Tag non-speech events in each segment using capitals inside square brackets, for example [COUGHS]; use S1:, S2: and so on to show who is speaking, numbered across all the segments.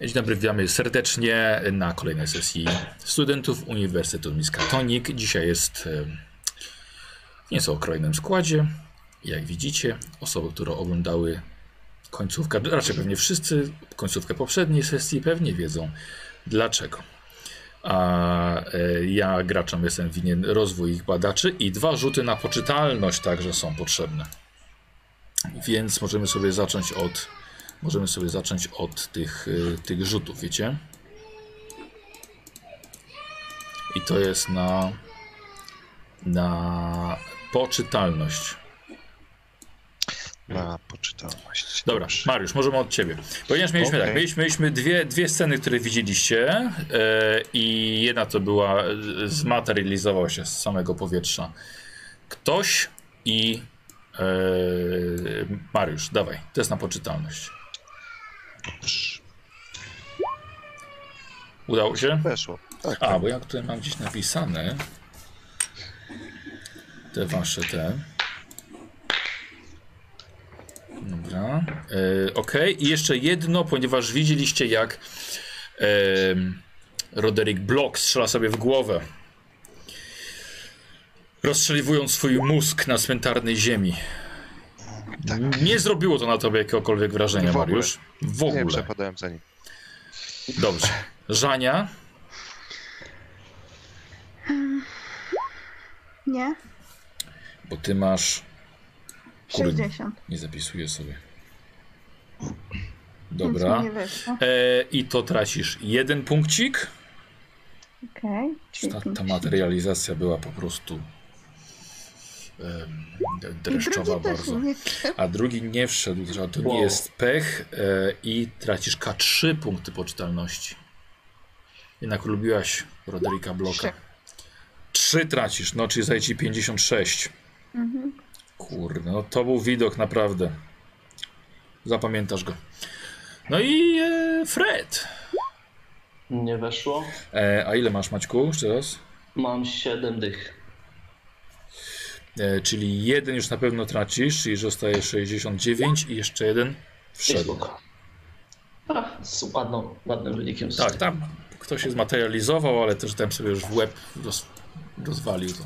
S1: Dzień dobry, witamy serdecznie na kolejnej sesji studentów Uniwersytetu Miskatonic. Dzisiaj jest w nieco okrojnym składzie. Jak widzicie, osoby, które oglądały końcówkę, raczej pewnie wszyscy, końcówkę poprzedniej sesji pewnie wiedzą dlaczego. A e, ja graczom jestem winien rozwój ich badaczy i dwa rzuty na poczytalność także są potrzebne. Więc możemy sobie zacząć od możemy sobie zacząć od tych, y, tych rzutów, wiecie? I to jest na na poczytalność.
S2: Na poczytalność.
S1: Dobra. Mariusz, możemy od ciebie. Ponieważ mieliśmy
S2: Okej.
S1: tak, mieliśmy, mieliśmy dwie, dwie sceny, które widzieliście e, i jedna to była, e, zmaterializował się z samego powietrza. Ktoś i e, Mariusz, dawaj, test na poczytalność. Udało się?
S2: Weszło. Tak,
S1: A,
S2: tak.
S1: bo ja tutaj mam gdzieś napisane te wasze te. Dobra. E, ok, i jeszcze jedno, ponieważ widzieliście jak em, Roderick Block strzela sobie w głowę. Rozstrzeliwując swój mózg na cmentarnej ziemi. Nie zrobiło to na tobie jakiegokolwiek wrażenia,
S2: W ogóle.
S1: Mariusz. W
S2: Nie
S1: ogóle.
S2: przepadałem za nim.
S1: Dobrze. Żania.
S3: Nie,
S1: Bo ty masz. Kurde,
S3: 60.
S1: nie zapisuję sobie. Dobra.
S3: nie.
S1: E, I to tracisz jeden punkcik.
S3: Okej. czyli
S1: Ta, ta
S3: 50.
S1: materializacja była po prostu dreszczowa bardzo.
S3: nie.
S1: A drugi nie wszedł, że to nie
S4: Wow.
S1: jest pech e, i tracisz K3 punkty poczytalności. Jednak lubiłaś Roderika Bloka.
S3: Trzy.
S1: Trzy tracisz, no czyli zajdzie ci 56.
S3: Mhm.
S1: Kurde, no to był widok naprawdę. Zapamiętasz go. No i e, Fred.
S4: Nie weszło.
S1: E, a ile masz Maćku? Jeszcze raz?
S4: Mam 7 dych.
S1: E, czyli jeden już na pewno tracisz, czyli zostaje 69 i jeszcze jeden wszedł.
S4: spoko. A, z ładną, ładnym wynikiem.
S1: Tak, tam ktoś się zmaterializował, ale też tam sobie już w łeb roz, rozwalił to.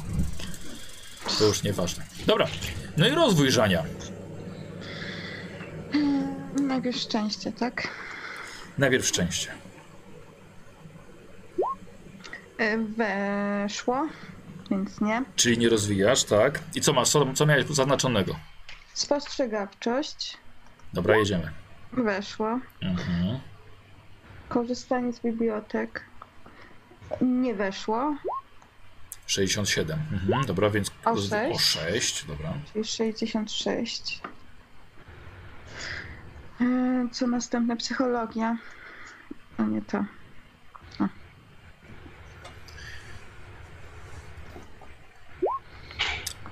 S1: To już nieważne. Dobra, no i rozwój Żania.
S3: Najpierw szczęście, tak?
S1: Najpierw szczęście.
S3: E, Weszło, więc nie.
S1: Czyli nie rozwijasz, tak? I co masz? Co, co miałeś tu zaznaczonego?
S3: Spostrzegawczość,
S1: Dobra, jedziemy.
S3: weszło.
S1: Mhm.
S3: Korzystanie z bibliotek, nie weszło,
S1: 67. Mhm, dobra, więc
S3: O
S1: rozwi- o
S3: sześć.
S1: 6. Dobra.
S3: czyli 66. E, Co następne? Psychologia. A nie to.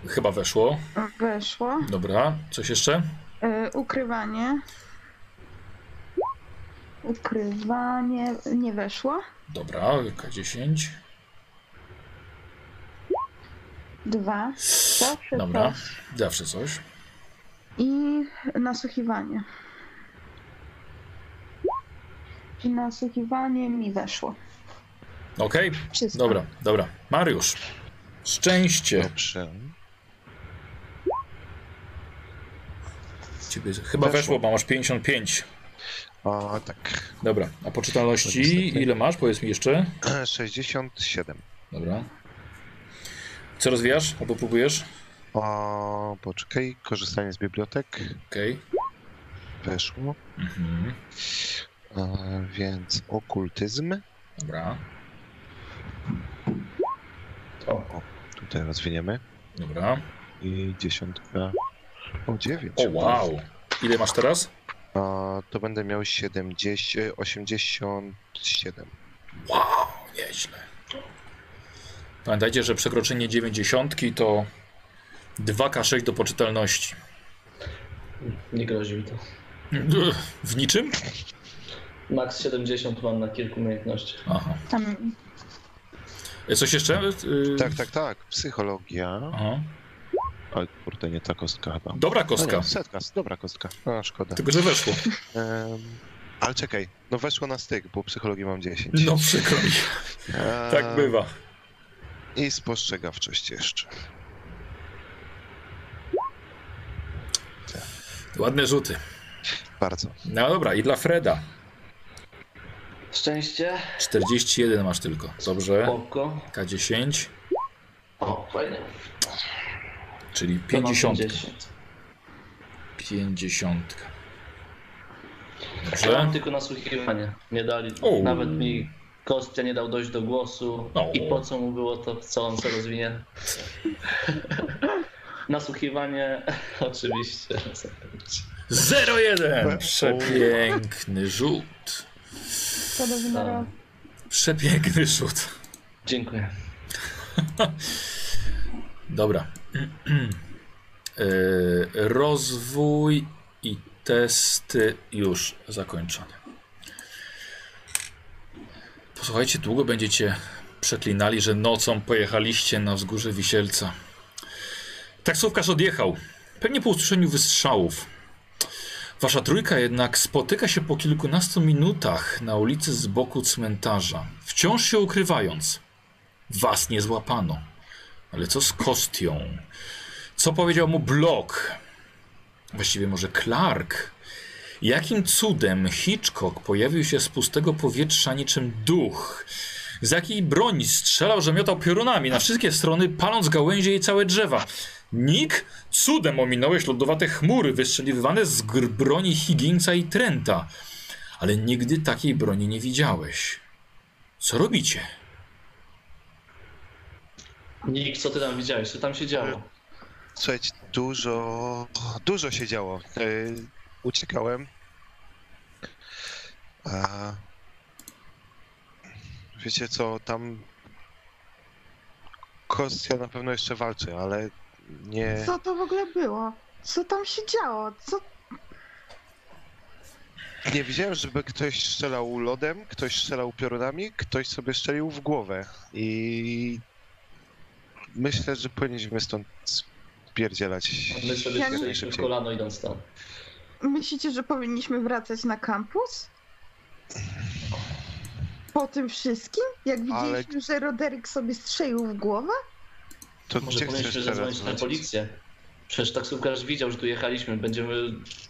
S1: Chyba weszło.
S3: Weszło.
S1: Dobra, coś jeszcze?
S3: E, Ukrywanie. Ukrywanie nie weszło.
S1: Dobra, K10.
S3: Dwa. Zawsze
S1: Dobra,
S3: coś.
S1: zawsze coś.
S3: I nasłuchiwanie. I nasłuchiwanie mi weszło.
S1: Okej,
S3: Wszystko.
S1: dobra, dobra. Mariusz, szczęście.
S2: Dobrze.
S1: Ciebie chyba
S2: Weszło.
S1: weszło, bo masz 55.
S2: O, tak.
S1: Dobra, a poczytalności ile masz? Powiedz mi jeszcze. [CLEARS THROAT]
S2: 67.
S1: Dobra. Co rozwijasz albo próbujesz?
S2: O, poczekaj. Korzystanie z bibliotek.
S1: Okej.
S2: Weszło.
S1: Mhm.
S2: E, więc okultyzm.
S1: Dobra,
S4: O,
S2: Tutaj rozwiniemy.
S1: dobra.
S2: I dziesiątka. O, 9.
S1: O wow. Ile masz teraz?
S2: to będę miał 70, 87.
S1: Wow, nieźle. Pamiętajcie, że przekroczenie 90 to 2K6 do poczytalności.
S4: nie grozi mi to.
S1: W niczym?
S4: Max 70 mam na kilku umiejętnościach.
S1: Aha.
S3: Tam
S1: E, Coś jeszcze? Y,
S2: Tak, tak, tak. Psychologia.
S1: Aha.
S2: Oj, kurde, nie ta kostka chyba.
S1: Dobra
S2: No
S1: kostka.
S2: nie, setka, dobra kostka. A, szkoda.
S1: Tylko, że weszło.
S2: Ale czekaj, no weszło na styk, bo psychologii mam 10.
S1: No przykro mi. Tak bywa.
S2: I spostrzegawczość jeszcze.
S1: Ładne rzuty.
S2: Bardzo.
S1: No dobra, i dla Freda.
S4: Szczęście.
S1: 41 masz tylko. Dobrze.
S4: Spoko.
S1: K10,
S4: O, fajnie.
S1: Czyli
S4: Ja mam
S1: 50.
S4: 50.
S1: 50.
S4: Ja
S1: Dobrze.
S4: mam tylko nasłuchiwanie. Nie dali.
S1: O.
S4: Nawet mi Kostia nie dał dojść do głosu.
S1: O.
S4: I po co mu było to, co on sobie rozwinie? [LAUGHS] Nasłuchiwanie, [LAUGHS] oczywiście.
S1: 0-1. Przepiękny rzut.
S3: Co do.
S1: Przepiękny rzut.
S4: Dziękuję. [LAUGHS]
S1: Dobra. Yy, rozwój i testy już zakończone. Posłuchajcie, długo będziecie przeklinali, że nocą pojechaliście na wzgórze Wisielca. Taksówkarz odjechał, pewnie po usłyszeniu wystrzałów. Wasza trójka jednak spotyka się po kilkunastu minutach na ulicy z boku cmentarza, wciąż się ukrywając. Was nie złapano. Ale co z Kostią? Co powiedział mu Block? Właściwie może Clark? Jakim cudem Hitchcock pojawił się z pustego powietrza niczym duch? Z jakiej broni strzelał, że miotał piorunami na wszystkie strony, paląc gałęzie i całe drzewa? Nick? Cudem ominąłeś lodowate chmury wystrzeliwane z broni Higginsa i Trenta. Ale nigdy takiej broni nie widziałeś. Co robicie?
S4: Nick, co ty tam widziałeś? Co tam się działo?
S2: Słuchajcie, dużo, dużo się działo. Yy, uciekałem. A... Wiecie co, tam Kostia na pewno jeszcze walczy, ale nie...
S3: Co to w ogóle było? Co tam się działo? Co...
S2: Nie widziałem, żeby ktoś strzelał lodem, ktoś strzelał piorunami, ktoś sobie strzelił w głowę. I myślę, że powinniśmy stąd spierdzielać.
S4: My sobie
S3: Ja nie-
S4: kolano idąc tam.
S3: Myślicie, że powinniśmy wracać na kampus? Po tym wszystkim? Jak
S2: Ale-
S3: widzieliśmy, że Roderick sobie strzelił w głowę?
S2: To
S4: Może
S2: gdzie
S4: powinniśmy
S2: chcesz teraz
S4: zadzwonić na policję. Przecież taksówkarz widział, że tu jechaliśmy. Będziemy,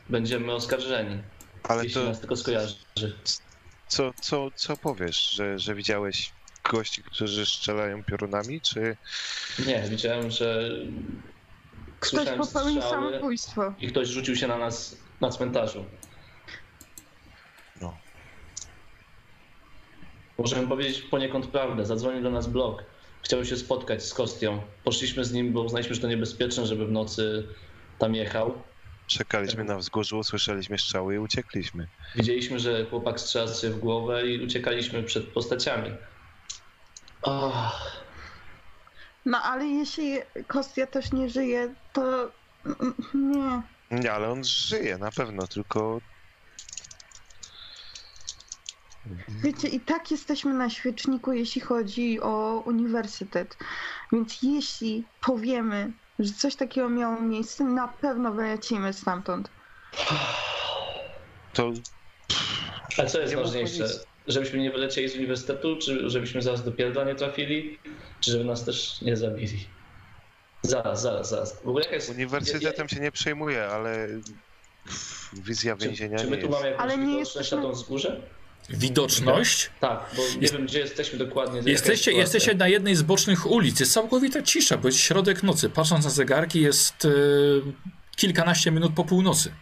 S4: będziemy oskarżeni.
S2: Ale
S4: jeśli
S2: to
S4: nas tylko skojarzy.
S2: co, co, co powiesz, że, że widziałeś gości, którzy strzelają piorunami, czy
S4: Nie, widziałem, że
S3: Ktoś popełnił samobójstwo.
S4: i ktoś rzucił się na nas na cmentarzu.
S2: No.
S4: Możemy powiedzieć poniekąd prawdę. Zadzwonił do nas blok. Chciał się spotkać z Kostią. Poszliśmy z nim, bo uznaliśmy, że to niebezpieczne, żeby w nocy tam jechał.
S2: czekaliśmy na wzgórzu, usłyszeliśmy strzały i uciekliśmy?
S4: Widzieliśmy, że chłopak strzela się w głowę i uciekaliśmy przed postaciami. Ach,
S3: No ale jeśli Kostia też nie żyje, to... Nie.
S2: Nie, ale on żyje na pewno, tylko
S3: Wiecie, i tak jesteśmy na świeczniku, jeśli chodzi o uniwersytet. Więc jeśli powiemy, że coś takiego miało miejsce, na pewno wylecimy stamtąd.
S2: to
S4: a co jest
S2: Nie
S4: ważniejsze? Żebyśmy nie wylecieli z uniwersytetu, czy żebyśmy zaraz do pierdla nie trafili, czy żeby nas też nie zabili? Zaraz, zaraz, zaraz. W ogóle jaka jest...
S2: uniwersytetem się nie przejmuje, ale wizja
S4: Czy,
S2: więzienia
S4: czy
S2: nie
S4: my tu mamy jakąś
S3: Ale nie
S4: widoczność
S3: jesteśmy-
S4: na tą wzgórze?
S1: Widoczność?
S4: Tak, bo nie
S1: Jest-
S4: wiem, gdzie jesteśmy dokładnie.
S1: Jesteście, jesteście na jednej z bocznych ulic. Jest całkowita cisza, bo jest środek nocy. Patrząc na zegarki, jest e, kilkanaście minut po północy.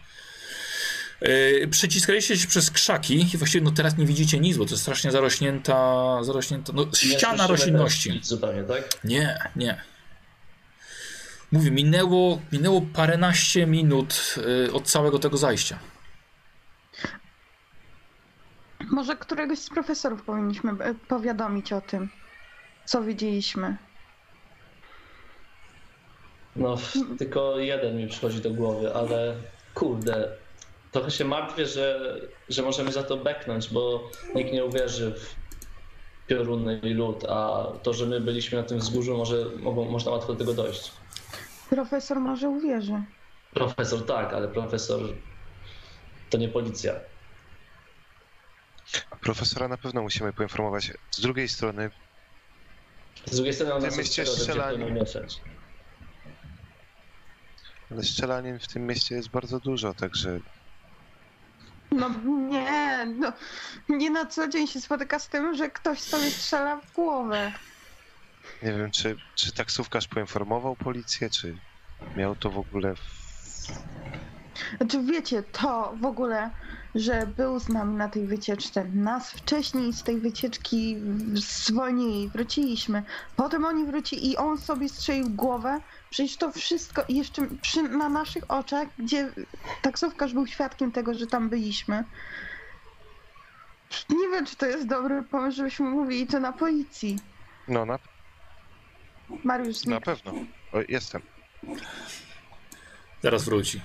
S1: E, przeciskaliście się przez krzaki i właściwie no, teraz nie widzicie nic, bo to jest strasznie zarośnięta, zarośnięta no, ściana roślinności.
S4: Zupełnie, tak?
S1: Nie, nie. Mówię, minęło, minęło paręnaście minut e, od całego tego zajścia.
S3: Może któregoś z profesorów powinniśmy e, powiadomić o tym, co widzieliśmy.
S4: No, tylko jeden mi przychodzi do głowy, ale kurde, trochę się martwię, że, że możemy za to beknąć, bo nikt nie uwierzy w pioruny i lód, a to, że my byliśmy na tym wzgórzu, może mogą, można łatwo do tego dojść.
S3: Profesor może uwierzy.
S4: Profesor tak, ale profesor to nie policja.
S2: Profesora na pewno musimy poinformować. Z drugiej strony,
S4: Z drugiej strony on nas będzie
S2: strzelanie-
S4: mieszać.
S2: ale strzelanin w tym mieście jest bardzo dużo, także
S3: No nie, no nie na co dzień się spotyka z tym, że ktoś sobie strzela w głowę.
S2: nie wiem, czy, czy taksówkarz poinformował policję, czy miał to w ogóle w...
S3: Znaczy wiecie, to w ogóle, że był z nami na tej wycieczce, nas wcześniej z tej wycieczki zwolnili, wróciliśmy, potem oni wrócili i on sobie strzelił głowę, przecież to wszystko jeszcze przy, na naszych oczach, gdzie taksówkarz był świadkiem tego, że tam byliśmy. Nie wiem, czy to jest dobry pomysł, żebyśmy mówili to na policji.
S2: No, na,
S3: Mariusz,
S2: na pewno. O, jestem.
S1: Zaraz wróci.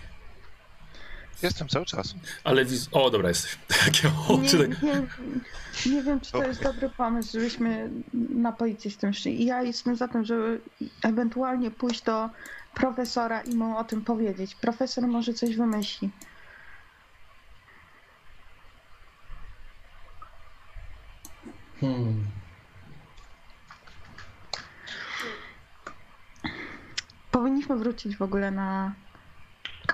S2: Jestem cały czas.
S1: Ale wiz... O, dobra, jesteś. [LAUGHS] Takie oczy.
S3: Nie, nie, nie wiem, czy to jest dobry pomysł, żebyśmy na policję z tym szli. I Ja jestem za tym, żeby ewentualnie pójść do profesora i mu o tym powiedzieć. Profesor może coś wymyśli.
S4: Hmm.
S3: Powinniśmy wrócić w ogóle na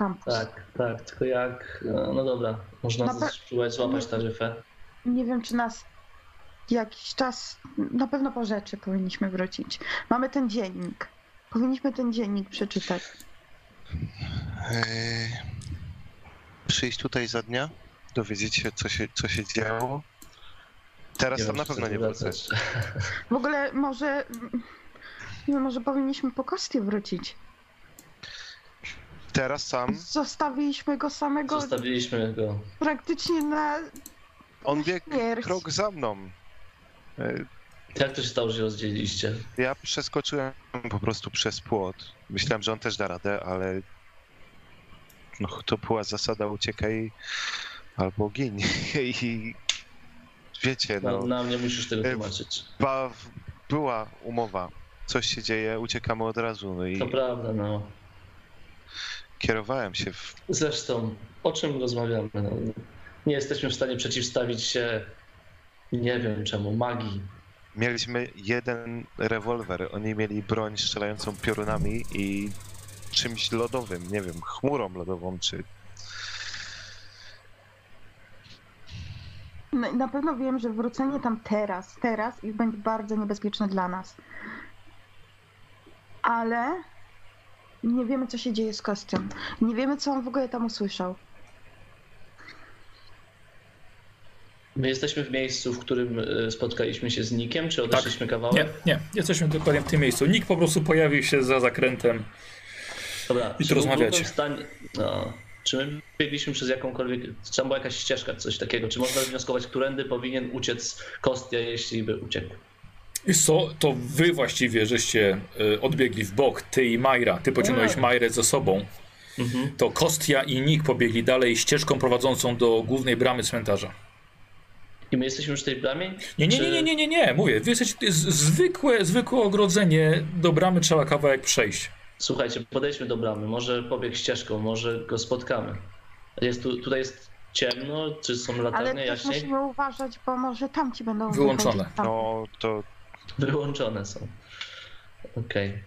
S3: kampus.
S4: Tak, tak, tylko jak. No no dobra, można
S3: Na pe-
S4: spróbować złapać taryfę.
S3: Nie wiem, czy nas jakiś czas, na pewno po rzeczy powinniśmy wrócić. Mamy ten dziennik. Powinniśmy ten dziennik przeczytać.
S2: Eee, przyjść tutaj za dnia, dowiedzieć się, co się, co się działo. Teraz
S4: Nie
S2: tam na pewno nie wrócę.
S3: W ogóle może, nie wiem, może powinniśmy po Kostie wrócić.
S2: Teraz sam.
S3: Zostawiliśmy go samego
S4: Zostawiliśmy go.
S3: praktycznie na
S2: On biegł
S3: śmierć.
S2: krok za mną. Eee,
S4: Jak to się stało, że rozdzieliliście?
S2: Ja przeskoczyłem po prostu przez płot. Myślałem, że on też da radę, ale no to była zasada uciekaj albo gin. [LAUGHS] I wiecie,
S4: Na,
S2: no,
S4: na mnie musisz tego
S2: E,
S4: tłumaczyć.
S2: ba, była umowa. Coś się dzieje, uciekamy od razu. No i
S4: To prawda, no.
S2: Kierowałem się w
S4: Zresztą, o czym rozmawiamy? No, nie jesteśmy w stanie przeciwstawić się, nie wiem czemu, magii.
S2: Mieliśmy jeden rewolwer, oni mieli broń strzelającą piorunami i czymś lodowym, nie wiem, chmurą lodową, czy...
S3: Na, na pewno wiem, że wrócenie tam teraz, teraz i będzie bardzo niebezpieczne dla nas. Ale nie wiemy, co się dzieje z Kostią. Nie wiemy, co on w ogóle tam usłyszał.
S4: My jesteśmy w miejscu, w którym y, spotkaliśmy się z Nikiem, czy odeszliśmy kawałek?
S1: Nie, nie, jesteśmy dokładnie w tym miejscu. Nikt po prostu pojawił się za zakrętem.
S4: Dobra,
S1: I
S4: czy
S1: tu rozmawiacie.
S4: Stanie... No. Czy my biegliśmy przez jakąkolwiek... Czy tam była jakaś ścieżka, coś takiego? Czy można wnioskować, którędy powinien uciec Kostia, jeśli by uciekł?
S1: I co, to wy właściwie żeście y, odbiegli w bok, ty i Majra. Ty pociągnąłeś
S4: Tak.
S1: Majrę ze sobą.
S4: Mhm.
S1: To Kostia i Nick pobiegli dalej ścieżką prowadzącą do głównej bramy cmentarza.
S4: I my jesteśmy już w tej bramie?
S1: Nie, nie, nie, nie, nie, nie, nie. mówię, wy jesteście, to jest zwykłe, zwykłe ogrodzenie, do bramy trzeba kawałek przejść.
S4: Słuchajcie, podejdźmy do bramy, może pobieg ścieżką, może go spotkamy. Jest tu, tutaj jest ciemno, czy są
S3: Ale
S4: latarnie
S3: też
S4: jaśniej?
S3: musimy uważać, bo może tamci będą
S1: Wyłączone.
S3: tam.
S2: No to
S4: Wyłączone są. Okej.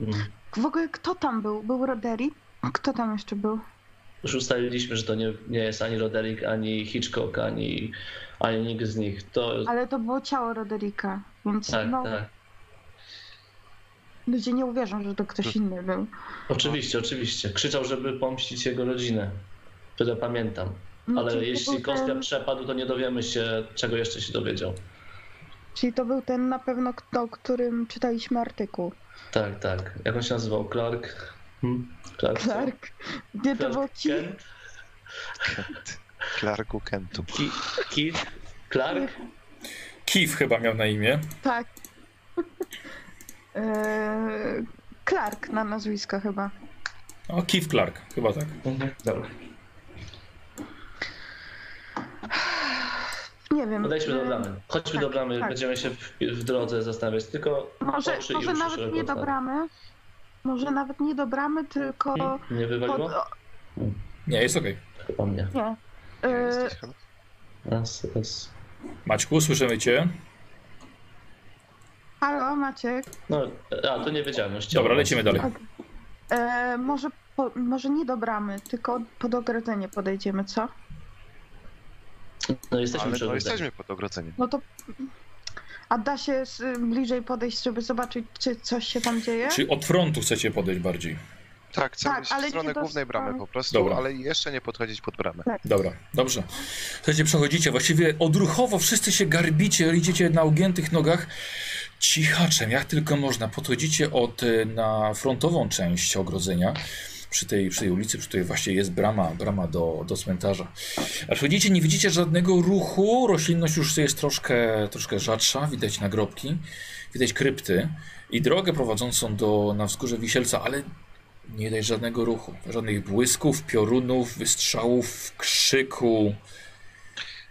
S4: Mm.
S3: W ogóle kto tam był? Był Roderick? Kto tam jeszcze był?
S4: Już ustaliliśmy, że to nie, nie jest ani Roderick, ani Hitchcock, ani, ani nikt z nich. To
S3: Ale to było ciało Rodericka, więc
S4: tak,
S3: no,
S4: tak.
S3: ludzie nie uwierzą, że to ktoś inny był.
S4: Oczywiście, oczywiście. Krzyczał, żeby pomścić jego rodzinę. Tyle pamiętam.
S3: No,
S4: Ale jeśli Kostia
S3: ten,
S4: przepadł, to nie dowiemy się, czego jeszcze się dowiedział.
S3: Czyli to był ten na pewno, o którym czytaliśmy artykuł.
S4: Tak, tak. Jak on się nazywał? Clark? Hmm? Clark?
S3: Clark. Gdzie to był?
S4: Kent?
S2: Kent. Clarku Kentu.
S4: Ki- Keith? Clark?
S1: Kif chyba miał na imię.
S3: Tak. Eee, [LAUGHS] Clark na nazwisko chyba.
S1: O, Kif Clark, chyba tak.
S4: Mhm. Dobra.
S3: Nie wiem.
S4: Podejdźmy do bramy. Chodźmy
S3: tak,
S4: do bramy,
S3: tak.
S4: będziemy się w, w drodze zastanawiać. Tylko
S3: Może, może nawet nie do bramy. Może nawet nie do bramy, tylko
S4: Hmm? Nie
S3: pod...
S4: wywaliło?
S3: o,
S1: Nie, jest okej.
S4: Chyba mnie.
S3: Nie.
S2: Chyba?
S4: Raz, raz.
S1: Maćku, słyszymy cię.
S3: Halo, Maciek.
S4: No, a to nie wiedziałem. Już.
S1: Dobra, lecimy dalej.
S3: E, może, po, może nie do bramy, tylko pod ogrodzenie podejdziemy, co?
S4: No jesteśmy
S2: Ale
S4: przy
S2: no jesteśmy pod ogrodzeniem.
S3: No to. A da się bliżej podejść, żeby zobaczyć, czy coś się tam dzieje?
S1: Czy od frontu chcecie podejść bardziej?
S2: Tak, chcemy
S3: Tak, ale
S2: stronę głównej bramy po prostu,
S1: Dobra.
S2: ale jeszcze nie podchodzić pod bramę.
S1: Dobra, dobrze. Słuchajcie, przechodzicie, właściwie odruchowo wszyscy się garbicie, idziecie na ugiętych nogach, cichaczem, jak tylko można. Podchodzicie od, y, na frontową część ogrodzenia, przy tej, przy tej ulicy, przy której właśnie jest brama, brama do, do cmentarza. A przychodzicie, nie widzicie żadnego ruchu, roślinność już jest troszkę, troszkę rzadsza, widać nagrobki, widać krypty i drogę prowadzącą do, na wzgórze Wisielca, ale nie widać żadnego ruchu, żadnych błysków, piorunów, wystrzałów, krzyku.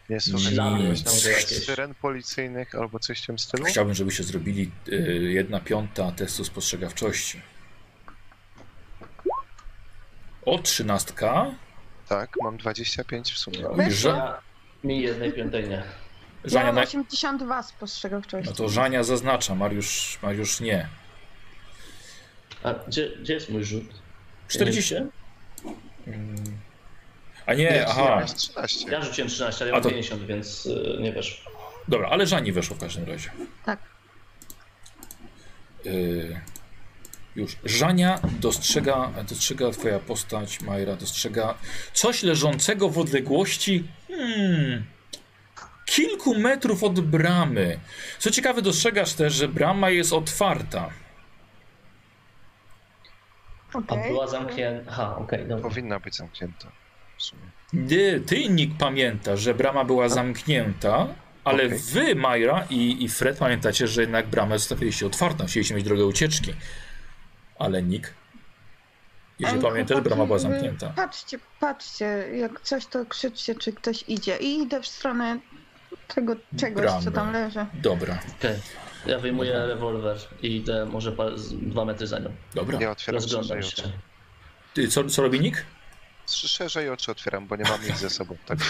S2: Nie
S4: jakieś.
S2: syren policyjnych albo coś w tym stylu?
S1: Chciałbym, żebyście zrobili y, jedna piąta testu spostrzegawczości. O, trzynastka.
S2: Tak, mam 25 w sumie.
S1: Że-
S4: Ja, mi jednej piątej nie.
S3: Ja
S1: Żania,
S3: mam
S1: na...
S3: 82 spostrzegawczości.
S1: no to Żania zaznacza, Mariusz, Mariusz nie.
S4: A gdzie, gdzie jest mój rzut?
S1: 40.
S4: Nie
S1: Mm. A nie,
S2: Nie,
S1: aha.
S2: jest 13.
S4: Ja rzuciłem 13, ale ja mam
S1: to-
S4: 50, więc y, nie wiesz.
S1: Dobra, ale Żani weszło w każdym razie.
S3: Tak.
S1: Y, już. Żania dostrzega, dostrzega twoja postać, Majra dostrzega coś leżącego w odległości hmm, kilku metrów od bramy. Co ciekawe, dostrzegasz też, że brama jest otwarta.
S4: A
S3: Okej.
S4: była zamknięta. Aha, okej, dobra.
S2: Powinna być zamknięta. W sumie.
S1: Ty, ty Nick, pamiętasz, że brama była zamknięta, ale
S2: Okej.
S1: wy, Majra i, i Fred, pamiętacie, że jednak bramę zostawiliście otwartą, chcieliście mieć drogę ucieczki. Ale Nick, jeżeli
S3: Ale
S1: pamiętasz,
S3: chłopaki,
S1: brama była zamknięta.
S3: Patrzcie, patrzcie, jak coś to krzyczcie, czy ktoś idzie. I idę w stronę tego czegoś,
S1: Bramy.
S3: co tam leży.
S1: Dobra,
S4: Okej. Ja wyjmuję rewolwer i idę może dwa metry za nią.
S1: dobra.
S2: Ja otwieram
S4: Rozglądam się.
S1: Ty, co, co robi Nick?
S2: Szerzej oczy otwieram, bo nie mam nic ze sobą. Tak. [LAUGHS]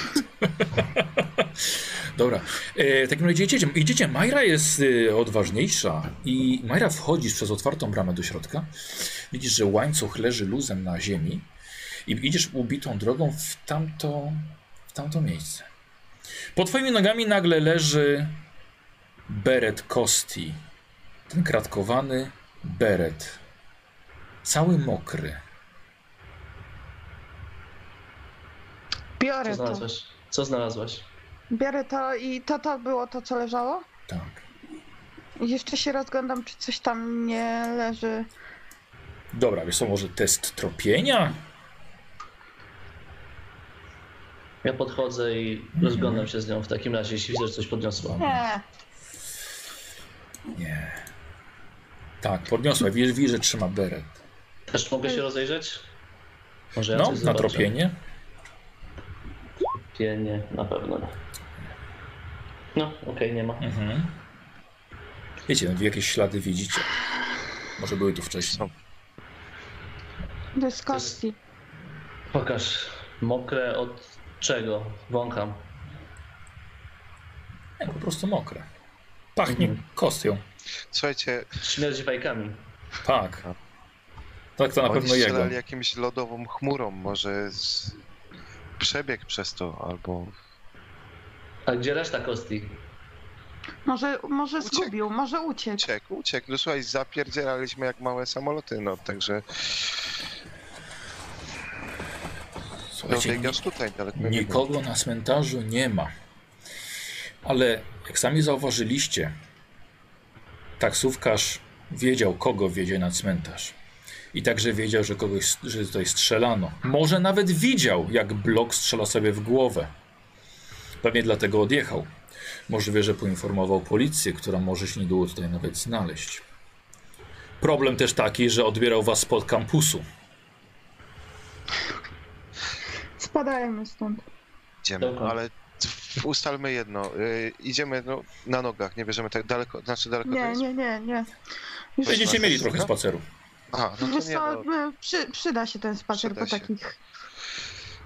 S1: Dobra. E, w takim razie idziecie. idziecie. Majra jest e, odważniejsza i Majra wchodzisz przez otwartą bramę do środka. Widzisz, że łańcuch leży luzem na ziemi i idziesz ubitą drogą w tamto, w tamto miejsce. Pod twoimi nogami nagle leży beret Kosti. Ten kratkowany beret. Cały mokry.
S3: Biorę
S4: Co
S3: to.
S4: znalazłeś? Co znalazłeś?
S3: Biorę to i to to było to, co leżało.
S1: Tak.
S3: Jeszcze się rozglądam, czy coś tam nie leży.
S1: Dobra, wiesz co, może test tropienia?
S4: Ja podchodzę i rozglądam się z nią w takim razie, jeśli widzę, że coś podniosła.
S3: Nie.
S1: Nie. Tak, podniosła. Widzisz, widzisz, że trzyma beret.
S4: Też mogę się rozejrzeć? Może ja
S1: No,
S4: coś
S1: na
S4: zobaczę?
S1: tropienie.
S4: Tropienie, na pewno nie. No, okej, nie ma.
S1: Mhm. Wiecie, no, jakieś ślady widzicie. Może były tu wcześniej.
S3: Jest kości.
S4: Pokaż. Mokre od czego? Wącham.
S1: Nie, po prostu mokre. Pachnie
S4: Mhm.
S1: kostią.
S2: Słuchajcie,
S4: Śmierdzi fajkami.
S1: Tak. Tak, to na
S2: oni
S1: pewno jego.
S2: jakimś lodową chmurą, może z... przebieg przez to, albo
S4: A gdzie reszta kosti?
S3: Może, może
S2: Uciekł.
S3: zgubił, może uciekł.
S2: uciekł, uciekł. No słuchaj, zapierdzielaliśmy jak małe samoloty, no także no,
S1: Słuchajcie,
S2: biegasz tutaj daleko. nie
S1: nikogo na cmentarzu nie ma. Ale jak sami zauważyliście, taksówkarz wiedział, kogo wiedzie na cmentarz. I także wiedział, że kogoś, że tutaj strzelano. Może nawet widział, jak blok strzela sobie w głowę. Pewnie dlatego odjechał. Możliwe, że poinformował policję, która może się niedługo tutaj nawet znaleźć. Problem też taki, że odbierał was spod kampusu.
S3: Spadajmy stąd.
S2: Idziemy,
S4: Dobra.
S2: ale ustalmy jedno. Y, idziemy no, na nogach, nie bierzemy tak daleko, znaczy daleko
S3: Nie, nie, nie, nie. Już
S1: Będziecie mieli trochę spaceru.
S2: Aha, no
S3: Wiesz
S2: to nie,
S3: co,
S2: no,
S3: y, przy, przyda się ten spacer
S2: Przyda
S3: po
S2: się.
S3: takich...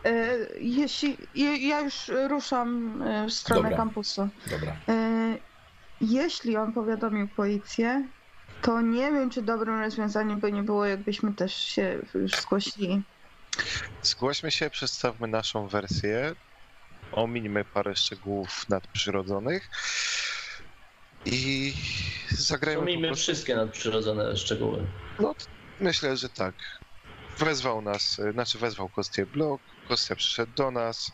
S3: E, jeśli ja ja już ruszam e, w stronę
S1: Dobra.
S3: kampusu.
S1: Dobra.
S3: E, Jeśli on powiadomił policję, to nie wiem, czy dobrym rozwiązaniem by nie było, jakbyśmy też się już zgłosili.
S2: Zgłośmy się, przedstawmy naszą wersję, ominimy parę szczegółów nadprzyrodzonych i zagrajmy po prostu...
S4: wszystkie nadprzyrodzone szczegóły.
S2: No, myślę, że tak. Wezwał nas, y, znaczy wezwał Kostię blok, Kostia przyszedł do nas,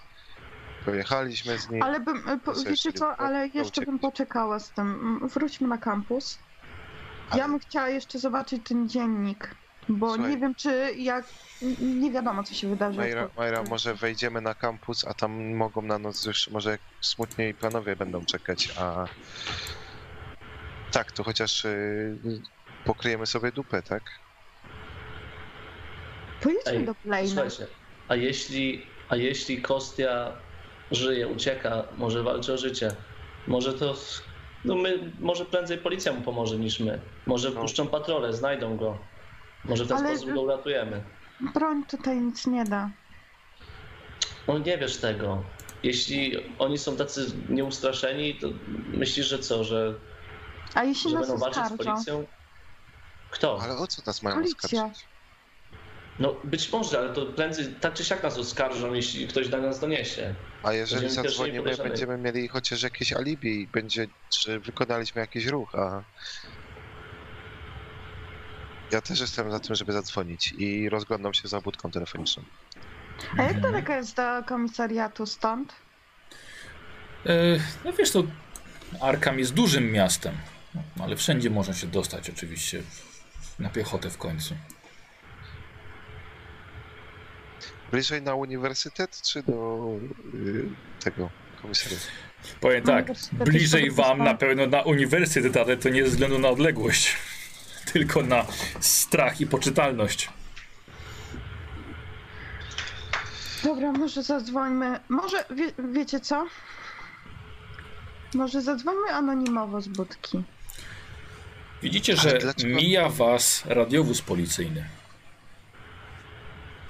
S2: pojechaliśmy z nim.
S3: Ale bym, e, po, wiecie co,
S2: tak?
S3: ale jeszcze bym poczekała z tym. Wróćmy na kampus. Ja bym chciała jeszcze zobaczyć ten dziennik, bo
S2: Słuchaj.
S3: nie wiem, czy jak. Nie wiadomo, co się wydarzy.
S2: Majra, Majra, może wejdziemy na kampus, a tam mogą na noc już, może smutniej panowie będą czekać, a... Tak, to chociaż y, pokryjemy sobie dupę, tak?
S3: Pojedźmy
S4: Ej,
S3: do Blaina.
S4: Słuchajcie, a jeśli, a jeśli Kostia żyje, ucieka, może walczy o życie, może to, no my, może prędzej policja mu pomoże niż my. Może
S2: No.
S4: puszczą patrole, znajdą go. Może w ten
S3: Ale-
S4: sposób go uratujemy.
S3: Broń tutaj nic nie da.
S4: No nie wiesz tego. Jeśli oni są tacy nieustraszeni, to myślisz, że co, że,
S3: A jeśli
S4: że
S3: nas
S4: będą walczyć z
S3: oskarżą?
S4: policją? Kto?
S2: Ale o co nas mają
S3: Policja.
S2: oskarżyć?
S4: No być może, ale to prędzej tak czy siak nas oskarżą, jeśli ktoś do nas doniesie.
S2: A jeżeli
S4: Będziemy
S2: zadzwonimy, będziemy mieli chociaż jakieś alibi i będzie, że wykonaliśmy jakiś ruch, a... Ja też jestem za tym, żeby zadzwonić i rozglądam się za budką telefoniczną.
S3: A jak daleko jest do komisariatu stąd?
S1: E, no wiesz, to Arkham jest dużym miastem, no, ale wszędzie można się dostać oczywiście na piechotę w końcu.
S2: Bliżej na uniwersytet, czy do y, tego komisariatu?
S1: Powiem tak,
S3: Uniwersytet
S1: bliżej wam na pewno na uniwersytet, ale to nie ze względu na odległość, [LAUGHS] tylko na strach i poczytalność.
S3: Dobra, może zadzwońmy. Może, wie, wiecie co? Może zadzwońmy anonimowo z budki.
S1: Widzicie, że mija was radiowóz policyjny.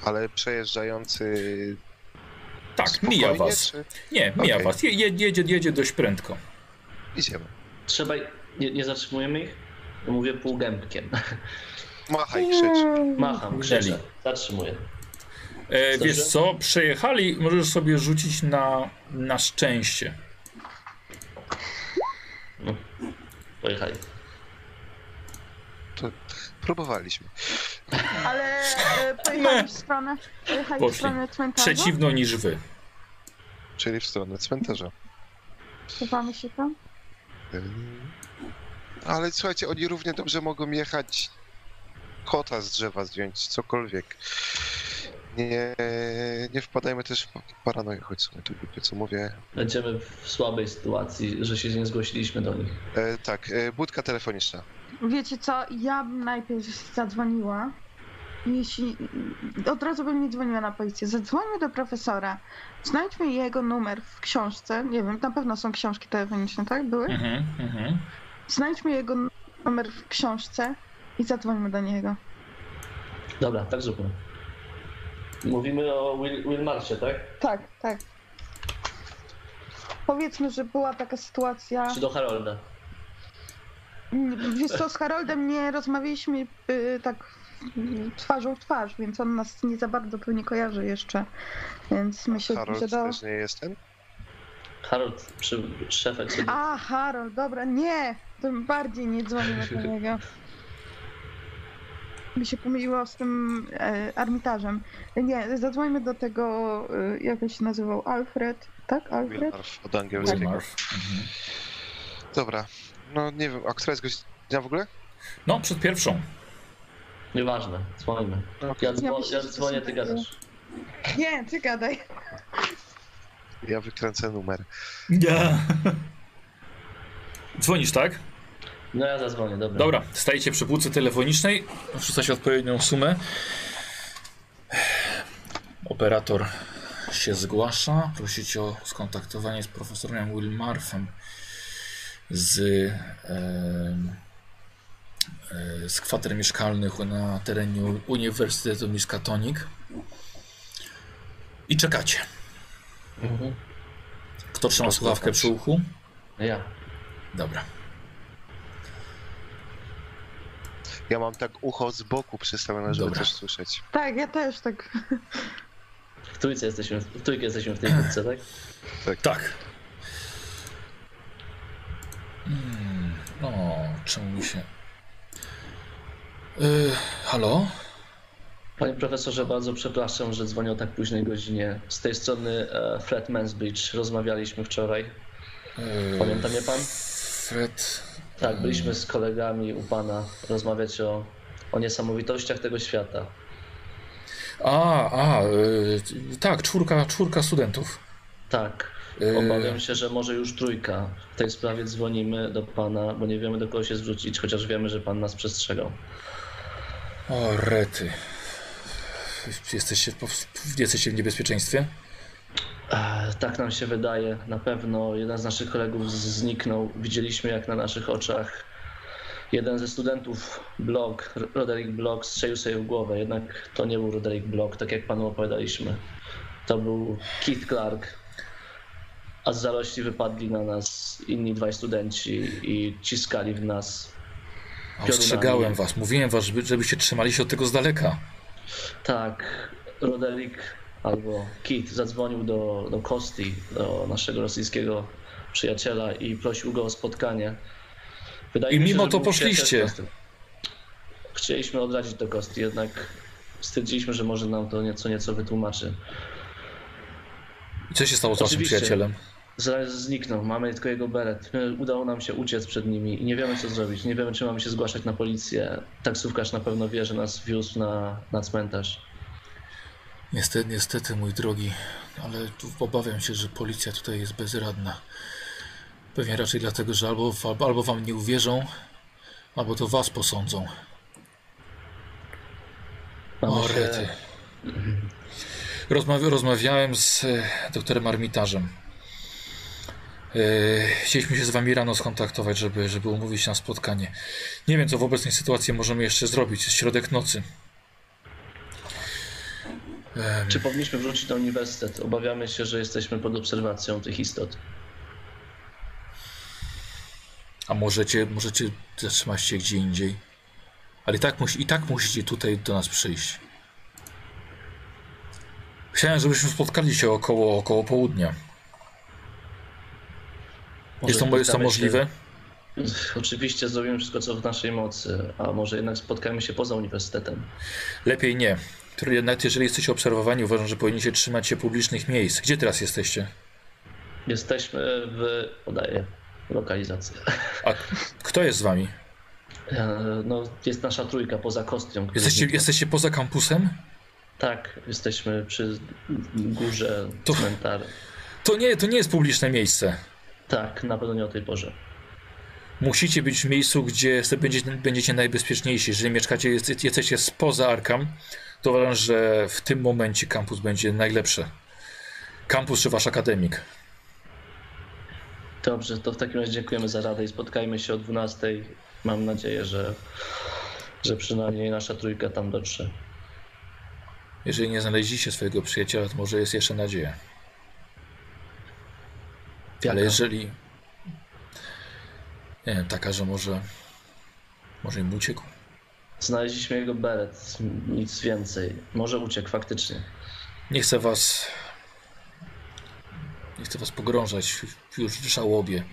S2: Ale przejeżdżający
S1: Tak,
S2: spokojnie,
S1: mija was.
S2: czy
S1: Nie, mija
S2: Okej.
S1: was. Je, je- jedzie, jedzie dość prędko.
S2: idziemy?
S4: Trzeba, nie, nie zatrzymujemy ich? Mówię półgębkiem. [LAUGHS]
S2: Machaj, krzycz.
S4: Macham, krzyczę, zatrzymuję.
S1: E, wiesz co, przejechali, możesz sobie rzucić na, na szczęście.
S4: Pojechali.
S2: Próbowaliśmy.
S3: Ale e, pojechali w stronę, pojechali w stronę cmentarza?
S1: Przeciwno niż wy.
S2: Czyli w stronę cmentarza.
S3: Chowamy się tam?
S2: Ale słuchajcie, oni równie dobrze mogą jechać kota z drzewa zdjąć, cokolwiek. Nie, nie wpadajmy też w paranoję, choć w sumie to głupie, co mówię.
S4: Będziemy w słabej sytuacji, że się nie zgłosiliśmy do nich.
S2: E, tak, e, budka telefoniczna.
S3: Wiecie co, ja bym najpierw zadzwoniła. Jeśli. Od razu bym nie dzwoniła na policję. Zadzwońmy do profesora. Znajdźmy jego numer w książce. Nie wiem, na pewno są książki telefoniczne, tak? Były?
S1: Mhm, mhm.
S3: Znajdźmy jego numer w książce i zadzwońmy do niego.
S4: Dobra, tak zróbmy. Mówimy o Will, Wilmarsie, tak?
S3: Tak, tak. Powiedzmy, że była taka sytuacja.
S4: Czy do Harolda?
S3: Wiesz co, z Haroldem nie rozmawialiśmy y, tak twarzą w twarz, więc on nas nie za bardzo pewnie kojarzy jeszcze. Więc myślę,
S2: Harold
S3: że do...
S2: też nie jest ten?
S4: Harold przy szefek sobie.
S3: A, Harold, dobra, nie! Tym bardziej nie dzwonimy do niego. Mi się pomyliło z tym e, armitarzem. Nie, zadzwońmy do tego, e, jak on się nazywał, Alfred, tak? Alfred?
S2: Wilmarf od angielskiego.
S1: Wilmarf. Mhm.
S2: Dobra, no nie wiem, a która jest godzina w ogóle?
S1: No, przed pierwszą.
S4: Nieważne, dzwońmy. Ja,
S3: Ja
S4: dzwo,
S3: myślę,
S4: ja
S3: że to
S4: dzwonię,
S3: są
S4: ty
S3: takie-
S4: gadasz.
S3: Nie, ty gadaj.
S2: Ja wykręcę numer.
S1: Ja. Dzwonisz, tak?
S4: No ja zadzwonię, dobra.
S1: Dobra, stajecie przy półce telefonicznej, wrzuca się odpowiednią sumę. Operator się zgłasza, prosicie o skontaktowanie z profesorem Wilmarfem z, em, e, z kwater mieszkalnych na terenie Uniwersytetu Miskatonic. I czekacie.
S4: Mhm.
S1: Kto trzyma słuchawkę przy uchu?
S4: Ja.
S1: Dobra.
S2: Ja mam tak ucho z boku przystawione, żeby
S1: Dobra.
S2: też słyszeć.
S3: Tak, ja też tak.
S4: W trójce jesteśmy, w trójkę jesteśmy w tej budce, tak?
S1: Tak. Hmm, no, czemu się... Yy, halo?
S4: Panie profesorze, bardzo przepraszam, że dzwonię o tak późnej godzinie. Z tej strony e, Fred Mansbridge. Rozmawialiśmy wczoraj.
S1: Yy,
S4: Pamięta mnie pan?
S1: Fred...
S4: Tak, byliśmy z kolegami u pana rozmawiać o, o niesamowitościach tego świata.
S1: A, a, yy, tak, czwórka, czwórka studentów.
S4: Tak.
S1: Yy,
S4: Obawiam się, że może już trójka. W tej sprawie dzwonimy do pana, bo nie wiemy do kogo się zwrócić, chociaż wiemy, że pan nas przestrzegał.
S1: O, rety. Jesteście, w- jesteście w niebezpieczeństwie?
S4: E, Tak nam się wydaje. Na pewno jeden z naszych kolegów zniknął. Widzieliśmy, jak na naszych oczach jeden ze studentów, Block, Roderick Block, strzelił sobie w głowę. Jednak to nie był Roderick Block, tak jak panu opowiadaliśmy. To był Keith Clark. A z zarośli wypadli na nas inni dwaj studenci i ciskali w nas.
S1: Ostrzegałem was, mówiłem was, żeby, żebyście trzymali się od tego z daleka.
S4: Tak, Roderick albo Kit zadzwonił do, do Kosti, do naszego rosyjskiego przyjaciela i prosił go o spotkanie. Wydaje
S1: I
S4: mi się,
S1: mimo to poszliście.
S4: Chcieliśmy odradzić do Kosti, jednak stwierdziliśmy, że może nam to nieco, nieco wytłumaczy.
S1: I co się stało z waszym przyjacielem?
S4: Zaraz zniknął, mamy tylko jego beret. Udało nam się uciec przed nimi i nie wiemy co zrobić. Nie wiemy, czy mamy się zgłaszać na policję. Taksówkarz na pewno wie, że nas wiózł na, na cmentarz.
S1: Niestety, niestety, mój drogi, ale tu obawiam się, że policja tutaj jest bezradna. Pewnie raczej dlatego, że albo, albo, albo wam nie uwierzą, albo to was posądzą.
S4: Mamy
S1: O,
S4: się-
S1: rety. [CLEARS THROAT] Rozmawia, rozmawiałem z e, doktorem Armitarzem. E, chcieliśmy się z wami rano skontaktować, żeby, żeby umówić na spotkanie. Nie wiem, co w obecnej sytuacji możemy jeszcze zrobić. Jest środek nocy.
S4: Czy powinniśmy wrócić na uniwersytet? Obawiamy się, że jesteśmy pod obserwacją tych istot.
S1: A możecie, możecie zatrzymać się gdzie indziej. Ale i tak, musi, i tak musicie tutaj do nas przyjść. Chciałem, żebyśmy spotkali się około, około południa.
S4: Może
S1: Jest to, jest to możliwe?
S4: Się, [LAUGHS] oczywiście zrobimy wszystko, co w naszej mocy, a może jednak spotkamy się poza uniwersytetem.
S1: Lepiej nie. Nawet jeżeli jesteście obserwowani, uważam, że powinniście trzymać się publicznych miejsc. Gdzie teraz jesteście?
S4: Jesteśmy w, podaję, lokalizację. [LAUGHS]
S1: A kto jest z wami?
S4: E, No, jest nasza trójka poza kostią.
S1: Jesteście, jesteście poza kampusem?
S4: Tak, jesteśmy przy górze
S1: To-
S4: cmentarza.
S1: To nie, to nie jest publiczne miejsce.
S4: Tak, na pewno nie o tej porze.
S1: Musicie być w miejscu, gdzie będziecie, będziecie najbezpieczniejsi. Jeżeli mieszkacie, jest, jesteście spoza Arkham, to uważam, że w tym momencie kampus będzie najlepszy. Kampus czy wasz akademik.
S4: Dobrze, to w takim razie dziękujemy za radę i spotkajmy się o 12. Mam nadzieję, że, że przynajmniej nasza trójka tam dotrze.
S1: Jeżeli nie znaleźliście swojego przyjaciela, to może jest jeszcze nadzieja.
S4: Jaka?
S1: Ale jeżeli. Nie wiem, taka, że może. Może im uciekł.
S4: Znaleźliśmy jego beret, nic więcej. Może uciekł faktycznie.
S1: Nie chcę was. Nie chcę was pogrążać już w żałobie.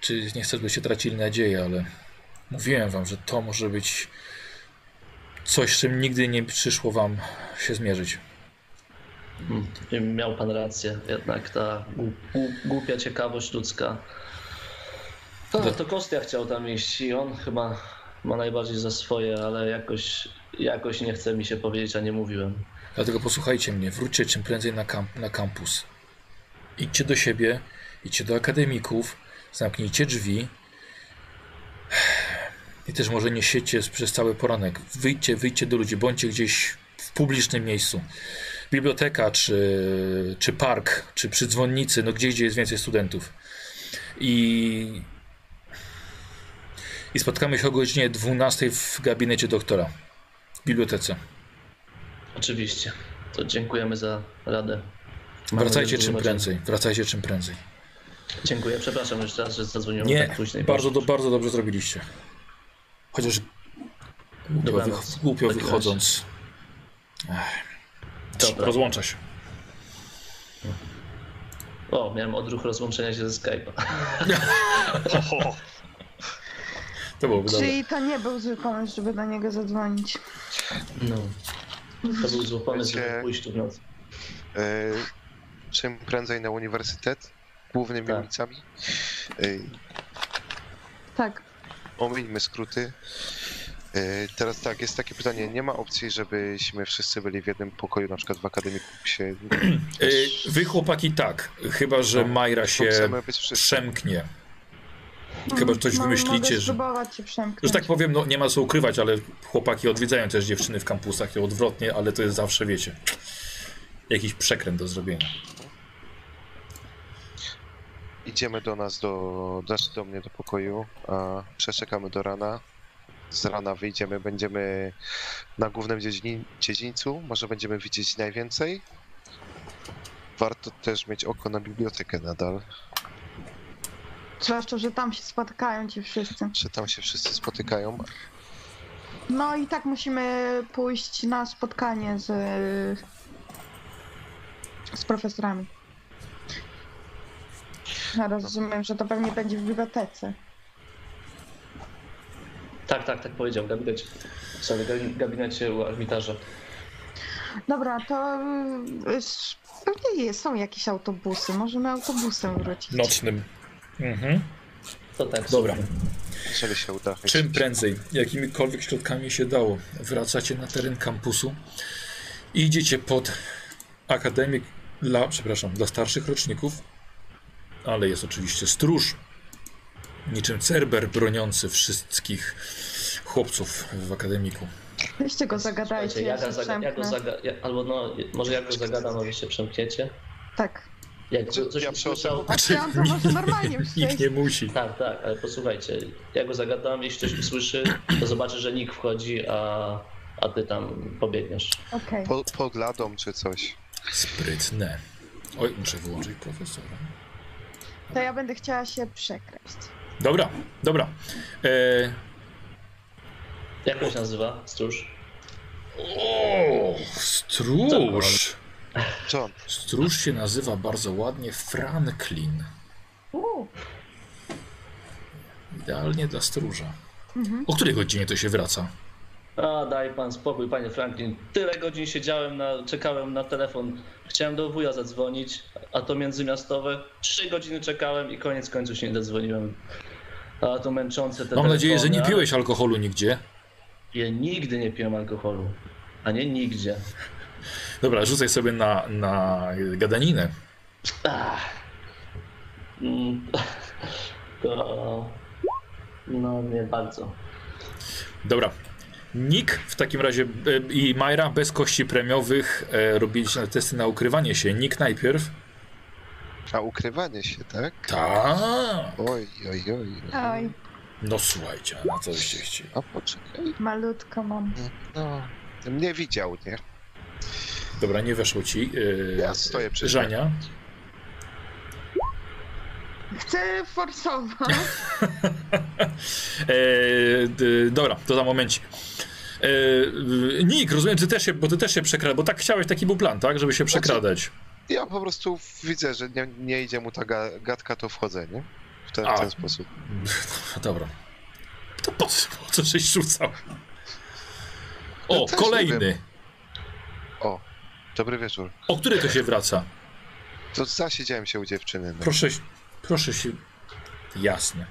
S1: Czy nie chcę, żebyście tracili nadzieję, ale mówiłem wam, że to może być coś, z czym nigdy nie przyszło wam się zmierzyć.
S4: Mm, i Miał pan rację, jednak ta głup- głup- głupia ciekawość ludzka. A, to Kostia chciał tam iść i on chyba ma najbardziej za swoje, ale jakoś, jakoś nie chce mi się powiedzieć, a nie mówiłem.
S1: Dlatego posłuchajcie mnie, wróćcie czym prędzej na, kamp, na kampus. Idźcie do siebie, idźcie do akademików, zamknijcie drzwi. I też może nie siedźcie przez cały poranek. Wyjdźcie, wyjdźcie do ludzi, bądźcie gdzieś w publicznym miejscu. Biblioteka, czy, czy park, czy przy dzwonnicy, no gdzieś, gdzie jest więcej studentów. I, I spotkamy się o godzinie 12 w gabinecie doktora, w bibliotece.
S4: Oczywiście. To dziękujemy za radę.
S1: Wracajcie czym prędzej. Wracajcie czym prędzej.
S4: Dziękuję, przepraszam jeszcze raz, że zadzwoniłem
S1: Nie,
S4: tak późno. i
S1: bardzo, do, bardzo dobrze zrobiliście. Chociaż głupio,
S4: Dobranoc.
S1: wych, głupio wychodząc.
S4: Dobra.
S1: Rozłącza się.
S4: O, miałem odruch rozłączenia się ze Skype'a. [LAUGHS]
S1: To byłoby dobre.
S3: Czyli to nie był zły pomysł, żeby do niego zadzwonić.
S4: No. To był zły pomysł,
S2: Wiecie-
S4: żeby pójść tu w nocy.
S2: E, czym prędzej na uniwersytet, głównymi
S4: Tak.
S2: ulicami. E,
S3: Tak.
S2: Omińmy skróty. E, teraz tak, jest takie pytanie, nie ma opcji, żebyśmy wszyscy byli w jednym pokoju, na przykład w akademiku się...
S1: Y, [CLEARS THROAT] Wy chłopaki tak, chyba że
S2: No,
S1: Majra się przemknie. Chyba, że coś
S3: Mo-
S1: wymyślicie,
S3: Mogę
S1: że...
S3: spróbować się przemknąć.
S1: Że tak powiem, no nie ma co ukrywać, ale chłopaki odwiedzają też dziewczyny w kampusach i odwrotnie, ale to jest zawsze, wiecie, jakiś przekręt do zrobienia.
S2: Idziemy do nas, do, znaczy do mnie do pokoju, a przeczekamy do rana. Z rana wyjdziemy, będziemy na głównym dziedzińcu, może będziemy widzieć najwięcej. Warto też mieć oko na bibliotekę nadal,
S3: Zwłaszcza, że tam się spotykają ci wszyscy.
S2: że tam się wszyscy spotykają.
S3: No i tak musimy pójść na spotkanie z, z profesorami. Ja rozumiem, że to pewnie będzie w bibliotece.
S4: Tak, tak, tak powiedział, gabinecie. Sorry, gabi- gabinecie u arbitraża.
S3: Dobra, to y, s- pewnie jest, są jakieś autobusy. Możemy autobusem wrócić.
S1: Nocnym. Mhm.
S4: To tak.
S1: Dobra.
S2: Jeżeli się uda.
S1: Czym prędzej, jakimikolwiek środkami się dało, wracacie na teren kampusu i idziecie pod akademik dla, przepraszam, dla starszych roczników, ale jest oczywiście stróż, niczym Cerber broniący wszystkich chłopców w akademiku.
S3: Weźcie go zagadajcie,
S4: ja,
S3: ja
S4: go zaga- ja go zaga- ja, albo no, może ja go zagadam, a wy się przemkniecie.
S3: Tak.
S4: Jak
S2: Czy-
S4: coś
S2: ja
S4: usłyszał...
S3: A czy on to może normalnie
S1: nikt nie musi.
S4: Tak, tak, ale posłuchajcie, ja go zagadam, jeśli ktoś usłyszy, to zobaczy, że nikt wchodzi, a, a ty tam pobiegniesz.
S3: Okej.
S2: Po, podladą czy coś.
S1: Sprytne. Oj, muszę wyłączyć profesora.
S3: To ja będę chciała się przekraść.
S1: Dobra, dobra. E,
S4: Jak on się nazywa, stróż?
S1: o, stróż.
S2: John,
S1: Stróż się nazywa bardzo ładnie Franklin. Idealnie dla stróża.
S3: Mhm.
S1: O której godzinie to się wraca?
S4: A, daj pan spokój, panie Franklin. Tyle godzin siedziałem, na, czekałem na telefon. Chciałem do wuja zadzwonić, a to międzymiastowe. Trzy godziny czekałem i koniec końców się nie dodzwoniłem. A to męczące te
S1: Mam nadzieję, że nie piłeś alkoholu nigdzie.
S4: Ja nigdy nie piłem alkoholu. A nie nigdzie.
S1: Dobra, rzucaj sobie na, na gadaninę.
S4: Ach. Mm, [LAUGHS] To... No nie bardzo.
S1: Dobra. Nick w takim razie e, i Majra bez kości premiowych e, robiliście testy na ukrywanie się. Nick najpierw.
S2: a ukrywanie się, tak?
S1: Tak.
S2: Oj, oj, oj.
S3: Oj,
S1: No słuchajcie, a na co byście chcieli?
S2: A poczekaj.
S3: malutko mam.
S2: No, mnie widział, nie?
S1: Dobra, nie weszło ci. E,
S2: Ja stoję przy
S1: Żania.
S3: Chcę forsować. [LAUGHS]
S1: E, d, dobra, to za momencik. E, Nick, rozumiem, ty też się, bo ty też się przekradasz, bo tak chciałeś, taki był plan, tak? Żeby się przekradać.
S2: Ja po prostu widzę, że nie, nie idzie mu ta ga- gadka, to wchodzę, nie? W ten,
S1: A.
S2: ten sposób. [LAUGHS]
S1: Dobra. To po co, po co żeś rzucał? O,
S2: Ja nie
S1: kolejny.
S2: O, dobry wieczór.
S1: O który to się wraca?
S2: To zasiedziałem się u dziewczyny. No.
S1: Proszę, proszę się. Jasne.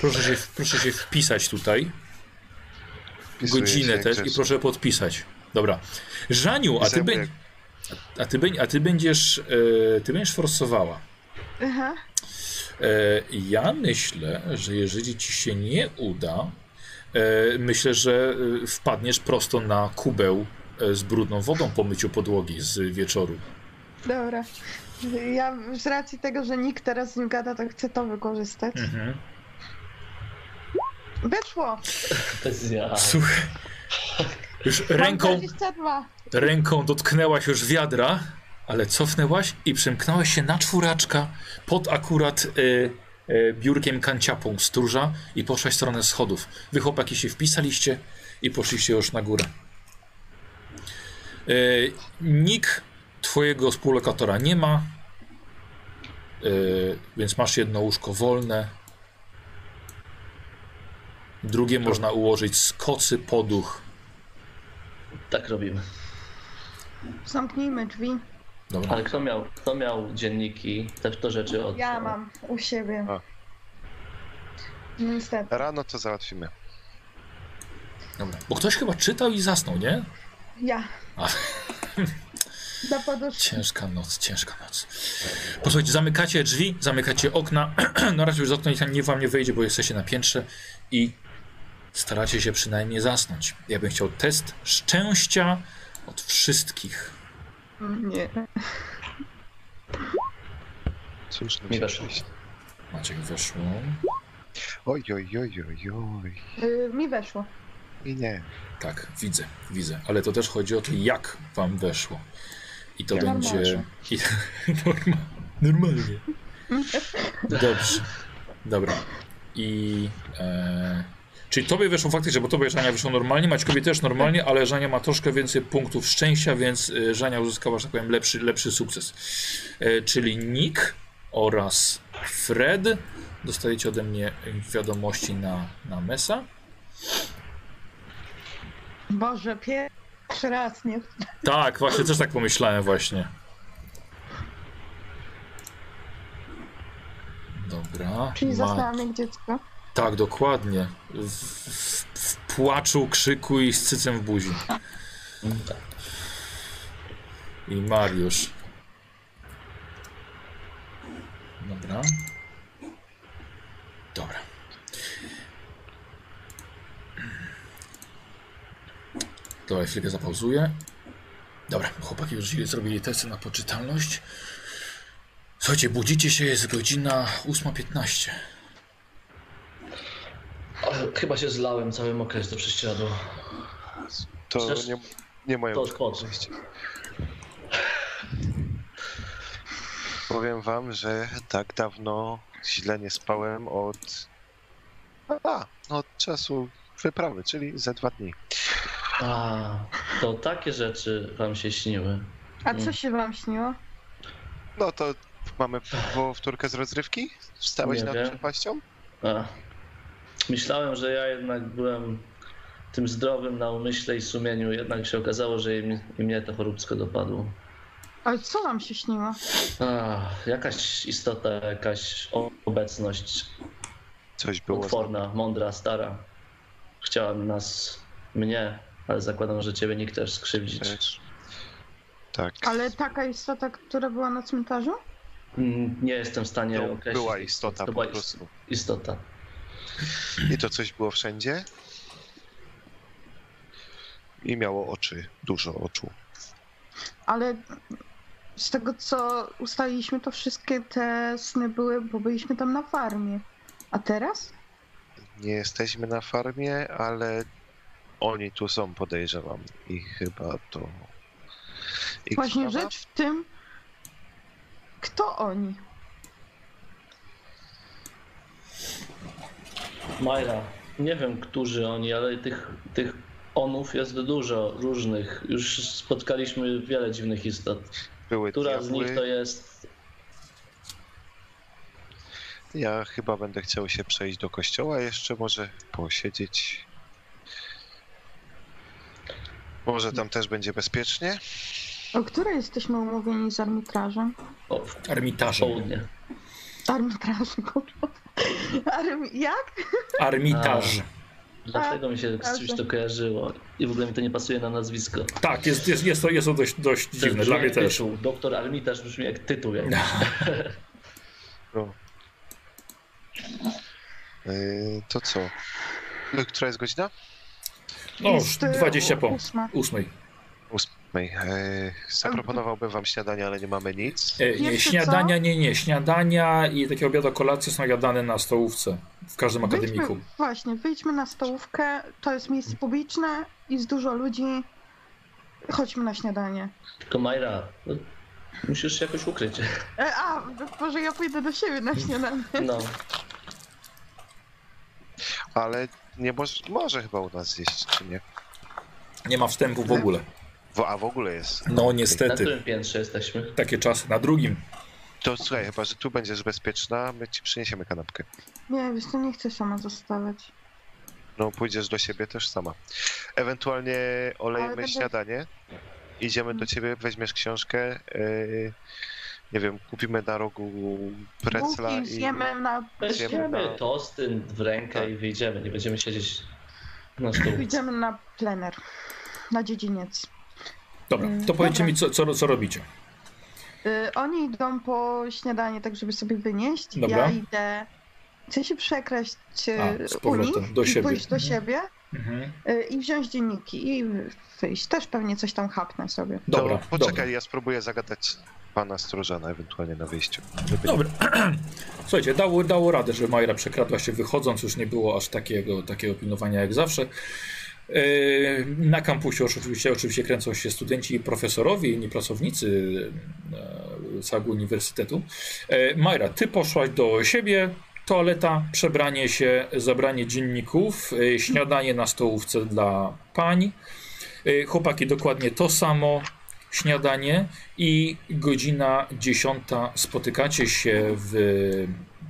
S1: Proszę się, proszę się wpisać tutaj.
S2: Wpisuję
S1: Godzinę
S2: się
S1: też i proszę podpisać. Dobra. Żaniu, a ty, bę- a ty, bę- a ty będziesz. E, ty będziesz forsowała.
S3: Aha.
S1: E, ja myślę, że jeżeli ci się nie uda, e, myślę, że e, wpadniesz prosto na kubeł e, z brudną wodą po myciu podłogi z wieczoru.
S3: Dobra. Ja z racji tego, że nikt teraz z nim gada, to chcę to wykorzystać.
S1: Mhm.
S3: Wyszło!
S4: To jest ja.
S1: Słuchaj. Już ręką,
S3: 22.
S1: ręką dotknęłaś już wiadra, ale cofnęłaś i przymknąłeś się na czwóraczka pod akurat y, y, biurkiem kanciapą stróża i poszłaś w stronę schodów. Wy chłopaki się wpisaliście i poszliście już na górę. Y, Nick twojego współlokatora nie ma, y, więc masz jedno łóżko wolne. Drugie można ułożyć z kocy poduch.
S4: Tak robimy.
S3: Zamknijmy drzwi.
S1: Dobra.
S4: Ale kto miał, kto miał dzienniki, te to rzeczy od...
S3: Ja mam u siebie.
S2: A.
S3: Niestety.
S2: Rano to załatwimy.
S1: Dobra. Bo ktoś chyba czytał i zasnął, nie?
S3: Ja.
S1: A. [LAUGHS] Ciężka noc, ciężka noc. Posłuchajcie, zamykacie drzwi, zamykacie okna. [CLEARS THROAT] no raczej już z okna nie wam nie wejdzie, bo jesteście na piętrze i staracie się przynajmniej zasnąć. Ja bym chciał test szczęścia od wszystkich.
S3: Nie.
S2: Cóż, nam
S4: Mi weszło.
S1: Maciek weszło.
S2: Oj, oj, oj, oj, oj.
S3: Y, mi weszło.
S2: I nie.
S1: Tak, widzę, widzę. Ale to też chodzi o to, jak wam weszło. I to będzie. [LAUGHS]
S3: Normalnie.
S1: I... Norma... Normalnie. Dobrze. Dobra. I. E... Czyli tobie weszło faktycznie, bo tobie Żania wyszło normalnie, Maćkowi też normalnie, ale Żania ma troszkę więcej punktów szczęścia, więc e, Żania uzyskała, że tak powiem, lepszy, lepszy sukces. E, czyli Nick oraz Fred dostajecie ode mnie wiadomości na, na Mesa.
S3: Boże, pierwszy raz nie.
S1: Tak, właśnie też tak pomyślałem właśnie. Dobra.
S3: Czyli jak dziecko.
S1: Tak, dokładnie. W, w, w płaczu, krzyku i z cycem w buzi. I Mariusz. Dobra. Dobra, chwilkę zapauzuję. Dobra, chłopaki już zrobili testy na poczytalność. Słuchajcie, budzicie się, jest godzina 8.15.
S4: O, Chyba się zlałem cały mokry do prześcieradła.
S2: To nie, nie moja
S4: To
S2: część. Powiem wam, że tak dawno źle nie spałem od... A, od czasu wyprawy, czyli za dwa dni.
S4: A, to takie rzeczy wam się śniły.
S3: A co
S4: Mm.
S3: się wam śniło?
S2: No to mamy powtórkę z rozrywki? Wstałeś
S4: Nie
S2: nad
S4: wiem.
S2: przepaścią?
S4: A. Myślałem, że ja jednak byłem tym zdrowym na umyśle i sumieniu, jednak się okazało, że i, mi- i mnie to choróbsko dopadło.
S3: Ale co wam się śniło?
S4: A, jakaś istota, jakaś o- obecność
S2: Coś było.
S4: potworna, mądra, stara. Chciała nas, mnie, ale zakładam, że ciebie nikt też skrzywdzić.
S2: Też. Tak.
S3: Ale taka istota, która była na cmentarzu?
S4: Mm, Nie jestem w stanie
S2: To
S4: określić.
S2: była istota
S4: To
S2: po
S4: była ist-
S2: prostu.
S4: istota.
S2: I to coś było wszędzie. I miało oczy, dużo oczu.
S3: Ale z tego co ustaliliśmy, to wszystkie te sny były, bo byliśmy tam na farmie. A teraz?
S2: Nie jesteśmy na farmie, ale oni tu są, podejrzewam. I chyba to. Ich
S3: Właśnie
S2: sprawa?
S3: rzecz w tym, kto oni?
S4: Majra, nie wiem, którzy oni, ale tych, tych onów jest dużo różnych. Już spotkaliśmy wiele dziwnych istot.
S2: Były
S4: Która z
S2: diabły.
S4: nich to jest.
S2: Ja chyba będę chciał się przejść do kościoła jeszcze, może posiedzieć. Może tam też będzie bezpiecznie?
S3: O której jesteśmy umówieni z arbitrażem?
S4: O, w
S1: Armitarzem.
S4: południe.
S3: Arbitrażem, kurwa. Armi... Jak?
S1: Armitaż.
S4: Dlatego mi się z czymś to kojarzyło. I w ogóle mi to nie pasuje na nazwisko.
S1: Tak, jest, jest, jest, to, jest to dość, dość
S4: To
S1: dziwne, dla mnie też.
S4: Tytuł. Doktor Armitarz brzmi jak tytuł. Jak...
S2: No. Yy, to co? No, Która jest godzina?
S1: No, już
S3: Jest, y,
S1: 20 po
S3: ósma.
S1: ósmej.
S2: Ósmej. Yy, zaproponowałbym wam śniadanie, ale nie mamy nic.
S1: E, śniadania, nie, nie. Śniadania i takie obiady, kolacje są jadane na stołówce w każdym akademiku.
S3: Wyjdźmy, właśnie, wyjdźmy na stołówkę, to jest miejsce publiczne, jest dużo ludzi. Chodźmy na śniadanie.
S4: Tylko Majra, no, Musisz się jakoś ukryć.
S3: E, a, może ja pójdę do siebie na [LAUGHS] śniadanie.
S4: No.
S2: Ale nie może, może chyba u nas zjeść, czy nie?
S1: Nie ma wstępu w ogóle.
S2: W, a w ogóle jest.
S1: No
S4: Na
S1: niestety.
S4: którym piętrze jesteśmy?
S1: Takie czasy. Na drugim.
S2: To słuchaj, chyba, że tu będziesz bezpieczna, my ci przyniesiemy kanapkę.
S3: Nie, wiesz co, nie chcę sama zostawać.
S2: No, pójdziesz do siebie też sama. Ewentualnie olejemy
S3: będę-
S2: śniadanie, idziemy do ciebie, weźmiesz książkę, yy, nie wiem, kupimy na rogu precla
S3: Bułki
S2: i...
S3: zjemy na...
S2: Idziemy na-
S4: Weźmiemy tosty w rękę
S2: Tak.
S4: i wyjdziemy. Nie będziemy siedzieć na stół.
S3: Pójdziemy na plener. Na dziedziniec.
S1: Dobra,
S3: Mm,
S1: to powiedzcie mi, co, co, co robicie.
S3: Y, oni idą po śniadanie, tak żeby sobie wynieść.
S1: Dobra.
S3: Ja idę... Chcę się przekraść y,
S1: A, z
S3: u
S1: powrotem,
S3: nich
S1: do
S3: i
S1: siebie.
S3: pójść do
S1: Mhm.
S3: siebie
S1: Mhm.
S3: y, i wziąć dzienniki i wyjść. Też pewnie coś tam chapnę sobie.
S1: Dobra,
S2: poczekaj,
S1: dobra.
S2: ja spróbuję zagadać pana stróżana ewentualnie na wyjściu. Żeby...
S1: Dobra. [CLEARS THROAT] Słuchajcie, dało, dało radę, że Majra przekradła się wychodząc, już nie było aż takiego, takiego pilnowania jak zawsze. Yy, Na kampusie oczywiście, oczywiście kręcą się studenci i profesorowie, inni pracownicy e, całego uniwersytetu. E, Majra, ty poszłaś do siebie, toaleta, przebranie się, zabranie dzienników, śniadanie na stołówce dla pań. Chłopaki dokładnie to samo, śniadanie i godzina dziesiąta spotykacie się w,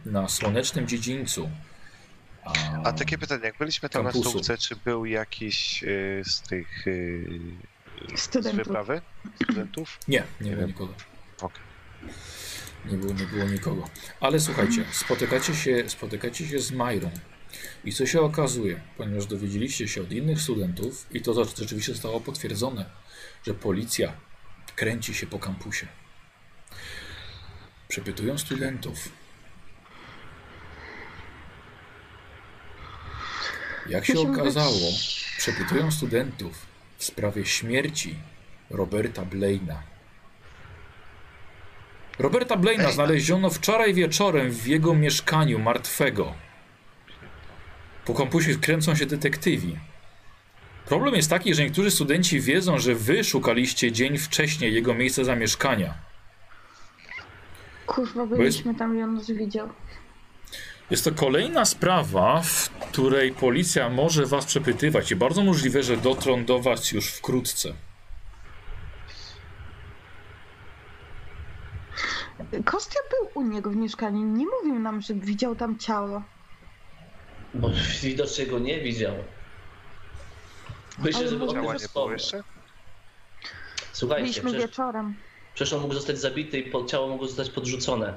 S1: na słonecznym dziedzińcu.
S2: A takie pytanie, jak byliśmy tam
S1: Kampusu.
S2: na stołówce, czy był jakiś y, z tych y, z
S3: Studentów.
S2: wyprawy studentów?
S1: Nie, nie było
S2: wiem.
S1: nikogo.
S2: Okej.
S1: Nie było, nie było nikogo. Ale słuchajcie, spotykacie się, spotykacie się z Majrą. I co się okazuje, ponieważ dowiedzieliście się od innych studentów, i to rzeczywiście zostało potwierdzone, że policja kręci się po kampusie. Przepytują studentów. Jak się okazało, przepytują studentów w sprawie śmierci Roberta Blaina. Roberta Blaina znaleziono wczoraj wieczorem w jego mieszkaniu martwego. Po kampusie kręcą się detektywi. Problem jest taki, że niektórzy studenci wiedzą, że wy szukaliście dzień wcześniej jego miejsca zamieszkania.
S3: Kurwa,
S1: jest-
S3: byliśmy tam i on nas widział.
S1: Jest to kolejna sprawa, w której policja może was przepytywać i bardzo możliwe, że dotrą do was już wkrótce.
S3: Kostia był u niego w mieszkaniu. Nie mówił nam, że widział tam ciało.
S4: Bo widocznie go nie widział. Myślę, że tym
S2: nie było jeszcze?
S4: Słuchajcie,
S3: Byliśmy
S4: przecież,
S3: wieczorem.
S4: przecież on mógł zostać zabity i po- ciało mogło zostać podrzucone.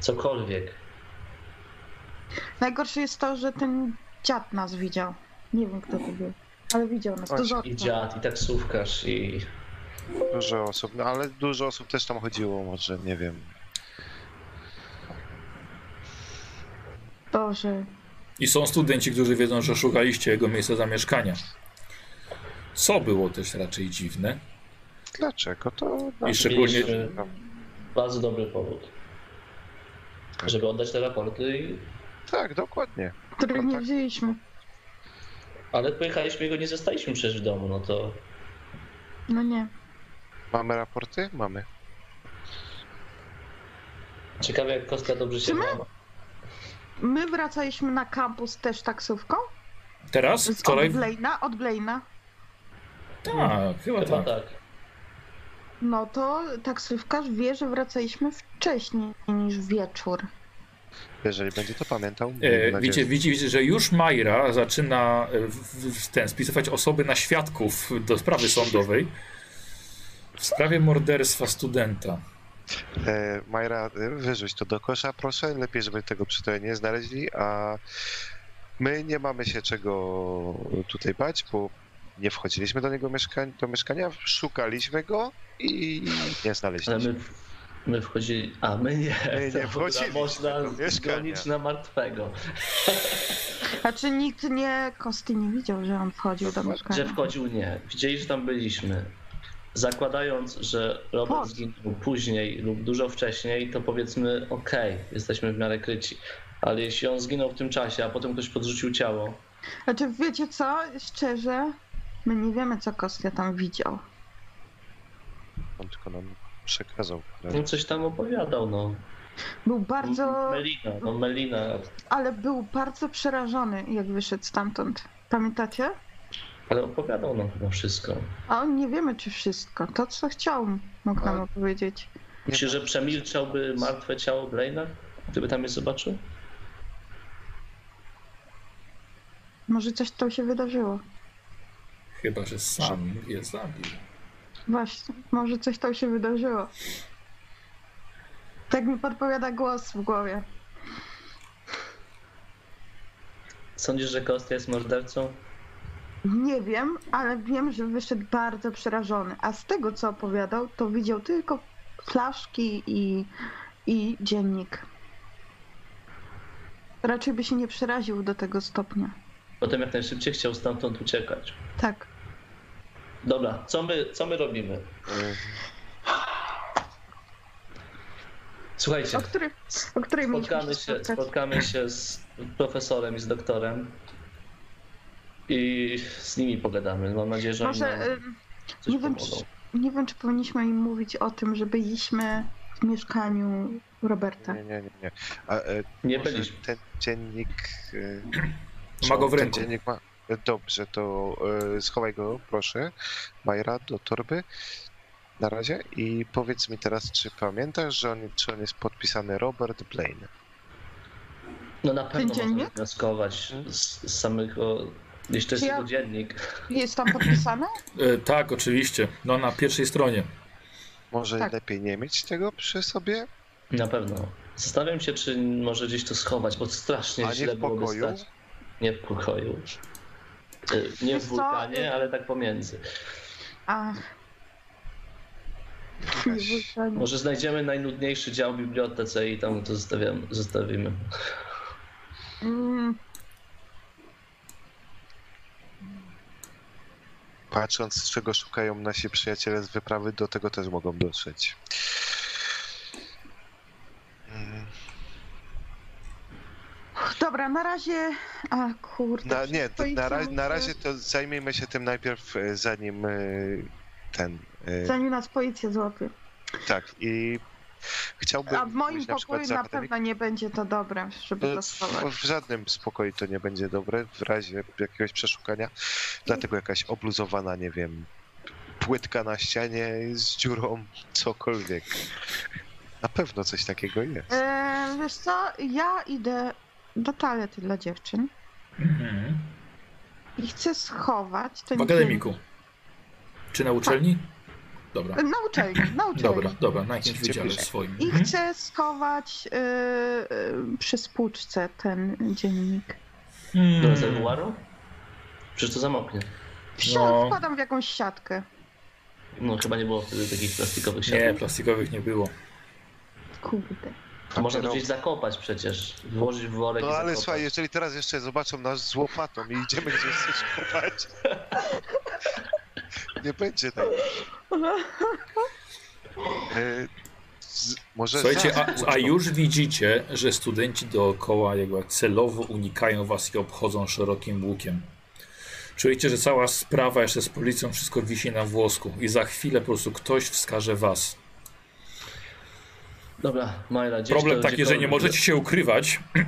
S4: Cokolwiek.
S3: Najgorsze jest to, że ten dziad nas widział. Nie wiem, kto to był. Ale widział nas. Dozorca.
S4: I dziad, i taksówkarz, i...
S2: Dużo osób, no ale dużo osób też tam chodziło, może nie wiem.
S3: Boże.
S1: I są studenci, którzy wiedzą, że szukaliście jego miejsca zamieszkania. Co było też raczej dziwne.
S2: Dlaczego? To no,
S1: I szczególnie,
S4: bardzo dobry powód. Żeby oddać te raporty, i...
S2: Tak, dokładnie.
S3: Których nie
S2: tak.
S3: wzięliśmy.
S4: ale pojechaliśmy i go nie zostaliśmy przecież w domu, no to...
S3: No nie.
S2: Mamy raporty? Mamy.
S4: Ciekawe jak Kostka dobrze się
S3: my?
S4: ma.
S3: My wracaliśmy na kampus też taksówką.
S1: teraz?
S3: Z, od Blaina. Od Blaina.
S1: Tak, chyba
S4: Chyba
S1: tak.
S4: tak.
S3: No to taksówkarz wie, że wracaliśmy wcześniej niż wieczór.
S2: Jeżeli będzie to pamiętał.
S1: E,
S2: nadzieję,
S1: widzicie,
S2: że-
S1: widzicie, widzicie, że już Majra zaczyna e, w, w ten, spisywać osoby na świadków do sprawy sądowej w sprawie morderstwa studenta.
S2: E, Majra, e, wyrzuć to do kosza, proszę. Lepiej, żeby tego przy tobie nie znaleźli, a my nie mamy się czego tutaj bać, bo nie wchodziliśmy do niego mieszkań, do mieszkania, szukaliśmy go i nie
S4: Ale
S2: znaleźliśmy.
S4: my, my wchodzili... A my nie.
S2: My nie [LAUGHS]
S4: To
S2: wchodziliśmy
S4: Można zgonić na martwego. [LAUGHS]
S3: Znaczy nikt nie, Kosty nie widział, że on wchodził do mieszkania.
S4: Że wchodził nie. Widzieli, że tam byliśmy. Zakładając, że Robert
S3: Po-
S4: zginął później lub dużo wcześniej, to powiedzmy okej, jesteśmy w miarę kryci. Ale jeśli on zginął w tym czasie, a potem ktoś podrzucił ciało,
S3: Znaczy wiecie co? Szczerze, my nie wiemy co Kostia tam widział.
S2: On tylko nam przekazał.
S4: No coś tam opowiadał, no.
S3: Był bardzo,
S4: Melina, no Melina.
S3: ale był bardzo przerażony, jak wyszedł stamtąd. Pamiętacie?
S4: Ale opowiadał nam chyba wszystko.
S3: A on nie wiemy, czy wszystko. To, co chciał, mógł nam opowiedzieć.
S4: Myślisz, że przemilczałby martwe ciało Blaina, gdyby tam je zobaczył?
S3: Może coś tam się wydarzyło.
S1: Chyba, że sam je zabił.
S3: Właśnie, może coś tam się wydarzyło. Tak mi podpowiada głos w głowie.
S4: Sądzisz, że Kostia jest mordercą?
S3: Nie wiem, ale wiem, że wyszedł bardzo przerażony. A z tego, co opowiadał, to widział tylko flaszki i, i dziennik. Raczej by się nie przeraził do tego stopnia.
S4: Potem jak najszybciej chciał stamtąd uciekać.
S3: Tak.
S4: Dobra, co my, co my robimy? Słuchajcie,
S3: O, który, o której
S4: spotkamy
S3: się
S4: spotkamy się z profesorem i z doktorem i z nimi pogadamy. Mam nadzieję, że oni
S3: Może, nie wiem, czy, nie wiem, czy powinniśmy im mówić o tym, że byliśmy w mieszkaniu Roberta.
S2: Nie, nie, nie, nie. A, e,
S4: Nie byliśmy.
S2: ten dziennik... czy
S1: Ma go w
S2: ten
S1: ręku.
S2: Dziennik ma... Dobrze, to y, schowaj go, proszę, Majra, do torby na razie i powiedz mi teraz, czy pamiętasz, że on, czy on jest podpisany Robert Blaine?
S4: No na pewno
S3: dziennik?
S4: możemy wnioskować z, z samego, jeśli to jest
S3: ja-
S4: jego dziennik.
S3: Jest tam podpisane?
S1: E, tak, oczywiście. No na pierwszej stronie.
S2: Może
S3: Tak.
S2: lepiej nie mieć tego przy sobie?
S4: Na pewno. Zastanawiam się, czy może gdzieś to schować, bo strasznie
S2: A nie
S4: źle
S2: w
S4: byłoby
S2: pokoju?
S4: stać. Nie w pokoju. Y, Nie
S3: Wiesz
S4: w
S3: co?
S4: wulkanie, ale tak pomiędzy.
S3: Ach.
S4: Może znajdziemy najnudniejszy dział w bibliotece i tam to zostawiam, zostawimy.
S3: Mm,
S2: Patrząc, czego szukają nasi przyjaciele z wyprawy, do tego też mogą dotrzeć. Mm,
S3: Dobra, na razie. A kurde.
S2: Na, nie, na, ra- na razie to zajmijmy się tym najpierw, e, zanim e, ten. e,
S3: Zanim nas policja złapie.
S2: Tak, i chciałbym.
S3: A w moim
S2: na
S3: pokoju na
S2: akademik-
S3: pewno nie będzie to dobre, żeby to
S2: W, żadnym spokoju to nie będzie dobre, w razie jakiegoś przeszukania. Dlatego jakaś obluzowana, nie wiem, płytka na ścianie z dziurą, cokolwiek. Na pewno coś takiego jest.
S3: Wiesz co, ja idę do toalety dla dziewczyn
S1: Mhm.
S3: i chcę schować ten
S1: W akademiku. Czy na uczelni? Dobra.
S3: Na uczelni, na uczelni.
S1: Dobra, dobra, na jakimś wydziale swoim.
S3: I
S1: Mhm.
S3: chcę schować y, y, przy spłuczce ten dziennik.
S4: Do
S1: Hmm.
S4: rezerwuaru? Przecież to zamoknie.
S1: No.
S3: Wkładam w jakąś siatkę.
S4: No chyba nie było wtedy takich plastikowych
S1: Nie,
S4: siatek.
S1: plastikowych nie było.
S3: Kurde.
S4: To Można to gdzieś zakopać przecież. Włożyć w worek i
S2: No ale
S4: zakopać.
S2: słuchaj, jeżeli teraz jeszcze zobaczą nas z łopatą i idziemy gdzieś coś kopać, [LAUGHS] nie będzie tak. E, z, może
S1: Słuchajcie, a, a już widzicie, że studenci dookoła jakby celowo unikają was i obchodzą szerokim łukiem. Czujecie, że cała sprawa jeszcze z policją, wszystko wisi na włosku i za chwilę po prostu ktoś wskaże was.
S4: Dobra, Majra, gdzieś
S1: Problem
S4: to,
S1: taki, że nie możecie się ukrywać. [CLEARS THROAT]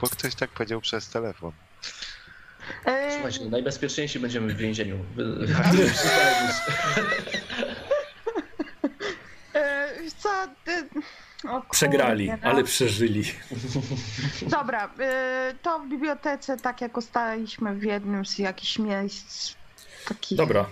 S2: Bo ktoś tak powiedział przez telefon.
S3: E,
S4: Słuchajcie, najbezpieczniejsi będziemy w więzieniu. [LAUGHS] [LAUGHS]
S3: Co, o kurde,
S1: Przegrali,
S3: no.
S1: ale przeżyli. [LAUGHS]
S3: Dobra, y, to w bibliotece, tak jak ustaliliśmy w jednym z jakichś miejsc takich...
S1: Dobra,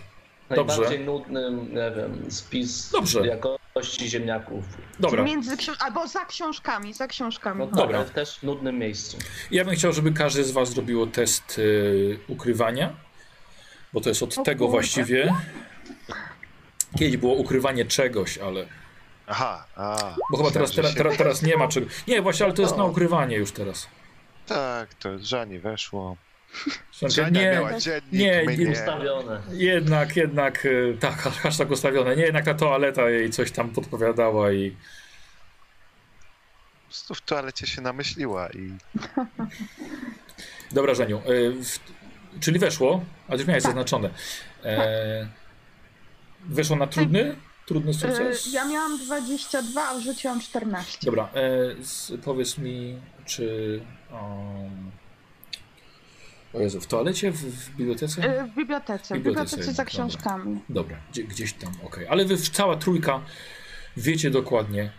S4: Najbardziej
S1: Dobrze.
S4: nudnym, nie wiem, spis
S1: Dobrze.
S4: jakości ziemniaków.
S1: dobra.
S3: Między książ- albo za książkami, za książkami.
S4: No tak,
S1: Dobra.
S4: ale w też nudnym miejscu.
S1: Ja bym chciał, żeby każdy z was zrobiło test y, ukrywania, bo to jest od
S3: O
S1: tego
S3: kurde.
S1: właściwie. Kiedyś było ukrywanie czegoś, ale
S2: Aha, a.
S1: Bo chyba teraz, teraz, teraz, teraz nie ma czego. Nie, właśnie, ale to jest
S2: No.
S1: na ukrywanie już teraz.
S2: Tak, to Żani weszło.
S1: Znaczy, nie,
S2: miała dziennik,
S1: nie, nie.
S4: Ustawione.
S1: jednak, jednak, y, tak, [LAUGHS] hashtag ustawione. Nie, jednak ta toaleta jej coś tam podpowiadała i
S2: Po prostu w toalecie się namyśliła i [LAUGHS]
S1: Dobra, Żeniu. y, w... Czyli weszło, a już miałeś
S3: Tak.
S1: zaznaczone. E... Weszło na trudny? Trudny
S3: E,
S1: sukces?
S3: Ja miałam 22, a wrzuciłam 14.
S1: Dobra, e, z, powiedz mi, czy... Um, o Jezu, w toalecie, w, w bibliotece?
S3: E, W bibliotece, w
S1: Bibliotece,
S3: bibliotece za
S1: dobra.
S3: książkami.
S1: Dobra, gdzie, gdzieś tam, okej. Ale wy cała trójka wiecie dokładnie,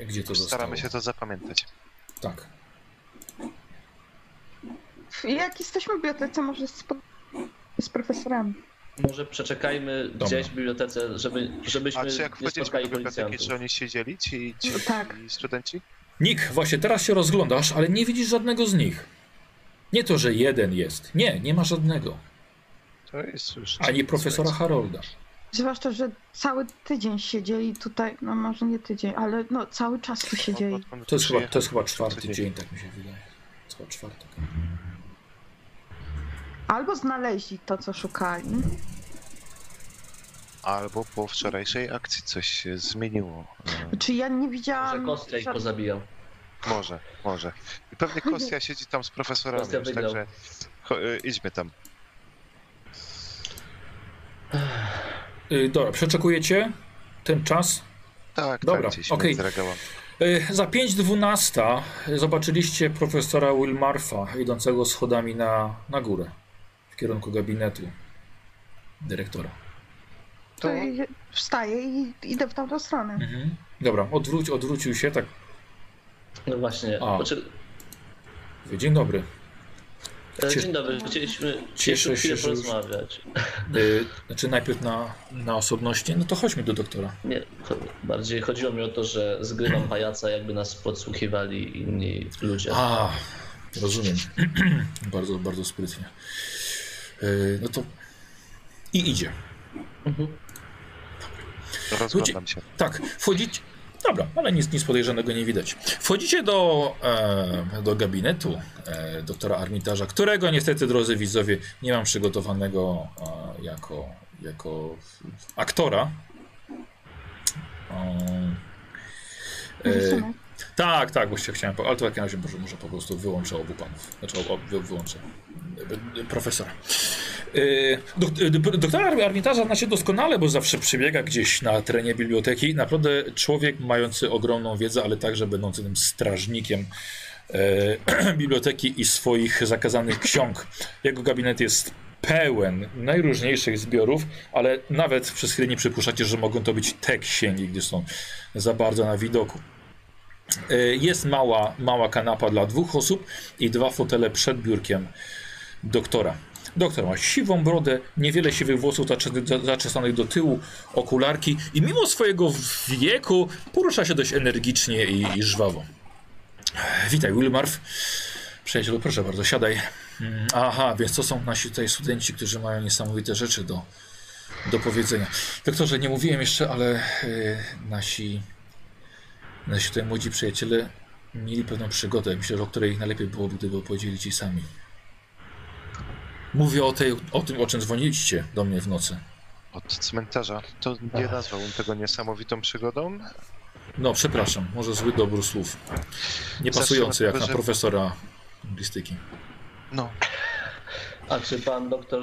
S1: e, gdzie to zostało.
S2: Staramy się to zapamiętać.
S1: Tak.
S3: Jak jesteśmy w bibliotece, może z, z profesorami.
S4: Może przeczekajmy gdzieś w bibliotece, żeby, żebyśmy
S2: A czy jak
S4: nie
S2: wchodziliśmy
S4: spotkali
S2: do biblioteki,
S4: policjantów.
S2: czy oni siedzieli, ci, ci
S3: Tak.
S2: studenci?
S1: Nick, właśnie teraz się rozglądasz, ale nie widzisz żadnego z nich. Nie to, że jeden jest. Nie, nie ma żadnego.
S2: To jest już...
S1: Ani profesora Harolda.
S3: Zwłaszcza, że cały tydzień siedzieli tutaj, no może nie tydzień, ale no cały czas tu siedzieli.
S1: To jest, chyba, to jest chyba czwarty dzień, tak mi się wydaje. Chyba czwartek.
S3: Albo znaleźli to, co szukali.
S2: Albo po wczorajszej akcji coś się zmieniło.
S3: Czy ja nie
S4: Może
S3: widziałam...
S4: Ich
S3: żad-
S4: pozabijał.
S2: Może, może. I pewnie Kostia siedzi tam z profesorami,
S4: Kostia
S2: już,
S4: wygrał.
S2: także cho- e, idźmy tam.
S1: Yy, dobra, przeczekujecie ten czas.
S2: Tak,
S1: Dobra,
S2: tak, gdzieś
S1: okej.
S2: między regałami.
S1: Yy, za 5.12 zobaczyliście profesora Wilmarfa idącego schodami na, na górę w kierunku gabinetu dyrektora.
S3: To
S2: To-
S3: ja wstaję i idę w tamtą stronę.
S1: Mhm. Dobra, odwróć, odwrócił się, tak.
S4: No właśnie.
S1: A. Dzień dobry.
S4: e,
S1: Cie-
S4: dzień dobry, chcieliśmy,
S1: Cieszę się, że już-
S4: porozmawiać.
S1: Yy, znaczy najpierw na, na osobności, no to chodźmy do doktora.
S4: Nie, cho- bardziej chodziło mi o to, że zgrywam pajaca, jakby nas podsłuchiwali inni ludzie.
S1: A, rozumiem. [CLEARS THROAT] bardzo, bardzo sprytnie. Yy, no to i idzie.
S4: Mhm.
S2: Rozglądam się.
S1: Tak, wchodzicie. Dobra, ale nic, nic podejrzanego nie widać. Wchodzicie do, e, do gabinetu e, doktora Armitarza, którego niestety, drodzy widzowie, nie mam przygotowanego e, jako, jako aktora. E,
S3: Rysunek.
S1: tak, tak, właśnie chciałem, ale to w takim razie może, może po prostu wyłączę obu panów. Znaczy, o, wy, wyłączę e, e, profesora. E, dok- e, Doktora Ar- Armitarza znacie doskonale, bo zawsze przybiega gdzieś na terenie biblioteki. Naprawdę człowiek mający ogromną wiedzę, ale także będący tym strażnikiem e, [CLEARS THROAT] biblioteki i swoich zakazanych ksiąg. Jego gabinet jest pełen najróżniejszych zbiorów, ale nawet przez chwilę nie przypuszczacie, że mogą to być te księgi, gdyż są za bardzo na widoku. E, Jest mała, mała kanapa dla dwóch osób i dwa fotele przed biurkiem doktora. Doktor ma siwą brodę, niewiele siwych włosów zacze- za- zaczesanych do tyłu, okularki i mimo swojego wieku porusza się dość energicznie i, i żwawo. Witaj, Wilmarf. Przyjacielu, proszę bardzo, siadaj. Mm, Aha, więc to są nasi tutaj studenci, którzy mają niesamowite rzeczy do, do powiedzenia. Doktorze, nie mówiłem jeszcze, ale y, nasi, nasi tutaj młodzi przyjaciele mieli pewną przygodę, myślę, o której najlepiej byłoby, gdyby opowiedzieli ci sami. Mówię o, tej, o tym, o czym dzwoniliście do mnie w nocy.
S2: Od cmentarza. To nie
S4: Ach.
S2: nazwałbym tego niesamowitą przygodą.
S1: No, przepraszam, może zły dobór słów. Nie
S2: Zacznę
S1: pasujący
S2: od
S1: jak
S2: tego,
S1: na
S2: że-
S1: profesora anglistyki.
S2: No,
S4: A czy pan doktor,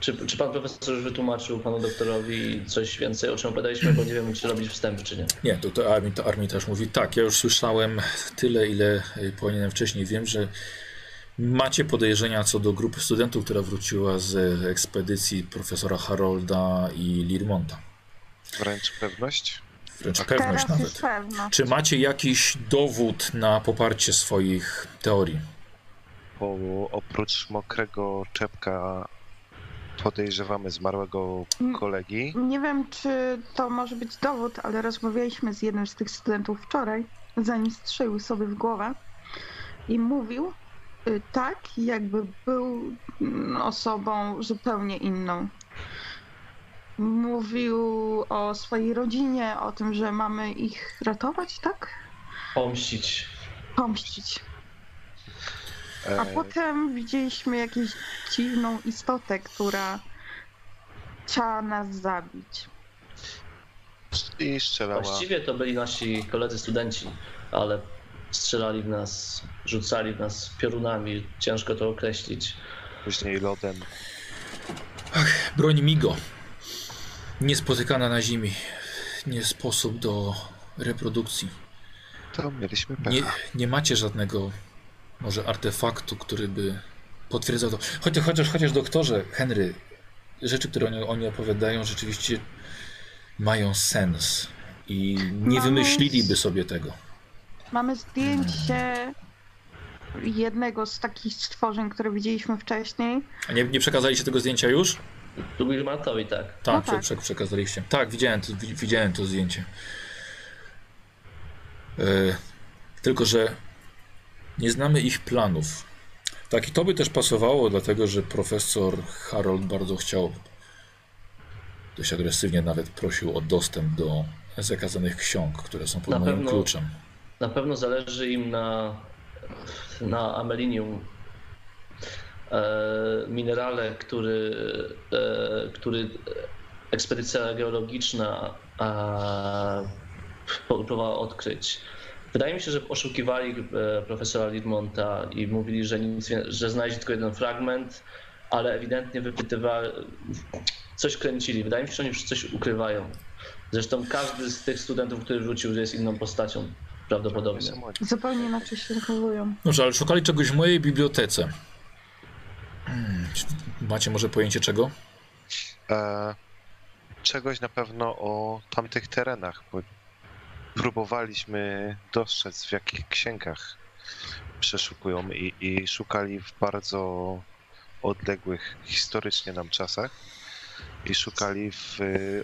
S4: czy, czy pan profesor już wytłumaczył panu doktorowi coś więcej, o czym opowiadaliśmy, bo nie wiem, czy robić wstęp, czy nie.
S1: Nie, to, to Armin, to Armin też mówi tak, ja już słyszałem tyle, ile powinienem wcześniej. Wiem, że macie podejrzenia co do grupy studentów, która wróciła z ekspedycji profesora Harolda i Lirmonta.
S2: wręcz pewność.
S1: Wręcz
S3: Teraz
S1: pewność nawet. Czy macie jakiś dowód na poparcie swoich teorii?
S2: Bo oprócz mokrego czepka podejrzewamy zmarłego kolegi.
S3: Nie wiem, czy to może być dowód, ale rozmawialiśmy z jednym z tych studentów wczoraj, zanim strzelił sobie w głowę i mówił tak, jakby był mm, osobą zupełnie inną. Mówił o swojej rodzinie, o tym, że mamy ich ratować, tak?
S4: Pomścić.
S3: Pomścić. A
S2: E,
S3: potem widzieliśmy jakąś dziwną istotę, która chciała nas zabić.
S2: I strzelała.
S4: Właściwie to byli nasi koledzy studenci, ale strzelali w nas, rzucali w nas piorunami, ciężko to określić.
S2: Później lodem.
S1: Broń Migo. niespotykana na Ziemi. Nie sposób do reprodukcji.
S2: To mieliśmy pecha.
S1: Nie, nie macie żadnego może artefaktu, który by potwierdzał to. Chociaż, chociaż, chociaż doktorze, Henry, rzeczy, które oni, oni opowiadają, rzeczywiście mają sens. I nie
S3: Mamy-
S1: wymyśliliby sobie tego.
S3: Mamy zdjęcie jednego z takich stworzeń, które widzieliśmy wcześniej.
S1: A nie, nie przekazaliście tego zdjęcia już?
S4: Tu Wilmartowi tak.
S1: Tak,
S3: No tak.
S1: prze- przekazaliście. Tak, widziałem to, wi- widziałem to zdjęcie. E, tylko, że nie znamy ich planów. Tak, i to by też pasowało, dlatego że profesor Harold bardzo chciał, dość agresywnie nawet prosił o dostęp do zakazanych ksiąg, które są pod
S4: Na
S1: moim
S4: pewno-
S1: kluczem.
S4: Na pewno zależy im na, na amelinium. E, minerale, który, e, który ekspedycja geologiczna e, próbowała odkryć. Wydaje mi się, że oszukiwali profesora Lidmonta i mówili, że, nic, że znaleźli tylko jeden fragment, ale ewidentnie wypytywali, coś kręcili. Wydaje mi się, że oni już coś ukrywają. Zresztą każdy z tych studentów, który wrócił, jest inną postacią. Prawdopodobnie.
S3: Zupełnie inaczej się zachowują.
S1: Dobrze, ale szukali czegoś w mojej bibliotece. Hmm, macie może pojęcie czego?
S2: E, czegoś na pewno o tamtych terenach, bo próbowaliśmy dostrzec w jakich księgach przeszukują i, i szukali w bardzo odległych historycznie nam czasach i szukali w,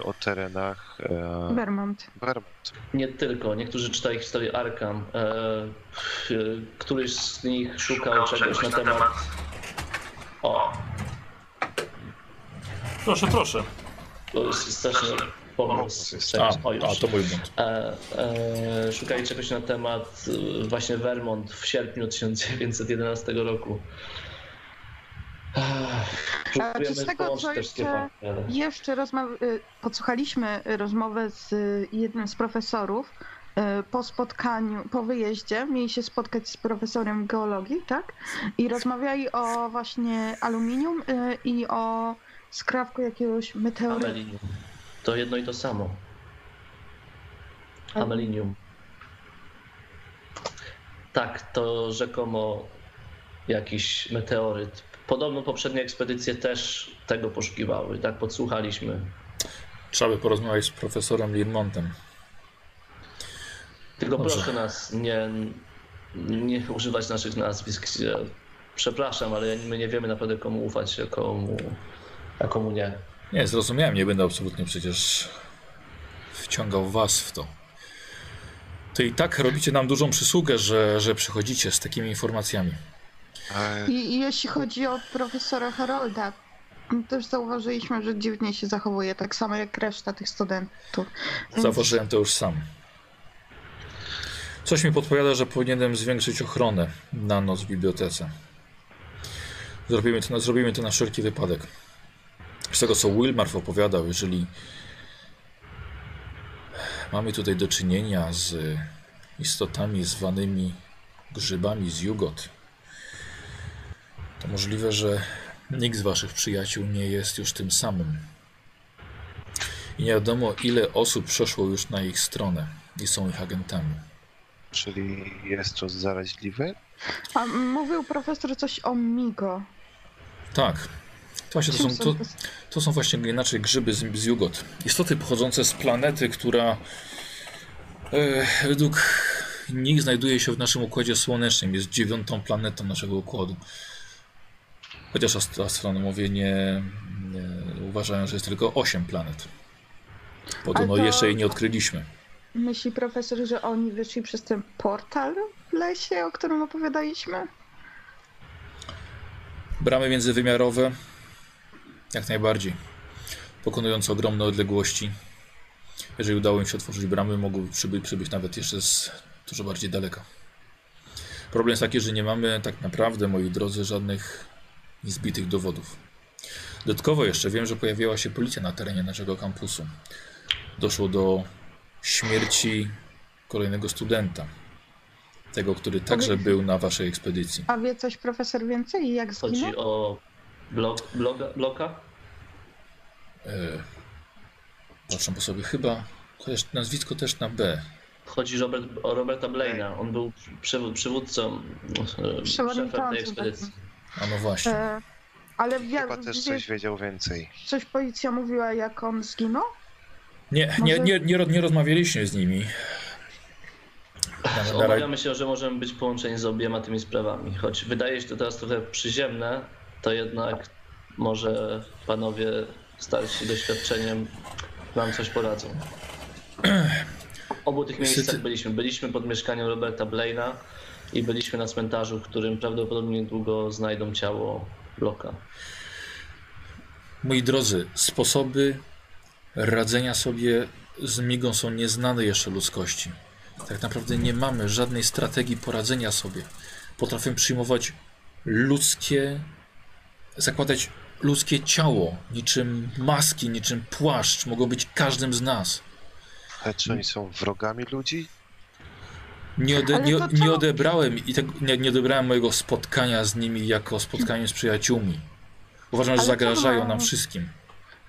S2: o terenach e,
S3: Vermont.
S2: Vermont.
S4: Nie tylko. Niektórzy czytali historię Arkham. E, e, któryś z nich szukał czegoś na temat. O,
S1: Proszę, proszę.
S4: to jest straszny pomysł.
S1: A,
S4: O, już.
S1: a to mój błąd.
S4: E, e, szukali czegoś na temat e, właśnie Vermont w sierpniu 1911 roku. Ech,
S3: A czy z
S4: próbujemy
S3: tego, co jeszcze- Jeszcze rozma- y, podsłuchaliśmy rozmowę z y, jednym z profesorów y, po spotkaniu, po wyjeździe. Mieli się spotkać z profesorem geologii, tak? I rozmawiali o właśnie aluminium i o skrawku jakiegoś meteorytu.
S4: Amelinium. To jedno i to samo. Amelinium. Tak, to rzekomo jakiś meteoryt. Podobno poprzednie ekspedycje też tego poszukiwały, tak podsłuchaliśmy.
S1: Trzeba by porozmawiać z profesorem Lirmontem.
S4: Tylko
S1: Dobrze.
S4: proszę nas nie, nie używać naszych nazwisk. Przepraszam, ale my nie wiemy naprawdę komu ufać, a komu, a komu nie.
S1: Nie, zrozumiałem, nie będę absolutnie przecież wciągał was w to. To i tak robicie nam dużą przysługę, że, że przychodzicie z takimi informacjami.
S2: E,
S3: I, I jeśli chodzi o profesora Harolda, też zauważyliśmy, że dziwnie się zachowuje, tak samo jak reszta tych studentów. Więc-
S1: Zauważyłem to już sam. Coś mi podpowiada, że powinienem zwiększyć ochronę na noc w bibliotece. Zrobimy to na, zrobimy to na wszelki wypadek. Z tego, co Wilmarf opowiadał, jeżeli mamy tutaj do czynienia z istotami zwanymi grzybami z Jugot, to możliwe, że nikt z waszych przyjaciół nie jest już tym samym. I nie wiadomo, ile osób przeszło już na ich stronę i są ich agentami.
S2: czyli jest to zaraźliwe?
S3: A mówił profesor coś o Migo.
S1: Tak. To, właśnie to, są, to,
S3: to-
S1: to są właśnie inaczej grzyby z, z Jugot. Istoty pochodzące z planety, która e, według nich znajduje się w naszym układzie słonecznym. Jest dziewiątą planetą naszego układu. Chociaż ast- astronomowie nie, nie uważają, że jest tylko 8 planet. Podobno
S3: to-
S1: jeszcze jej nie odkryliśmy.
S3: Myśli profesor, że oni wyszli przez ten portal w lesie, o którym opowiadaliśmy?
S1: Bramy międzywymiarowe jak najbardziej. Pokonując ogromne odległości. Jeżeli udało im się otworzyć bramy, mogłyby przybyć, przybyć nawet jeszcze z dużo bardziej daleka. Problem jest taki, że nie mamy tak naprawdę, moi drodzy, żadnych zbitych dowodów. Dodatkowo jeszcze wiem, że pojawiła się policja na terenie naszego kampusu. Doszło do śmierci kolejnego studenta. Tego, który także był na waszej ekspedycji.
S3: A wie coś profesor więcej i jak
S4: Chodzi
S3: zginął?
S4: o blok, bloga, bloka?
S1: E, Patrzę po sobie, chyba, chociaż nazwisko też na B.
S4: Chodzi Robert, o Roberta Blaina. On był przywód, przywódcą, e, szefem tej
S3: Przewodniczący
S4: ekspedycji.
S1: A no właśnie.
S3: E, ale wie,
S2: Chyba też
S3: wie,
S2: coś wiedział więcej.
S3: coś policja mówiła, jak on zginął?
S1: Nie, nie,
S3: może-
S1: nie, nie, ro- nie rozmawialiśmy z nimi.
S4: Obawiamy się, że możemy być połączeni z obiema tymi sprawami. Choć wydaje się to teraz trochę przyziemne, to jednak może panowie starsi doświadczeniem nam coś poradzą. W obu tych miejscach byliśmy. Byliśmy pod mieszkaniem Roberta Blaina i byliśmy na cmentarzu, w którym prawdopodobnie niedługo znajdą ciało Bloka.
S1: moi drodzy, sposoby radzenia sobie z migą są nieznane jeszcze ludzkości. Tak naprawdę nie mamy żadnej strategii poradzenia sobie. Potrafię przyjmować ludzkie, zakładać ludzkie ciało, niczym maski, niczym płaszcz, mogą być każdym z nas.
S2: Ale czy oni są wrogami ludzi?
S1: Nie, ode, nie, nie odebrałem i tego, nie, nie odebrałem mojego spotkania z nimi jako spotkanie z przyjaciółmi. Uważam, że
S3: Ale
S1: zagrażają nam wszystkim.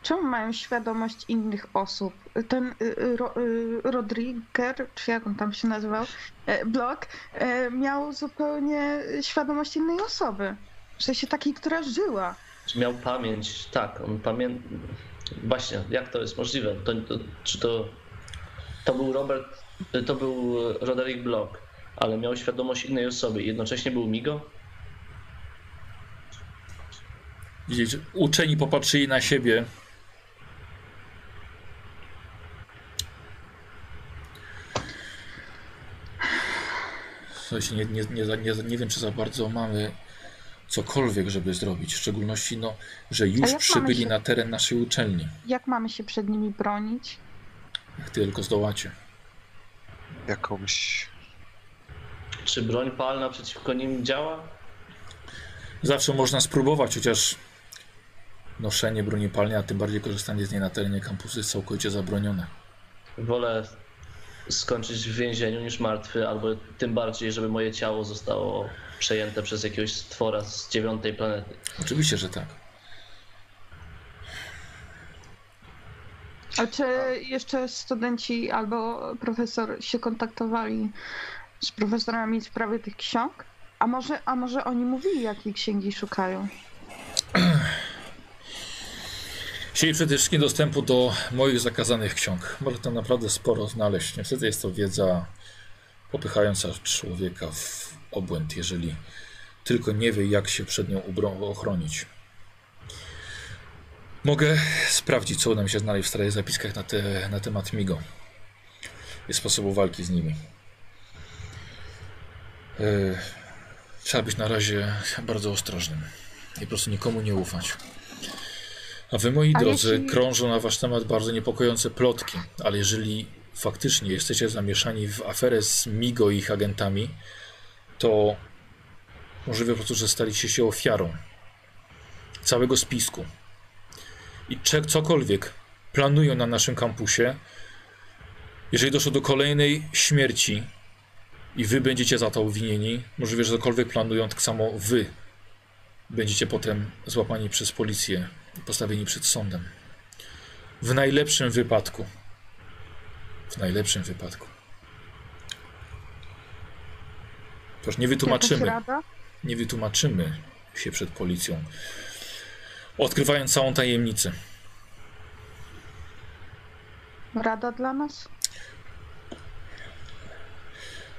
S3: Czemu mają świadomość innych osób? Ten y, y, Ro, y, Rodriger, czy jak on tam się nazywał, e, Block, e, miał zupełnie świadomość innej osoby. W sensie takiej, która żyła.
S4: Czy miał pamięć? Tak, on pamięta. Właśnie, jak to jest możliwe? To, to, czy to. To był Robert. To był Roderick Block, ale miał świadomość innej osoby i jednocześnie był Migo?
S1: Widzicie, uczeni popatrzyli na siebie. Słuchajcie, nie, nie, nie, nie, nie wiem, czy za bardzo mamy cokolwiek, żeby zrobić. W szczególności, no, że już przybyli
S3: się-
S1: na teren naszej uczelni.
S3: Jak mamy się przed nimi bronić?
S1: Jak tylko zdołacie.
S2: Jakąś...
S4: Czy broń palna przeciwko nim działa?
S1: Zawsze można spróbować, chociaż noszenie broni palnej, a tym bardziej korzystanie z niej na terenie kampusu jest całkowicie zabronione.
S4: Wolę skończyć w więzieniu niż martwy, albo tym bardziej, żeby moje ciało zostało przejęte przez jakiegoś stwora z dziewiątej planety.
S1: Oczywiście, że tak.
S3: A czy jeszcze studenci albo profesor się kontaktowali z profesorami w sprawie tych ksiąg? A może, a może oni mówili, jakiej księgi szukają? [CLEARS THROAT]
S1: Chcieli przede wszystkim dostępu do moich zakazanych ksiąg. Można tam naprawdę sporo znaleźć. Niestety jest to wiedza popychająca człowieka w obłęd, jeżeli tylko nie wie, jak się przed nią ochronić. Mogę sprawdzić, co uda mi się znaleźć w starych zapiskach na, te, na temat Migo i sposobu walki z nimi. E, trzeba być na razie bardzo ostrożnym i po prostu nikomu nie ufać. A wy, moi
S3: A
S1: drodzy,
S3: jeśli-
S1: krążą na wasz temat bardzo niepokojące plotki, ale jeżeli faktycznie jesteście zamieszani w aferę z Migo i ich agentami, to możliwe po prostu, że staliście się ofiarą całego spisku. I cokolwiek planują na naszym kampusie, jeżeli doszło do kolejnej śmierci i wy będziecie za to obwinieni, możliwe, że cokolwiek planują, tak samo wy będziecie potem złapani przez policję i postawieni przed sądem. W najlepszym wypadku. W najlepszym wypadku. Toż nie wytłumaczymy, nie wytłumaczymy się przed policją, odkrywając całą tajemnicę.
S3: Rada dla nas?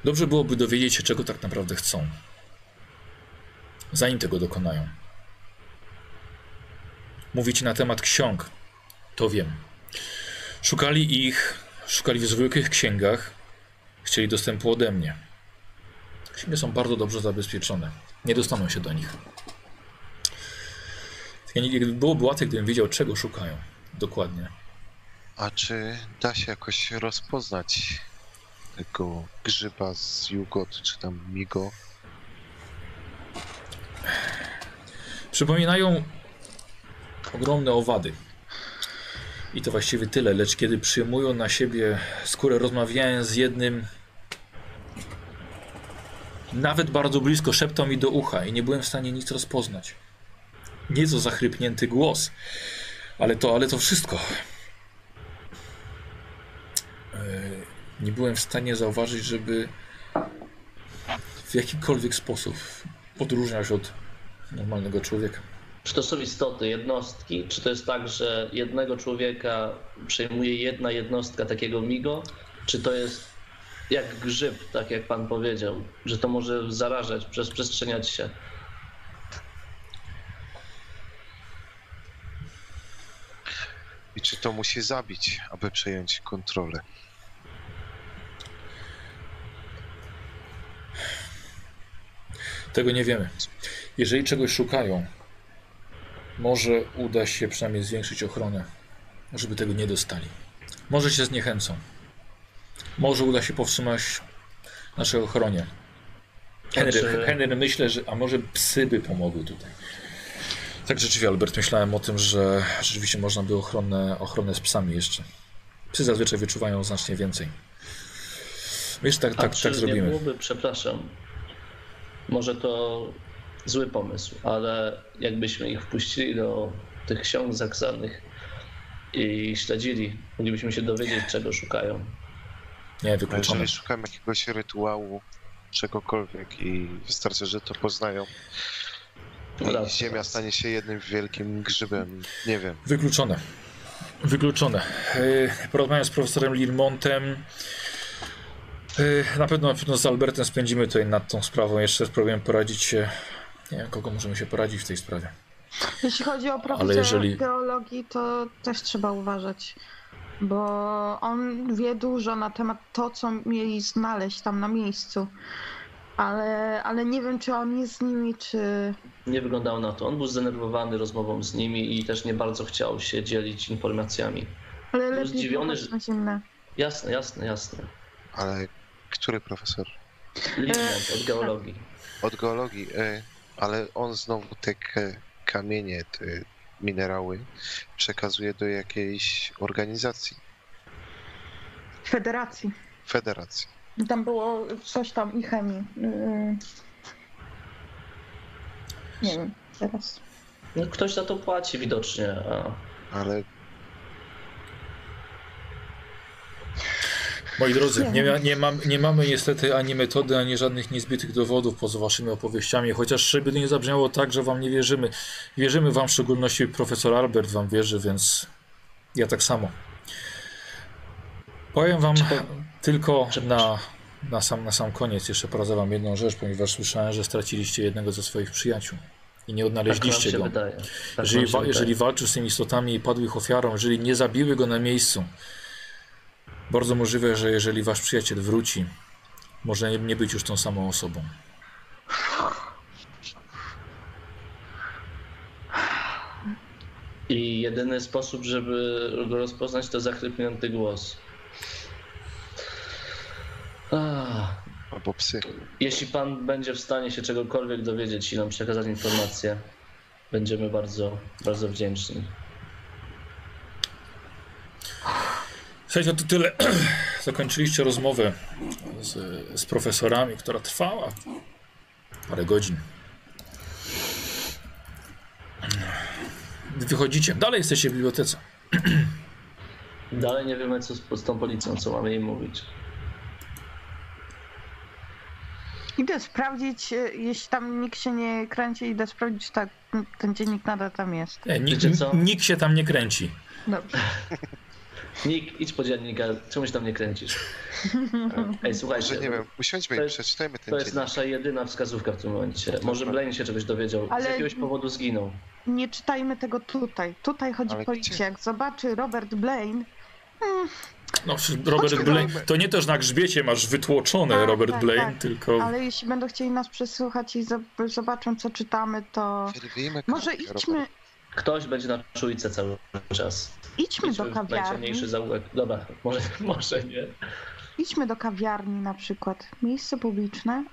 S1: Dobrze byłoby dowiedzieć się, czego tak naprawdę chcą, zanim tego dokonają. Mówicie na temat ksiąg, to wiem. Szukali ich, szukali w zwykłych księgach, chcieli dostępu ode mnie. Księgi są bardzo dobrze zabezpieczone, nie dostaną się do nich. Ja nie, byłoby łatwiej, gdybym wiedział, czego szukają dokładnie.
S2: A czy da się jakoś rozpoznać tego grzyba z Jugot, czy tam Migo?
S1: Przypominają ogromne owady. I to właściwie tyle, lecz kiedy przyjmują na siebie skórę, rozmawiając z jednym, nawet bardzo blisko, szeptał mi do ucha i nie byłem w stanie nic rozpoznać. Nieco zachrypnięty głos, ale to, ale to wszystko. nie byłem w stanie zauważyć, żeby w jakikolwiek sposób odróżniał się od normalnego człowieka.
S4: Czy to są istoty, jednostki? Czy to jest tak, że jednego człowieka przejmuje jedna jednostka takiego migo? Czy to jest jak grzyb, tak jak pan powiedział, że to może zarażać, przestrzeniać się?
S2: I czy to musi zabić, aby przejąć kontrolę?
S1: Tego nie wiemy. Jeżeli czegoś szukają, może uda się przynajmniej zwiększyć ochronę, żeby tego nie dostali. Może się zniechęcą. Może uda się powstrzymać naszej ochronie. Henry, Henry myślę, że a może psy by pomogły tutaj. Tak rzeczywiście, Albert, myślałem o tym, że rzeczywiście można by ochronę, ochronę z psami jeszcze. Psy zazwyczaj wyczuwają znacznie więcej. Wiesz, tak,
S4: A
S1: tak, tak
S4: nie
S1: zrobimy.
S4: byłoby, przepraszam, może to zły pomysł, ale jakbyśmy ich wpuścili do tych ksiąg zaksanych i śledzili, moglibyśmy się dowiedzieć, czego szukają.
S1: Nie, wykluczone.
S2: jeżeli szukam jakiegoś rytuału, czegokolwiek i wystarczy, że to poznają. I ziemia stanie się jednym wielkim grzybem, nie wiem.
S1: Wykluczone. Wykluczone. Yy, Porozmawiam z profesorem Lilmontem. Yy, Na pewno, na pewno z Albertem spędzimy tutaj nad tą sprawą. Jeszcze spróbujemy poradzić się. Nie wiem, kogo możemy się poradzić w tej sprawie.
S3: Jeśli chodzi o profesora
S1: jeżeli-
S3: geologii, to też trzeba uważać, bo on wie dużo na temat to, co mieli znaleźć tam na miejscu. Ale, ale nie wiem, czy on jest z nimi, czy.
S4: Nie wyglądało na to. On był zdenerwowany rozmową z nimi i też nie bardzo chciał się dzielić informacjami.
S3: Ale
S4: Był
S3: lepiej
S4: zdziwiony, że-
S3: na zimne.
S4: Jasne, jasne, jasne.
S2: Ale który profesor?
S4: Lindmont od geologii.
S2: Od geologii, e, ale on znowu te kamienie, te minerały przekazuje do jakiejś organizacji,
S3: Federacji.
S2: federacji.
S3: Tam było coś tam i chemii. Nie wiem, teraz.
S4: No, ktoś za to płaci widocznie, a
S2: Ale
S1: Moi drodzy, nie, ma, nie, mam, nie mamy niestety ani metody, ani żadnych niezbitych dowodów poza waszymi opowieściami, chociaż żeby nie zabrzmiało tak, że wam nie wierzymy. Wierzymy wam, w szczególności profesor Albert wam wierzy, więc ja tak samo. Powiem wam tylko na, na, sam, na sam koniec, jeszcze poradzę wam jedną rzecz, ponieważ słyszałem, że straciliście jednego ze swoich przyjaciół i nie
S4: tak
S1: odnaleźliście
S4: się
S1: go.
S4: wydaje. Tak
S1: Jeżeli, wa- jeżeli walczył z tymi istotami i padł ich ofiarą, jeżeli nie zabiły go na miejscu, bardzo możliwe, że jeżeli wasz przyjaciel wróci, może nie- nie być już tą samą osobą.
S4: I jedyny sposób, żeby go rozpoznać, to zachrypnięty głos. Ah,
S2: albo psy.
S4: jeśli pan będzie w stanie się czegokolwiek dowiedzieć i nam przekazać informacje, będziemy bardzo, bardzo wdzięczni.
S1: Słuchajcie, to tyle. [CLEARS THROAT] Zakończyliście rozmowę z, z profesorami, która trwała parę godzin. Wychodzicie. Dalej jesteście w bibliotece. [CLEARS THROAT]
S4: Dalej nie wiemy, co z, z tą policją, co mamy jej mówić.
S3: Idę sprawdzić, e, jeśli tam nikt się nie kręci, idę sprawdzić, czy tak, ten dziennik nadal tam jest.
S1: Nie, nikt,
S4: Wiecie co?
S1: nikt się tam nie kręci.
S3: Dobrze. [LAUGHS]
S4: Nick, idź po dziennika, czemuś tam nie kręcisz. [LAUGHS] Ej, słuchajcie,
S2: Może nie wiem, usiądźmy
S4: to
S2: i
S4: jest-
S2: przeczytajmy ten
S4: to jest
S2: dziennik.
S4: nasza jedyna wskazówka w tym momencie. Może Blaine się czegoś dowiedział. Z
S3: Ale-
S4: jakiegoś powodu zginął.
S3: Nie czytajmy tego tutaj. Tutaj chodzi
S2: Ale
S3: policja.
S2: gdzie?
S3: Jak zobaczy Robert Blaine,
S1: No, Robert Blaine, to nie to, że na grzbiecie masz wytłoczone
S3: Tak,
S1: Robert
S3: tak,
S1: Blaine,
S3: tak.
S1: tylko...
S3: ale jeśli będą chcieli nas przesłuchać i zob- zobaczą, co czytamy, to może idźmy,
S2: Robert.
S4: Ktoś będzie na czujce cały czas.
S3: idźmy
S4: Idźmy
S3: do kawiarni.
S4: zaułek. Dobra, może, [LAUGHS] może nie.
S3: Idźmy do kawiarni na przykład. Miejsce publiczne.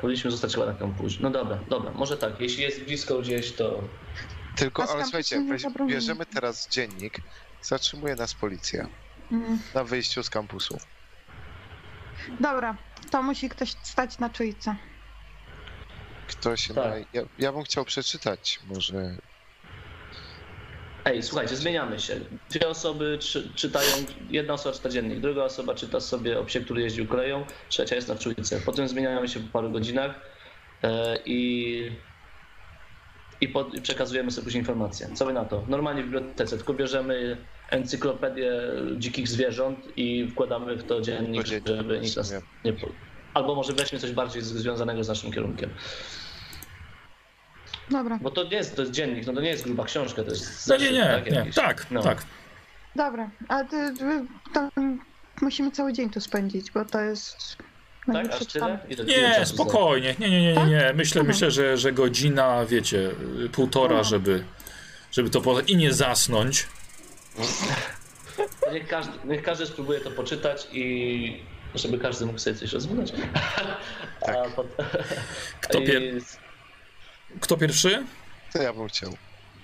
S4: Powinniśmy zostać chyba na kampusie. No dobra, dobra, może tak. Jeśli jest blisko gdzieś, to
S2: Tylko, ale słuchajcie, weź, bierzemy teraz dziennik, zatrzymuje nas policja
S3: Mm.
S2: na wyjściu z kampusu.
S3: Dobra, to musi ktoś stać na czujce.
S2: Kto się
S4: Tak.
S2: na... ja, ja bym chciał przeczytać może
S4: Ej, słuchajcie, zmieniamy się. Dwie osoby czy, czytają, jedna osoba czyta dziennik, druga osoba czyta sobie o psie, który jeździł koleją, trzecia jest na czujce. Potem zmieniamy się po paru godzinach e, i, i, pod, i przekazujemy sobie później informacje. Co wy na to? Normalnie w bibliotece, tylko bierzemy encyklopedię dzikich zwierząt i wkładamy w to dziennik, żeby nikt nas nie... po- Albo może weźmy coś bardziej związanego z naszym kierunkiem.
S3: Dobra,
S4: Bo to nie jest, to jest dziennik, no to nie jest gruba książka, to jest
S1: No nie,
S4: zeszyt,
S1: nie,
S4: tak,
S1: nie.
S4: jakiś.
S1: Tak,
S4: No.
S1: tak.
S3: dobra. A ty, ty, tam musimy cały dzień tu spędzić, bo to jest... no
S4: Tak,
S3: nie
S4: aż tyle? Ile,
S1: Nie, spokojnie. Nie, nie, nie, nie, nie. Myślę,
S3: Mhm.
S1: myślę, że, że godzina, wiecie, półtora, żeby, żeby to po... i nie zasnąć. [LAUGHS]
S4: Niech każdy, niech każdy spróbuje to poczytać i żeby każdy mógł sobie coś rozwinąć. [LAUGHS]
S2: Tak.
S4: A pot...
S1: Kto,
S4: I-
S1: pier... Kto pierwszy?
S2: To ja bym chciał.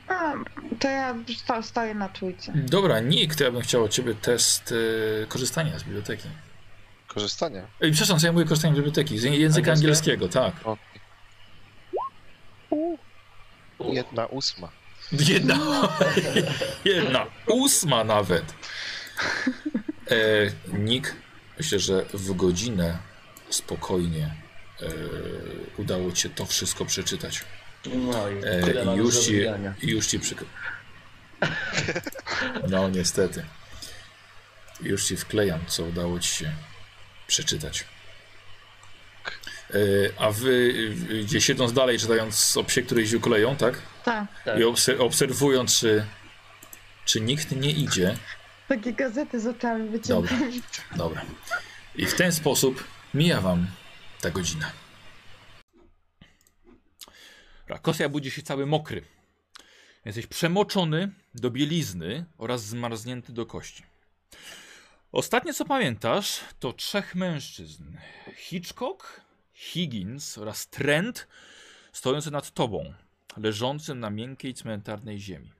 S3: A, to ja sta- staję na czujce.
S1: Dobra, nikt. Ja bym chciał od ciebie test y, korzystania z biblioteki.
S2: Korzystanie.
S1: Ej, przepraszam, co ja mówię korzystanie z biblioteki? Z języka
S4: Angielskiego?
S1: tak.
S2: O. Jedna ósma.
S1: Jedna, [LAUGHS] jedna ósma nawet. E, Nick, myślę, że w godzinę spokojnie e, udało ci się to wszystko przeczytać.
S4: No i
S1: E, już, ci, już ci przyk... No niestety. Już ci wklejam, co udało ci się przeczytać. E, a wy, gdzie siedząc dalej, czytając o psie, który jeździł koleją, tak?
S3: Tak,
S4: Tak.
S1: I obser obserwując, czy, czy nikt nie idzie.
S3: takie gazety z oczami wyciągam.
S1: Dobra. I w ten sposób mija wam ta godzina. Rakosia budzi się cały mokry. Jesteś przemoczony do bielizny oraz zmarznięty do kości. Ostatnie co pamiętasz to trzech mężczyzn. Hitchcock, Higgins oraz Trent stojący nad tobą, leżącym na miękkiej cmentarnej ziemi.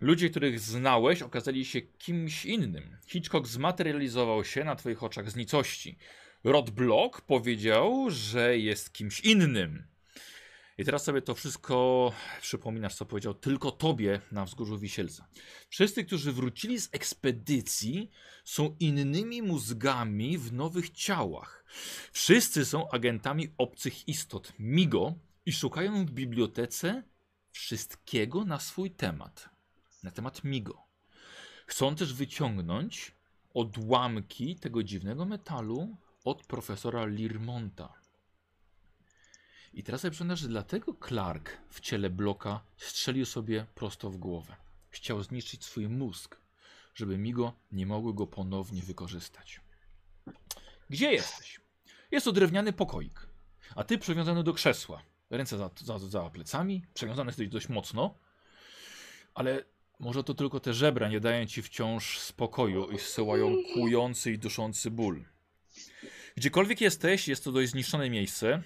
S1: Ludzie, których znałeś, okazali się kimś innym. Hitchcock zmaterializował się na twoich oczach z nicości. Rod Block powiedział, że jest kimś innym. I teraz sobie to wszystko przypominasz, co powiedział tylko tobie na wzgórzu Wisielca. Wszyscy, którzy wrócili z ekspedycji, są innymi mózgami w nowych ciałach. Wszyscy są agentami obcych istot, Migo, i szukają w bibliotece wszystkiego na swój temat. Na temat Migo. Chcą też wyciągnąć odłamki tego dziwnego metalu od profesora Lirmonta. I teraz sobie przypomnę, że dlatego Clark w ciele bloka strzelił sobie prosto w głowę. Chciał zniszczyć swój mózg, żeby Migo nie mogły go ponownie wykorzystać. Gdzie jesteś? Jest to drewniany pokoik, a ty przywiązany do krzesła. Ręce za, za, za plecami, przywiązany jesteś dość mocno, ale może to tylko te żebra nie dają ci wciąż spokoju i zsyłają kłujący i duszący ból. Gdziekolwiek jesteś, jest to dość zniszczone miejsce.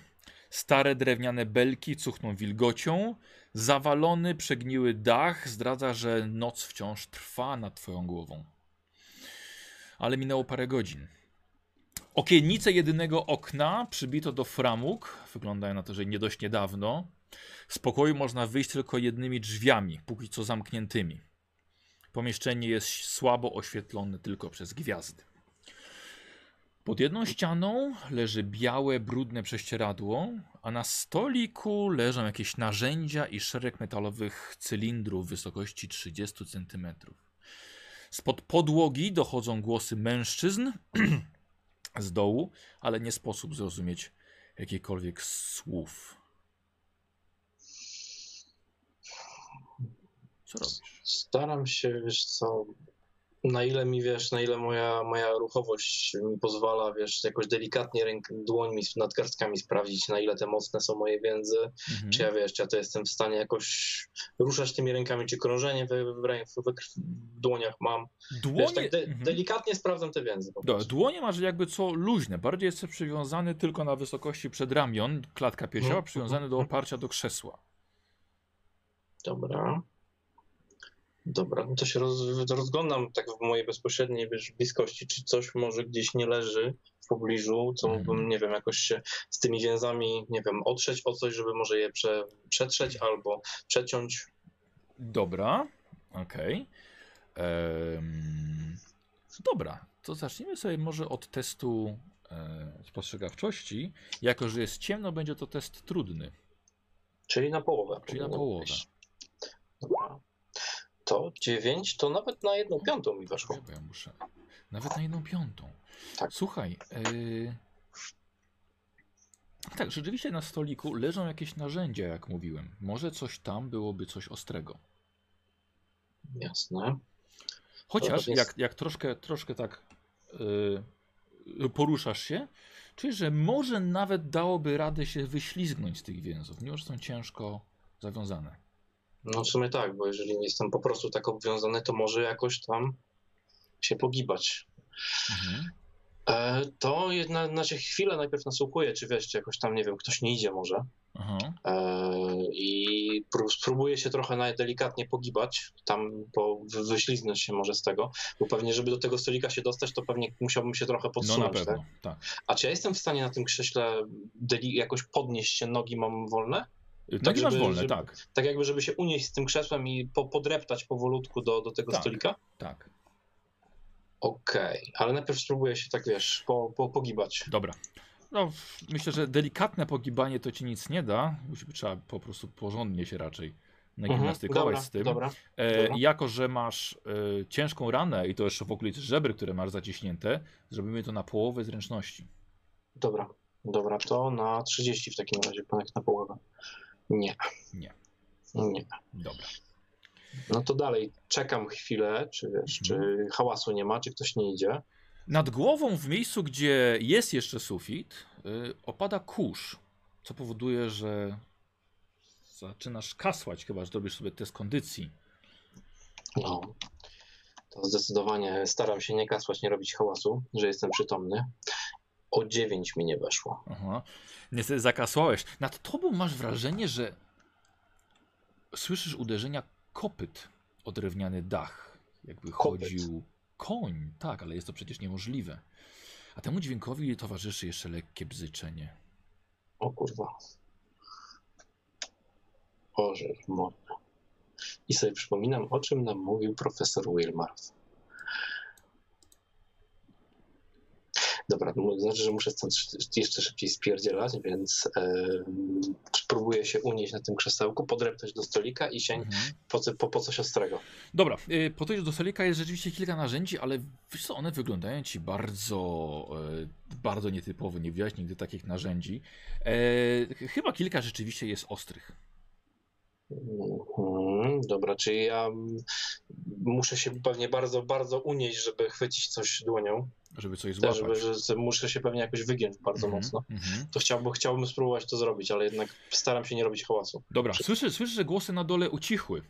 S1: Stare drewniane belki cuchną wilgocią. Zawalony, przegniły dach zdradza, że noc wciąż trwa nad twoją głową. Ale minęło parę godzin. Okiennice jedynego okna przybito do framug. Wyglądają na to, że nie dość niedawno. Z pokoju można wyjść tylko jednymi drzwiami, póki co zamkniętymi. Pomieszczenie jest słabo oświetlone tylko przez gwiazdy. Pod jedną ścianą leży białe, brudne prześcieradło, a na stoliku leżą jakieś narzędzia i szereg metalowych cylindrów wysokości 30 cm. Spod podłogi dochodzą głosy mężczyzn [CLEARS THROAT] z dołu, ale nie sposób zrozumieć jakichkolwiek słów. Co robisz?
S5: Staram się, wiesz co, na ile mi wiesz, na ile moja, moja ruchowość mi pozwala, wiesz, jakoś delikatnie ręk, dłońmi, nadgarstkami sprawdzić, na ile te mocne są moje więzy,
S1: Mhm.
S5: czy ja wiesz, czy ja to jestem w stanie jakoś ruszać tymi rękami, czy krążenie we, we, we, w dłoniach mam. Wiesz,
S1: Dłonie,
S5: tak de,
S1: mhm.
S5: delikatnie sprawdzam te więzy. Prostu.
S1: dłonie masz jakby co luźne. Bardziej jesteś przywiązany tylko na wysokości przedramion, klatka piersiowa,
S5: Mhm,
S1: przywiązany do
S5: mhm.
S1: oparcia do krzesła.
S5: Dobra. Dobra, no to się roz, rozglądam tak w mojej bezpośredniej wiesz, bliskości, czy coś może gdzieś nie leży w pobliżu, co
S1: Mhm.
S5: mógłbym, nie wiem, jakoś się z tymi więzami, nie wiem, otrzeć o coś, żeby może je prze, przetrzeć albo przeciąć.
S1: Dobra. Okej. Em, Dobra, to zacznijmy sobie może od testu e, spostrzegawczości. Jako, że jest ciemno, będzie to test trudny.
S5: Czyli na połowę.
S1: Czyli na połowę.
S5: Dobra. To 9, to nawet na jedną piątą mi weszło.
S1: Bo ja muszę. Nawet na jedną piątą.
S5: Tak.
S1: Słuchaj. y, Tak, rzeczywiście na stoliku leżą jakieś narzędzia, jak mówiłem. Może coś tam byłoby coś ostrego.
S5: Jasne.
S1: Chociaż
S5: jest-
S1: jak, jak troszkę, troszkę tak y, poruszasz się, czujesz, że może nawet dałoby radę się wyślizgnąć z tych więzów, mimo że są ciężko zawiązane.
S5: No w sumie tak, bo jeżeli jestem po prostu tak obwiązany, to może jakoś tam się pogibać.
S1: Mhm.
S5: E, to jedna, znaczy chwilę najpierw nasłuchuję, czy wiesz, czy jakoś tam, nie wiem, ktoś nie idzie może.
S1: Aha.
S5: E, I pró- spróbuję się trochę najdelikatnie pogibać, tam po, wy- wyślizgnąć się może z tego, bo pewnie, żeby do tego stolika się dostać, to pewnie musiałbym się trochę
S1: No
S5: podsunąć.
S1: pewno,
S5: Tak?
S1: tak.
S5: A czy ja jestem w stanie na tym krześle jakoś podnieść się, nogi mam wolne? Tak,
S1: masz
S5: żeby-
S1: wolne,
S5: żeby-
S1: tak,
S5: Tak jakby, żeby się unieść z tym krzesłem i po, podreptać powolutku do, do tego
S1: Tak.
S5: stolika?
S1: tak.
S5: Okej, ale najpierw spróbuję się tak, wiesz, po, po, pogibać.
S1: Dobra. No, myślę, że delikatne pogibanie to ci nic nie da. Musi trzeba po prostu porządnie się raczej nagimnastykować
S5: dobra,
S1: z tym.
S5: dobra.
S1: E,
S5: dobra.
S1: jako, że masz e, ciężką ranę i to jeszcze w okolicy żebry, które masz zaciśnięte, zrobimy to na połowę zręczności.
S5: Dobra, dobra, to na 30 w takim razie, ponad na połowę. Nie.
S1: Nie.
S5: Nie.
S1: Dobra.
S5: No to dalej, czekam chwilę, czy wiesz,
S1: Mhm.
S5: czy hałasu nie ma, czy ktoś nie idzie.
S1: Nad głową, w miejscu, gdzie jest jeszcze sufit, y, opada kurz, co powoduje, że zaczynasz kasłać, chyba że robisz sobie test kondycji.
S5: No. To zdecydowanie staram się nie kasłać, nie robić hałasu, że jestem przytomny. O 9 mi nie weszło.
S1: Aha. Niestety zakasłałeś. Nad tobą masz wrażenie, że słyszysz uderzenia kopyt o drewniany dach. Jakby
S5: Kopyt.
S1: chodził koń. Tak, ale jest to przecież niemożliwe. A temu dźwiękowi towarzyszy jeszcze lekkie bzyczenie.
S5: O kurwa. Boże, mordę. I sobie przypominam, o czym nam mówił profesor Wilmarth. Dobra, to znaczy, że muszę stąd jeszcze szybciej spierdzielać, więc e, spróbuję się unieść na tym krzesełku, podreptać do stolika i sięg
S1: Mhm.
S5: po, po, po coś ostrego.
S1: Dobra, y, po do stolika jest rzeczywiście kilka narzędzi, ale wiesz co, one wyglądają ci bardzo, e, bardzo nietypowo. Nie widziałeś nigdy takich narzędzi. E, chyba kilka rzeczywiście jest ostrych.
S5: Mhm, dobra, czyli ja mm, muszę się pewnie bardzo, bardzo unieść, żeby chwycić coś dłonią.
S1: Żeby coś
S5: Też,
S1: złapać.
S5: żeby, że muszę się pewnie jakoś wygiąć bardzo
S1: Mhm,
S5: mocno.
S1: mhm.
S5: To chciałbym, chciałbym spróbować to zrobić, ale jednak staram się nie robić hałasu.
S1: Dobra, słyszę, słyszę, że głosy na dole ucichły.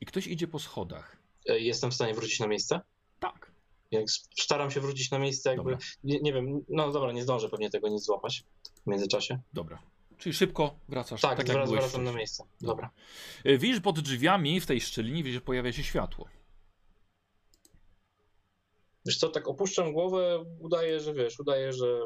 S1: I ktoś idzie po schodach.
S5: E, Jestem w stanie wrócić na miejsce?
S1: Tak.
S5: Jak staram się wrócić na miejsce, jakby. Nie, nie wiem, no dobra, nie zdążę pewnie tego nic złapać w międzyczasie.
S1: Dobra. Czyli szybko wracasz
S5: Tak,
S1: tak, byłeś
S5: wracam na miejsce.
S1: Dobra.
S5: Dobra.
S1: Y, Widzisz pod drzwiami w tej szczelinie, widzisz, że pojawia się światło.
S5: Wiesz co, tak opuszczam głowę, udaję, że wiesz, udaję, że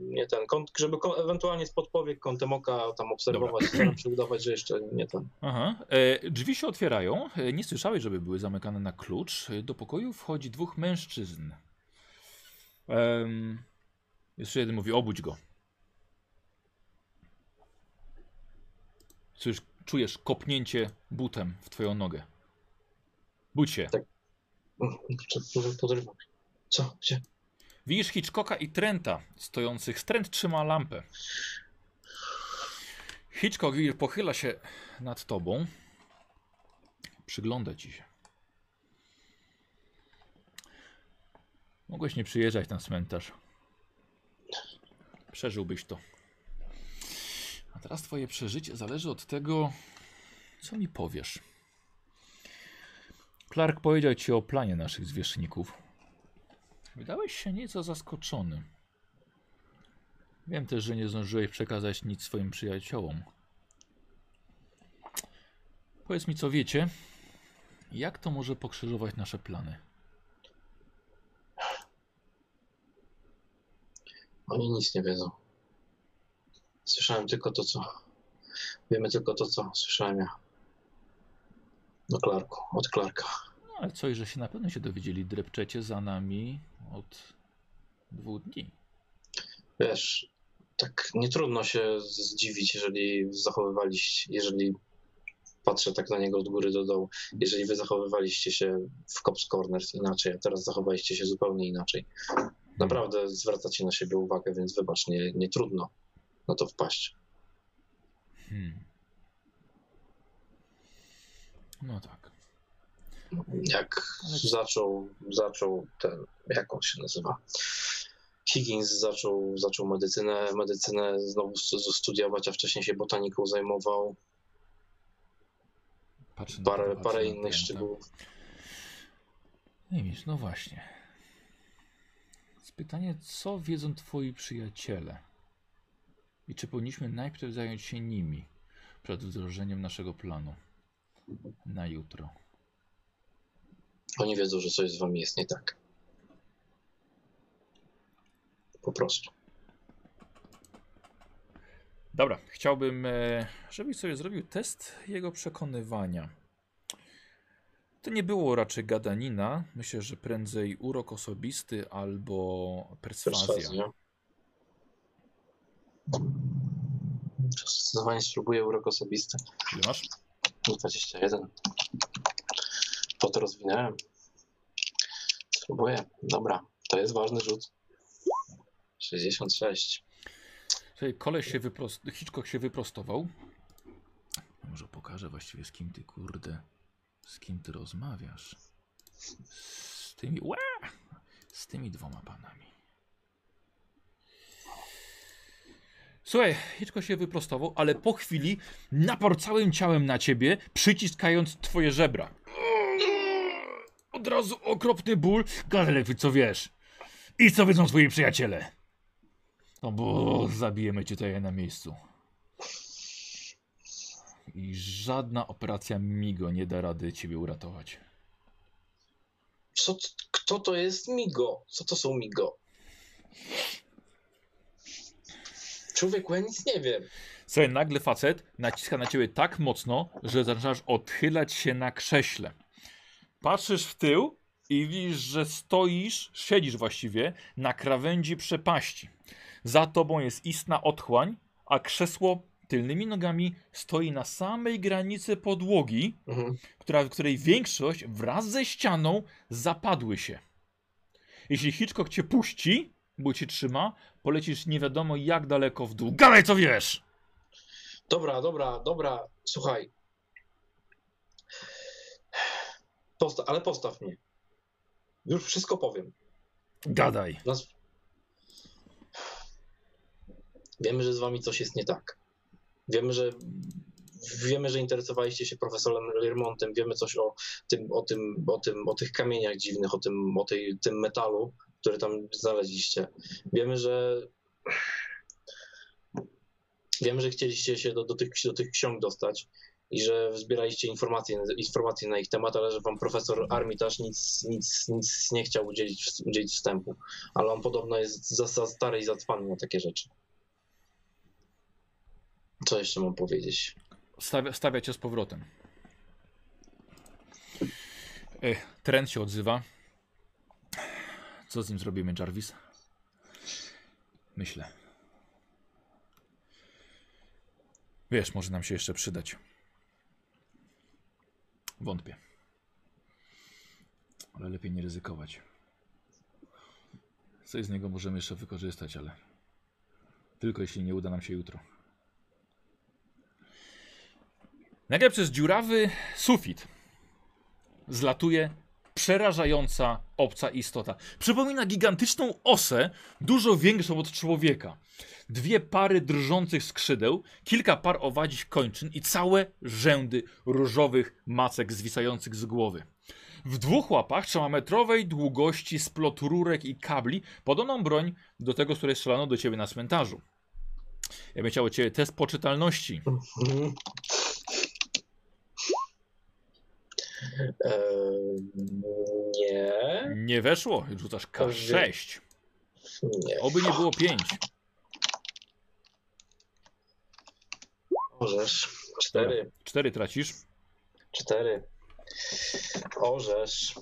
S5: nie ten, kąt, żeby ko- ewentualnie spod powiek kątem oka tam obserwować, staram się udawać, że jeszcze nie ten.
S1: Aha. E, drzwi się otwierają. E, nie słyszałeś, żeby były zamykane na klucz. E, do pokoju wchodzi dwóch mężczyzn. Um, jeszcze jeden mówi, obudź go. Czujesz, czujesz kopnięcie butem w twoją nogę. Budź się. [LAUGHS]
S5: Może podrywam. Co? Gdzie?
S1: Widzisz Hitchcocka i Trenta stojących. Trent trzyma lampę. Hitchcock pochyla się nad tobą. Przygląda ci się. Mogłeś nie przyjeżdżać na cmentarz. Przeżyłbyś to. A teraz twoje przeżycie zależy od tego, co mi powiesz. Clark powiedział ci o planie naszych zwierzchników. Wydałeś się nieco zaskoczony. Wiem też, że nie zdążyłeś przekazać nic swoim przyjaciołom. Powiedz mi, co wiecie? Jak to może pokrzyżować nasze plany?
S5: Oni nic nie wiedzą. Słyszałem tylko to, co. Wiemy tylko to, co słyszałem ja. Do Clarku, od Clarka.
S1: Ale coś, że się na pewno się dowiedzieli, drepczecie za nami od dwóch dni.
S5: Wiesz, tak nie trudno się zdziwić, jeżeli zachowywaliście, jeżeli patrzę tak na niego od góry do dołu, jeżeli wy zachowywaliście się w Cops Corners inaczej, a teraz zachowaliście się zupełnie inaczej. Naprawdę zwracacie na siebie uwagę, więc wybacz, nie, nie trudno na to wpaść.
S1: Hmm. No tak.
S5: Jak zaczął, zaczął ten, jak on się nazywa? Higgins zaczął, zaczął medycynę, medycynę znowu stu- studiować, a wcześniej się botaniką zajmował.
S1: Patrzę
S5: Parę,
S1: to,
S5: parę innych szczegółów.
S1: Nie wiesz, no właśnie. Jest pytanie, co wiedzą twoi przyjaciele? I czy powinniśmy najpierw zająć się nimi przed wdrożeniem naszego planu na jutro?
S5: Oni wiedzą, że coś z wami jest nie tak. Po prostu.
S1: Dobra, chciałbym, e, żebyś sobie zrobił test jego przekonywania. To nie było raczej gadanina. Myślę, że prędzej urok osobisty albo perswazja.
S5: Perswazja. Zdecydowanie spróbuję urok osobisty.
S1: Ile masz?
S5: 21. To rozwinąłem. Spróbuję. Dobra, to jest ważny rzut. 66.
S1: Słuchaj, koleś się wyprostował, Hitchcock się wyprostował. Może pokażę właściwie z kim ty, kurde, z kim ty rozmawiasz. Z tymi, Ła! z tymi dwoma panami. Słuchaj, Hitchcock się wyprostował, ale po chwili naparł całym ciałem na ciebie, przyciskając twoje żebra. Od razu okropny ból. Lepiej, co wiesz. I co wiedzą twoi przyjaciele? No bo zabijemy cię tutaj na miejscu. I żadna operacja Migo nie da rady ciebie uratować.
S5: Co, kto to jest Migo? Co to są Migo? Człowieku, ja nic nie wiem.
S1: Słuchaj, nagle facet naciska na ciebie tak mocno, że zaczynasz odchylać się na krześle. Patrzysz w tył i widzisz, że stoisz, siedzisz właściwie na krawędzi przepaści. Za tobą jest istna otchłań, a krzesło tylnymi nogami stoi na samej granicy podłogi,
S5: Mhm.
S1: która, w której większość wraz ze ścianą zapadły się. Jeśli Hitchcock cię puści, bo cię trzyma, polecisz nie wiadomo jak daleko w dół. Gadaj co wiesz!
S5: Dobra, dobra, dobra. Słuchaj. Posta ale postaw mnie. Już wszystko powiem.
S1: Gadaj.
S5: Nas... Wiemy, że z wami coś jest nie tak. Wiemy, że wiemy, że interesowaliście się profesorem Lermontem, wiemy coś o tym, o tym, o tym, o tych kamieniach dziwnych, o tym, o tej, tym metalu, który tam znaleźliście. Wiemy, że wiemy, że chcieliście się do, do, tych, do tych ksiąg dostać i że zbieraliście informacje, informacje na ich temat, ale że wam profesor Armitage nic, nic, nic nie chciał udzielić, udzielić wstępu. Ale on podobno jest za, za stary i zacwany na takie rzeczy. Co jeszcze mam powiedzieć?
S1: Stawia, stawia cię z powrotem. E, trend się odzywa. Co z nim zrobimy, Jarvis? Myślę. Wiesz, może nam się jeszcze przydać. Wątpię. Ale lepiej nie ryzykować. Coś z niego możemy jeszcze wykorzystać, ale tylko jeśli nie uda nam się jutro. Nagle przez dziurawy sufit zlatuje przerażająca obca istota. Przypomina gigantyczną osę, dużo większą od człowieka. Dwie pary drżących skrzydeł, kilka par owadzich kończyn i całe rzędy różowych macek zwisających z głowy. W dwóch łapach trzymametrowej długości splot rurek i kabli, podobną broń do tego, z której strzelano do ciebie na cmentarzu. Ja bym chciał od ciebie test poczytalności.
S5: Mhm. Eee, nie,
S1: Nie weszło, rzucasz K6.
S5: nie.
S1: Oby nie było 5.
S5: Możesz. Cztery.
S1: 4 tracisz.
S5: Cztery. Orzesz.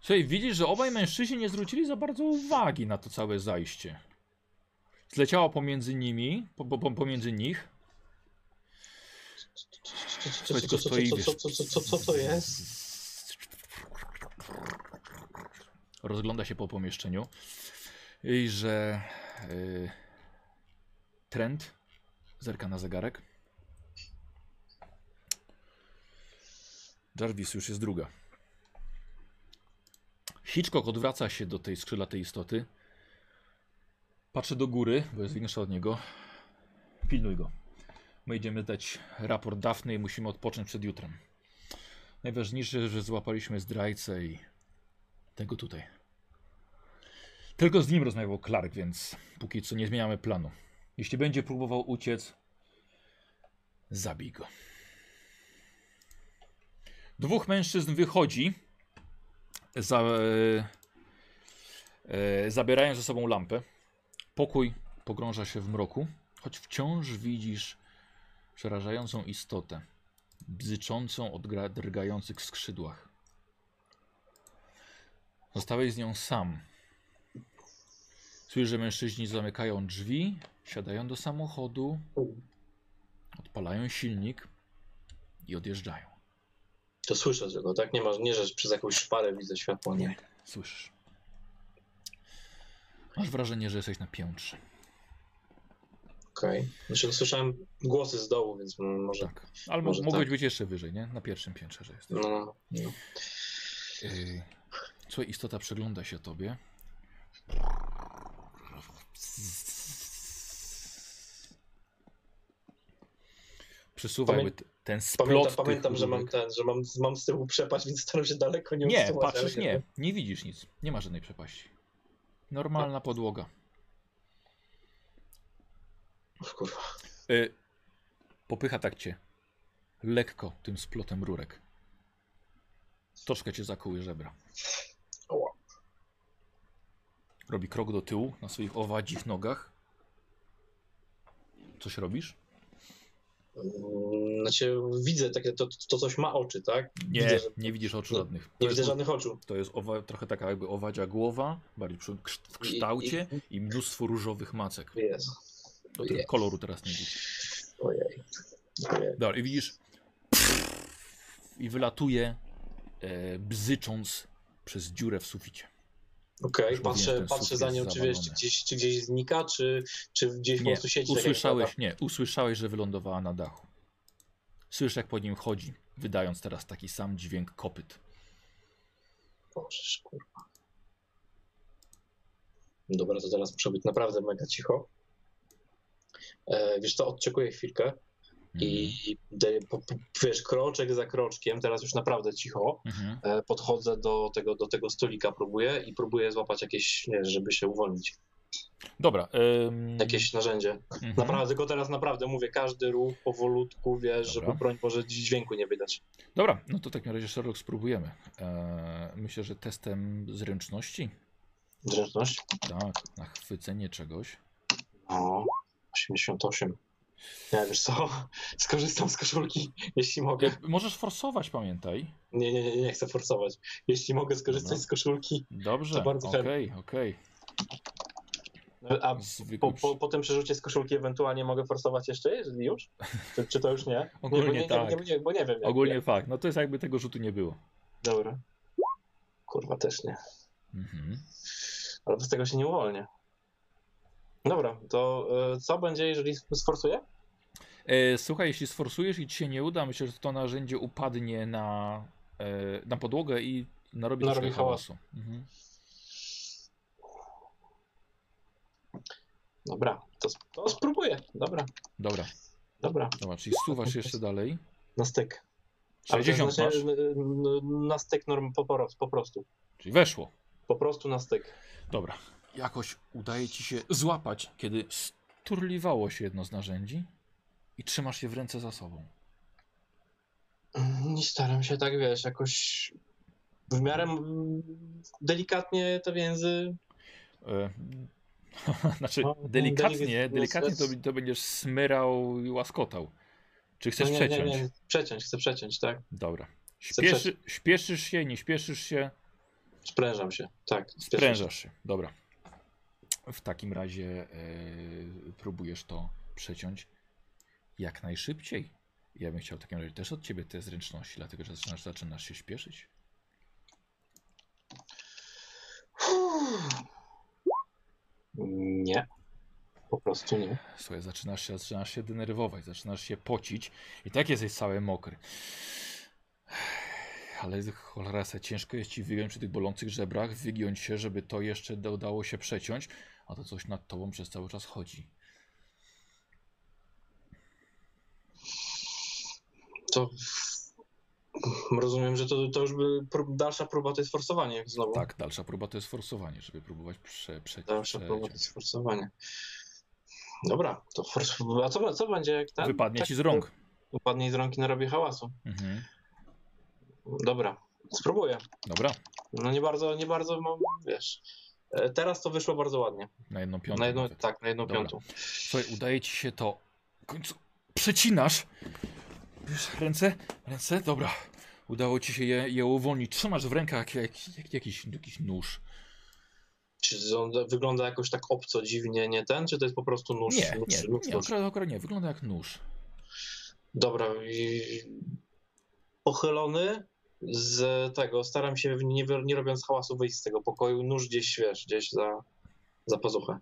S1: Słuchaj, widzisz, że obaj mężczyźni nie zwrócili za bardzo uwagi na to całe zajście. Zleciało pomiędzy nimi, po, po, pomiędzy nich.
S5: Coś go co, co, co, co to jest?
S1: Rozgląda się po pomieszczeniu i że y, trend zerka na zegarek. Jarvis już jest druga. Hitchcock odwraca się do tej skrzydlatej istoty. Patrzy do góry, bo jest większa od niego. Pilnuj go. My idziemy dać raport Dafny i musimy odpocząć przed jutrem. Najważniejsze, że złapaliśmy zdrajcę i tego tutaj. Tylko z nim rozmawiał Clark, więc póki co nie zmieniamy planu. Jeśli będzie próbował uciec, zabij go. Dwóch mężczyzn wychodzi, za, e, e, zabierają ze sobą lampę. Pokój pogrąża się w mroku, choć wciąż widzisz przerażającą istotę, bzyczącą od drgających skrzydłach. Zostałeś z nią sam. Słyszysz, że mężczyźni zamykają drzwi, siadają do samochodu, odpalają silnik i odjeżdżają.
S5: To słyszę tego, tak? Nie, ma, nie, że przez jakąś szparę widzę światło, nie?
S1: Słyszysz. Masz wrażenie, że jesteś na piętrze.
S5: Okej. Znaczy, no, słyszałem głosy z dołu, więc może...
S1: Tak. Albo
S5: Może
S1: mogłeś
S5: tak.
S1: być jeszcze wyżej, nie? Na pierwszym piętrze, że jesteś.
S5: No, no.
S1: Yy, Słuchaj, istota przygląda się tobie. Przesuwa
S5: Pamię-
S1: ten splot
S5: Pamiętam, pamiętam że mam ten, że mam, mam z tyłu przepaść, więc staram się daleko nie
S1: Nie, patrzysz, nie. Nie widzisz nic. Nie ma żadnej przepaści. Normalna podłoga.
S5: O, kurwa.
S1: Y, popycha tak cię. Lekko tym splotem rurek. Troszkę cię zakuje żebra.
S5: Oła.
S1: Robi krok do tyłu na swoich owadzich nogach. Coś robisz?
S5: Mm, Znaczy, widzę takie, to, to coś ma oczy, tak?
S1: Nie,
S5: Widzę, że,
S1: nie widzisz oczu
S5: nie-
S1: żadnych. To
S5: nie
S1: jest,
S5: widzę żadnych oczu.
S1: to jest owa, trochę taka jakby owadzia głowa, bardziej w kształcie i mnóstwo różowych macek.
S5: Jezu.
S1: O których koloru teraz nie widzisz.
S5: Ojej. Ojej.
S1: Dobra, i widzisz i wylatuje e, bzycząc przez dziurę w suficie.
S5: Okej,
S1: mówiłem,
S5: patrzę, patrzę za nią, czy wiesz, czy gdzieś, czy gdzieś znika, czy, czy gdzieś po
S1: Nie,
S5: prostu siedzi tak
S1: usłyszałeś, nie, usłyszałeś, że wylądowała na dachu. Słyszysz, jak po nim chodzi, wydając teraz taki sam dźwięk kopyt.
S5: Boże, kurwa. Dobra, to teraz muszę być naprawdę mega cicho. E, wiesz co, odczekuję chwilkę
S1: Mhm.
S5: i daję, po, po, wiesz, kroczek za kroczkiem, teraz już naprawdę cicho,
S1: Mhm.
S5: e, podchodzę do tego, do tego stolika, próbuję i próbuję złapać jakieś, nie, żeby się uwolnić,
S1: Dobra. ym,
S5: jakieś narzędzie.
S1: mhm.
S5: Naprawdę, tylko teraz naprawdę mówię, każdy ruch powolutku, wiesz,
S1: Dobra.
S5: żeby broń Boże dźwięku nie wydać.
S1: Dobra, no to w takim razie Sherlock spróbujemy. E, myślę, że testem zręczności.
S5: Zręczność?
S1: Tak, na chwycenie czegoś.
S5: 88. Nie, wiesz co, [LAUGHS] skorzystam z koszulki, jeśli mogę.
S1: Możesz forsować, pamiętaj.
S5: Nie, nie, nie, nie chcę forsować. Jeśli mogę skorzystać
S1: Dobra.
S5: z koszulki,
S1: Dobrze,
S5: To bardzo
S1: okej, okej.
S5: a po, po, po tym przerzucie z koszulki ewentualnie mogę forsować jeszcze, jeżeli już? Czy, czy to już nie?
S1: Ogólnie
S5: nie, bo nie,
S1: tak.
S5: Nie, nie, nie, bo nie wiem.
S1: Ogólnie
S5: jak.
S1: fakt. No to jest jakby tego rzutu nie było.
S5: Dobra. Kurwa, też nie.
S1: Mhm.
S5: Ale bez tego się nie uwolnię. Dobra, to e, co będzie, jeżeli sforsuję?
S1: E, słuchaj, jeśli sforsujesz i ci się nie uda, myślę, że to narzędzie upadnie na, e, na podłogę i narobi
S5: Narobi
S1: hałasu. Mhm.
S5: Dobra, to, to spróbuję. Dobra,
S1: Dobra,
S5: dobra.
S1: dobra, czyli suwasz jeszcze dalej.
S5: Na styk. Ale to
S1: 60
S5: znaczy,
S1: masz,
S5: Na styk norm po, po prostu.
S1: czyli weszło.
S5: Po prostu na styk.
S1: Dobra, jakoś udaje ci się złapać, kiedy sturliwało się jedno z narzędzi i trzymasz je w ręce za sobą.
S5: Nie staram się tak, wiesz, jakoś w miarę mm, delikatnie te więzy.
S1: E, [LAUGHS] znaczy,
S5: No,
S1: delikatnie,
S5: delik-
S1: delikatnie to, to będziesz smyrał i łaskotał. Czy chcesz
S5: no nie,
S1: przeciąć?
S5: Nie, nie, przeciąć, chcę przeciąć, tak?
S1: Dobra. Śpieszy, śpieszysz się, nie śpieszysz się,
S5: Sprężam się, tak.
S1: sprężasz się. Dobra. W takim razie e, próbujesz to przeciąć jak najszybciej. Ja bym chciał w takim razie też od ciebie te zręczności, dlatego że zaczynasz, zaczynasz się śpieszyć.
S5: Nie. Po prostu nie.
S1: Słuchaj, zaczynasz się, zaczynasz się denerwować, zaczynasz się pocić i tak jesteś cały mokry. Ale cholera, se, ciężko jest ci wygiąć przy tych bolących żebrach, wygiąć się, żeby to jeszcze da- udało się przeciąć, a to coś nad tobą przez cały czas chodzi.
S5: To rozumiem, że to, to już by dalsza próba to jest forsowanie znowu.
S1: Tak, dalsza próba to jest forsowanie, żeby próbować prze, prze,
S5: Dalsza próba to jest forsowanie. Dobra, to fors... A co, co będzie jak ten?
S1: Wypadnie
S5: tak,
S1: ci z rąk.
S5: Upadnie z rąk i narobi hałasu.
S1: Mhm.
S5: Dobra, spróbuję.
S1: Dobra,
S5: No nie bardzo, nie bardzo mam, wiesz. E, Teraz to wyszło bardzo ładnie.
S1: na jedną piątą.
S5: Na jedną, tak, na jedną
S1: Dobra.
S5: piątą.
S1: Słuchaj, udaje ci się to. W końcu przecinasz. Wiesz, ręce, ręce, dobra. Udało ci się je, je uwolnić. Trzymasz w rękach jak, jak, jakiś, jakiś nóż.
S5: Czy on wygląda jakoś tak obco, dziwnie, nie ten? Czy to jest po prostu nóż?
S1: Nie,
S5: nóż,
S1: nie,
S5: nóż,
S1: nie,
S5: nóż?
S1: akurat, akurat nie. Wygląda jak nóż.
S5: Dobra, i pochylony z tego, staram się nie, nie robiąc hałasu wyjść z tego pokoju, nóż gdzieś, wiesz, gdzieś za, za pazuchę.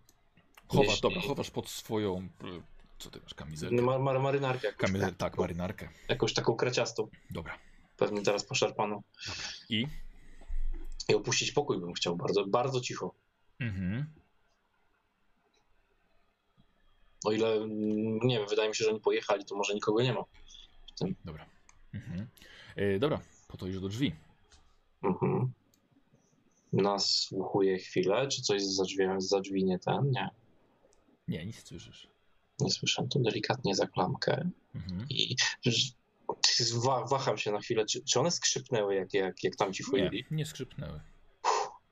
S1: Chowasz,
S5: Jeśli-
S1: dobra, chowasz pod swoją. y, Co ty masz, kamizelkę?
S5: Ma, ma, marynarkę jakąś,
S1: Kamizel, tak, marynarkę.
S5: jakąś taką kreciastą,
S1: Dobra.
S5: pewnie teraz poszarpaną.
S1: I?
S5: I opuścić pokój bym chciał, bardzo, bardzo cicho.
S1: Mhm.
S5: O ile, mm, nie wiem, wydaje mi się, że oni pojechali, to może nikogo nie ma.
S1: Dobra. Mhm. Y, dobra, po to już do drzwi.
S5: Mhm. Nasłuchuję chwilę, czy coś za drzwi, za drzwi nie ten? Nie,
S1: Nie, nic słyszysz.
S5: nie słyszę. To delikatnie za klamkę
S1: Mhm.
S5: i waham się na chwilę, czy, czy one skrzypnęły, jak, jak, jak tam ci wchodzili?
S1: Nie, nie skrzypnęły.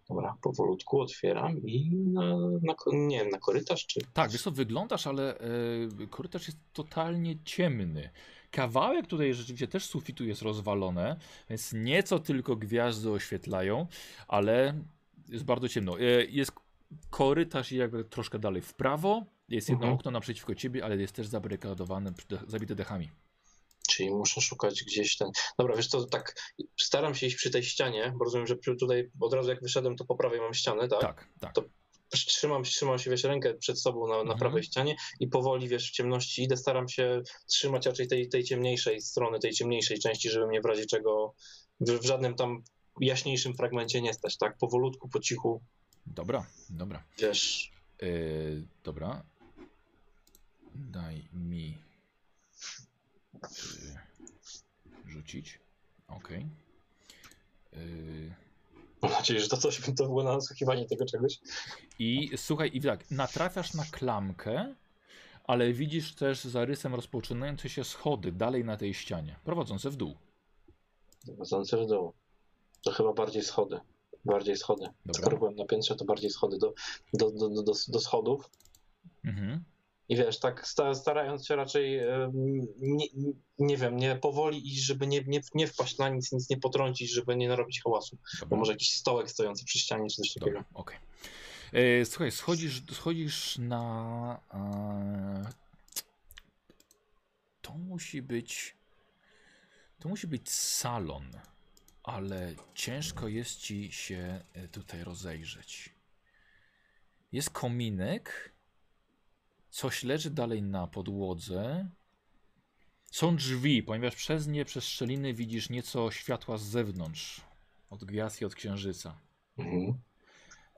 S5: Dobra, powolutku otwieram i na, na, nie wiem, na korytarz, czy...
S1: Tak, wiesz co, wyglądasz, ale e, korytarz jest totalnie ciemny. Kawałek tutaj rzeczywiście też sufitu jest rozwalone, więc nieco tylko gwiazdy oświetlają, ale jest bardzo ciemno. E, jest korytarz jakby troszkę dalej w prawo, jest jedno
S5: Mhm.
S1: okno naprzeciwko ciebie, ale jest też zabarykadowane, zabite dechami.
S5: Czyli muszę szukać gdzieś ten. Dobra, wiesz co, tak staram się iść przy tej ścianie, bo rozumiem, że tutaj od razu jak wyszedłem, to po prawej mam ścianę, tak?
S1: Tak, tak.
S5: To- Trzymam, trzymam się, wiesz, rękę przed sobą na, na
S1: Mhm.
S5: prawej ścianie i powoli, wiesz, w ciemności idę, staram się trzymać raczej tej, tej ciemniejszej strony, tej ciemniejszej części, żeby mnie w razie czego w, żadnym tam jaśniejszym fragmencie nie stać, tak? Powolutku, po cichu,
S1: Dobra, dobra.
S5: wiesz,
S1: E, dobra. Daj mi e, rzucić. Okej. E,
S5: mam nadzieję, że to coś, to było na nasłuchiwanie tego czegoś.
S1: I słuchaj, i tak, natrafiasz na klamkę, ale widzisz też za rysem rozpoczynające się schody dalej na tej ścianie, prowadzące w dół.
S5: Wchodzące w dół. To chyba bardziej schody. Bardziej schody.
S1: Dobra.
S5: Skoro byłem na piętrze, to bardziej schody do, do, do, do, do schodów.
S1: Mhm.
S5: I wiesz, tak sta, starając się raczej, nie, nie wiem, nie powoli iść, żeby nie, nie, nie wpaść na nic, nic nie potrącić, żeby nie narobić hałasu. Bo
S1: Dobra,
S5: może jakiś stołek stojący przy ścianie, czy coś takiego.
S1: okej. E, Słuchaj, schodzisz, schodzisz na... To musi być... To musi być salon, ale ciężko jest ci się e, tutaj rozejrzeć. Jest kominek, coś leży dalej na podłodze. Są drzwi, ponieważ przez nie, przez szczeliny widzisz nieco światła z zewnątrz, od gwiazd i od księżyca.
S5: Mhm.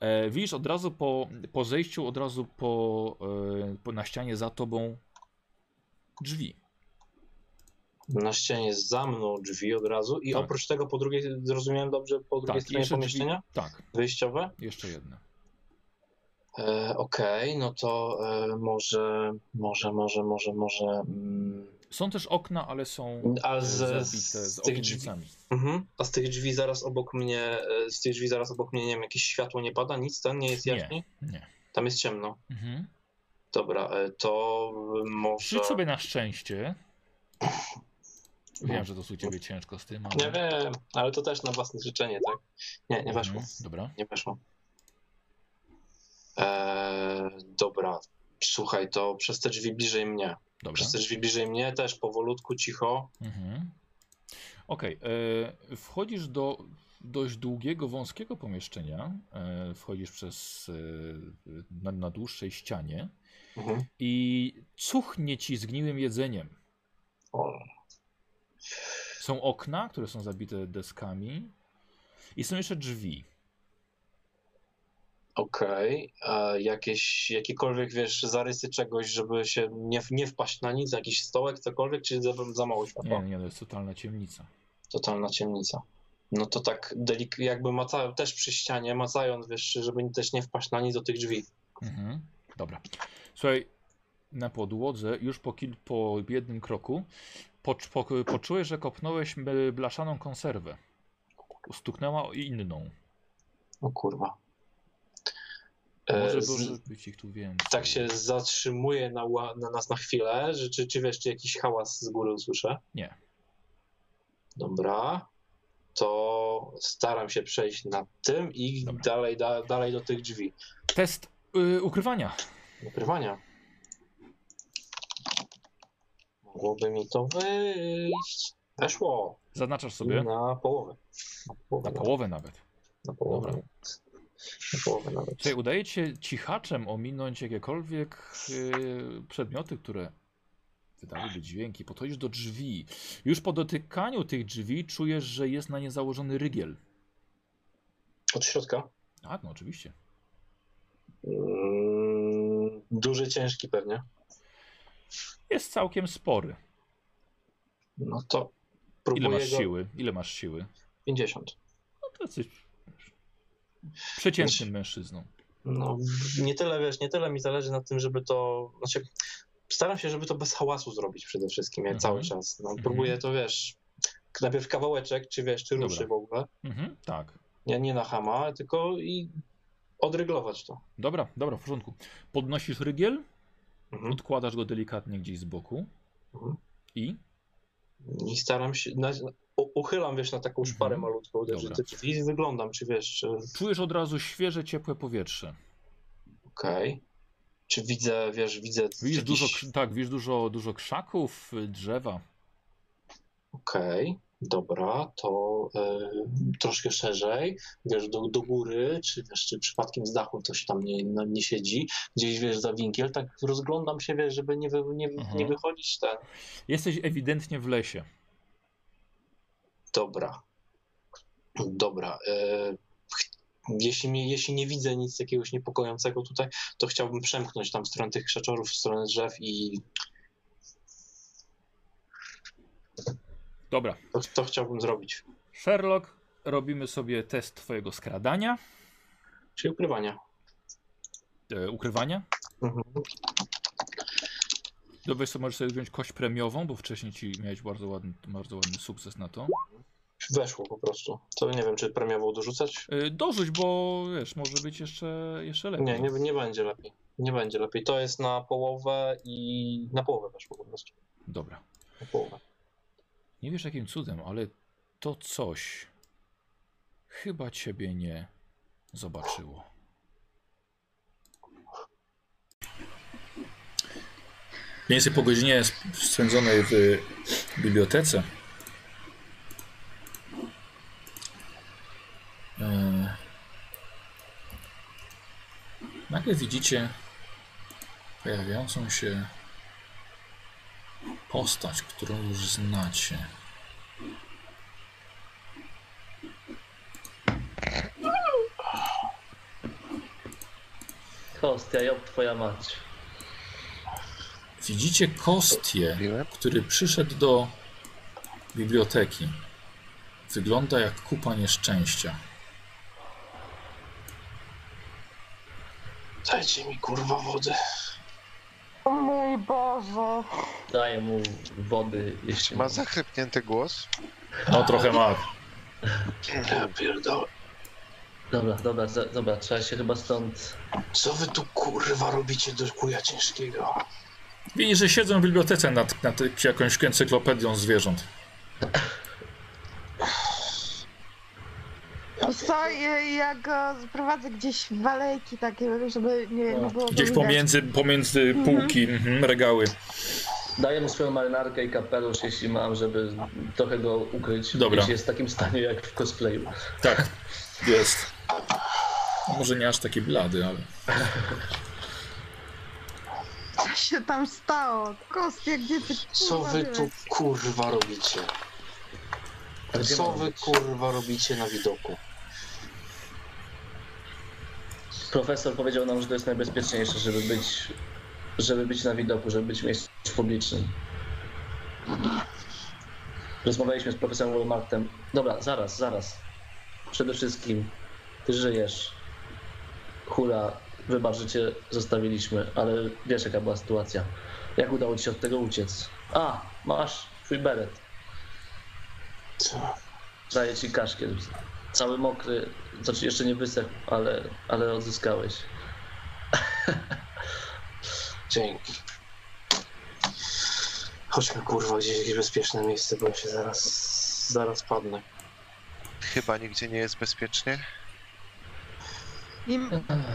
S1: E, widzisz od razu po, po zejściu, od razu po, e, po na ścianie za tobą drzwi.
S5: Na ścianie za mną drzwi od razu i
S1: Tak.
S5: oprócz tego po drugiej, zrozumiałem dobrze, po drugiej stronie
S1: jeszcze
S5: pomieszczenia
S1: Drzwi, tak,
S5: wyjściowe?
S1: jeszcze jedne.
S5: E, Okej, no to e, może, może, może, może, może... Mm,
S1: Są też okna, ale są
S5: a
S1: e,
S5: z,
S1: zabite
S5: z,
S1: z
S5: tych drzwi, mhm. A z tych drzwi zaraz obok mnie, e, z tych drzwi zaraz obok mnie, nie wiem, jakieś światło nie pada, nic, ten nie jest
S1: Nie.
S5: jaśniej?
S1: Nie.
S5: Tam jest ciemno.
S1: Mhm.
S5: Dobra, e, to może...
S1: Rzuć sobie na szczęście. Wiem, że to u ciebie ciężko z tym, ale...
S5: Nie wiem, ale to też na własne życzenie, tak? Nie, nie weszło.
S1: Mhm, Dobra.
S5: Nie weszło. Eee, dobra, słuchaj, to przez te drzwi bliżej mnie.
S1: Dobra.
S5: Przez te drzwi bliżej mnie też powolutku, cicho.
S1: Mhm. Okej, e, wchodzisz do dość długiego, wąskiego pomieszczenia. E, wchodzisz przez e, na, na dłuższej ścianie
S5: Mhm.
S1: i cuchnie ci zgniłym jedzeniem.
S5: O,
S1: Są okna, które są zabite deskami i są jeszcze drzwi.
S5: Okej, a jakieś, jakiekolwiek, wiesz, zarysy czegoś, żeby się nie, nie wpaść na nic, jakiś stołek, cokolwiek, czy za, za mało światła?
S1: Nie, nie, to jest totalna ciemnica.
S5: Totalna ciemnica. No to tak delik- jakby macają też przy ścianie, macając, wiesz, żeby też nie wpaść na nic do tych drzwi.
S1: Mhm. Dobra. Słuchaj, na podłodze już po, kil- po jednym kroku pocz- po, poczułeś, że kopnąłeś blaszaną konserwę. Stuknęła inną.
S5: O kurwa. E,
S1: Może
S5: z-
S1: być ich tu więcej.
S5: tak się zatrzymuje na, na nas na chwilę, że czy, czy wiesz, czy jakiś hałas z góry usłyszę?
S1: Nie.
S5: Dobra. To staram się przejść nad tym i
S1: Dobra.
S5: dalej, da, dalej do tych drzwi.
S1: Test y, ukrywania.
S5: Ukrywania. Mogłoby mi to wyjść. Weszło.
S1: Zaznaczasz sobie
S5: Na połowę. Na połowę.
S1: na połowę nawet.
S5: Na połowę.
S1: Dobra.
S5: Na połowę nawet.
S1: Słuchaj, udaje ci się cichaczem ominąć jakiekolwiek y, przedmioty, które wydałyby dźwięki. Podchodzisz do drzwi. Już po dotykaniu tych drzwi czujesz, że jest na nie założony rygiel.
S5: Od środka.
S1: Tak, no oczywiście.
S5: Mm, duży, ciężki pewnie.
S1: Jest całkiem spory.
S5: No to
S1: Ile
S5: próbuję
S1: masz
S5: go...
S1: siły? Ile masz siły?
S5: 50.
S1: No to jesteś przeciętnym mężczyzną.
S5: No, nie tyle, wiesz, nie tyle mi zależy na tym, żeby to... Znaczy, staram się, żeby to bez hałasu zrobić przede wszystkim, jak
S1: Mhm.
S5: cały czas. No, próbuję to, wiesz, najpierw kawałeczek, czy wiesz, czy ruszy
S1: Dobra.
S5: w ogóle.
S1: Mhm, tak.
S5: Nie, nie na hama, tylko i odryglować to.
S1: Dobra, dobra, w porządku. Podnosisz rygiel,
S5: Mhm.
S1: odkładasz go delikatnie gdzieś z boku
S5: Mhm.
S1: i
S5: I staram się, na, uchylam, wiesz, na taką
S1: Mhm.
S5: szparę malutką,
S1: Dobra.
S5: te drzwi i wyglądam, czy wiesz, czy
S1: czujesz od razu świeże, ciepłe powietrze.
S5: okej. Czy widzę, wiesz, widzę
S1: Widzisz
S5: jakiś...
S1: dużo, tak, widzisz dużo, dużo krzaków, drzewa.
S5: Okej, dobra, to y, troszkę szerzej, wiesz, do, do góry, czy wiesz, czy przypadkiem z dachu to się tam nie, no, nie siedzi, gdzieś, wiesz, za winkiel, tak rozglądam się, wiesz, żeby nie, wy, nie,
S1: Mhm.
S5: nie wychodzić ten.
S1: Jesteś ewidentnie w lesie.
S5: Dobra, dobra. y, jeśli, mnie, jeśli nie widzę nic jakiegoś niepokojącego tutaj, to chciałbym przemknąć tam w stronę tych krzaczorów, w stronę drzew i
S1: Dobra.
S5: to, to chciałbym zrobić.
S1: Sherlock, robimy sobie test twojego skradania,
S5: Czyli ukrywania.
S1: e, ukrywania.
S5: Mhm.
S1: Dobrze, sobie możesz sobie wziąć kość premiową, bo wcześniej ci miałeś bardzo ładny, bardzo ładny sukces na to.
S5: Weszło po prostu. To nie wiem, czy premiową dorzucać?
S1: E, dorzuć, bo wiesz, może być jeszcze, jeszcze lepiej.
S5: Nie, nie, nie będzie lepiej. Nie będzie lepiej. To jest na połowę i na połowę weszło po prostu.
S1: Dobra.
S5: Na połowę.
S1: Nie wiesz jakim cudem, ale to coś chyba ciebie nie zobaczyło. Mniej więcej po godzinie sp- spędzonej w bibliotece e, nagle widzicie pojawiającą się postać, którą już znacie.
S4: Hostia, job twoja mać.
S1: Widzicie Kostię, który przyszedł do biblioteki. Wygląda jak kupa nieszczęścia.
S5: Dajcie mi kurwa wody.
S3: O mój Boże.
S4: Daję mu wody, jeśli
S2: Ma zachrypnięty głos?
S1: No trochę ma.
S5: Ja pierdolę.
S4: Dobra, dobra, za, dobra, trzeba się chyba stąd...
S5: Co wy tu kurwa robicie do kuja ciężkiego?
S1: Widzisz, że siedzą w bibliotece nad, nad jakąś encyklopedią zwierząt.
S3: Co, ja, go sprowadzę gdzieś w alejki takie, żeby nie, nie było
S1: Gdzieś pomiędzy, pomiędzy
S3: Mhm.
S1: półki, mhm, regały.
S4: Daję mu swoją marynarkę i kapelusz, jeśli mam, żeby trochę go ukryć.
S1: Dobra.
S4: Jeśli jest w takim stanie jak w cosplayu.
S1: Tak, jest. Może nie aż taki blady, ale...
S3: Co się tam stało? Kostia, gdzie ty
S5: Co
S3: kurwa,
S5: wy tu kurwa robicie? Co wy kurwa robicie na widoku?
S4: Profesor powiedział nam, że to jest najbezpieczniejsze, żeby być, żeby być na widoku, żeby być w miejscu publicznym. Rozmawialiśmy z profesorem Walmartem. Dobra, zaraz, zaraz. Przede wszystkim, ty żyjesz. Hula, wybacz, że cię zostawiliśmy, ale wiesz jaka była sytuacja. Jak udało ci się od tego uciec? A, masz twój beret.
S5: Co?
S4: Daję ci kaszkiel. Cały mokry, znaczy jeszcze nie wysechł, ale, ale odzyskałeś. [LAUGHS]
S5: Dzięki. Chodźmy kurwa gdzieś jakieś bezpieczne miejsce, bo ja się zaraz, zaraz padnę.
S2: Chyba nigdzie nie jest bezpiecznie.
S3: I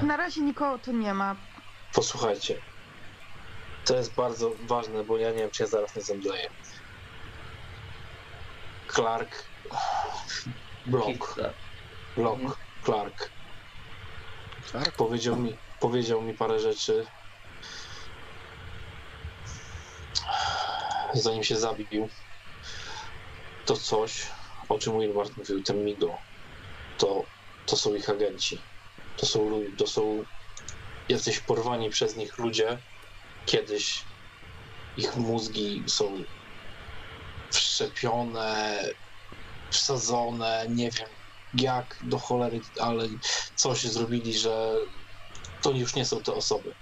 S3: na razie nikogo tu nie ma.
S5: Posłuchajcie. To jest bardzo ważne, bo ja nie wiem, czy ja zaraz nie zemdleję. Clark. Block. Block.
S4: Mhm.
S5: Clark.
S2: Tak?
S5: Powiedział mi, powiedział mi parę rzeczy. Zanim się zabił, to coś, o czym Wilbert mówił, ten Migo, to, to są ich agenci. To są, to są jacyś porwani przez nich ludzie. Kiedyś ich mózgi są wszczepione, wsadzone, nie wiem jak do cholery, ale coś zrobili, że to już nie są te osoby.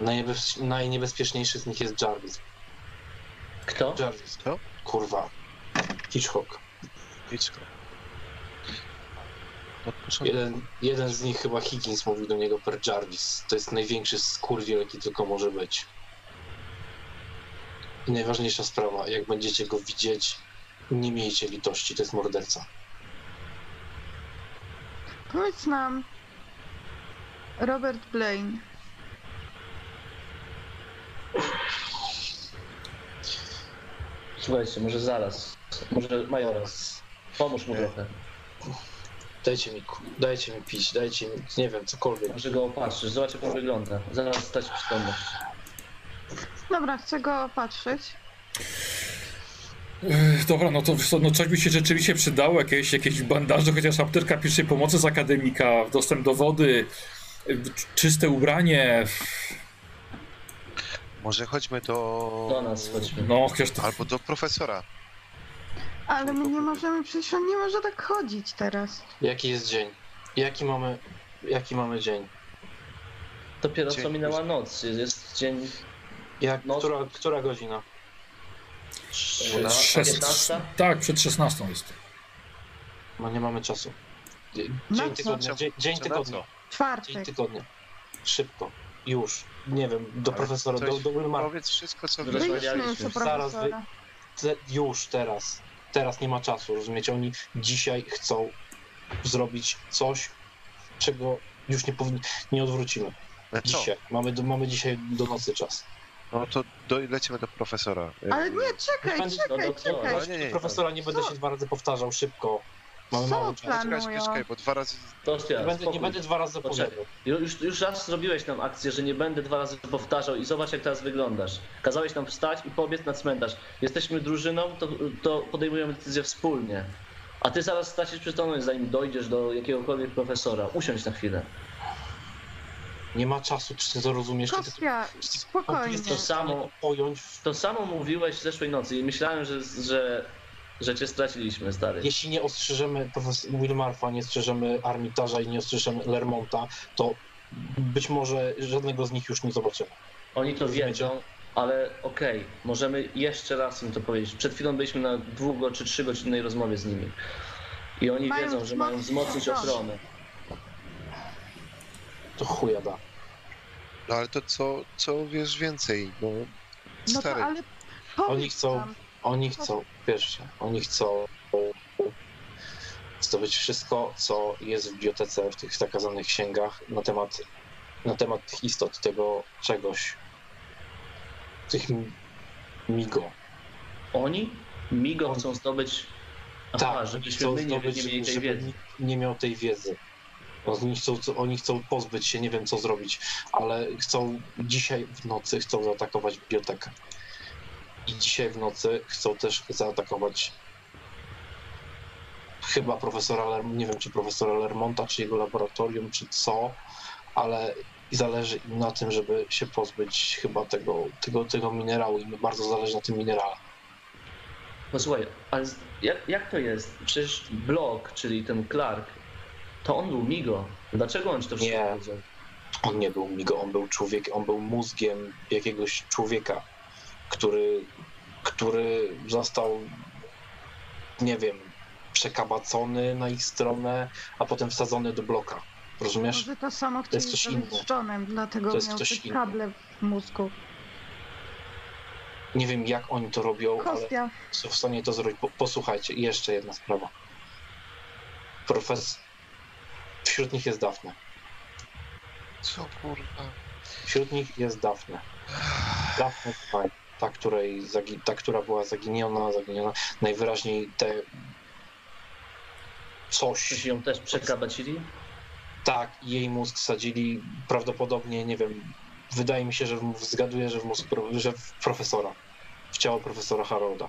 S5: Najniebez... Najniebezpieczniejszy z nich jest Jarvis.
S4: Kto?
S5: Jarvis.
S2: Kto?
S5: Kurwa. Hitchcock.
S2: Początku.
S5: Jeden, jeden z nich chyba Higgins mówił do niego per Jarvis. To jest największy skurwiel, jaki tylko może być. I najważniejsza sprawa, jak będziecie go widzieć, nie miejcie litości, to jest morderca.
S3: Powiedz nam, Robert Blaine,
S4: Słuchajcie, może zaraz. Może majoraz. Pomóż mu trochę.
S5: Dajcie mi, ku- dajcie mi pić, dajcie mi, nie wiem, cokolwiek.
S4: Może go opatrzysz, zobacz jak on wygląda. Zaraz stać przytomność.
S3: Dobra, chcę go opatrzyć.
S1: Ech, Dobra, no to wiesz co, no coś by się rzeczywiście przydało, jakieś, jakieś bandaże, chociaż apteczka pierwszej pomocy z akademika, dostęp do wody, y, czyste ubranie,
S2: Może chodźmy do...
S4: Do nas chodźmy.
S1: no chociaż to...
S2: Albo do profesora.
S3: Ale my nie możemy, przecież on nie może tak chodzić teraz.
S5: Jaki jest dzień? Jaki mamy, jaki mamy dzień?
S4: Dopiero co
S2: Dzień
S4: minęła noc. Jest, jest dzień
S5: Jak,
S4: No.
S5: która, która godzina?
S4: szes- 15.
S1: Tak, przed 16 jest.
S5: No nie mamy czasu. Dzień
S3: Na
S5: tygodnia,
S2: co?
S5: dzień, dzień
S2: Co na
S5: tygodnia,
S2: co?
S5: dzień
S3: Czwartek.
S5: tygodnia. Szybko, już. Nie wiem, do
S2: Ale
S5: profesora, do, do Wilmara.
S2: Powiedz wszystko, co
S4: rozmawialiśmy.
S5: Zaraz wy- Już teraz. Teraz nie ma czasu, rozumiecie? Oni dzisiaj chcą zrobić coś, czego już nie, powin- nie odwrócimy. Dzisiaj. Mamy, do, mamy dzisiaj do nocy czas.
S2: No to do, lecimy do profesora.
S3: Ale nie, czekaj,
S5: Będzie-
S3: czekaj,
S4: no, no,
S3: czekaj.
S2: Ale nie, nie,
S5: Do profesora nie będę się dwa razy powtarzał, szybko. Mamy
S3: Co
S5: mało czasu.
S3: plan?
S2: Czekaj,
S3: planują.
S2: czekaj, bo dwa razy...
S4: To
S5: Nie
S4: ja,
S5: będę, nie
S4: spokój.
S5: będę dwa razy
S4: Poczekaj.
S5: powiedział.
S4: Już, już raz zrobiłeś nam akcję, że nie będę dwa razy powtarzał i zobacz jak teraz wyglądasz. Kazałeś nam wstać i pobiec na cmentarz. Jesteśmy drużyną, to, to podejmujemy decyzję wspólnie. A ty zaraz stracisz przytomność, zanim dojdziesz do jakiegokolwiek profesora. Usiądź na chwilę.
S5: Nie ma czasu, czy ty to rozumiesz? Czy ty
S3: Kostia, spokojnie.
S4: To samo-
S5: pojąć, w-
S4: To samo mówiłeś zeszłej nocy i myślałem, że, że, że cię straciliśmy, stary.
S5: jeśli nie ostrzeżemy profesora Wilmarfa, nie ostrzeżemy Armitarza i nie ostrzeżemy Lermonta, to być może żadnego z nich już nie zobaczymy.
S4: Oni to wiedzą, ale okej, możemy jeszcze raz im to powiedzieć. Przed chwilą byliśmy na długo czy trzygodzinnej rozmowie z nimi. I oni
S3: Mają
S4: wiedzą, że mają
S3: wzmocnić ochronę.
S5: To chuja da.
S2: No ale to co, co wiesz więcej? No,
S3: No to
S2: stary,
S3: ale powiedz
S5: Oni chcą-
S3: nam,
S5: Oni chcą, pierwsze, oni chcą zdobyć wszystko, co jest w bibliotece, w tych zakazanych księgach na temat, na temat tych istot, tego czegoś, tych mi- migo.
S4: Oni? Migo chcą zdobyć. Aha,
S5: Tak,
S4: żebyśmy
S5: chcą
S4: my nie,
S5: zdobyć,
S4: nie mieli tej wiedzy.
S5: nie miał tej wiedzy. Oni chcą, oni chcą pozbyć się, nie wiem co zrobić, ale chcą dzisiaj w nocy chcą zaatakować bibliotekę. I dzisiaj w nocy chcą też zaatakować chyba profesora, Ler- nie wiem czy profesora Lermonta, czy jego laboratorium, czy co, ale zależy im na tym, żeby się pozbyć chyba tego, tego, tego minerału. Im bardzo zależy na tym minerale.
S4: Posłuchaj, ale z- jak, jak to jest? Przecież Block, czyli ten Clark, to on był Migo. Dlaczego on ci to wszystko
S5: Nie.
S4: powiedział?
S5: On nie był migo, on był człowiekiem, on był mózgiem jakiegoś człowieka, który, który został, nie wiem, przekabacony na ich stronę, a potem wsadzony do bloka. Rozumiesz?
S3: Może to samo
S5: To jest
S3: z Johnem, dlatego
S5: To jest
S3: miał
S5: coś
S3: te
S5: innego.
S3: kable w mózgu.
S5: Nie wiem, jak oni to robią, ale
S3: Kostia,
S5: są w stanie to zrobić. Po, posłuchajcie, jeszcze jedna sprawa. Profes... Wśród nich jest Daphne.
S2: Co kurwa?
S5: Wśród nich jest Daphne. Daphne Spike, ta, której zagi- ta, która była zaginiona, zaginiona. Najwyraźniej te coś,
S4: Czy ją też przekabacili?
S5: tak, jej mózg sadzili prawdopodobnie, nie wiem, wydaje mi się, że w, zgaduję, że w mózg, pro- że w profesora, w ciało profesora Harolda.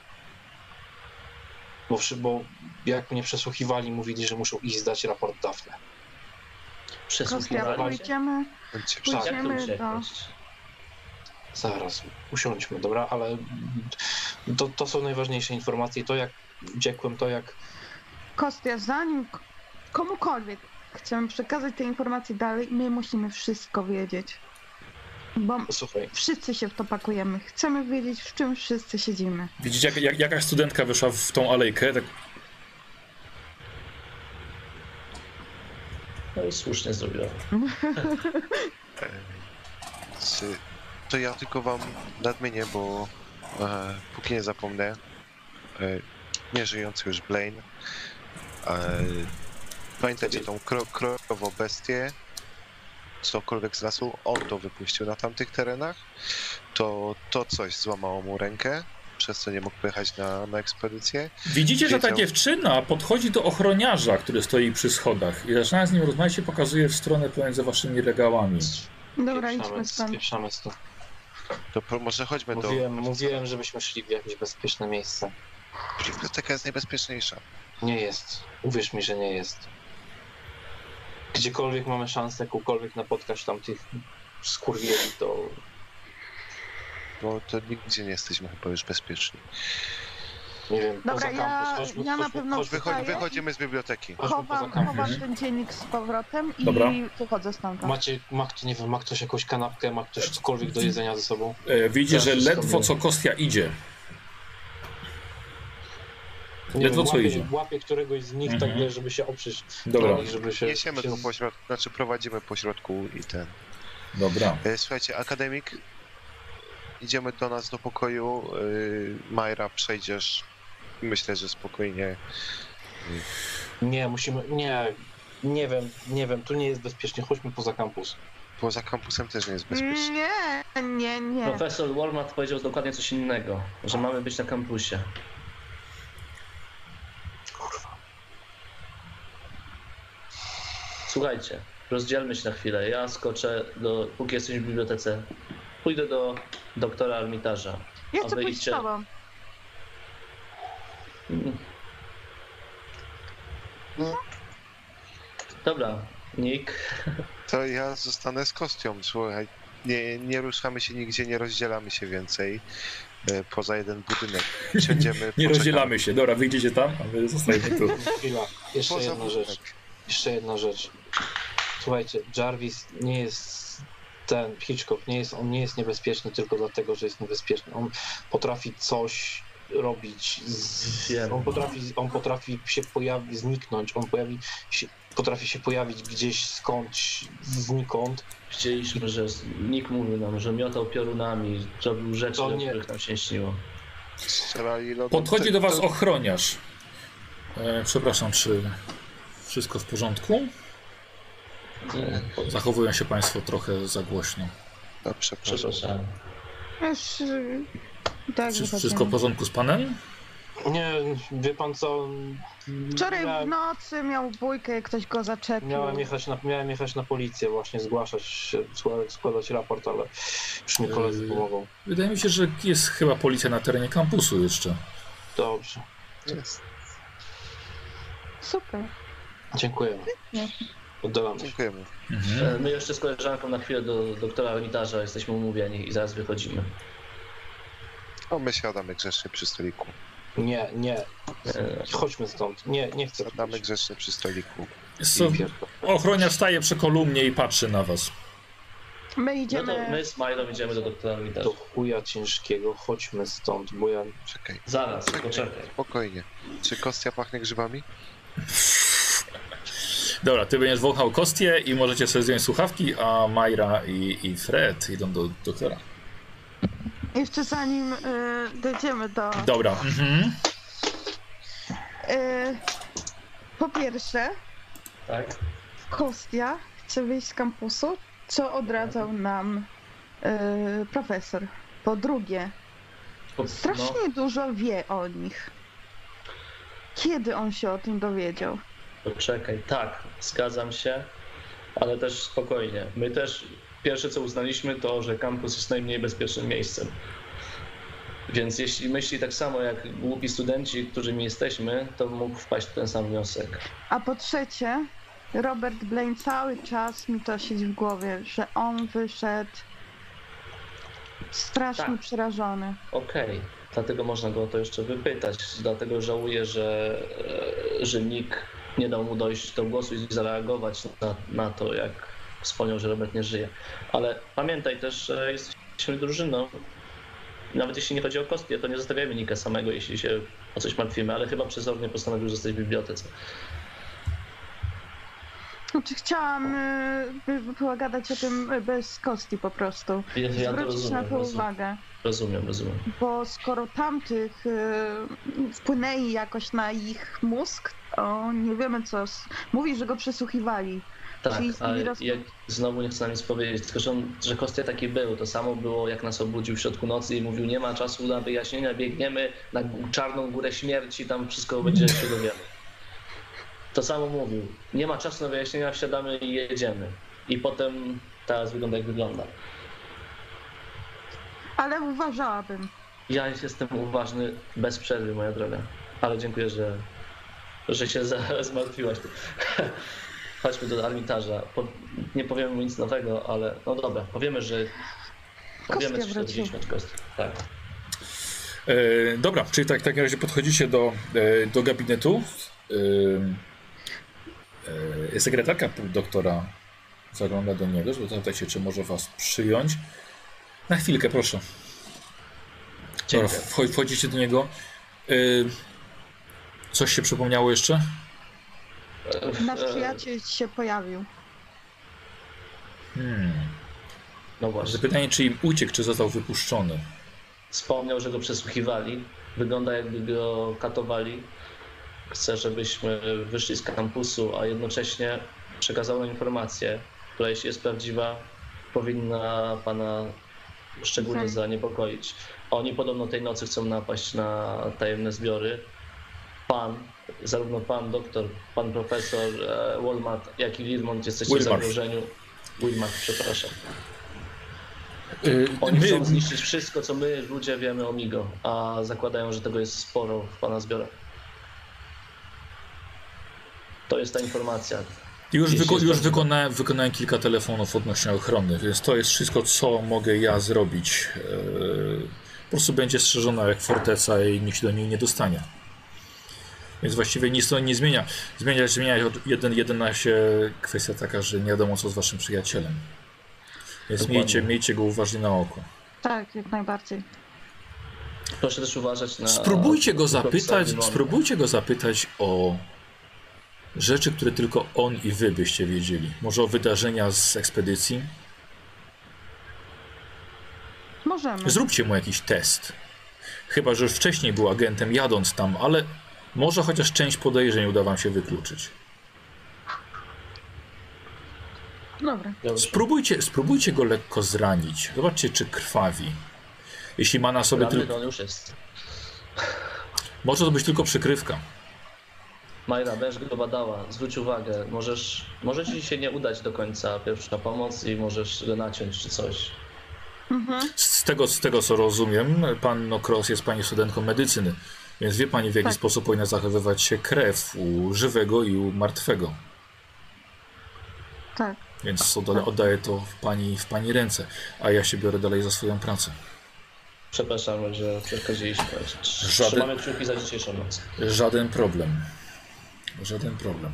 S5: Bo, bo jak mnie przesłuchiwali, mówili, że muszą iść zdać raport.
S3: Kostia,
S4: Przesłuchiwali cię?
S3: pójdziemy.
S5: Tak.
S3: Pójdziemy do...
S5: Zaraz, usiądźmy, dobra, ale to, to są najważniejsze informacje. To jak uciekłem, to jak
S3: Kostia, zanim komukolwiek chcemy przekazać te informacje dalej, my musimy wszystko wiedzieć. Bo
S5: Słuchaj,
S3: wszyscy się w to pakujemy. Chcemy wiedzieć, w czym wszyscy siedzimy.
S1: Widzicie, jak, jak, jakaś studentka wyszła w tą alejkę, tak
S4: No i słusznie zrobiła. [LAUGHS]
S2: Czy- To ja tylko wam nadmienię, bo e, póki nie zapomnę, e, nieżyjący już Blaine, e, pamiętacie tą kro, krową bestię, cokolwiek z lasu, on to wypuścił na tamtych terenach, to to coś złamało mu rękę, przez co nie mógł pojechać na, na ekspedycję.
S1: Widzicie, że ta
S2: Wiedział.
S1: dziewczyna podchodzi do ochroniarza, który stoi przy schodach i zaczyna z nim rozmawiać i pokazuje w stronę pomiędzy waszymi regałami.
S3: Dobra, idźmy stąd.
S5: spieprzamy stąd.
S2: To może chodźmy
S5: Mówiłem,
S2: do...
S5: mówiłem, żebyśmy szli w jakieś bezpieczne miejsce.
S2: Biblioteka jest najbezpieczniejsza.
S5: Nie jest. Uwierz mi, że nie jest. Gdziekolwiek mamy szansę jakąkolwiek napotkać tam tych skurwieli, to
S2: Bo to nigdzie nie jesteśmy chyba już bezpieczni.
S5: Nie wiem,
S3: Dobra,
S5: poza
S3: ja-
S5: kampus. Chodźmy,
S3: ja na
S5: chodźmy,
S3: pewno
S5: chodźmy,
S3: Wstaję.
S2: wychodzimy z biblioteki.
S5: chodźmy poza
S3: Chowam,
S5: kampus.
S3: chowam ten dziennik z powrotem i
S1: Dobra.
S3: wychodzę stamtąd.
S5: Macie, ma, kto, nie wiem, ma ktoś jakąś kanapkę, ma ktoś cokolwiek do jedzenia ze sobą?
S1: E, widzi, że
S4: Zaraz
S1: ledwo co Kostia idzie.
S5: Nie
S1: Ledwo
S5: wiem,
S1: co
S5: łapie,
S1: idzie.
S5: łapie któregoś z nich
S1: Mhm.
S5: tak, wiesz, żeby się oprzeć
S1: Dobra,
S5: na nich, żeby się...
S2: Niesiemy
S5: się
S2: go po środku, znaczy prowadzimy po środku i ten.
S1: dobra.
S2: E, Słuchajcie, akademik, idziemy do nas do pokoju. Yy, Majra, przejdziesz. Myślę, że spokojnie.
S5: Nie, musimy, nie, nie wiem, nie wiem, tu nie jest bezpiecznie, chodźmy poza kampus.
S2: Poza kampusem też nie jest bezpiecznie.
S3: Nie, nie, nie.
S4: Profesor Walmart powiedział dokładnie coś innego, że mamy być na kampusie.
S5: Kurwa.
S4: Słuchajcie, rozdzielmy się na chwilę. Ja skoczę do, póki jesteś w bibliotece, pójdę do doktora Armitarza.
S3: Ja chcę pójść z tobą.
S4: Dobra, Nick.
S2: To ja zostanę z kostią, słuchaj. Nie, nie ruszamy się nigdzie, nie rozdzielamy się więcej. e, Poza jeden budynek. Siądziemy, [LAUGHS]
S1: Nie
S2: poczekamy.
S1: rozdzielamy się. Dobra, wyjdziecie tam, a my zostajemy tu. [LAUGHS]
S5: Chwila, jeszcze
S2: Poza
S5: jedna
S2: budynek.
S5: rzecz. Jeszcze jedna rzecz. Słuchajcie, Jarvis nie jest ten Hitchcock, nie jest, on nie jest niebezpieczny tylko dlatego, że jest niebezpieczny. On potrafi coś robić. Z, on, potrafi, on potrafi się pojawić, zniknąć. On pojawi się, potrafi się pojawić gdzieś skądś, znikąd.
S4: Chcieliśmy, że Nick mówił nam, że miotał piorunami, robił rzeczy,
S5: To
S4: o
S5: nie.
S4: których nam się śniło.
S2: Lodem.
S1: Podchodzi do was ochroniarz. E, przepraszam, czy wszystko w porządku? Zachowują się państwo trochę za głośno.
S2: A, przepraszam.
S3: Tak
S1: Czy wszystko w porządku z panem?
S5: Nie, wie pan co?
S3: Wczoraj w
S5: miałem,
S3: nocy miał bójkę, ktoś go zaczepił.
S5: miałem, jechać na, miałem jechać na policję, właśnie zgłaszać, składać, raport, ale już mi koledzy
S1: Yy.
S5: pomogą.
S1: Wydaje mi się, że jest chyba policja na terenie kampusu jeszcze.
S5: Dobrze,
S2: Jest.
S3: Super.
S5: dziękuję.
S3: Nie.
S5: Oddalamy się.
S2: Dziękujemy.
S1: Mhm.
S4: E, My jeszcze z koleżanką na chwilę do doktora Armitarza jesteśmy umówieni i zaraz wychodzimy.
S2: O, my siadamy grzecznie przy stoliku.
S5: Nie, nie, chodźmy stąd. Nie, nie chcę.
S2: Siadamy grzecznie przy stoliku.
S1: Co, ochroniarz staje przy kolumnie i patrzy na was.
S3: My
S4: No
S3: idziemy.
S4: to my z Majlą idziemy do doktora Armitarza.
S5: Do chuja ciężkiego, chodźmy stąd, bo ja...
S2: Czekaj,
S4: Zaraz, poczekaj.
S2: spokojnie. Czy kostia pachnie grzybami?
S1: Dobra, ty będziesz wąchał kostię i możecie sobie zdjąć słuchawki, a Majra i, i Fred idą do doktora.
S3: Jeszcze zanim y, dojdziemy do.
S1: Dobra. Mhm.
S3: Y, po pierwsze,
S4: Tak?
S3: Kostia chce wyjść z kampusu, co odradzał nam y, profesor. Po drugie, strasznie dużo wie o nich. Kiedy on się o tym dowiedział?
S4: No, poczekaj, tak, zgadzam się, ale też spokojnie. My też pierwsze co uznaliśmy to, że kampus jest najmniej bezpiecznym miejscem. Więc jeśli myśli tak samo jak głupi studenci, którymi jesteśmy, to mógł wpaść w ten sam wniosek.
S3: A po trzecie, Robert Blaine cały czas mi to siedzi w głowie, że on wyszedł strasznie
S4: Tak.
S3: przerażony.
S4: Okej, dlatego można go o to jeszcze wypytać. Dlatego żałuję, że, e, że nikt nie dał mu dojść do głosu i zareagować na, na to, jak wspomniał, że Robert nie żyje. Ale pamiętaj też, że jesteśmy drużyną. Nawet jeśli nie chodzi o kostię, to nie zostawiamy Nika samego, jeśli się o coś martwimy, ale chyba przezornie postanowił zostać w bibliotece.
S3: Znaczy chciałam y, pogadać o tym y, bez kosti po prostu.
S4: Ja,
S3: Zwrócić na
S4: rozumiem,
S3: to
S4: rozumiem,
S3: uwagę.
S4: rozumiem, rozumiem.
S3: Bo skoro tamtych y, wpłynęli jakoś na ich mózg, to nie wiemy co. Mówi, że go przesłuchiwali.
S4: Tak,
S3: Czyli
S4: ale jak znowu nie chcę nam nic powiedzieć, tylko że, on, że Kostia taki był. To samo było, jak nas obudził w środku nocy i mówił, nie ma czasu na wyjaśnienia, biegniemy na czarną górę śmierci, tam wszystko będzie się dowiemy. To samo mówił. Nie ma czasu na wyjaśnienia, wsiadamy i jedziemy. I potem teraz wygląda jak wygląda.
S3: Ale uważałabym.
S4: Ja jestem uważny bez przerwy, moja droga. Ale dziękuję, że, że się [LAUGHS] zmartwiłaś. Chodźmy do armitarza. Po, nie powiemy mu nic nowego, ale no dobra, powiemy, że powiemy, dowiedzieliśmy od Kosty. Tak.
S1: E, dobra, czyli tak, w takim razie podchodzicie do, e, do gabinetu. E, e, sekretarka doktora zagląda do niego, żeby zapytać się, czy może was przyjąć. Na chwilkę, proszę. Dobra,
S4: Dziękuję.
S1: wcho- wchodzicie do niego. E, coś się przypomniało jeszcze?
S3: Nasz przyjaciel się pojawił.
S1: Hmm.
S4: No właśnie.
S1: Zapytanie, czy im uciekł, czy został wypuszczony.
S4: Wspomniał, że go przesłuchiwali. Wygląda jakby go katowali. Chce, żebyśmy wyszli z kampusu, a jednocześnie przekazał nam informację, która jeśli jest prawdziwa, powinna pana szczególnie
S3: Mhm.
S4: zaniepokoić. Oni podobno tej nocy chcą napaść na tajemne zbiory. Pan, zarówno pan doktor, pan profesor e, Walmart, jak i Wilmont jesteście w zagrożeniu. Wilmart, przepraszam.
S1: E,
S4: Oni
S1: my,
S4: chcą zniszczyć wszystko, co my ludzie wiemy o Migo, a zakładają, że tego jest sporo w pana zbiorach. To jest ta informacja.
S1: Już, wyko już wykonałem, wykonałem kilka telefonów odnośnie ochrony, więc to jest wszystko, co mogę ja zrobić. Eee, po prostu będzie strzeżona jak forteca i nikt się do niej nie dostanie. Więc właściwie nic to nie zmienia. Zmienia, zmienia od jeden, jedyna się kwestia taka, że nie wiadomo co z waszym przyjacielem. Więc
S4: Dokładnie.
S1: miejcie, miejcie go uważnie na oko.
S3: Tak, jak najbardziej.
S4: Proszę też uważać na.
S1: Spróbujcie go zapytać, spróbujcie go zapytać o rzeczy, które tylko on i wy byście wiedzieli. Może o wydarzenia z ekspedycji.
S3: Możemy.
S1: Zróbcie mu jakiś test. Chyba, że już wcześniej był agentem jadąc tam, ale może chociaż część podejrzeń uda wam się wykluczyć.
S3: Dobra.
S1: Spróbujcie, spróbujcie go lekko zranić. Zobaczcie, czy krwawi. Jeśli ma na sobie tylko.
S4: to on już jest.
S1: Może to być tylko przykrywka.
S4: Majra, będziesz go badała, zwróć uwagę, możesz, może ci się nie udać do końca pierwsza pomoc i możesz go naciąć czy coś.
S3: Mhm.
S1: Z tego, z tego co rozumiem, pan no Cross jest pani studentką medycyny, więc wie pani w jaki
S3: Tak.
S1: sposób powinna zachowywać się krew u żywego i u martwego.
S3: Tak.
S1: Więc odda- oddaję to w pani, w pani ręce, a ja się biorę dalej za swoją pracę.
S4: Przepraszam, że przeszkodziliśmy.
S1: Żaden-
S4: Trzymamy kciuki za dzisiejszą noc.
S1: Żaden problem. Żaden problem.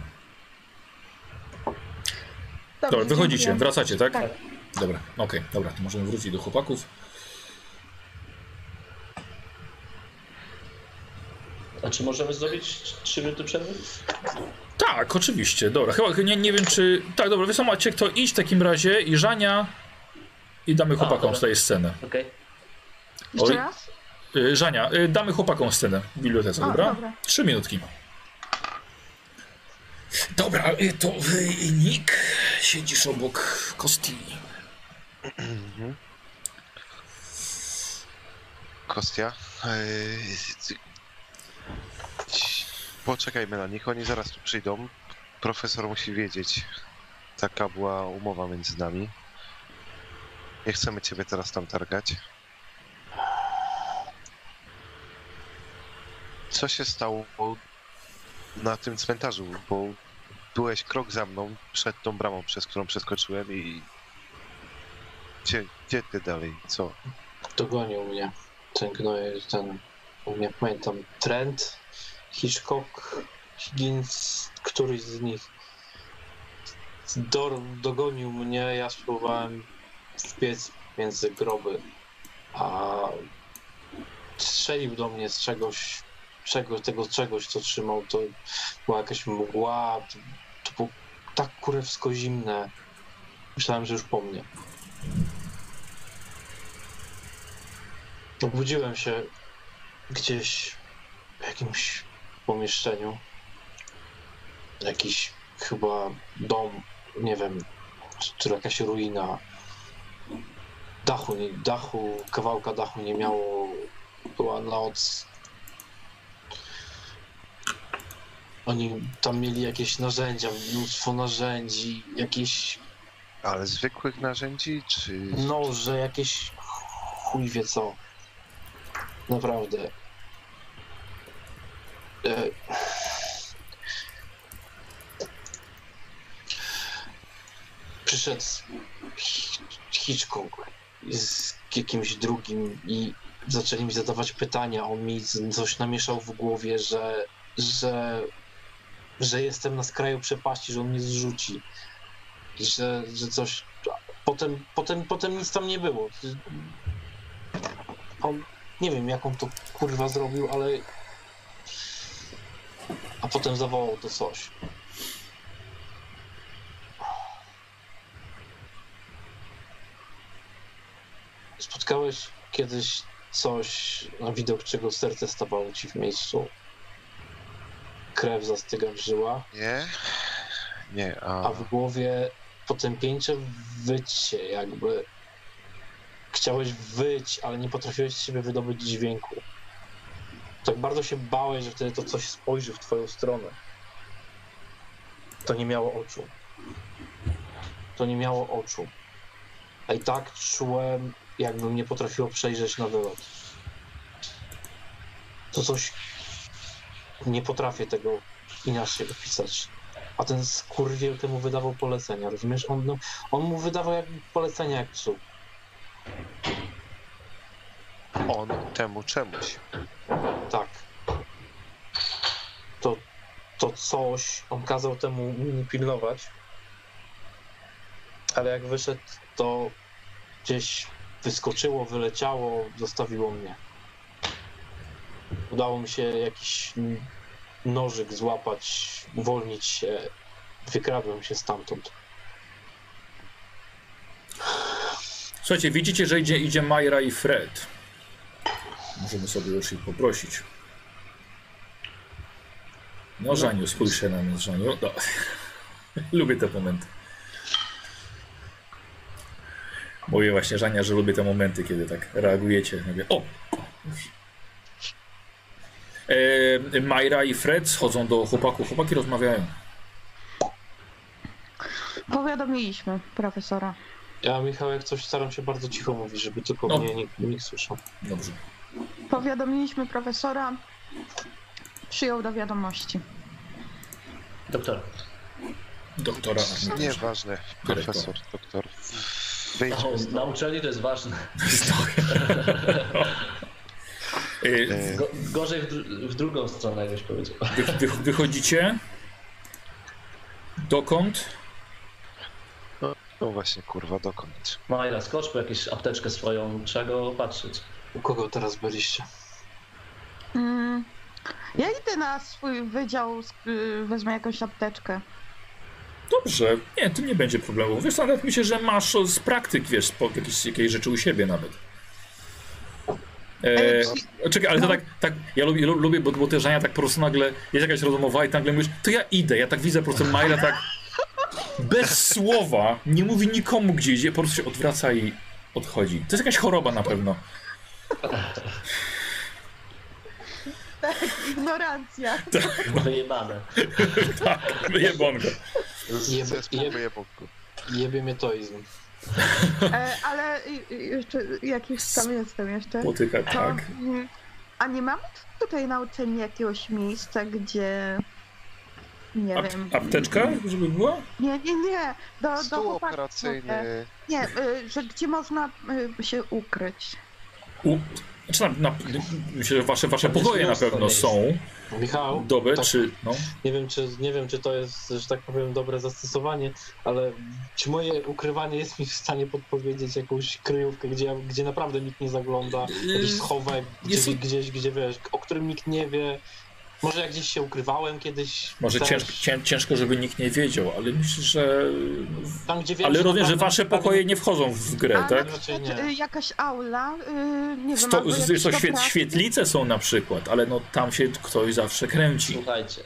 S3: Dobrze,
S1: Dobra, wychodzicie,
S3: dziękuję.
S1: wracacie, tak?
S3: Tak.
S1: Dobra, okej, dobra, to możemy wrócić do chłopaków.
S4: A czy możemy zrobić 3 minuty przerwy?
S1: Tak, oczywiście, dobra, chyba nie, nie wiem czy... Tak, dobra, wy co macie kto iść w takim razie i Żania i damy chłopakom tutaj scenę.
S4: Okej.
S3: Jeszcze
S1: Oj.
S3: raz?
S1: Y, Żania, y, damy chłopakom scenę w bibliotece,
S3: O,
S1: dobra?
S3: dobra.
S1: Trzy minutki. Dobra, y, to y, Nick, siedzisz obok Kosti.
S2: Kostia. Poczekajmy na nich, oni zaraz tu przyjdą. Profesor musi wiedzieć. Taka była umowa między nami. Nie chcemy ciebie teraz tam targać. Co się stało na tym cmentarzu? Bo byłeś krok za mną przed tą bramą, przez którą przeskoczyłem i... Gdzie, gdzie ty dalej? Co?
S5: Dogonił mnie ten gnoj, ten, nie pamiętam, Trent, Hitchcock, Higgins, któryś z nich. Dor, dogonił mnie, ja spróbowałem wbiec między groby, a strzelił do mnie z czegoś, czego, tego czegoś, co trzymał, to była jakaś mgła, to, to było tak kurewsko zimne. Myślałem, że już po mnie. Obudziłem się gdzieś w jakimś pomieszczeniu. Jakiś chyba dom, nie wiem, czy, czy jakaś ruina. Dachu, nie, dachu, kawałka dachu nie miało. Była noc. Oni tam mieli jakieś narzędzia, mnóstwo narzędzi, jakieś
S2: Ale zwykłych narzędzi, czy...
S5: noże, jakieś chuj wie co. Naprawdę. E... Przyszedł Hi- Hitchcock z jakimś drugim i zaczęli mi zadawać pytania. On mi coś namieszał w głowie, że, że, że jestem na skraju przepaści, że on mnie zrzuci. Że, że coś Potem, potem, potem nic tam nie było. On, nie wiem, jak on to kurwa zrobił, ale. A potem zawołał to coś. Spotkałeś kiedyś coś, na widok czego serce stawało ci w miejscu? Krew zastyga w żyłach?
S2: Nie? Nie, a...
S5: a w głowie potępieńcze wycie, jakby chciałeś wyć, ale nie potrafiłeś z siebie wydobyć dźwięku. Tak bardzo się bałeś, że wtedy to coś spojrzy w twoją stronę. To nie miało oczu. To nie miało oczu. A i tak czułem, jakbym nie potrafiło przejrzeć na wylot. To coś... Nie potrafię tego inaczej opisać. A ten skurwiel temu wydawał polecenia, rozumiesz? On, no, on mu wydawał jak polecenia jak psu.
S2: On temu czemuś.
S5: Tak. To, to coś, on kazał temu mnie pilnować, ale jak wyszedł, to gdzieś wyskoczyło, wyleciało, zostawiło mnie. Udało mi się jakiś nożyk złapać, uwolnić się. Wykradłem się stamtąd.
S1: Słuchajcie, widzicie, że idzie, idzie Majra i Fred. Możemy sobie już ich poprosić. No, Żaniu, spójrz się na mnie, Żaniu. No. [LAUGHS] lubię te momenty. Mówię właśnie, Żania, że lubię te momenty, kiedy tak reagujecie. Mówię, o! E, Majra i Fred schodzą do chłopaków. Chłopaki rozmawiają.
S3: Powiadomiliśmy profesora.
S5: Ja, Michał, jak coś staram się bardzo cicho mówić, żeby tylko
S1: No.
S5: mnie nikt, nikt słyszał.
S1: Dobrze.
S3: Powiadomiliśmy profesora. Przyjął do wiadomości.
S4: Doktor.
S1: Doktora Armita.
S2: Nieważne, profesor, doktor. Wyjdźmy
S4: O, na uczelni to jest ważne.
S1: E, [LAUGHS]
S4: Go, gorzej w, dru- w drugą stronę, jakbyś powiedział.
S1: Wy, wy, wychodzicie? Dokąd?
S2: No właśnie, kurwa, dokąd?
S4: Majra, skocz po jakąś apteczkę swoją, trzeba go patrzeć.
S5: U kogo teraz byliście?
S3: Mm, ja idę na swój wydział, wezmę jakąś apteczkę.
S1: Dobrze, nie, tu nie będzie problemu. Wiesz, nawet myślę, że masz z praktyk, wiesz, po jakieś, jakieś rzeczy u siebie nawet. E, czekaj, ale to
S3: no.
S1: tak, tak ja lubię, lu- lubię bo, bo te Żania tak po prostu nagle, jest jakaś rozmowa i nagle mówisz, to ja idę, ja tak widzę po prostu Majla tak bez słowa, nie mówi nikomu gdzie idzie, po prostu się odwraca i odchodzi. To jest jakaś choroba na pewno.
S3: Ignorancja.
S4: Wyjebane.
S1: Tak, wyjebonko.
S5: Jeb,
S2: Zespół
S5: jeb,
S2: wyjebonku.
S5: jebie mnie toizm.
S3: E, ale jeszcze, jakiś tam jestem jeszcze.
S1: Potyka,
S3: To,
S1: tak.
S3: mm, a nie mamy tutaj na uczelni jakiegoś miejsca, gdzie... Nie
S1: Ap,
S3: wiem.
S1: apteczka, żeby była?
S3: Nie, nie, nie. Do, do
S2: Stół operacyjny.
S3: Nie, y, że gdzie można y, się ukryć.
S1: U, znaczy na, na, myślę, że wasze, wasze pokoje na pewno są.
S5: Michał,
S1: Dobre,
S5: tak,
S1: czy... No.
S5: nie, wiem, czy, nie wiem, czy to jest, że tak powiem, dobre zastosowanie, ale czy moje ukrywanie jest mi w stanie podpowiedzieć jakąś kryjówkę, gdzie, gdzie naprawdę nikt nie zagląda, jakiś schowek, gdzie,
S1: Jest-
S5: gdzieś, gdzie wiesz, o którym nikt nie wie. Może jak gdzieś się ukrywałem kiedyś.
S1: Może ciężko, cię, ciężko, żeby nikt nie wiedział, ale myślę, że...
S5: Tam, gdzie wiem,
S1: Ale rozumiem, że wasze pokoje nie wchodzą w grę,
S3: A
S1: tak?
S5: nie.
S3: y, jakaś aula, y, nie wiem,
S1: Sto,
S3: jakiś
S1: to świet, świetlice są na przykład, ale no tam się ktoś zawsze kręci.
S4: Słuchajcie,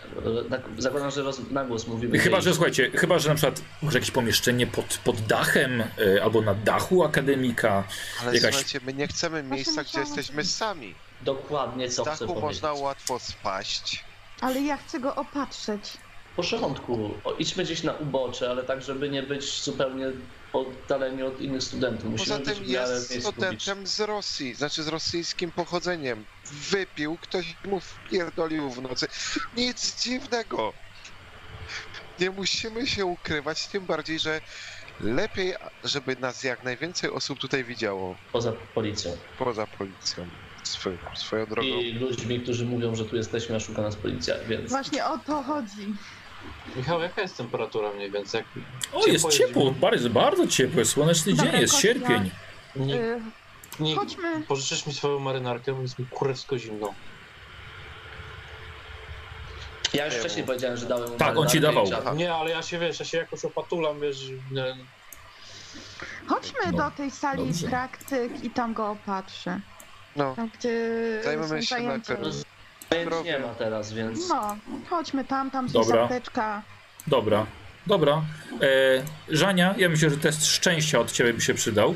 S4: tak, zakładam, że roz, na głos mówimy.
S1: Chyba, że słuchajcie, chyba, że na przykład może jakieś pomieszczenie pod, pod dachem y, albo na dachu akademika.
S2: Ale
S1: Jakaś-
S2: słuchajcie, my nie chcemy miejsca, gdzie jesteśmy sami.
S4: Dokładnie co chcę
S2: dachu
S4: powiedzieć.
S2: można łatwo spaść.
S3: Ale ja chcę go opatrzeć.
S4: W porządku, o, idźmy gdzieś na ubocze, ale tak, żeby nie być zupełnie oddaleni od innych studentów. Musimy
S2: Poza tym
S4: być w miarę w
S2: jest
S4: miejscu publicznym.
S2: studentem z Rosji, znaczy z rosyjskim pochodzeniem. Wypił, ktoś mu wpierdolił w nocy. Nic dziwnego. Nie musimy się ukrywać, tym bardziej, że lepiej, żeby nas jak najwięcej osób tutaj widziało,
S4: Poza policją.
S2: poza policją. Swo, swoją drogą.
S4: I ludźmi, którzy mówią, że tu jesteśmy, a szuka nas policja, więc
S3: Właśnie o to chodzi.
S5: Michał, jaka jest temperatura mniej więcej?
S1: O, jest
S5: Ciepło jest
S1: ciepło,
S5: zimno.
S1: bardzo, bardzo ciepło, jest słoneczny
S3: Dobra,
S1: dzień, jest
S3: Kostia.
S1: sierpień.
S5: Nie,
S3: Y,
S5: nie,
S3: chodźmy.
S5: pożyczysz mi swoją marynarkę, bo jest mi kurewsko zimno.
S4: ja już
S2: Nie,
S4: wcześniej powiedziałem, że dałem
S1: Tak, on ci dawał.
S5: Nie, ale ja się wiesz, ja się jakoś opatulam, wiesz, nie,
S3: Chodźmy
S1: No,
S3: do tej sali
S1: dobrze.
S3: praktyk i tam go opatrzę.
S2: No,
S3: Tam, gdzie
S2: Zajmiemy
S3: są
S2: się
S3: zajęcia.
S2: najpierw
S4: Zajęć nie ma teraz, więc
S3: No, chodźmy tam, tam jest
S1: Dobra.
S3: apteczka.
S1: Dobra, dobra. E, Żania, ja myślę, że test szczęścia od ciebie by się przydał.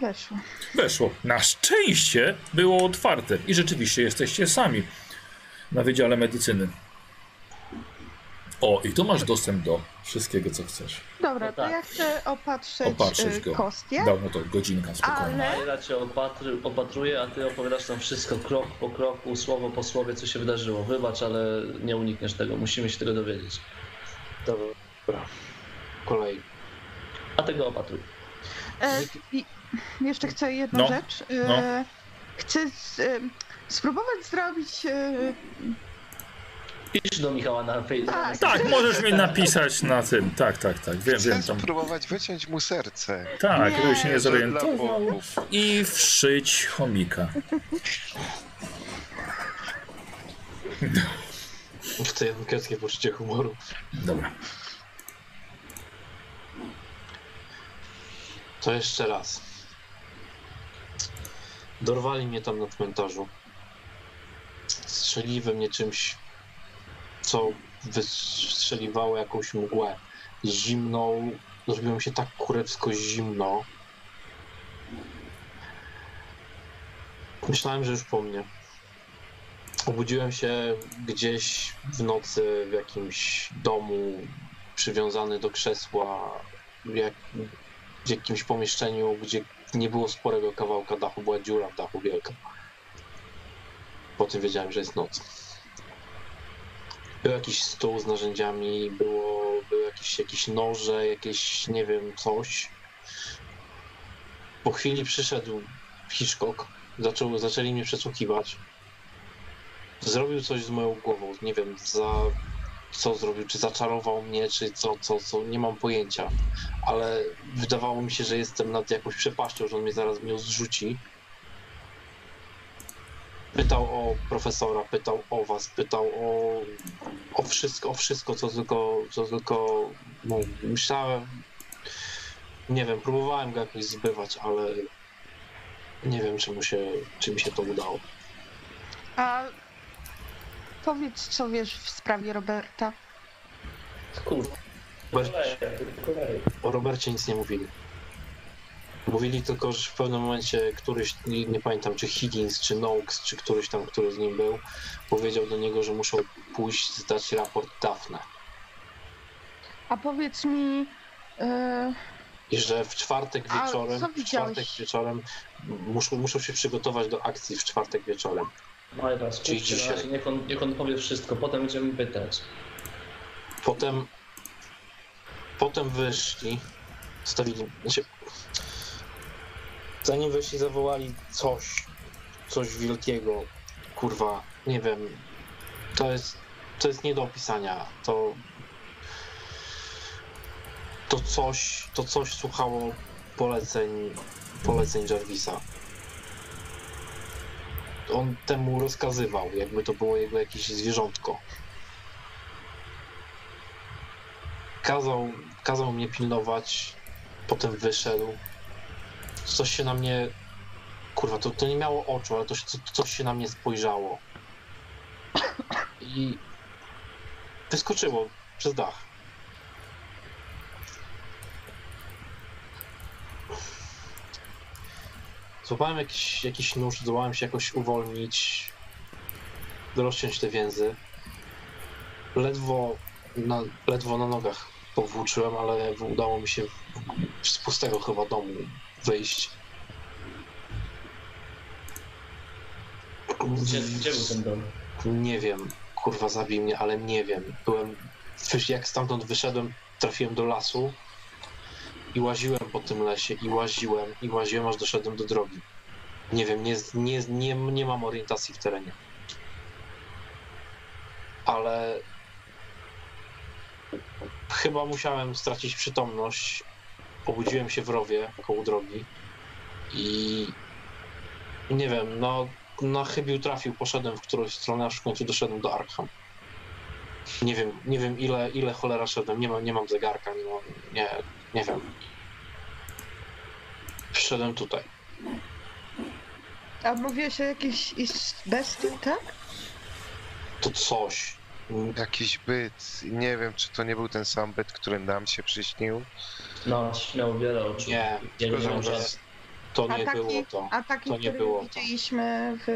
S3: Weszło.
S1: Weszło. Na szczęście było otwarte i rzeczywiście jesteście sami na Wydziale Medycyny. O, i tu masz dostęp do wszystkiego, co chcesz.
S3: Dobra,
S4: No
S3: to
S4: tak.
S3: ja chcę opatrzeć,
S1: Opatrzyć
S3: y,
S1: go.
S3: kostię,
S1: Dawno to godzinka spokojnie.
S3: ale
S4: Majra cię opatry, opatruje, a ty opowiadasz nam wszystko krok po kroku, słowo po słowie, co się wydarzyło. Wybacz, ale nie unikniesz tego, musimy się tego dowiedzieć.
S5: dobra. Kolej.
S4: A tego opatruj.
S3: e, i jeszcze chcę jedną
S1: No,
S3: rzecz. E,
S1: no.
S3: Chcę z, e, spróbować zrobić e,
S4: Pisz do Michała na Facebooku.
S3: Tak.
S1: Tak, możesz mi napisać na tym. Tak, tak, tak. Wiem,
S2: chcę
S1: wiem. Tam,
S2: spróbować wyciąć mu serce.
S1: tak,
S3: Nie,
S1: żeby się nie zorientował. I wszyć chomika.
S5: W tej ankieckie poczucie humoru.
S1: Dobra.
S5: To jeszcze raz. Dorwali mnie tam na cmentarzu. Strzeli we mnie czymś, co wystrzeliwało jakąś mgłę. Zimną, zrobiło mi się tak kurewsko zimno. Myślałem, że już po mnie. Obudziłem się gdzieś w nocy w jakimś domu, przywiązany do krzesła, jak, w jakimś pomieszczeniu, gdzie nie było sporego kawałka dachu, była dziura w dachu wielka. Potem wiedziałem, że jest noc. Był jakiś stół z narzędziami, było, były jakieś, jakieś noże, jakieś nie wiem, coś. Po chwili przyszedł Hitchcock, zaczął, zaczęli mnie przesłuchiwać. Zrobił coś z moją głową, nie wiem, za co zrobił, czy zaczarował mnie, czy co, co, co, nie mam pojęcia. Ale wydawało mi się, że jestem nad jakąś przepaścią, że on mnie zaraz mnie zrzuci. Pytał o profesora, pytał o was, pytał o, o wszystko, o wszystko, co tylko, co tylko no, myślałem. Nie wiem, próbowałem go jakoś zbywać, ale nie wiem, czy, mu się, czy mi się to udało.
S3: A powiedz, co wiesz w sprawie Roberta.
S4: Kurwa.
S5: O Robercie nic nie mówili. Mówili tylko, że w pewnym momencie któryś, nie, nie pamiętam czy Higgins, czy Noakes, czy któryś tam, który z nim był, powiedział do niego, że muszą pójść zdać raport Daphne.
S3: A powiedz mi, e,
S5: I że w czwartek wieczorem, w czwartek wieczorem muszą, muszą się przygotować do akcji w czwartek wieczorem.
S4: Majra,
S5: Czyli
S4: skupcie na
S5: dzisiaj.
S4: razie, niech on, niech on powie wszystko, potem będziemy pytać.
S5: Potem, potem wyszli, stawili, znaczy, zanim wyszli, zawołali coś, coś wielkiego, kurwa, nie wiem, to jest, to jest nie do opisania, to, to coś, to coś słuchało poleceń, poleceń Jarvisa. On temu rozkazywał, jakby to było jego jakieś zwierzątko. kazał, kazał mnie pilnować, potem wyszedł. Coś się na mnie. Kurwa, to, to nie miało oczu, ale to, to, coś się na mnie spojrzało. I wyskoczyło przez dach. Złapałem jakiś, jakiś nóż, zdołałem się jakoś uwolnić, rozciąć te więzy. Ledwo na, ledwo na nogach powłóczyłem, ale udało mi się z pustego chyba domu wyjść.
S4: Gdzie, gdzie był ten dom?
S5: Nie wiem, kurwa zabij mnie, ale nie wiem. Byłem, jak stamtąd wyszedłem, trafiłem do lasu i łaziłem po tym lesie i łaziłem i łaziłem, aż doszedłem do drogi. Nie wiem, nie, nie, nie, nie mam orientacji w terenie. Ale chyba musiałem stracić przytomność. Obudziłem się w rowie koło drogi i nie wiem, no na chybił trafił, poszedłem w którąś stronę, aż w końcu doszedłem do Arkham. Nie wiem, nie wiem ile, ile cholera szedłem, nie mam, nie mam zegarka, nie mam, nie, nie wiem. Wszedłem tutaj.
S3: a mówiłeś o jakiejś bestii, tak?
S5: To coś.
S2: Jakiś byt. Nie wiem, czy to nie był ten sam byt, który nam się przyśnił.
S4: No, miał wiele oczu.
S5: Nie,
S2: Tylko, że-
S5: to nie
S3: taki,
S5: było to.
S3: a taki
S5: To nie
S3: który
S5: było to.
S3: widzieliśmy w...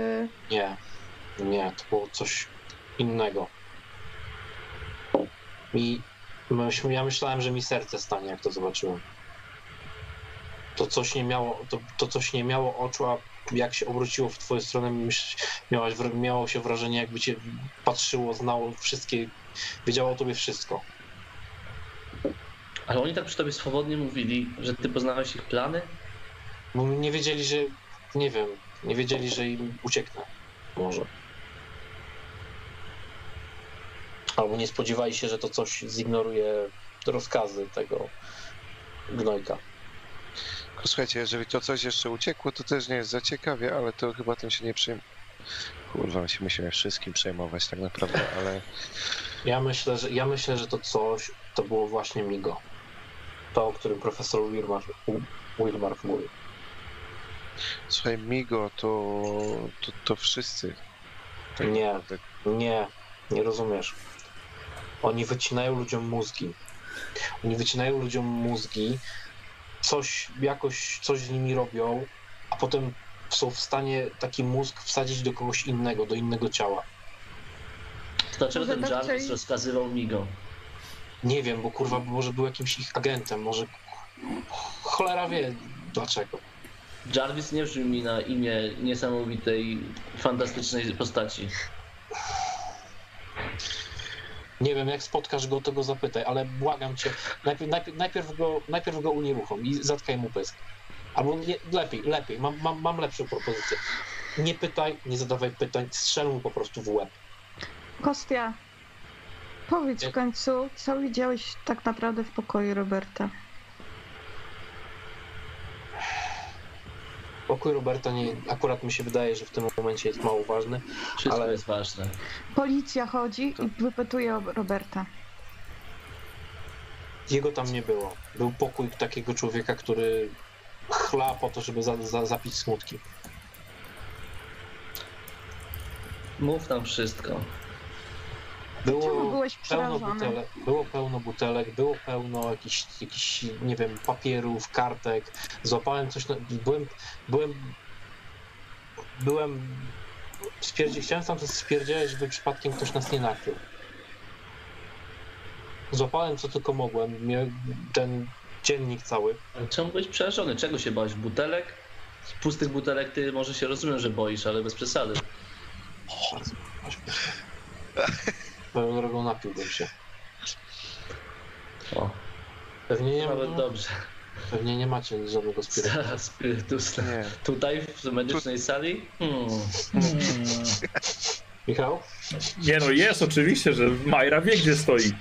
S5: Nie, nie, to było coś innego. I myś- ja myślałem, że mi serce stanie, jak to zobaczyłem. To coś nie miało, to, to coś nie miało oczu, a jak się obróciło w twoją stronę, miałaś, miało się wrażenie, jakby cię patrzyło, znało wszystkie, wiedziało o tobie wszystko.
S4: Ale oni tak przy tobie swobodnie mówili, że ty poznałeś ich plany?
S5: Bo nie wiedzieli, że, nie wiem, nie wiedzieli, że im ucieknę. Może. Albo nie spodziewali się, że to coś zignoruje rozkazy tego gnojka.
S2: Słuchajcie, jeżeli to coś jeszcze uciekło, to też nie jest za ciekawie, ale to chyba tym się nie przejm... Kurwa, my się musimy wszystkim przejmować tak naprawdę, ale
S5: Ja myślę, że ja myślę, że to coś to było właśnie Migo. To, o którym profesor Wilmar, Wilmar mówił.
S2: Słuchaj, Migo, to, to, to wszyscy.
S5: Nie,
S2: Tak.
S5: nie, nie rozumiesz. Oni wycinają ludziom mózgi. Oni wycinają ludziom mózgi, coś, jakoś coś z nimi robią, a potem są w stanie taki mózg wsadzić do kogoś innego, do innego ciała.
S4: To dlaczego
S3: Może
S4: ten
S3: tak
S4: Jarvis
S3: chcieli-
S4: rozkazywał Migo?
S5: Nie wiem, bo kurwa, może był jakimś ich agentem, może cholera wie dlaczego.
S4: Jarvis nie brzmi mi na imię niesamowitej, fantastycznej postaci.
S5: Nie wiem, jak spotkasz go, to go zapytaj, ale błagam cię, najpierw, najpierw, najpierw, go, najpierw go unieruchom i zatkaj mu pysk. Albo nie, lepiej, lepiej, mam, mam, mam lepszą propozycję. Nie pytaj, nie zadawaj pytań, strzel mu po prostu w łeb.
S3: Kostia, powiedz w końcu, co widziałeś tak naprawdę w pokoju Roberta?
S5: Pokój Roberta nie, akurat mi się wydaje, że w tym momencie jest mało ważny.
S4: Wszystko
S5: Ale-
S4: jest ważne.
S3: Policja chodzi i wypytuje o Roberta.
S5: Jego tam nie było. Był pokój takiego człowieka, który chla po to, żeby za, za, zapić smutki.
S4: Mów nam wszystko.
S3: Czemu
S5: Było
S3: byłeś
S5: pełno,
S3: przerażony?
S5: butelek, było pełno butelek, było pełno jakichś, jakichś, nie wiem, papierów, kartek. Złapałem coś, na, byłem, byłem, byłem, spierdzie, chciałem tam coś spierdzielać, żeby przypadkiem ktoś nas nie nakrył. Złapałem co tylko mogłem, miałem ten dziennik cały.
S4: Ale czemu byłeś przerażony? Czego się bałeś? Butelek? Z pustych butelek ty może się rozumiem, że boisz, ale bez przesady.
S5: Bardzo, [LAUGHS] Swoją drogą napiłbym się.
S4: O,
S5: Pewnie nie,
S4: nawet
S5: no,
S4: dobrze.
S5: pewnie nie macie żadnego spirytu.
S4: Spirytus.
S2: Nie.
S4: Tutaj w medycznej sali? Hmm.
S5: Michał?
S1: Nie no, jest oczywiście, że Majra wie gdzie stoi.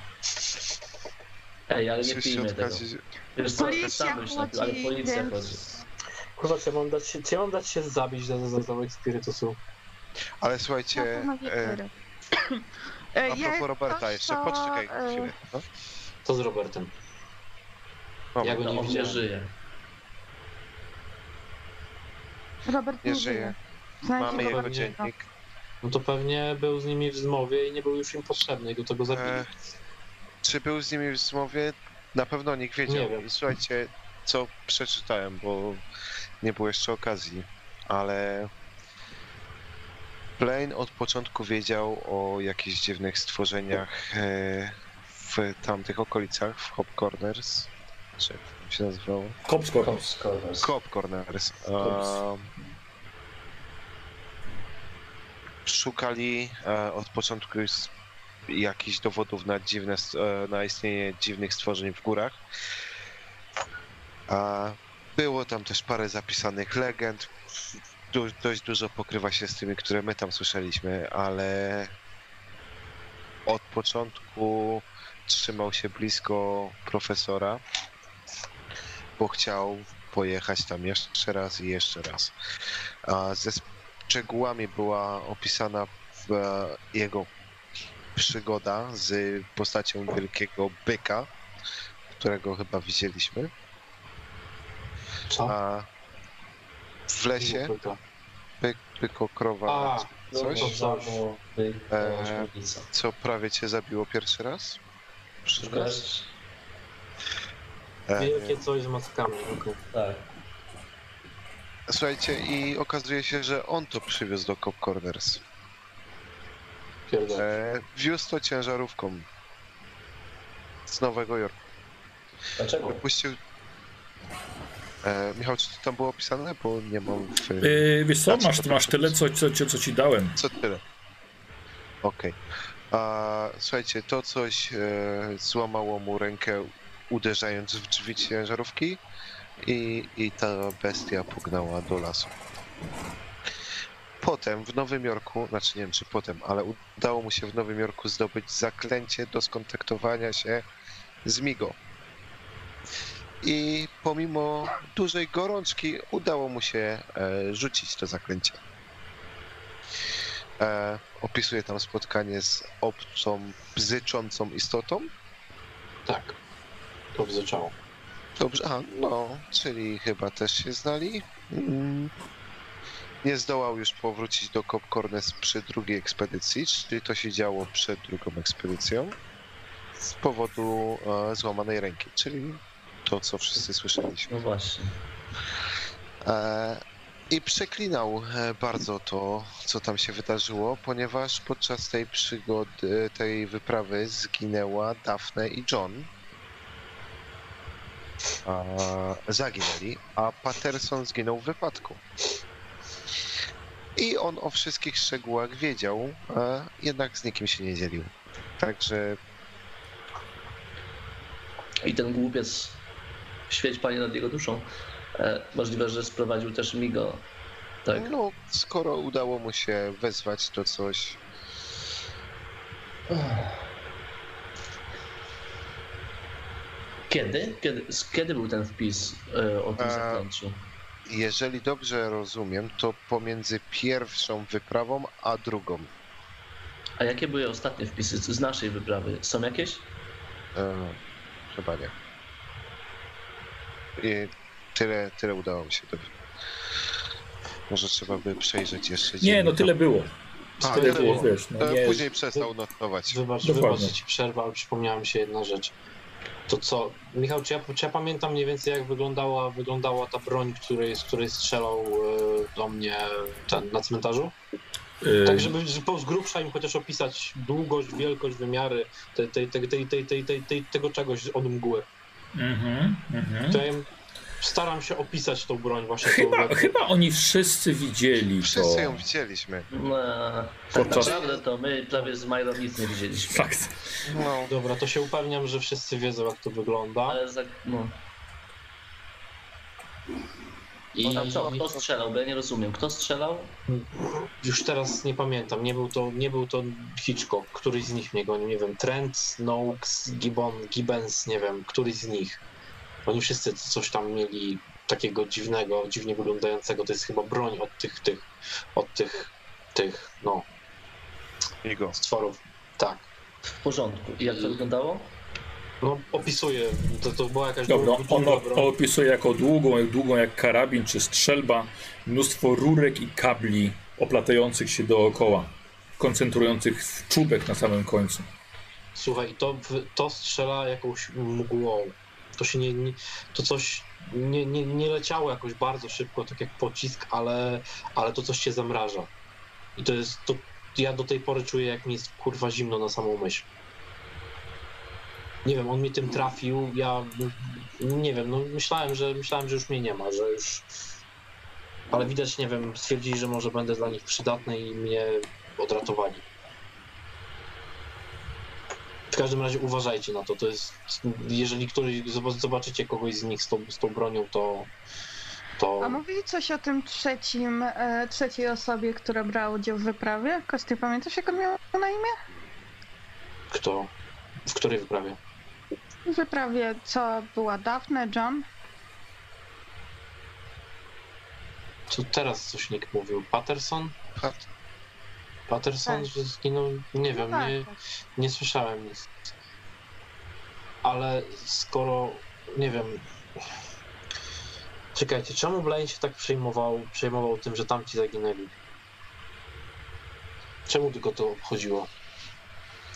S4: Ej, ale nie pijmy tego. Wiesz co,
S3: Policja
S4: napił, ale
S3: chodzi,
S4: policja chodzi.
S3: więc...
S5: Kurwa, czy ja mam dać się, czy ja mam dać się zabić za, za, za zamek spirytusu?
S2: Ale słuchajcie, e.
S3: E,
S2: a
S3: jak
S2: propos Roberta
S3: ktoś
S2: jeszcze,
S3: to,
S2: poczekaj
S3: e,
S2: chwilę. No.
S5: Co z Robertem?
S2: Moment.
S5: Ja go
S4: No,
S5: nie
S4: on nie
S5: widziałem.
S4: żyje.
S3: Robert
S2: Nie
S3: nie
S2: żyje.
S3: żyje.
S2: Mamy jego
S3: Roberta.
S2: dziennik.
S5: No to pewnie był z nimi w zmowie i nie był już im potrzebny do tego zabili.
S2: E, Czy był z nimi w rozmowie? Na pewno nikt wiedział.
S5: Nie wiem.
S2: Słuchajcie, co przeczytałem, bo nie było jeszcze okazji, ale Blaine od początku wiedział o jakichś dziwnych stworzeniach e, w tamtych okolicach, w Hop Corners. Czy jak się nazywało?
S4: Cops,
S2: Hop Corners.
S4: Cops.
S2: Um, szukali e, od początku jakichś dowodów na, dziwne, e, na istnienie dziwnych stworzeń w górach. A było tam też parę zapisanych legend. Du, dość dużo pokrywa się z tymi, które my tam słyszeliśmy, ale od początku trzymał się blisko profesora, bo chciał pojechać tam jeszcze raz i jeszcze raz. A ze szczegółami była opisana e, jego przygoda z postacią wielkiego byka, którego chyba widzieliśmy.
S5: Co?
S2: A w lesie byk, byko, krowa,
S5: A,
S2: coś,
S5: no to-
S2: eee, co prawie cię zabiło pierwszy raz?
S4: Szukasz?
S2: E,
S5: Wielkie coś z mackami. okej.
S4: Tak.
S2: Słuchajcie, i okazuje się, że on to przywiózł do Cop Corners. E, wiózł to ciężarówką z Nowego Jorku.
S4: Dlaczego?
S2: Wypuścił. E, Michał, czy to tam było opisane? Bo nie mam w.
S1: Yy, wiesz co, masz, masz tyle, co, co, co, ci dałem.
S2: Co tyle? Okej. A Słuchajcie, to coś e, złamało mu rękę uderzając w drzwi ciężarówki i, i ta bestia pognała do lasu. Potem w Nowym Jorku, znaczy nie wiem czy potem, ale udało mu się w Nowym Jorku zdobyć zaklęcie do skontaktowania się z Migo. I pomimo dużej gorączki udało mu się e, rzucić to zaklęcie. E, opisuje tam spotkanie z obcą, bzyczącą istotą.
S5: Tak. To bzyczało.
S2: Dobrze, a no, czyli chyba też się znali. Mm. Nie zdołał już powrócić do Cop przy drugiej ekspedycji, czyli to się działo przed drugą ekspedycją z powodu e, złamanej ręki, czyli to, co wszyscy słyszeliśmy.
S4: No właśnie.
S2: E, I przeklinał e, bardzo to, co tam się wydarzyło, ponieważ podczas tej przygody, tej wyprawy zginęła Daphne i John. A, zaginęli, a Patterson zginął w wypadku. I on o wszystkich szczegółach wiedział, a jednak z nikim się nie dzielił. Także
S4: I ten głupiec, świeć panie nad jego duszą, e, możliwe, że sprowadził też Migo. Tak.
S2: no, skoro udało mu się wezwać to coś,
S4: Kiedy? Kiedy, kiedy był ten wpis e, o tym
S2: E,
S4: zaklęciu?
S2: Jeżeli dobrze rozumiem, to pomiędzy pierwszą wyprawą a drugą.
S4: A jakie były ostatnie wpisy z naszej wyprawy? Są jakieś?
S2: E, chyba nie. I tyle, tyle udało mi się. Może trzeba by przejrzeć jeszcze.
S1: Nie, no tyle było.
S2: A,
S1: tyle było. Wiesz, no nie...
S2: Później przestał notować.
S5: Wybacz, wybacz, ci przerwa, ale przypomniałem się jedna rzecz. To co, Michał, czy ja, czy ja, pamiętam mniej więcej jak wyglądała, wyglądała ta broń, z której strzelał e, do mnie ten, na cmentarzu?
S1: Yy.
S5: Tak, żeby z grubsza im chociaż opisać długość, wielkość, wymiary tej, tego czegoś od mgły
S1: mhm, mhm.
S5: To ja im staram się opisać tą broń właśnie.
S1: Chyba,
S5: tą,
S1: chyba oni wszyscy widzieli
S2: Wszyscy
S1: to.
S2: ją widzieliśmy.
S4: No, tak
S1: Podczas-
S4: naprawdę to my prawie z Majrą nic nie widzieliśmy.
S1: Fakt.
S2: No,
S5: Dobra, to się upewniam, że wszyscy wiedzą jak to wygląda.
S4: Ale za, no.
S5: I
S4: No, co, kto strzelał? Bo ja nie rozumiem. Kto strzelał?
S5: już teraz nie pamiętam, nie był to, nie był to Hitchcock, któryś z nich mnie gonił, nie wiem, Trent, Noakes, Gibbon, Gibbons, nie wiem, któryś z nich. Oni wszyscy coś tam mieli takiego dziwnego, dziwnie wyglądającego, to jest chyba broń od tych, tych, od tych, tych, no,
S2: jego.
S5: stworów. Tak.
S4: W porządku. I jak to wyglądało?
S5: No, opisuję, to, to była jakaś
S1: Dobra,
S5: długa
S1: on
S5: broń.
S1: op- opisuje jako długą, jak długą jak karabin czy strzelba, mnóstwo rurek i kabli oplatających się dookoła, koncentrujących w czubek na samym końcu.
S5: Słuchaj, to, to strzela jakąś mgłą. To się nie, nie to coś nie, nie, nie leciało jakoś bardzo szybko, tak jak pocisk, ale, ale to coś cię zamraża. I to jest, to ja do tej pory czuję, jak mi jest kurwa zimno na samą myśl. Nie wiem, on mnie tym trafił, ja nie wiem, no myślałem, że myślałem, że już mnie nie ma, że już. Ale widać, nie wiem, stwierdzili, że może będę dla nich przydatny i mnie odratowali. W każdym razie uważajcie na to. To jest. Jeżeli któryś zob- zobaczycie kogoś z nich z tą, z tą bronią, to. to
S3: A mówili coś o tym trzecim, e, trzeciej osobie, która brała udział w wyprawie? Kosty, pamiętasz jak on miał na imię?
S5: kto? W której wyprawie?
S3: Wyprawie, co była Daphne, John?
S5: Co teraz coś nikt mówił? Patterson?
S2: Pat-
S5: Patterson,
S3: Tak.
S5: że zginął? Nie wiem,
S3: tak,
S5: nie, nie słyszałem nic. Ale skoro, nie wiem... Czekajcie, czemu Blaine się tak przejmował, przejmował tym, że tamci zaginęli? Czemu tylko to obchodziło?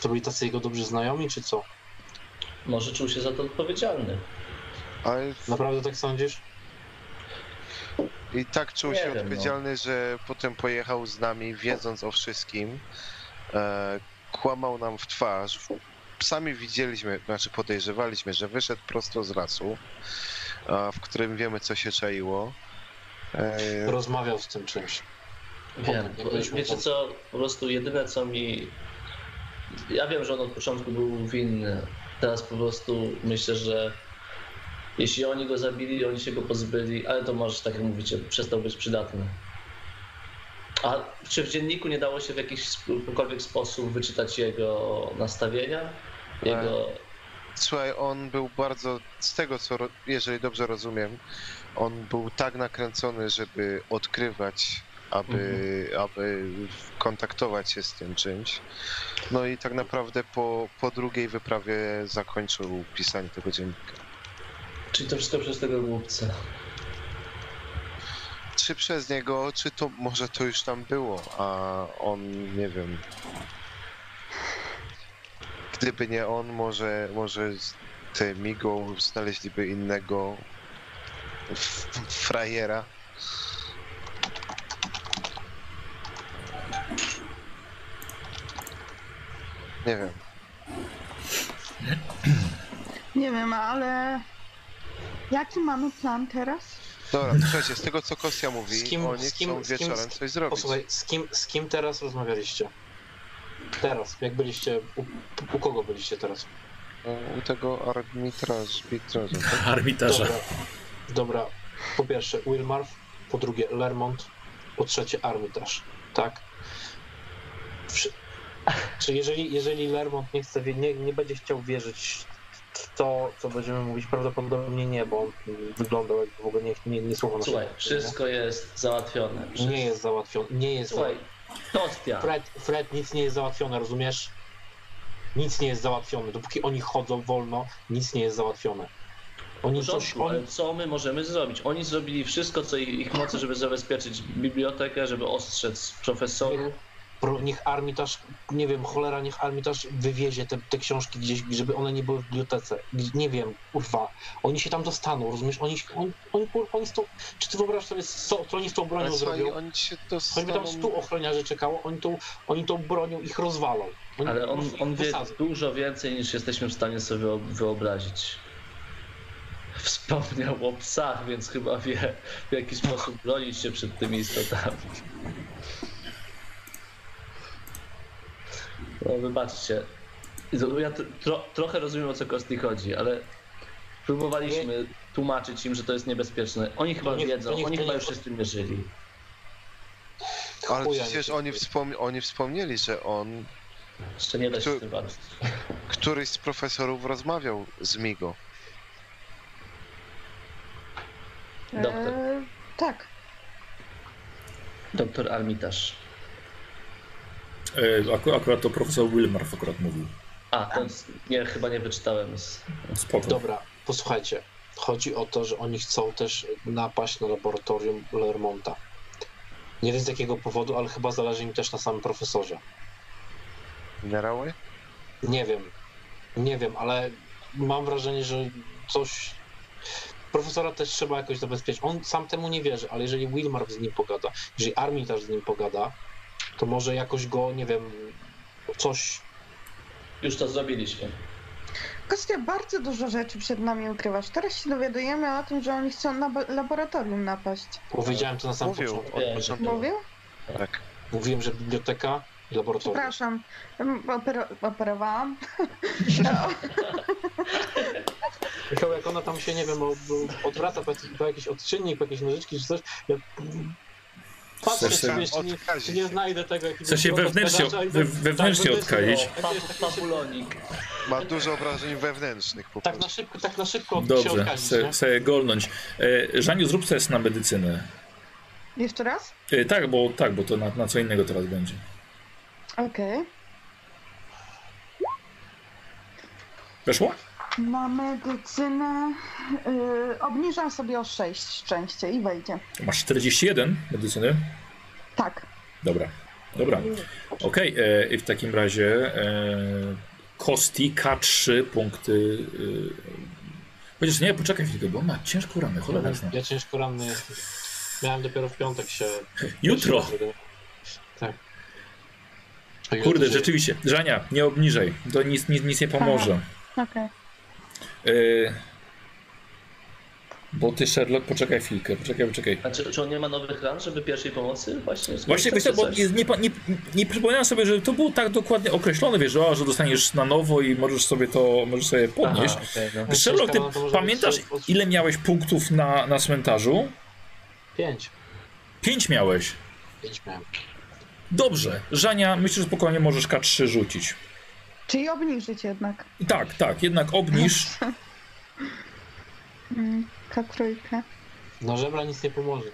S5: To byli tacy jego dobrzy znajomi, czy co?
S4: Może czuł się za to odpowiedzialny.
S2: Ale
S5: Naprawdę tak sądzisz?
S2: i tak czuł
S4: Nie
S2: się
S4: wiem, no.
S2: odpowiedzialny, że potem pojechał z nami, wiedząc o wszystkim. E, kłamał nam w twarz. Sami widzieliśmy, znaczy podejrzewaliśmy, że wyszedł prosto z lasu, w którym wiemy, co się czaiło. E,
S5: Rozmawiał z tym czymś.
S4: Wiem. Wiecie co? Po prostu jedyne co mi. Ja wiem, że on od początku był winny. Teraz po prostu myślę, że jeśli oni go zabili, oni się go pozbyli, ale to może, tak jak mówicie, przestał być przydatny. A czy w dzienniku nie dało się w jakikolwiek sposób wyczytać jego nastawienia? Jego.
S2: Słuchaj, on był bardzo, z tego co, jeżeli dobrze rozumiem, on był tak nakręcony, żeby odkrywać, aby, aby kontaktować się z tym czymś. No i tak naprawdę po, po drugiej wyprawie zakończył pisanie tego dziennika.
S4: Czyli to wszystko przez tego głupca.
S2: Czy przez niego, czy to może to już tam było, a on nie wiem. Gdyby nie on, może, może z- te Migo znaleźliby innego frajera. Nie wiem.
S3: Nie wiem, ale jaki mamy plan teraz?
S2: Dobra, słuchajcie, z tego co Kostia mówi,
S5: Z kim-
S2: oni
S5: z kim-
S2: chcą
S5: z kim-
S2: wieczorem
S5: z-
S2: coś zrobić.
S5: Posłuchaj, z kim, z kim teraz rozmawialiście? Teraz, jak byliście, u, u kogo byliście teraz?
S2: U tego arbitraż, arbitraża, tak? [LAUGHS]
S1: Arbitraża.
S5: Dobra, dobra. Po pierwsze Wilmarth, po drugie Lermont, po trzecie Armitage, tak? Wszy- Czy jeżeli, jeżeli Lermont nie chce, nie, nie będzie chciał wierzyć w to, co będziemy mówić, prawdopodobnie nie, bo on wyglądał jakby w ogóle nie, nie, nie słuchał naszego
S4: Słuchaj,
S5: mówienia.
S4: wszystko jest załatwione. Wszystko.
S5: Nie jest załatwione, nie jest
S4: Słuchaj.
S5: Fred, Fred, nic nie jest załatwione, rozumiesz? Nic nie jest załatwione. Dopóki oni chodzą wolno, nic nie jest załatwione. Oni coś,
S4: porządku, ale
S5: oni,
S4: co my możemy zrobić? Oni zrobili wszystko, co ich ich mocy, żeby zabezpieczyć bibliotekę, żeby ostrzec profesorów.
S5: Niech Armitage, nie wiem, cholera, niech Armitage wywiezie te, te książki gdzieś, żeby one nie były w bibliotece. Nie wiem, kurwa. Oni się tam dostaną, rozumiesz? Oni, oni, oni, oni z tą, czy ty wyobrażasz sobie, co, co oni z tą bronią
S2: Ale słuchaj,
S5: zrobią?
S2: oni się
S5: Choćby tam
S2: dostaną...
S5: stu ochroniarzy czekało, oni tą, oni tą bronią ich rozwalą. Oni
S4: Ale on, on wie
S5: wysadzą.
S4: dużo więcej niż jesteśmy w stanie sobie wyo- wyobrazić. Wspomniał o psach, więc chyba wie w jaki sposób bronić się przed tymi istotami. No wybaczcie. Ja tro, trochę rozumiem o co Kosti chodzi, ale próbowaliśmy tłumaczyć im, że to jest niebezpieczne. Oni chyba
S5: niech-
S4: wiedzą, oni chyba już się z tym mierzyli.
S2: Ale przecież
S5: nie
S2: oni, wspom... oni wspomnieli, że on,
S4: Jeszcze nie da się
S2: Kto-
S4: z tym walczyć.
S2: któryś z profesorów rozmawiał z Migo.
S4: Doktor.
S3: E, tak.
S4: Doktor Armitage.
S1: E, aku, akurat to profesor Wilmarth akurat mówił.
S4: A, to nie, chyba nie wyczytałem. Z...
S1: Spoko.
S5: Dobra, posłuchajcie. Chodzi o to, że oni chcą też napaść na laboratorium Lermonta. Nie wiem z jakiego powodu, ale chyba zależy im też na samym profesorze.
S2: Minerały?
S5: Nie wiem. Nie wiem, ale mam wrażenie, że coś. Profesora też trzeba jakoś zabezpieczyć. On sam temu nie wierzy, ale jeżeli Wilmar z nim pogada, jeżeli Armitage z nim pogada, to może jakoś go, nie wiem, coś.
S4: Już to zrobiliśmy.
S3: Kostia, bardzo dużo rzeczy przed nami ukrywasz. Teraz się dowiadujemy o tym, że oni chcą na laboratorium napaść.
S5: Powiedziałem to na samym
S2: Mówił
S5: początku.
S2: od
S4: Nie,
S2: początku.
S3: Mówił?
S2: Tak.
S5: Mówiłem, że biblioteka i laboratorium.
S3: Przepraszam, em, opero operowałam. [LAUGHS]
S5: Michał, jak ona tam się, nie wiem, odwraca po, po jakiś odczynnik, po jakieś nożyczki czy coś, ja patrzę, czy,
S1: się
S5: czy, nie, czy nie znajdę tego jakiegoś...
S1: Chcesz się wewnętrznie- we- wewnętrznie
S5: tak,
S4: Fabulonik.
S2: Ma dużo obrażeń wewnętrznych po
S5: Tak na
S2: prostu.
S5: szybko, tak na szybko się
S1: Dobrze, chcę, chcę golnąć. E, Żaniu, zrób test na medycynę.
S3: Jeszcze raz?
S1: E, tak, bo tak, bo to na, na co innego teraz będzie.
S3: Okej.
S1: Weszło?
S3: Na medycynę y, obniżam sobie o 6 szczęście i wejdzie.
S1: Masz 41 medycyny?
S3: Tak.
S1: Dobra, dobra. Okej, e, i w takim razie e, Kosti K3 punkty. E, chociaż nie, poczekaj chwilkę, bo on ma ciężką ranę, cholera jasna.
S5: Ja ciężko ranny jestem. Miałem dopiero w piątek się...
S1: Jutro!
S5: Tak.
S1: Kurde, rzeczywiście. Żania, nie obniżaj. To nic, nic, nic nie pomoże.
S3: Okej.
S1: E, bo ty, Sherlock, poczekaj chwilkę, poczekaj, poczekaj.
S4: A czy, czy on nie ma nowych ran, żeby pierwszej pomocy właśnie
S1: Właśnie wiesz,
S4: skorzystać,
S1: co, bo nie, nie, nie, nie przypominam sobie, że to było tak dokładnie określone, wiesz, że, o, że dostaniesz na nowo i możesz sobie to możesz sobie podnieść.
S4: Aha, okej, no.
S1: Sherlock, ty pamiętasz, ile miałeś punktów na, na cmentarzu?
S5: Pięć.
S1: Pięć miałeś.
S5: Pięć miałem.
S1: Dobrze. Żania, myślę, że spokojnie możesz K3 rzucić.
S3: Czyli obniżyć jednak.
S1: Tak, tak, jednak obniż. [LAUGHS]
S3: Mm, K3.
S5: Na żebra nic nie pomoże.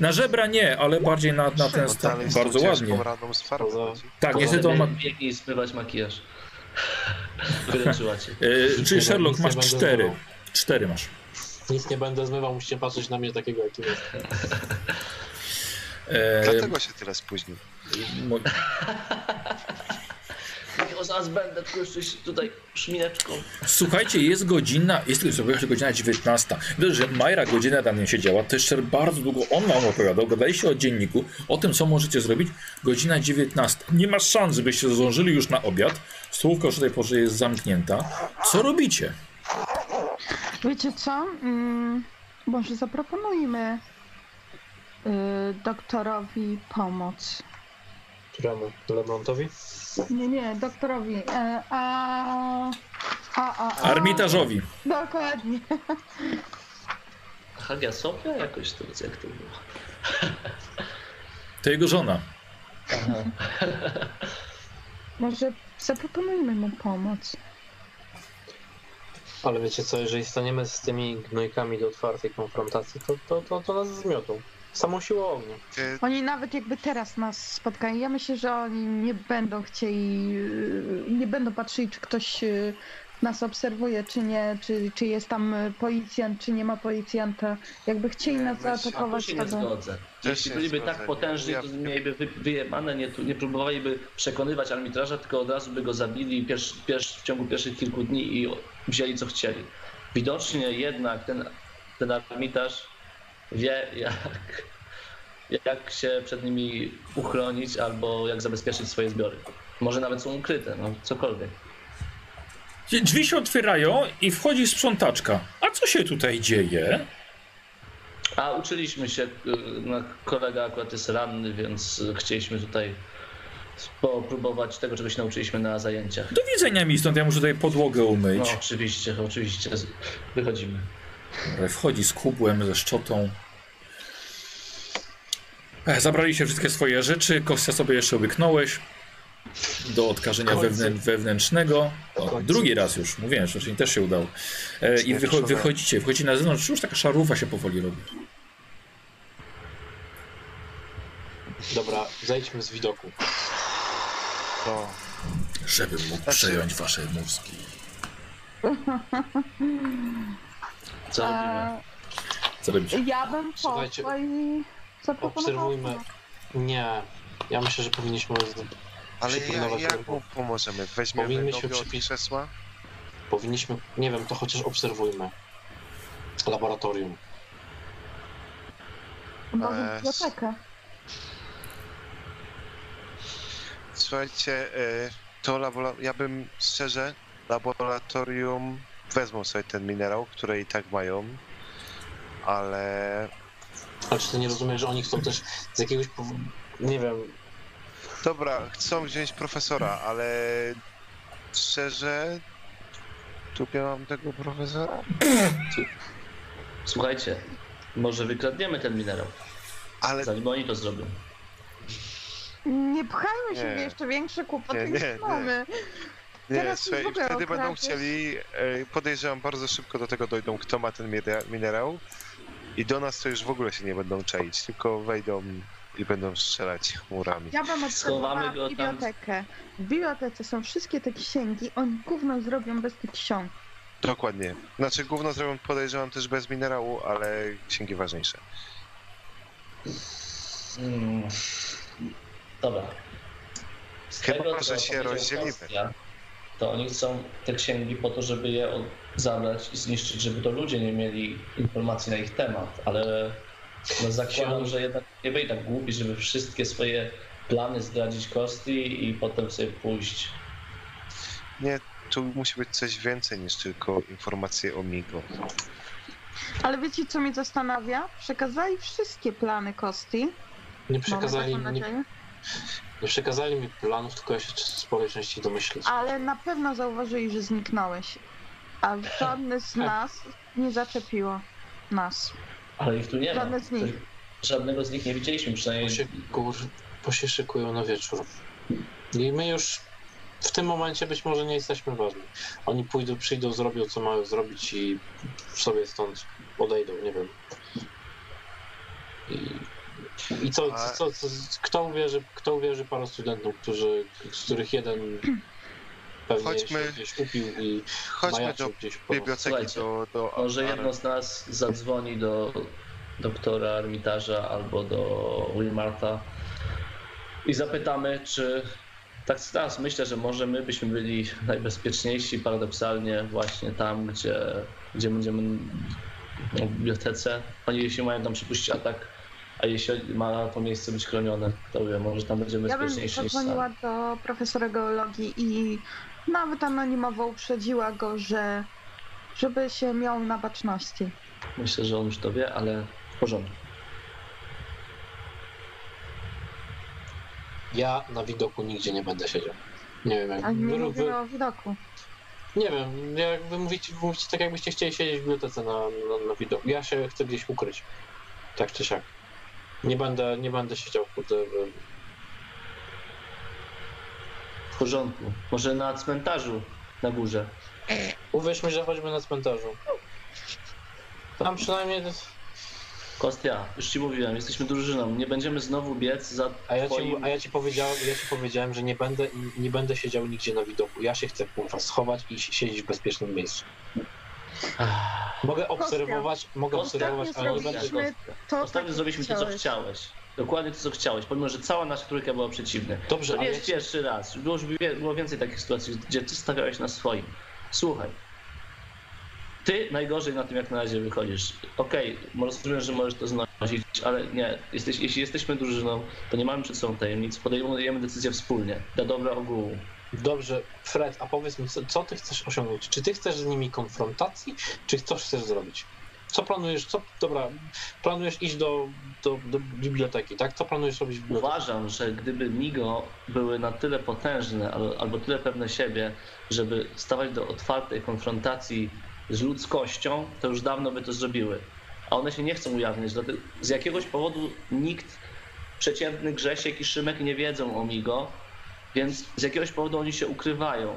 S1: Na żebra nie, ale bardziej na, na ten stan. Bardzo ładnie.
S2: z chodzi.
S1: Tak, niestety on ma...
S4: Biegnij zmywać makijaż. [LAUGHS] Wyręczyła cię.
S1: E, czyli Sherlock, masz cztery. Cztery masz.
S5: Nic nie będę zmywał, musicie patrzeć na mnie takiego, jakim jest.
S1: E,
S2: Dlatego się tyle spóźnił. [LAUGHS]
S4: Ja zaraz będę, tylko jeszcze tutaj szmineczką.
S1: Słuchajcie, jest godzina, jest jeszcze godzina 19. Widzę, że Majra godzinę tam nie siedziała, to jeszcze bardzo długo on wam opowiadał, gadaliście o dzienniku, o tym, co możecie zrobić. Godzina 19. Nie ma szans, żebyście zdążyli już na obiad. Stołówka już o tej porze jest zamknięta. Co robicie?
S3: Wiecie co? Mm, może zaproponujmy y, doktorowi pomoc.
S5: Któremu? Lemrontowi?
S3: Nie, nie, doktorowi. E, a, a, a, a.
S1: Armitażowi.
S3: Dokładnie.
S4: Hagia Sofia jakoś to, jak to było?
S1: To jego żona.
S4: Aha.
S3: Może zaproponujmy mu pomoc.
S5: Ale wiecie co, jeżeli staniemy z tymi gnojkami do otwartej konfrontacji, to, to, to, to nas zmiotą. Samą siłą ognia.
S3: Oni nawet jakby teraz nas spotkają, ja myślę, że oni nie będą chcieli, yy, nie będą patrzyli, czy ktoś yy, nas obserwuje, czy nie, czy, czy jest tam policjant, czy nie ma policjanta. Jakby chcieli
S2: Nie,
S3: nas zaatakować,
S4: się
S3: to
S4: nie
S3: by...
S4: zgodzę. Jeśli byliby
S2: zgodzę.
S4: tak potężni, to mieliby wy, wyjebane, nie, nie próbowaliby przekonywać arbitraża, tylko od razu by go zabili pierwszy, pierwszy, w ciągu pierwszych kilku dni i wzięli co chcieli. Widocznie jednak ten, ten arbitraż wie, jak, jak się przed nimi uchronić albo jak zabezpieczyć swoje zbiory. Może nawet są ukryte, no cokolwiek.
S1: Drzwi się otwierają i wchodzi sprzątaczka. A co się tutaj dzieje?
S4: A uczyliśmy się, y, no, kolega akurat jest ranny, więc chcieliśmy tutaj popróbować tego, czego się nauczyliśmy na zajęciach.
S1: Do widzenia mi stąd, ja muszę tutaj podłogę umyć.
S4: No oczywiście, oczywiście, wychodzimy.
S1: Ale Wchodzi z kubłem, ze szczotą. Ech, Zabraliście wszystkie swoje rzeczy. Kostia sobie jeszcze łyknąłeś. Do odkażenia wewnę wewnętrznego. O, drugi raz już, mówiłem, że wcześniej też się udało. E, I wycho wychodzicie, wychodzicie na zewnątrz, już taka szarufa się powoli robi.
S5: Dobra, zejdźmy z widoku.
S2: to
S1: Żebym mógł
S2: Znaczy-
S1: przejąć wasze mózgi. [LAUGHS]
S4: Co robimy?
S1: Co robicie?
S3: ja bym
S5: Słuchajcie,
S3: poszła i zaproponowała
S5: obserwujmy. Nie, ja myślę, że powinniśmy,
S2: Ale ja,
S5: Przypilnować
S2: jak
S5: rynku.
S2: mu pomożemy? Weźmiemy
S5: Powinniśmy
S2: nogę od
S5: przypi-
S2: krzesła?
S5: powinniśmy, nie wiem, to chociaż obserwujmy. Laboratorium.
S3: Może
S2: Eee,
S3: bibliotekę.
S2: Słuchajcie, y, to labora- ja bym szczerze, laboratorium wezmą sobie ten minerał, który i tak mają, ale
S5: Ale czy ty nie rozumiesz, że oni chcą też z jakiegoś powodu, nie wiem,
S2: dobra, chcą wziąć profesora, ale szczerze, tu mam tego profesora?
S4: Słuchajcie, może wykradniemy ten minerał,
S2: Ale
S4: zanim oni to zrobią.
S3: Nie pchajmy się
S2: Nie.
S3: w jeszcze większe kłopoty
S2: Nie,
S3: niż
S2: nie, nie.
S3: mamy.
S2: nie,
S3: Teraz
S2: słuchaj,
S3: w ogóle
S2: wtedy będą chcieli, y, podejrzewam, bardzo szybko do tego dojdą, kto ma ten minera- minerał i do nas to już w ogóle się nie będą czaić, tylko wejdą i będą strzelać chmurami.
S3: Ja
S4: go tam.
S3: bibliotekę. W bibliotece są wszystkie te księgi, oni gówno zrobią bez tych ksiąg.
S2: Dokładnie. Znaczy gówno zrobią podejrzewam też bez minerału, ale księgi ważniejsze.
S4: Mm. Dobra. Z
S2: Chyba,
S4: tego,
S2: że się rozdzielimy.
S4: Kostia, To oni chcą te księgi po to, żeby je zabrać i zniszczyć, żeby to ludzie nie mieli informacji na ich temat, ale no zakładam, że jednak nie byli tak głupi, żeby wszystkie swoje plany zdradzić Kosti i potem sobie pójść.
S2: Nie, tu musi być coś więcej niż tylko informacje o Migo.
S3: Ale wiecie, co mnie zastanawia? Przekazali wszystkie plany Kosti.
S5: nie przekazali, nie. Nie przekazali mi planów, tylko ja się z sporej części domyślić.
S3: Ale na pewno zauważyli, że zniknąłeś. A żadny z nas nie zaczepiło nas.
S4: Ale ich tu nie ma.
S3: Żadne z nich.
S4: Żadnego z nich nie widzieliśmy,
S5: Bo
S4: przynajmniej
S5: się, kur, bo się szykują na wieczór. I my już w tym momencie być może nie jesteśmy ważni. Oni pójdą, przyjdą, zrobią co mają zrobić i sobie stąd odejdą, nie wiem. I, i co, co, co, kto uwierzy, kto uwierzy paru studentom, którzy, z których jeden pewnie
S2: Chodźmy-
S5: się gdzieś upił i
S2: Chodźmy do
S5: gdzieś po
S2: biblioteki, do... do
S4: Może jedno z nas zadzwoni do doktora Armitarza albo do Wilmarta i zapytamy, czy tak teraz myślę, że może my byśmy byli najbezpieczniejsi paradoksalnie właśnie tam, gdzie, gdzie będziemy no, w bibliotece. Oni jeśli mają tam przypuścić atak, a jeśli ma to miejsce być chronione, to wie, może tam będziemy
S3: Ja bym
S4: bezpieczniejsi niż
S3: zadzwoniła
S4: sami.
S3: do profesora geologii i nawet anonimowo uprzedziła go, że żeby się miał na baczności.
S4: Myślę, że on już to wie, ale w porządku.
S5: ja na widoku nigdzie nie będę siedział. Nie wiem, jak
S3: Ale nie
S5: wy, wy,
S3: o widoku.
S5: Nie wiem, jak wy mówicie, mówicie tak jakbyście chcieli siedzieć w bibliotece na, na, na widoku. Ja się chcę gdzieś ukryć. Tak czy siak. Nie będę, nie będę siedział kurde, w-
S4: W porządku. Może na cmentarzu na górze.
S5: Uwierz mi, że choćby na cmentarzu. Tam przynajmniej...
S4: Kostia, już ci mówiłem, jesteśmy drużyną. Nie będziemy znowu biec za
S5: A ja, ci,
S4: twoim...
S5: a ja ci powiedziałem, ja ci powiedziałem, że nie będę, nie będę siedział nigdzie na widoku. Ja się chcę kurwa schować i siedzieć w bezpiecznym miejscu. Mogę obserwować, mogę
S4: Ostatnio
S5: obserwować, ale nie będę...
S3: zrobiliśmy to,
S4: Ostatnio
S3: tak,
S4: zrobiliśmy to, co
S3: chciałeś.
S4: Dokładnie to, co chciałeś, pomimo, że cała nasza trójka była przeciwna.
S5: Dobrze,
S4: To nie
S5: ale
S4: jest pierwszy raz. Było było więcej takich sytuacji, gdzie ty stawiałeś na swoim. Słuchaj. Ty najgorzej na tym, jak na razie wychodzisz. Okej, rozumiem, że możesz to znosić, ale nie. Jesteś, jeśli jesteśmy drużyną, to nie mamy przed sobą tajemnic. Podejmujemy decyzję wspólnie. Dla dobra ogółu.
S5: Dobrze, Fred, a powiedz mi, co, co ty chcesz osiągnąć? Czy ty chcesz z nimi konfrontacji, czy coś chcesz zrobić? Co planujesz, co, dobra, planujesz iść do, do, do biblioteki, tak? Co planujesz robić w bibliotece?
S4: Uważam, że gdyby Migo były na tyle potężne al- albo tyle pewne siebie, żeby stawać do otwartej konfrontacji z ludzkością, to już dawno by to zrobiły. A one się nie chcą ujawniać. dlatego- Z jakiegoś powodu nikt, przeciętny Grzesiek i Szymek nie wiedzą o Migo, więc z jakiegoś powodu oni się ukrywają.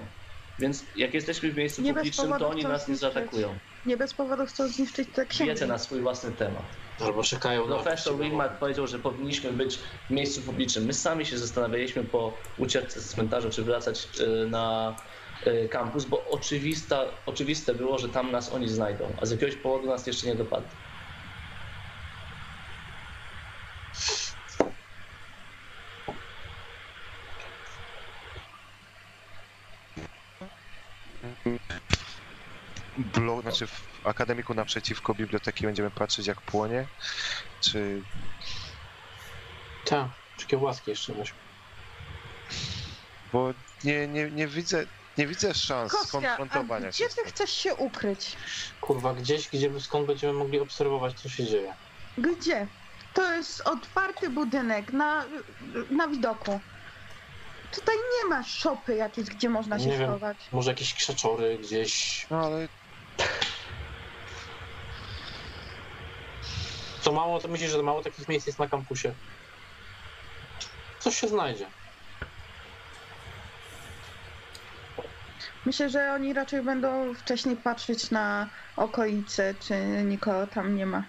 S4: Więc jak jesteśmy w miejscu
S3: Nie
S4: publicznym, to oni nas nie zaatakują.
S3: Nie bez powodu chcą zniszczyć te księgi.
S4: Wiedzę na swój własny temat.
S5: Albo czekają na...
S4: Profesor Wingmark powiedział, że powinniśmy być w miejscu publicznym. My sami się zastanawialiśmy po ucieczce z cmentarza, czy wracać y, na y, kampus, bo oczywista, oczywiste było, że tam nas oni znajdą, a z jakiegoś powodu nas jeszcze nie dopadli.
S2: Blo, znaczy w akademiku naprzeciwko biblioteki będziemy patrzeć jak płonie? Czy
S5: Tak, takie łaski jeszcze weź.
S2: Bo nie, nie, nie widzę nie widzę szans
S3: Kostia, a
S2: skonfrontowania się.
S3: gdzie ty chcesz się ukryć?
S5: Kurwa, gdzieś, gdzie, skąd będziemy mogli obserwować, co się dzieje.
S3: Gdzie? To jest otwarty budynek na, na widoku. Tutaj nie ma szopy jakiejś, gdzie można się
S5: Nie wiem.
S3: schować.
S5: Może jakieś krzaczory gdzieś...
S2: No ale
S5: To mało, to myślisz, że mało takich miejsc jest na kampusie? Coś się znajdzie.
S3: Myślę, że oni raczej będą wcześniej patrzeć na okolice, czy nikogo tam nie ma.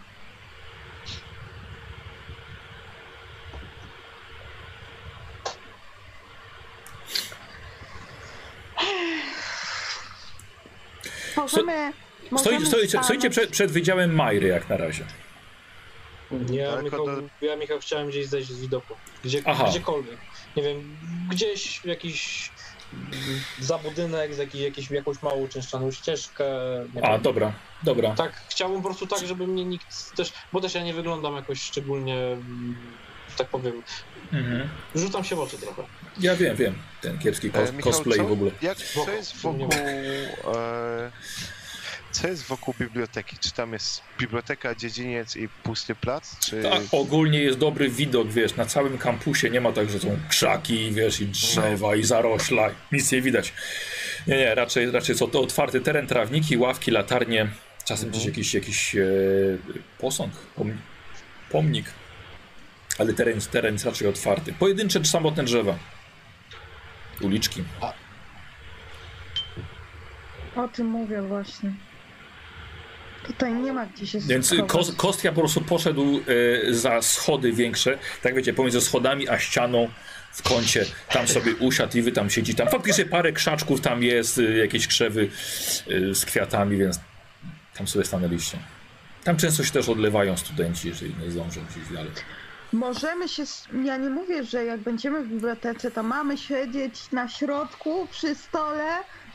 S3: Możemy.
S1: Stoi,
S3: możemy
S1: stoi, stoicie przed, przed wydziałem Majry jak na razie.
S5: Ja,
S2: Daleko
S5: Michał, ja Michał chciałem gdzieś zejść z widoku. Gdzie, gdziekolwiek. Nie wiem, gdzieś jakiś za budynek, z jakiś, jakąś małą czyszczaną ścieżkę. Nie
S1: A,
S5: wiem.
S1: dobra, dobra.
S5: Tak, chciałbym po prostu tak, żeby mnie nikt też, bo też ja nie wyglądam jakoś szczególnie, mm, tak powiem,
S1: Mhm.
S5: rzucam się w oczy trochę.
S1: Ja wiem, wiem. Ten kiepski kos
S2: e, Michał,
S1: cosplay
S2: co,
S1: w ogóle.
S2: Jak, co jest wokół e, co jest wokół biblioteki? Czy tam jest biblioteka, dziedziniec i pusty plac? Czy
S1: Tak, ogólnie jest dobry widok, wiesz, na całym kampusie nie ma tak, że są krzaki, wiesz, i drzewa, i zarośla, nic nie widać. Nie, nie, raczej, raczej są to otwarty teren, trawniki, ławki, latarnie, czasem gdzieś jakiś, jakiś e, posąg, pom, pomnik, ale teren, teren jest raczej otwarty. Pojedyncze czy samotne drzewa, uliczki.
S3: O tym mówię właśnie. Tutaj nie ma gdzie się
S1: Więc. Kos, Kostia po prostu poszedł e, za schody większe, tak wiecie, pomiędzy schodami a ścianą w kącie, tam sobie usiadł i wy tam siedzi. Tam faktycznie parę krzaczków tam jest, e, jakieś krzewy e, z kwiatami, więc tam sobie stanęliście. Tam często się też odlewają studenci, jeżeli nie zdążą gdzieś dalej.
S3: Możemy się. Ja nie mówię, że jak będziemy w bibliotece, to mamy siedzieć na środku przy stole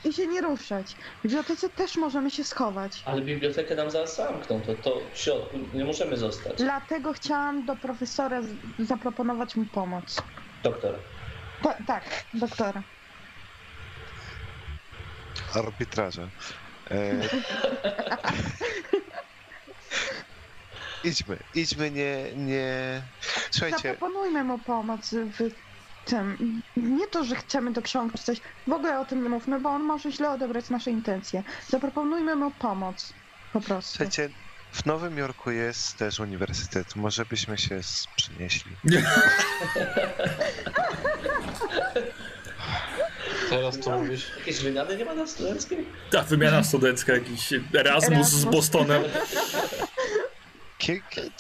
S3: i się nie ruszać. W bibliotece też możemy się schować.
S4: Ale bibliotekę nam zaraz zamkną, to, to w środku nie możemy zostać.
S3: Dlatego chciałam do profesora zaproponować mu pomoc.
S4: Doktor.
S3: Ta, tak, doktora.
S2: Arbitraża. E... [LAUGHS] idźmy, idźmy, nie, nie... Słuchajcie,
S3: Zaproponujmy mu pomoc w tym. Nie to, że chcemy do ksiąg czy coś. W ogóle o tym nie mówmy, bo on może źle odebrać nasze intencje. Zaproponujmy mu pomoc. Po prostu.
S2: słuchajcie, w Nowym Jorku jest też uniwersytet. Może byśmy się przynieśli. [LAUGHS]
S5: Teraz to mówisz.
S4: Jakieś wymiany nie ma na studenckiej?
S1: Ta wymiana studencka, jakiś Erasmus z
S3: Erasmus.
S1: Bostonem. [LAUGHS]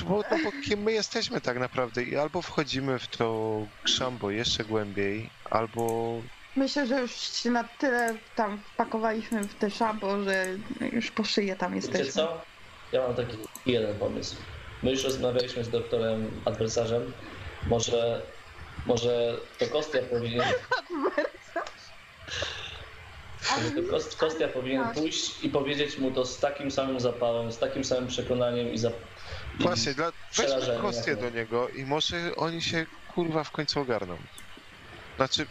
S2: Bo, no bo kim my jesteśmy tak naprawdę? I albo wchodzimy w to szambo jeszcze głębiej, albo
S3: Myślę, że już się na tyle tam wpakowaliśmy w te szambo, że już po szyję tam
S4: Wiecie
S3: jesteśmy.
S4: co? Ja mam taki jeden pomysł. My już rozmawialiśmy z doktorem adwersarzem. Może, może to Kostia powinien, Kost, Kostia powinien pójść i powiedzieć mu to z takim samym zapałem, z takim samym przekonaniem i za...
S2: Właśnie, dla, weźmy kostię do niego i może oni się kurwa w końcu ogarną. Znaczy,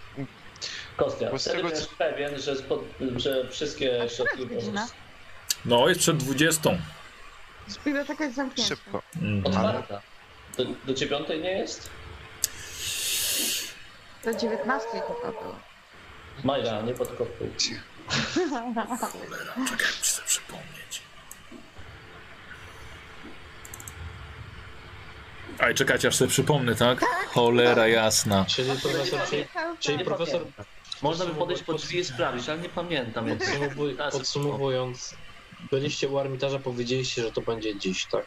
S4: Kostia,
S2: Bo z
S4: wtedy
S2: tego,
S4: będziesz
S2: co-
S4: pewien, że, spod, że wszystkie
S3: A
S4: środki...
S3: godzina?
S1: No, jest przed 20.
S3: Biblioteka jest zamknięta.
S2: szybko.
S1: Mhm.
S4: Otwarta. Do, do dziewiątej nie jest?
S3: Do 19 chyba było.
S4: Majra, nie podkopuj. [LAUGHS]
S1: Cholera, czekaj, muszę sobie przypomnieć. Aj, czekajcie, aż sobie przypomnę, tak? Cholera jasna.
S5: Czyli profesor, czyli, czyli profesor.
S4: Można by podejść pod drzwi i sprawdzić, ale nie pamiętam.
S5: podsumowuj, podsumowując, byliście u armitarza, powiedzieliście, że to będzie dziś, tak?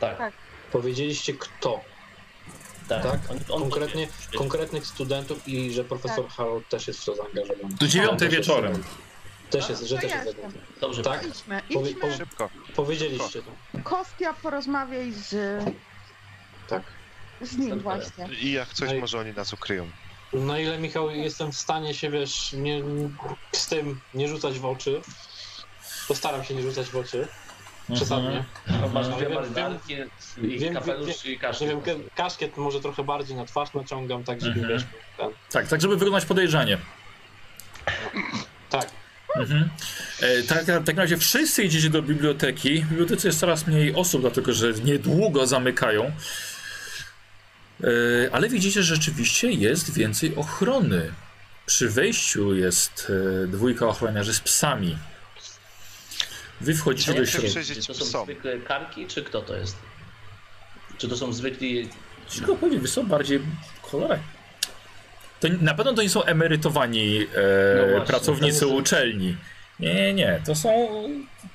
S4: Tak,
S3: Tak.
S5: Powiedzieliście kto,
S4: tak.
S5: tak?
S4: On, on
S5: Konkretnie, konkretnych studentów i że profesor Harold też jest w to zaangażowany.
S1: Do dziewiątej wieczorem.
S5: Też jest, że
S3: To
S5: też jest.
S4: Dobrze,
S5: Tak?
S3: Idźmy, idźmy.
S5: powie-
S2: Szybko.
S5: Powiedzieliście to.
S3: Kostia porozmawiaj z,
S5: Tak.
S3: z nim właśnie.
S2: I jak coś,
S5: Ej.
S2: może oni nas ukryją.
S5: Na ile, Michał, jestem w stanie się, wiesz, nie, z tym nie rzucać w oczy, postaram się nie rzucać w oczy, przesadnie.
S4: No, masz
S5: Mhm.
S4: dwie
S5: Wiem,
S4: marynarki i
S5: wiem,
S4: kapelusz i
S5: Nie
S4: kaszki.
S5: wiem, ka- kaszkiet może trochę bardziej na twarz naciągam, tak żeby,
S1: Mhm.
S5: wiesz, ten,
S1: Tak, tak, żeby wyglądać podejrzanie.
S5: tak.
S1: Mhm. E, tak, tak, tak na razie wszyscy idziecie do biblioteki. W bibliotece jest coraz mniej osób, dlatego że niedługo zamykają. E, ale widzicie, że rzeczywiście jest więcej ochrony. Przy wejściu jest e, dwójka ochroniarzy z psami. Wy wchodzicie do środka.
S2: przyjrzeć
S4: To są
S2: psom.
S4: zwykłe karki, czy kto to jest? Czy to są zwykli...
S1: Ciężko powiedzieć, wy są bardziej cholera. To na pewno to nie są emerytowani e,
S4: No właśnie,
S1: pracownicy
S4: to jest-
S1: uczelni. Nie, nie, nie. To są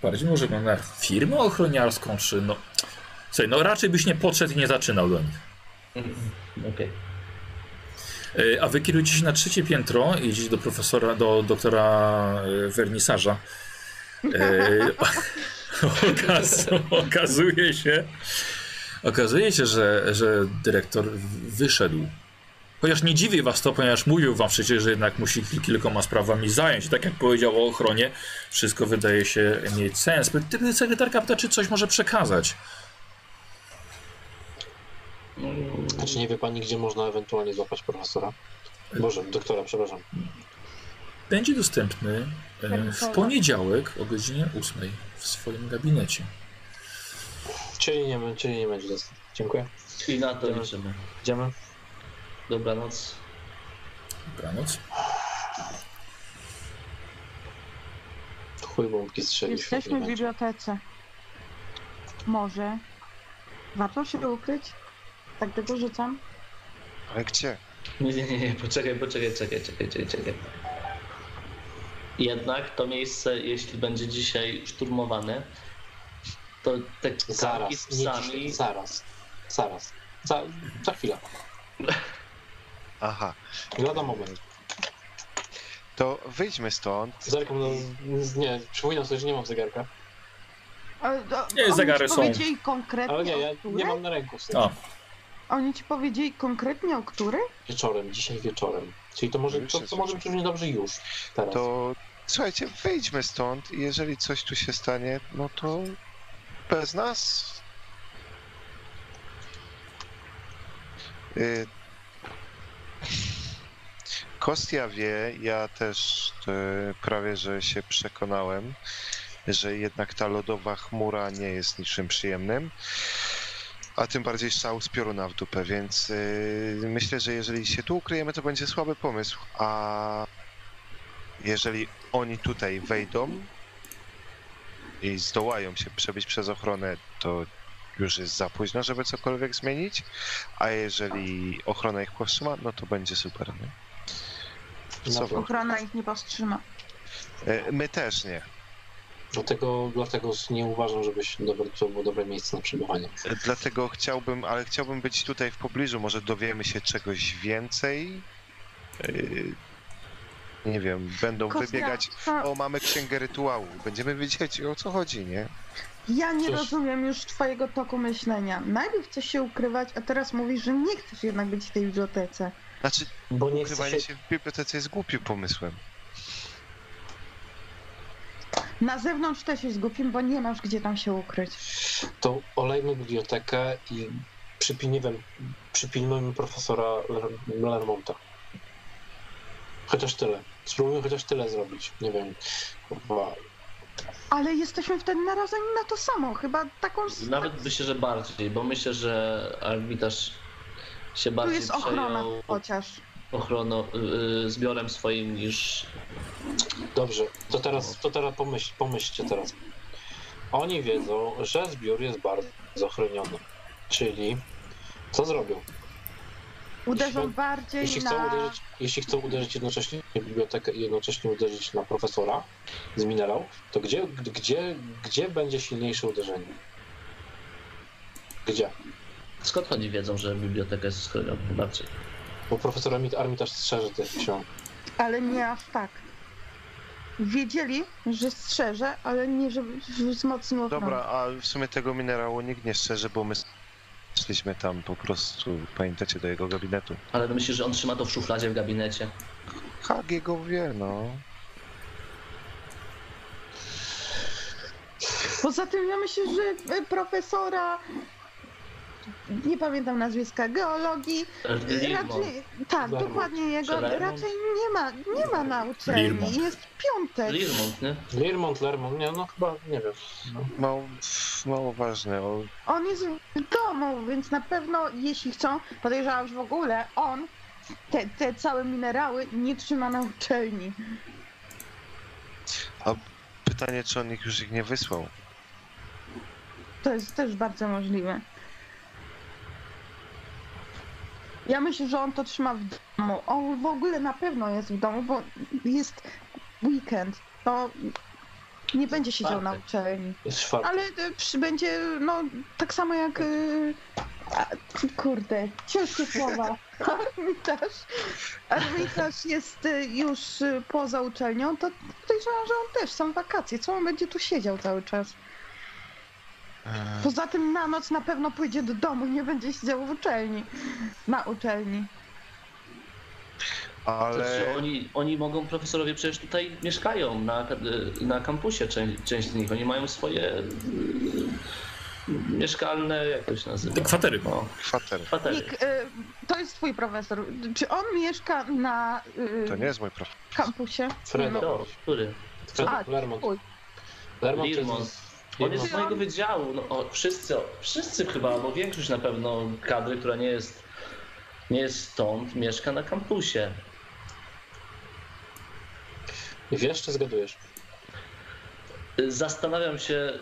S1: bardziej może na firmę ochroniarską, czy no. Słuchaj, no raczej byś nie podszedł i nie zaczynał do nich. [LAUGHS]
S4: Okej.
S1: E, a wy kierujecie się na trzecie piętro i idziecie do profesora, do doktora e, wernisarza. E, [LAUGHS] okaz, okazuje się, okazuje się, że, że dyrektor wyszedł. Chociaż nie dziwi was to, ponieważ mówił wam przecież, że jednak musi kil- kilkoma sprawami zająć. Tak jak powiedział o ochronie, wszystko wydaje się mieć sens. Sekretarka pyta, czy coś może przekazać.
S5: A czy nie wie pani, gdzie można ewentualnie złapać profesora? Boże, doktora, przepraszam.
S1: Będzie dostępny e, w poniedziałek o godzinie 8 w swoim gabinecie.
S5: Czyli nie, czyli nie będzie dostęp. Dziękuję.
S4: I na to liczymy.
S5: Idziemy.
S4: Dobranoc.
S1: Dobranoc.
S5: Chuj bombki strzeli.
S3: Jesteśmy w bibliotece. Może warto się ukryć? Tak tego rzucam.
S2: Ale gdzie?
S4: Nie, nie, nie, nie, poczekaj, poczekaj, czekaj, czekaj, czekaj, czekaj. Jednak to miejsce, jeśli będzie dzisiaj szturmowane, To te karki z psami...
S5: zaraz, zaraz. Za, za chwilę, [LAUGHS]
S2: Aha,
S5: lada moment.
S2: to wyjdźmy stąd.
S5: Zerkam, no, nie, przypominam sobie, że nie mam zegarka.
S3: Ale, to-
S1: Nie, zegary są.
S3: powiedzieli konkretnie
S5: Ale nie, ja
S3: o której?
S5: nie mam na ręku w sensie.
S1: O,
S3: Oni ci powiedzieli konkretnie o której?
S5: Wieczorem, dzisiaj wieczorem. Czyli to może, to, to może równie dobrze już, teraz.
S2: To słuchajcie, wyjdźmy stąd i jeżeli coś tu się stanie, no to bez nas. Y... Kostia wie, ja też e, prawie że się przekonałem, że jednak ta lodowa chmura nie jest niczym przyjemnym. A tym bardziej strzał z pioruna w dupę, więc y, myślę, że jeżeli się tu ukryjemy, to będzie słaby pomysł. A jeżeli oni tutaj wejdą i zdołają się przebić przez ochronę, to już jest za późno, żeby cokolwiek zmienić. A jeżeli ochrona ich powstrzyma, no to będzie super. Nie? Co wy?
S3: Ochrona ich nie powstrzyma.
S2: E, My też nie.
S5: Dlatego, dlatego nie uważam, żebyś dobre, to było dobre miejsce na przebywanie.
S2: Dlatego chciałbym, ale chciałbym być tutaj w pobliżu. Może dowiemy się czegoś więcej. E, Nie wiem, będą
S3: Kostia,
S2: wybiegać. O, mamy księgę rytuału. Będziemy wiedzieć o co chodzi, nie?
S3: Ja nie
S5: Cóż.
S3: rozumiem już twojego toku myślenia. Najpierw chcesz się ukrywać, a teraz mówisz, że nie chcesz jednak być w tej bibliotece.
S2: Znaczy,
S5: Bo nie
S2: ukrywanie
S5: się...
S2: się w bibliotece jest głupim pomysłem.
S3: Na zewnątrz też jest głupim, bo nie masz gdzie tam się ukryć.
S5: To olejmy bibliotekę i przypilnujmy, przypilnujmy profesora Ler- Lermonta. Chociaż tyle. Spróbujmy chociaż tyle zrobić. Nie wiem. Kurwa.
S3: Ale jesteśmy wtedy narażeni na to samo. Chyba taką...
S4: Nawet myślę, że bardziej, bo myślę, że arbitraż się
S3: Tu
S4: bardziej
S3: jest ochrona
S4: przejął
S3: chociaż.
S4: Ochroną, yy, zbiorem swoim niż...
S5: Dobrze, to teraz, to teraz pomyśl, pomyślcie teraz. Oni wiedzą, że zbiór jest bardzo chroniony. Czyli co zrobią?
S3: Uderzą
S5: Jeśli-
S3: bardziej
S5: Jeśli chcą,
S3: na...
S5: uderzyć, jeśli chcą uderzyć jednocześnie w bibliotekę i jednocześnie uderzyć na profesora z minerał, to gdzie, gdzie, gdzie będzie silniejsze uderzenie? Gdzie?
S4: Skąd oni wiedzą, że biblioteka jest schroniona bardziej?
S5: Bo profesor Armit- Armitage strzeże tych ksiąg.
S3: Ale nie aż tak. Wiedzieli, że strzeże, ale nie, żeby wzmocnił ochronę.
S2: Dobra, a w sumie tego minerału nikt nie szczerze, bo my szliśmy tam po prostu, pamiętacie, do jego gabinetu.
S4: Ale myślisz, że on trzyma to w szufladzie w gabinecie?
S2: HG go wie, no.
S3: Poza tym ja myślę, że e, profesora... Nie pamiętam nazwiska, geologii. Raczej, tak,
S5: Lermont.
S3: dokładnie jego. Raczej nie ma, nie ma na uczelni.
S1: Lirmont.
S3: Jest piątek.
S4: Lirmont, nie?
S5: Lirmont, Lermont, nie, no chyba, nie wiem. No.
S2: Mało, mało ważne. O,
S3: On jest w domu, więc na pewno jeśli chcą, podejrzewam, że w ogóle on te, te całe minerały nie trzyma na uczelni.
S2: pytanie, czy on ich już ich nie wysłał.
S3: To jest też bardzo możliwe. Ja myślę, że on to trzyma w domu. On w ogóle na pewno jest w domu, bo jest weekend. To nie będzie siedział na uczelni.
S5: Jest.
S3: Ale e, przy, będzie, no, tak samo jak. y, a, kurde, ciężkie słowa. [LAUGHS] Armitarz. Armitarz jest y, już y, poza uczelnią, to podejrzewam, że on też są wakacje. Co on będzie tu siedział cały czas? Poza tym na noc na pewno pójdzie do domu i nie będzie siedział w uczelni. Na uczelni.
S2: ale
S4: Znaczy, oni, oni mogą, profesorowie przecież tutaj mieszkają na, na kampusie, część, część z nich. Oni mają swoje y, mieszkalne, jak to się nazywa?
S1: te kwatery.
S4: O,
S2: kwater.
S4: kwatery.
S3: Nick, y, to jest twój profesor. Czy on mieszka na y,
S2: To nie jest mój profil.
S3: kampusie?
S5: Fredo.
S3: No,
S4: który?
S5: Fred,
S3: A,
S5: Lermont. Lermont.
S4: On jest z mojego wydziału. No, o, wszyscy, wszyscy chyba, albo większość na pewno kadry, która nie jest, nie jest stąd, mieszka na kampusie.
S5: Wiesz, czy zgadujesz?
S4: Zastanawiam się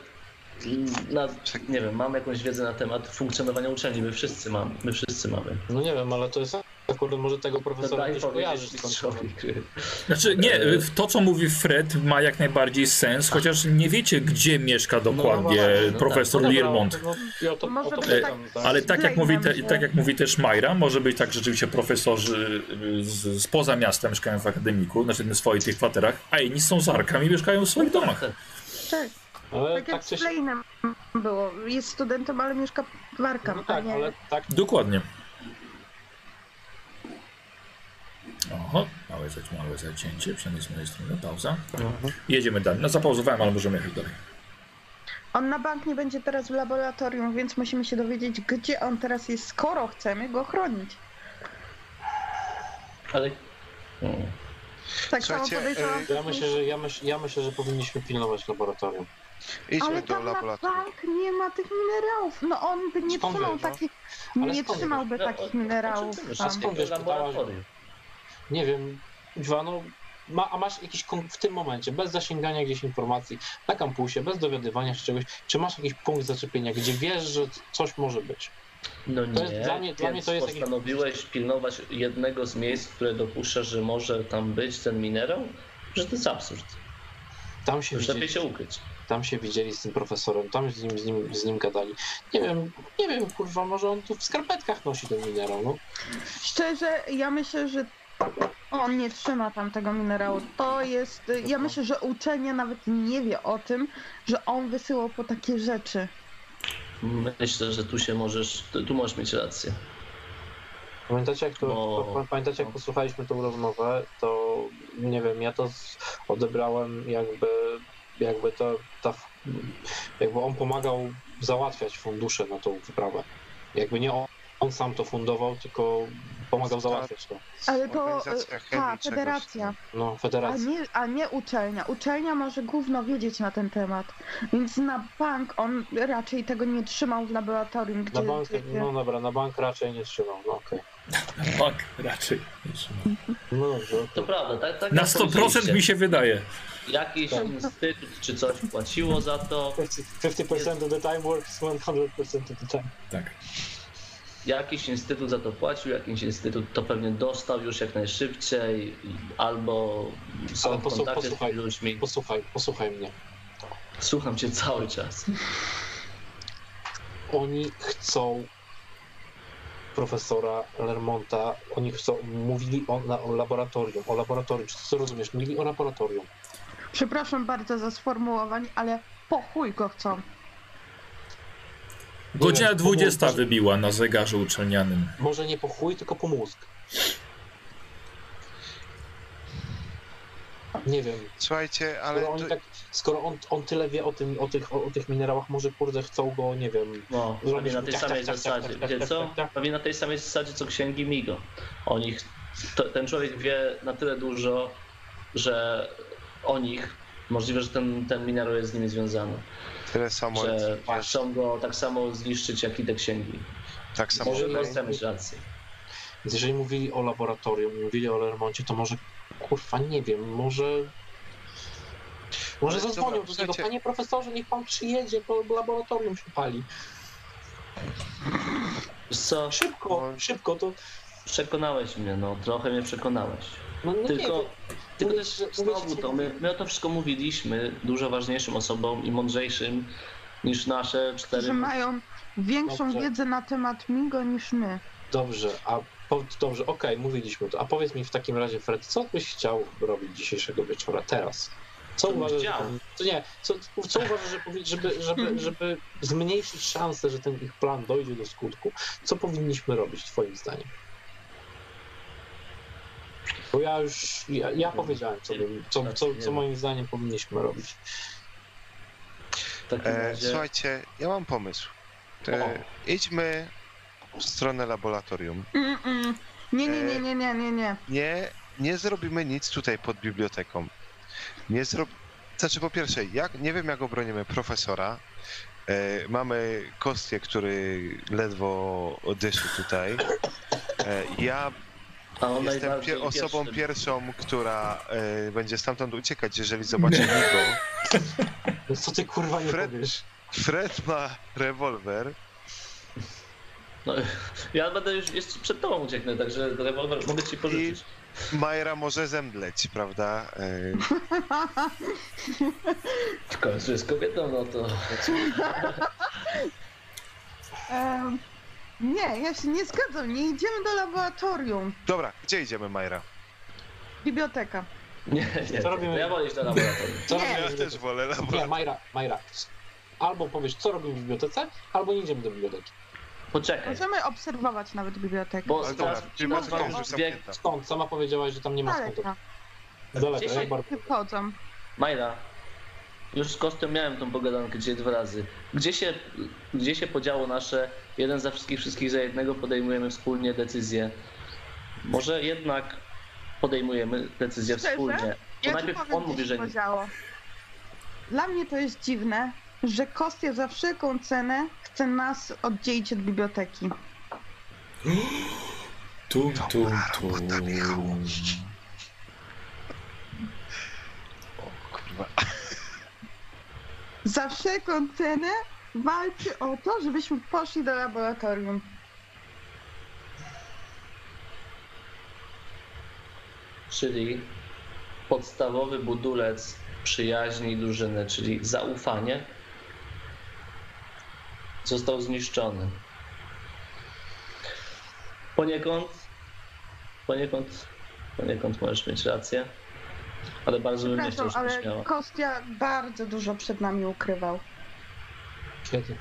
S4: nad, nie wiem, mam jakąś wiedzę na temat funkcjonowania uczelni. My wszyscy mamy. My wszyscy mamy.
S5: No nie wiem, ale to jest Akurat może tego profesora
S4: daj
S5: też kojarzysz.
S1: Znaczy nie, to co mówi Fred ma jak najbardziej sens, chociaż nie wiecie gdzie mieszka dokładnie
S4: właśnie, no
S1: profesor
S5: No
S1: Liermont.
S5: no, ja to,
S3: Może
S5: to pytam, tak.
S1: Ale tak jak, mówi te,
S3: Blame
S1: tak jak mówi też Majra, może być tak, że rzeczywiście profesorzy y, z, spoza miasta mieszkają w akademiku, znaczy w swoich tych kwaterach, a inni są z arkami i mieszkają w swoich domach.
S3: Tak,
S5: Ale
S3: tak
S5: tak
S3: jak
S5: czy
S3: z Blainem było. Jest studentem, ale mieszka w Arkham,
S5: no
S3: a
S5: tak,
S3: nie...
S5: ale tak
S1: Dokładnie. Oho, małe, małe zacięcie, przynajmniej z mojej strony, pauza. Jedziemy dalej. No zapauzowałem, ale możemy jechać dalej.
S3: On na bank nie będzie teraz w laboratorium, więc musimy się dowiedzieć, gdzie on teraz jest, skoro chcemy go chronić.
S4: Ale... No.
S3: Tak
S2: Słuchajcie,
S3: samo podejrzewam.
S2: e,
S5: ja myślę, że ja, myśl, ja myślę, że powinniśmy pilnować laboratorium.
S2: Idźmy
S3: Ale
S2: do
S3: tam na
S2: laboratorium.
S3: bank nie ma tych minerałów. No on by nie
S5: Skąd
S3: trzymał
S5: wiesz, no?
S3: takich,
S5: Ale
S3: nie
S5: skąd
S3: trzymałby
S4: No,
S3: takich minerałów tam.
S4: myślisz?
S5: skąd wiesz,
S4: laboratorium.
S5: Nie wiem, Dwa, no, ma, a masz jakiś kon- w tym momencie, bez zasięgania gdzieś informacji na kampusie, bez dowiadywania się czegoś, czy masz jakiś punkt zaczepienia, gdzie wiesz, że coś może być?
S4: No
S5: To jest
S4: nie,
S5: dla mnie- dla mnie
S4: więc
S5: to jest jakiś-
S4: postanowiłeś pilnować jednego z miejsc, które dopuszcza, że może tam być ten minerał? Że to jest absurd.
S5: Tam się,
S4: Już
S5: widzieli,
S4: lepiej się ukryć.
S5: Tam się widzieli z tym profesorem, tam z nim, z nim, z nim gadali. Nie wiem, nie wiem, kurwa, może on tu w skarpetkach nosi ten minerał, no.
S3: Szczerze, ja myślę, że on nie trzyma tam tego minerału. To jest. Ja myślę, że uczenie nawet nie wie o tym, że on wysyłał po takie rzeczy.
S4: Myślę, że tu się możesz, tu możesz mieć rację.
S5: Pamiętacie jak, to,
S4: No.
S5: pa- pamiętacie, jak posłuchaliśmy tą rozmowę, to nie wiem, ja to odebrałem jakby, jakby to, ta, jakby on pomagał załatwiać fundusze na tą wyprawę. Jakby nie on, on sam to fundował, tylko pomagał załatwiać to.
S3: Ale to. E, Ta, federacja.
S5: No,
S3: A
S5: federacja.
S3: nie, a nie uczelnia. Uczelnia może gówno wiedzieć na ten temat. Więc na bank on raczej tego nie trzymał w laboratorium, gdzie.
S5: Na bank,
S3: gdzie-
S5: no dobra, na bank raczej nie trzymał, no okej.
S1: Tak, raczej.
S5: No
S4: To prawda, tak, tak
S1: Na
S4: jak
S1: 100%
S4: powiedzieliście.
S1: mi się wydaje.
S4: Jakiś
S5: Tak.
S4: instytut czy coś płaciło za to,
S5: 50% of the time works 100% of the time.
S1: Tak.
S4: jakiś instytut za to płacił, jakiś instytut to pewnie dostał już jak najszybciej, albo są
S5: Ale
S4: w kontakcie z
S5: posłuchaj.
S4: tymi ludźmi.
S5: Posłuchaj, posłuchaj mnie.
S4: Słucham cię cały czas.
S5: oni chcą profesora Lermonta, oni chcą, mówili o, na, o laboratorium, o laboratorium, czy co rozumiesz? Mówili o laboratorium.
S3: Przepraszam bardzo za sformułowanie, ale po chuj go chcą.
S1: Godzina
S5: Nie,
S1: 20
S5: może-
S1: wybiła na zegarze uczelnianym.
S5: Może nie po chuj, tylko po mózg. Nie wiem,
S2: Słuchajcie, ale
S5: skoro,
S2: to,
S5: tak, skoro on, on tyle wie o, tym, o, tych, o, o tych minerałach, może kurde chcą go, nie wiem,
S4: No,
S5: Zrobić
S4: pewnie na tej
S5: tak,
S4: samej
S5: tak, tak,
S4: zasadzie.
S5: tak, tak,
S4: Wiecie
S5: tak,
S4: co?
S5: tak, tak.
S4: Pewnie na tej samej zasadzie co księgi Migo. O nich, to, ten człowiek wie na tyle dużo, że o nich możliwe, że ten, ten minerał jest z nimi związany.
S2: tyle samo,
S4: Że chcą go tak samo zniszczyć jak i te księgi.
S2: tak samo
S4: Może mieć rację.
S5: Więc jeżeli mówili o laboratorium, mówili o Lermoncie, to może, kurwa, nie wiem, może... Może zadzwonią do niego, panie profesorze, niech pan przyjedzie, bo laboratorium się pali.
S4: Wiesz co?
S5: Szybko,
S2: No.
S5: szybko, to...
S4: Przekonałeś mnie, no trochę mnie przekonałeś.
S5: No, no nie,
S4: Tylko,
S5: to,
S4: tylko
S5: mówię
S4: też znowu to my, my o to wszystko mówiliśmy dużo ważniejszym osobom i mądrzejszym niż nasze cztery.
S3: Że mają większą
S5: Dobrze.
S3: wiedzę na temat Migo niż my.
S5: Dobrze, a dobrze, okej, mówiliśmy to. A powiedz mi w takim razie, Fred, co byś chciał robić dzisiejszego wieczora, teraz? Co
S4: bym
S5: uważasz, że, to nie, co, co uważasz, że powi- żeby, żeby, żeby zmniejszyć szansę, że ten ich plan dojdzie do skutku? Co powinniśmy robić, twoim zdaniem? Bo ja już, ja, ja powiedziałem, co, bym, co, co, co moim zdaniem powinniśmy robić.
S2: E,
S4: razie,
S2: słuchajcie, ja mam pomysł. E, idźmy stronę laboratorium.
S3: Mm-mm. Nie, nie, nie, nie, nie, nie, nie.
S2: Nie, nie zrobimy nic tutaj pod biblioteką. Nie zrob... Znaczy, po pierwsze, jak, nie wiem, jak obronimy profesora. E, mamy Kostię, który ledwo dyszy tutaj. E, ja jestem pier- osobą pierwszą, która e, będzie stamtąd uciekać, jeżeli zobaczy Nigo.
S5: No [LAUGHS] co ty kurwa nie
S2: Fred-
S5: powiesz?
S2: Fred ma rewolwer.
S4: No, [LAUGHS] ja będę już jeszcze przed tobą ucieknę, także rewolwer mogę ci pożyczyć.
S2: Majra może zemdleć, prawda? E,
S4: W końcu jest kobietą, no to... [LAUGHS]
S3: Em, nie, ja się nie zgadzam. Nie idziemy do laboratorium.
S2: Dobra, gdzie idziemy, Majra?
S3: Biblioteka. [LAUGHS]
S4: Nie, nie,
S5: Co robimy?
S4: ja wolę iść do laboratorium.
S5: Co
S3: Nie.
S5: robimy
S2: Ja też wolę
S5: Nie,
S2: laboratorium.
S5: Majra, Majra. Albo powiesz, co robimy w bibliotece, albo nie idziemy do biblioteki.
S4: Poczekaj,
S3: Możemy obserwować nawet bibliotekę.
S4: bo
S2: Ale
S4: teraz,
S2: dobra,
S4: teraz
S2: zamknięta.
S5: Skąd? Sama powiedziałaś, że tam nie ma skąd.
S3: Daleka.
S5: Daleko,
S4: Dzisiaj-
S5: jak bardzo.
S4: Majra, już z Kostą miałem tą pogadankę dzisiaj dwa razy. Gdzie się, gdzie się podziało nasze jeden za wszystkich, wszystkich za jednego, podejmujemy wspólnie decyzję. Może jednak podejmujemy decyzję
S3: Szczerze?
S4: wspólnie. Bo
S3: Ja ci
S4: najpierw
S3: powiem,
S4: on
S3: co
S4: mówi,
S3: się
S4: że nie.
S3: podziało. Dla mnie to jest dziwne, że Kostia za wszelką cenę chce nas oddzielić od biblioteki.
S1: Tu, tu, tu.
S2: O kurwa. [LAUGHS]
S3: Za wszelką cenę walczy o to, żebyśmy poszli do laboratorium.
S4: Czyli podstawowy budulec przyjaźni i drużyny, czyli zaufanie, został zniszczony. Poniekąd, poniekąd, poniekąd możesz mieć rację, ale bardzo bym nie chciał, żebyś
S3: ale
S4: miała.
S3: Kostia bardzo dużo przed nami ukrywał.
S5: Kiedy?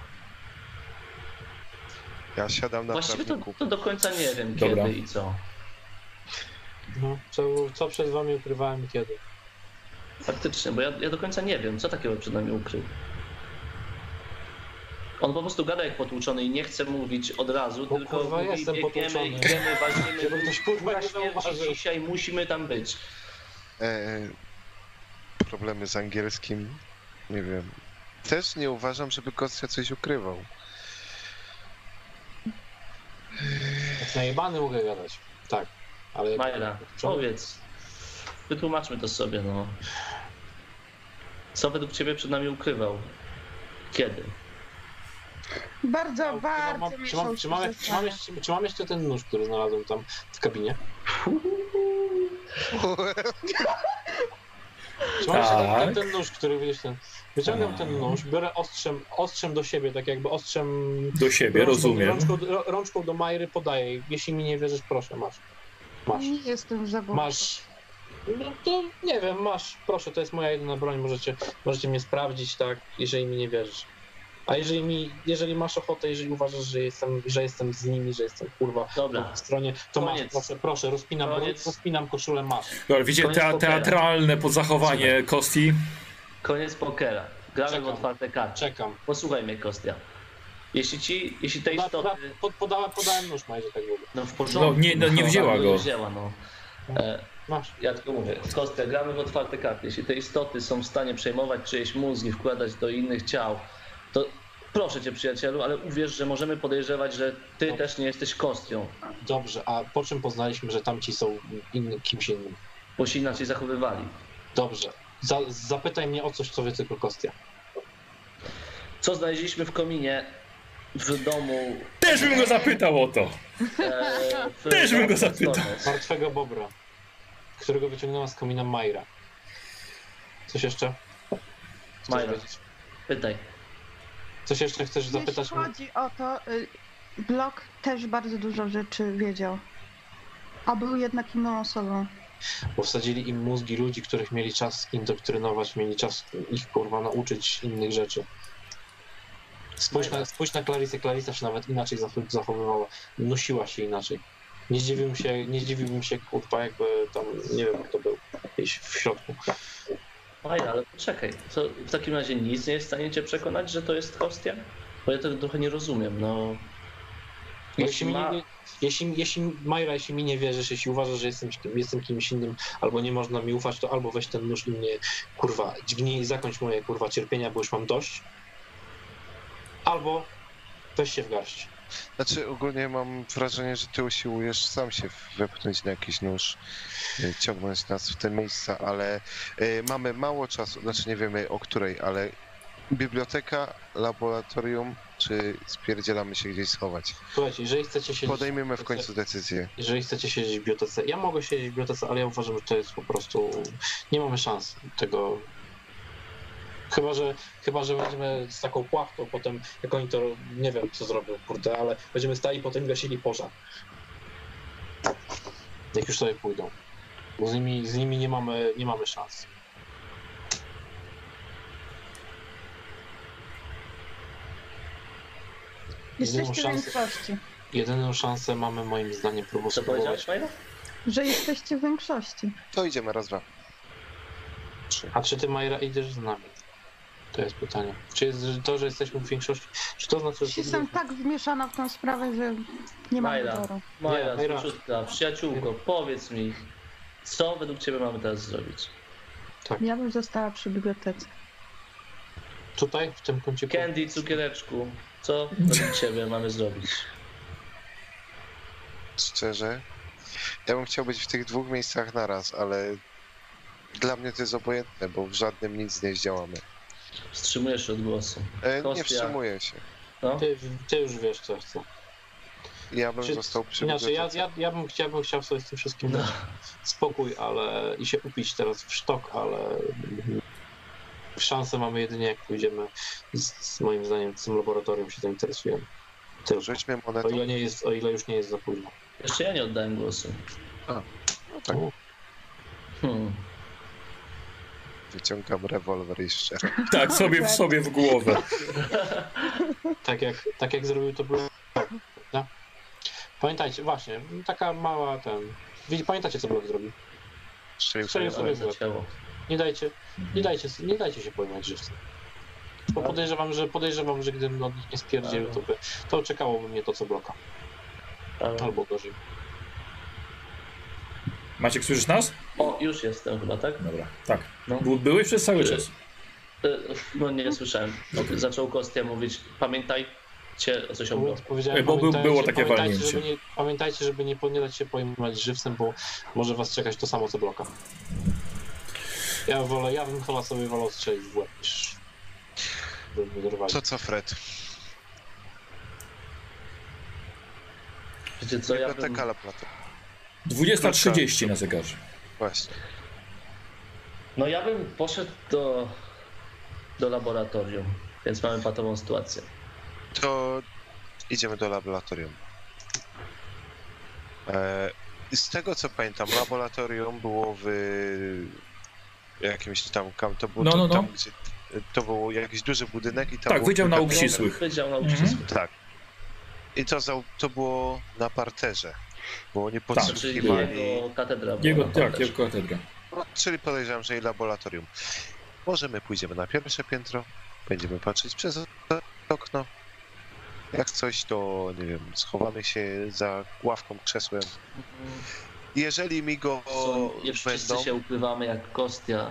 S2: Ja siadam na
S4: Właściwie to, to do końca nie wiem
S1: Dobra.
S4: kiedy i co.
S5: No, co, co przed wami ukrywałem i kiedy?
S4: Faktycznie, bo ja, ja do końca nie wiem, co takiego przed nami ukrył. On po prostu gada jak potłuczony i nie chce mówić od razu,
S5: Bo
S4: tylko
S5: kurwa
S4: mówi,
S5: jestem
S4: biegniemy,
S5: potłuczony.
S4: idziemy, walczymy,
S5: Żeby ktoś kurwa nie
S4: śmierci
S5: zauważył.
S4: dzisiaj musimy tam być.
S2: E, problemy z angielskim. Nie wiem. Też nie uważam, żeby Kostia coś ukrywał.
S5: Jak najebany mogę gadać. Tak. Ale jak...
S4: Powiedz, wytłumaczmy to sobie, no. Co według ciebie przed nami ukrywał? Kiedy?
S3: Bardzo,
S5: Czy mam,
S3: bardzo
S5: czy, mam, czy, mam, czy, mam jeszcze, czy mam jeszcze ten nóż, który znalazłem tam w kabinie? Czy mam jeszcze ten,
S1: Tak.
S5: ten, nóż, który widzisz ten. Wyciągam ten nóż, biorę ostrzem, ostrzem do siebie, tak jakby ostrzem.
S1: Do siebie, rozumiem.
S5: Rączką, rączką do Majry podaję. Jeśli mi nie wierzysz, proszę, masz. Masz.
S3: Nie jestem zabawna.
S5: Masz. No to nie wiem, masz. Proszę, to jest moja jedyna broń. Możecie, możecie mnie sprawdzić, tak, jeżeli mi nie wierzysz. A jeżeli mi, jeżeli masz ochotę, jeżeli uważasz, że jestem, że jestem z nimi, że jestem kurwa
S4: Dobra,
S5: po stronie, to
S4: Koniec.
S5: masz, proszę, proszę, rozpinam,
S4: Koniec.
S5: rozpinam koszulę, masz.
S1: Dobra, widzicie,
S4: Koniec
S1: tea,
S4: pokera.
S1: teatralne podzachowanie Kosti.
S4: koniec pokera. Gramy w otwarte karty.
S5: Czekam.
S4: Posłuchaj mnie, Kostia. Jeśli ci, jeśli te
S5: Poda,
S4: istoty...
S5: pod, podałem, podałem nóż Majrze tak długo.
S4: No w porządku.
S1: No, nie- no, nie wzięła
S4: ale
S1: go.
S4: Nie wzięła, no. E,
S5: Masz.
S4: ja tylko mówię, Kostia, gramy w otwarte karty. Jeśli te istoty są w stanie przejmować czyjeś mózgi, wkładać do innych ciał, to proszę cię, przyjacielu, ale uwierz, że możemy podejrzewać, że ty
S5: Dobrze.
S4: też nie jesteś Kostią,
S5: Dobrze, a po czym poznaliśmy, że tamci są inny, kimś innym?
S4: bo się inaczej zachowywali.
S5: Dobrze. Za, zapytaj mnie o coś, co wie tylko Kostia.
S4: Co znaleźliśmy w kominie w domu...
S1: Też bym go zapytał o to.
S4: E, w
S1: Też bym go zapytał.
S5: Martwego bobra, którego wyciągnęła z komina Majra. Coś jeszcze?
S4: Majra.
S5: wiedzieć?
S4: Pytaj.
S5: Coś jeszcze chcesz zapytać
S3: Jeśli chodzi o to, y, Blok też bardzo dużo rzeczy wiedział. A był jednak inną osobą.
S5: Bo wsadzili im mózgi ludzi, których mieli czas indoktrynować, mieli czas ich kurwa nauczyć innych rzeczy. Spójrz na, spójrz na Clarisę, Clarisa się nawet inaczej zach- zachowywała, nosiła się inaczej. Nie zdziwiłbym się, nie zdziwiłbym się kurwa jakby tam, nie wiem kto był, gdzieś w środku.
S4: Majra, ale poczekaj. W takim razie nic nie jest w stanie cię przekonać, że to jest Kostia? Bo ja tego trochę nie rozumiem, no...
S5: Jeśli mi,
S4: ma-
S5: nie, jeśli, jeśli, Majra, jeśli mi nie wierzysz, jeśli uważasz, że jestem, jestem kimś innym, albo nie można mi ufać, to albo weź ten nóż i mnie, kurwa, dźgnij i zakończ moje, kurwa, cierpienia, bo już mam dość. Albo weź się w garść.
S2: Znaczy ogólnie mam wrażenie, że ty usiłujesz sam się wepchnąć na jakiś nóż, y, ciągnąć nas w te miejsca, ale y, mamy mało czasu, znaczy nie wiemy o której, ale Biblioteka, laboratorium, czy spierdzielamy się gdzieś schować?
S5: Słuchajcie, jeżeli chcecie siedzieć...
S2: Podejmiemy w końcu decyzję.
S5: Jeżeli chcecie siedzieć w bibliotece, ja mogę siedzieć w bibliotece, ale ja uważam, że to jest po prostu. Nie mamy szans tego. Chyba, że chyba, że będziemy z taką płachtą potem, jak oni to nie wiem co zrobią, kurde, ale będziemy stali potem gasili pożar. Jak już sobie pójdą. Bo z nimi, z nimi nie mamy nie mamy szans.
S3: Jesteście w
S5: szansę.
S3: większości.
S5: Jedyną szansę mamy moim zdaniem
S4: Co
S5: próbować.
S4: powiedziałeś?
S3: Że jesteście w większości.
S2: To idziemy raz, dwa.
S5: A czy ty Majra idziesz z nami? To jest pytanie. Czy jest że to, że jesteśmy w większości, czy to znaczy, że...
S3: Jestem tak wmieszana w tą sprawę, że nie mam
S4: Majra.
S3: wyboru.
S4: Maja,
S5: Majra.
S4: króciutka, przyjaciółko, powiedz mi, co według ciebie mamy teraz zrobić?
S3: Ja bym została przy bibliotece.
S5: Tutaj, w tym kąciku?
S4: Candy, cukiereczku, co według ciebie mamy zrobić?
S2: Szczerze, ja bym chciał być w tych dwóch miejscach naraz, ale dla mnie to jest obojętne, bo w żadnym nic nie zdziałamy.
S4: Wstrzymujesz się od głosu.
S2: E, nie wstrzymuję się.
S4: No?
S5: Ty, ty już wiesz, co chcę.
S2: Ja bym
S5: Czy-
S2: został przy
S5: Inaczej, ja, ja, ja, bym chciał, bym chciał sobie z tym wszystkim
S4: No.
S5: dać spokój, ale i się upić teraz w sztok, ale szansę mamy jedynie jak pójdziemy z, z moim zdaniem z tym laboratorium się zainteresujemy. Tylko.
S2: Rzućmy
S5: O
S2: monetą.
S5: ile, nie jest, o ile już nie jest za późno.
S4: Jeszcze ja nie oddałem głosu.
S2: No tak,
S4: Hmm.
S2: Wyciągam rewolwer i szczerze.
S1: Tak, sobie w sobie w głowę.
S5: Tak jak, tak jak zrobił to Blue. No. Pamiętajcie, właśnie, taka mała ten. Pamiętacie, co Blok zrobił?
S2: Strzelił sobie
S5: sobie
S2: w
S4: ciało.
S5: Nie dajcie, nie dajcie, nie dajcie się pojmać żywcem. Bo podejrzewam, że podejrzewam, że gdybym od nich nie spierdził, to by to czekałoby mnie to co bloka. Albo gorzej.
S1: Maciek, słyszysz nas?
S4: O, już jestem chyba, tak?
S1: Dobra, tak.
S4: No.
S1: Był- Byłeś przez cały czas.
S4: E, No nie słyszałem. Zaczął Kostia mówić, pamiętajcie coś o
S5: Mówiąc,
S4: bloku.
S5: powiedziałem,
S1: Bo był- było takie
S5: pamiętajcie,
S1: walnięcie.
S5: żeby nie, pamiętajcie, żeby nie, nie dać się pojmać żywcem, bo może was czekać to samo co bloka. Ja wolę, ja bym chyba sobie wolał strzelić w łeb niż.
S2: To co, Fred?
S4: Wiecie co, ja bym...
S2: Biblioteka laboratorium.
S1: 20.30 na zegarze.
S2: Właśnie.
S4: No ja bym poszedł do, do laboratorium, więc mamy patową sytuację.
S2: To idziemy do laboratorium. E, z tego co pamiętam, laboratorium było w jakimś tam kam, to było
S1: No, no, no.
S2: tam, gdzie to był jakiś duży budynek i tam
S1: Tak, Wydział Nauk. Ścisłych.
S4: Wydział Nauk
S1: Mhm.
S4: Ścisłych.
S2: Tak. I to, za, to było na parterze, bo oni
S1: Tak.
S4: Czyli
S2: podsłuchiwali,
S4: jego katedra
S1: Jego, tak, jego katedra.
S2: no, czyli podejrzewam, że i laboratorium. Może my pójdziemy na pierwsze piętro, będziemy patrzeć przez okno. Jak coś, to nie wiem, schowamy się za ławką, krzesłem. Jeżeli mi go
S4: Są, już wszyscy
S2: będą...
S4: się ukrywamy jak Kostia.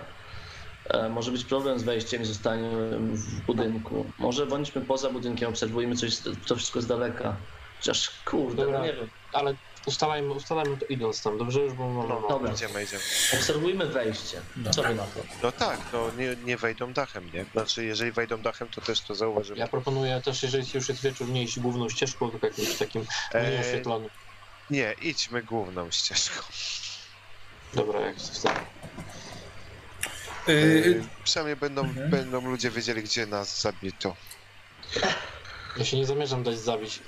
S4: E, może być problem z wejściem i zostaniem w budynku. Może bądźmy poza budynkiem, obserwujmy coś, to wszystko z daleka. Chociaż kurde,
S5: Dobra.
S4: no nie wiem.
S5: Ale ustalajmy, ustalajmy to idąc tam, dobrze? Już bo mamy
S2: No,
S4: dobra.
S2: Idziemy, idziemy.
S4: Obserwujmy wejście. Co wy na to?
S2: No tak, no nie, nie wejdą dachem, nie? Znaczy, jeżeli wejdą dachem, to też to zauważymy.
S5: Ja proponuję też, jeżeli już jest wieczór, nie iść główną ścieżką, tylko jakimś takim mniej
S2: Eee,
S5: oświetlonym.
S2: nie, idźmy główną ścieżką.
S5: Dobra, jak chcę.
S1: Yy,
S2: E, przynajmniej będą,
S1: Mhm.
S2: będą ludzie wiedzieli, gdzie nas zabito.
S5: Ja się nie zamierzam dać zabić.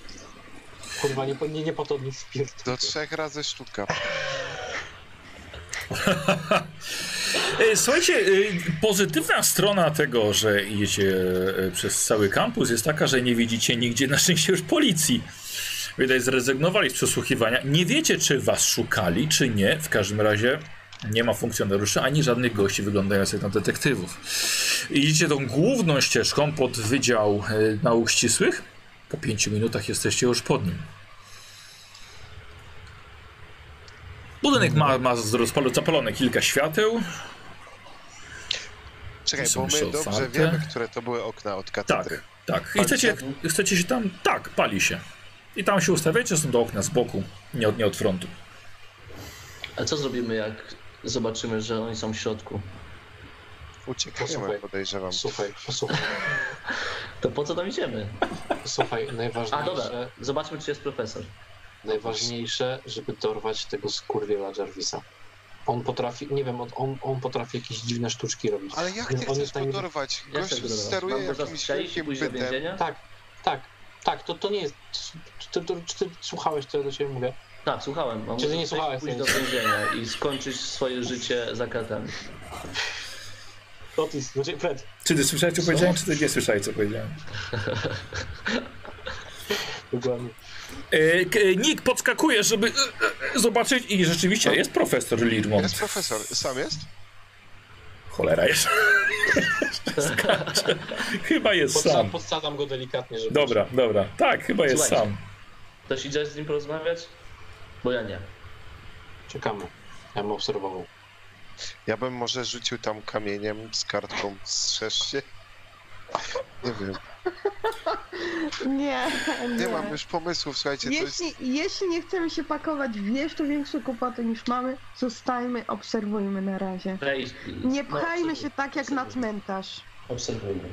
S5: Kurwa, nie, nie, nie po to nic spierd.
S2: Do trzech razy sztuka. [LAUGHS]
S1: E, Słuchajcie, e, pozytywna strona tego, że idziecie e, przez cały kampus jest taka, że nie widzicie nigdzie na szczęście już policji. Widać, zrezygnowali z przesłuchiwania. Nie wiecie, czy was szukali, czy nie. W każdym razie nie ma funkcjonariuszy ani żadnych gości wyglądających na detektywów. Idziecie tą główną ścieżką pod Wydział Nauk Ścisłych. Po pięciu minutach jesteście już pod nim. Budynek ma, ma zapalone kilka świateł.
S2: Czekaj, bo my dobrze
S1: otwarte.
S2: wiemy, które to były okna od katedry.
S1: Tak, tak. I chcecie,
S4: się?
S1: chcecie się tam. Tak, pali się. I tam się ustawiacie, są do okna z boku, nie od, nie od frontu.
S4: A co zrobimy, jak zobaczymy, że oni są w środku?
S2: Uciekniemy,
S5: Posłuchaj.
S2: podejrzewam.
S5: Słuchaj, posłuchaj,
S4: To po co tam idziemy?
S5: słuchaj,
S4: A dobra,
S5: najważniejsze,
S4: zobaczmy, czy jest profesor.
S5: najważniejsze, żeby dorwać tego skurwiela Jarvisa. On potrafi, nie wiem, on, on, on potrafi jakieś dziwne sztuczki robić.
S2: Ale jak
S5: On
S2: ty
S5: jest
S2: chcesz go dorwać? Gość
S4: dorwać?
S2: steruje
S4: Mam
S2: jakimś wielkim bytem.
S5: Tak, tak, tak, to, to nie jest. Ty, ty, czy ty słuchałeś, co ja do ciebie mówię?
S4: Tak, słuchałem.
S5: Czy ty
S4: go
S5: nie słuchałeś,
S4: pójść do więzienia i skończyć swoje życie za kratami.
S5: Otis, znaczy Fred.
S1: Czy ty słyszałeś, co powiedziałem, czy ty nie słyszałeś, co powiedziałem? [LAUGHS]
S5: Dokładnie.
S1: E, e, Nick podskakuje, żeby e, zobaczyć i rzeczywiście jest profesor Lirmont.
S2: Jest profesor. Sam jest?
S1: Cholera jest. [LAUGHS] Chyba jest
S5: Podsa-
S1: sam.
S5: podsadzam go delikatnie, żeby.
S1: Dobra, dobra. Tak, chyba jest
S4: Słuchajcie.
S1: sam.
S4: Ktoś idzie z nim porozmawiać? Bo ja nie.
S5: Czekamy. Ja bym obserwował.
S2: Ja bym może rzucił tam kamieniem z kartką strzeż się. Nie wiem. [LAUGHS]
S3: Nie, nie.
S2: Nie mam już pomysłów, słuchajcie, to jest...
S3: Jeśli, jeśli nie chcemy się pakować w jeszcze większe kłopoty niż mamy, zostajmy, obserwujmy na razie. Nie pchajmy się tak jak na cmentarz.
S4: Obserwujmy.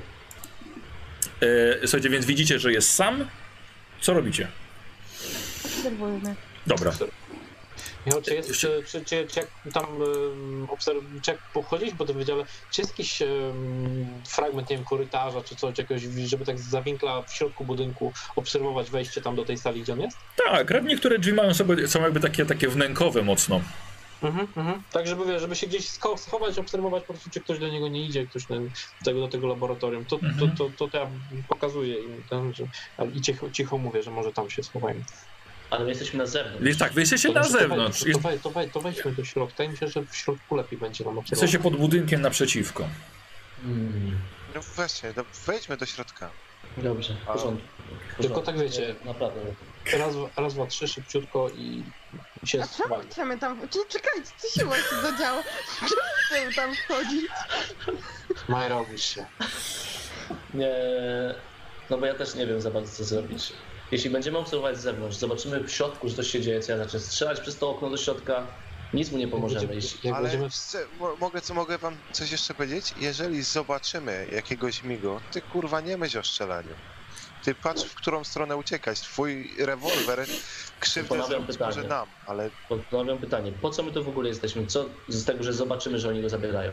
S1: E, słuchajcie, więc widzicie, że jest sam. Co robicie?
S3: Obserwujmy.
S1: Dobra.
S5: Michał, czy jest, czy, czy, czy, czy jak tam obserw, czy jak pochodzić po tym wydziale, czy jest jakiś fragment, nie wiem, korytarza, czy coś, jakiegoś, żeby tak z zawinkla w środku budynku obserwować wejście tam do tej sali, gdzie on jest?
S1: Tak, niektóre drzwi mają sobie, są jakby takie, takie wnękowe mocno.
S5: Mhm, mhm. Tak, żeby, żeby się gdzieś schować, obserwować po prostu, czy ktoś do niego nie idzie, ktoś do, tego, do tego laboratorium. To,
S1: Mhm.
S5: to, to, to, to ja pokazuję im ten, że, i cicho, cicho mówię, że może tam się schowajmy.
S4: Ale my jesteśmy na zewnątrz.
S1: Więc tak, wy jesteście
S5: To
S1: na zewnątrz.
S5: To, to, to wejdźmy do środka i myślę, że w środku lepiej będzie nam obserwować.
S1: jesteście pod budynkiem naprzeciwko.
S4: Mm,
S2: No właśnie, no wejdźmy do środka.
S4: dobrze, w porządku. W
S5: Tylko tak wiecie.
S4: Naprawdę.
S5: Raz, raz, dwa, trzy, szybciutko i się
S3: A czemu chcemy tam... Czekajcie, co się właśnie zadziało? Czemu chcemy tam wchodzić?
S5: Majra, obudź się.
S4: Nie, no bo ja też nie wiem za bardzo co zrobić. Jeśli będziemy obserwować z zewnątrz, zobaczymy w środku, że coś się dzieje, co ja zacznę strzelać przez to okno do środka, nic mu nie pomożemy. Jeśli...
S5: Jak
S2: Ale
S5: będziemy...
S2: mogę, co, mogę wam coś jeszcze powiedzieć? Jeżeli zobaczymy jakiegoś migo, ty kurwa nie myśl o strzelaniu. Ty patrz, w którą stronę uciekać. Twój rewolwer krzywdę
S4: Ponawiam
S2: zrobić może
S4: pytanie.
S2: nam, ale
S4: Ponawiam pytanie, po co my tu w ogóle jesteśmy? Co z tego, że zobaczymy, że oni go zabierają?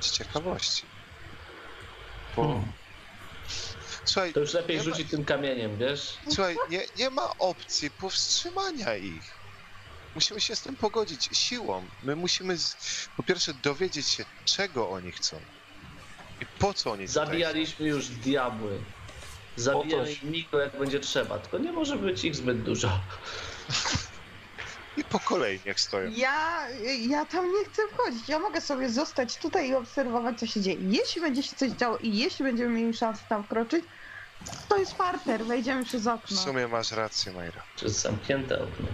S2: z ciekawości. Bo...
S1: Hmm.
S2: Słuchaj,
S4: To już lepiej
S2: nie ma-
S4: rzucić tym kamieniem, wiesz?
S2: Słuchaj, nie, nie ma opcji powstrzymania ich. Musimy się z tym pogodzić siłą. My musimy z, po pierwsze dowiedzieć się, czego oni chcą. I po co oni
S4: Zabijaliśmy już diabły. Zabijemy
S5: Otóż.
S4: ich go jak będzie trzeba, tylko nie może być ich zbyt dużo. [LAUGHS]
S2: I po kolei niech stoją.
S3: Ja, ja tam nie chcę wchodzić. Ja mogę sobie zostać tutaj i obserwować, co się dzieje. Jeśli będzie się coś działo i jeśli będziemy mieli szansę tam wkroczyć, to jest parter, wejdziemy przez
S2: W
S3: okno.
S2: sumie masz rację, Majra.
S4: Przez zamknięte okno.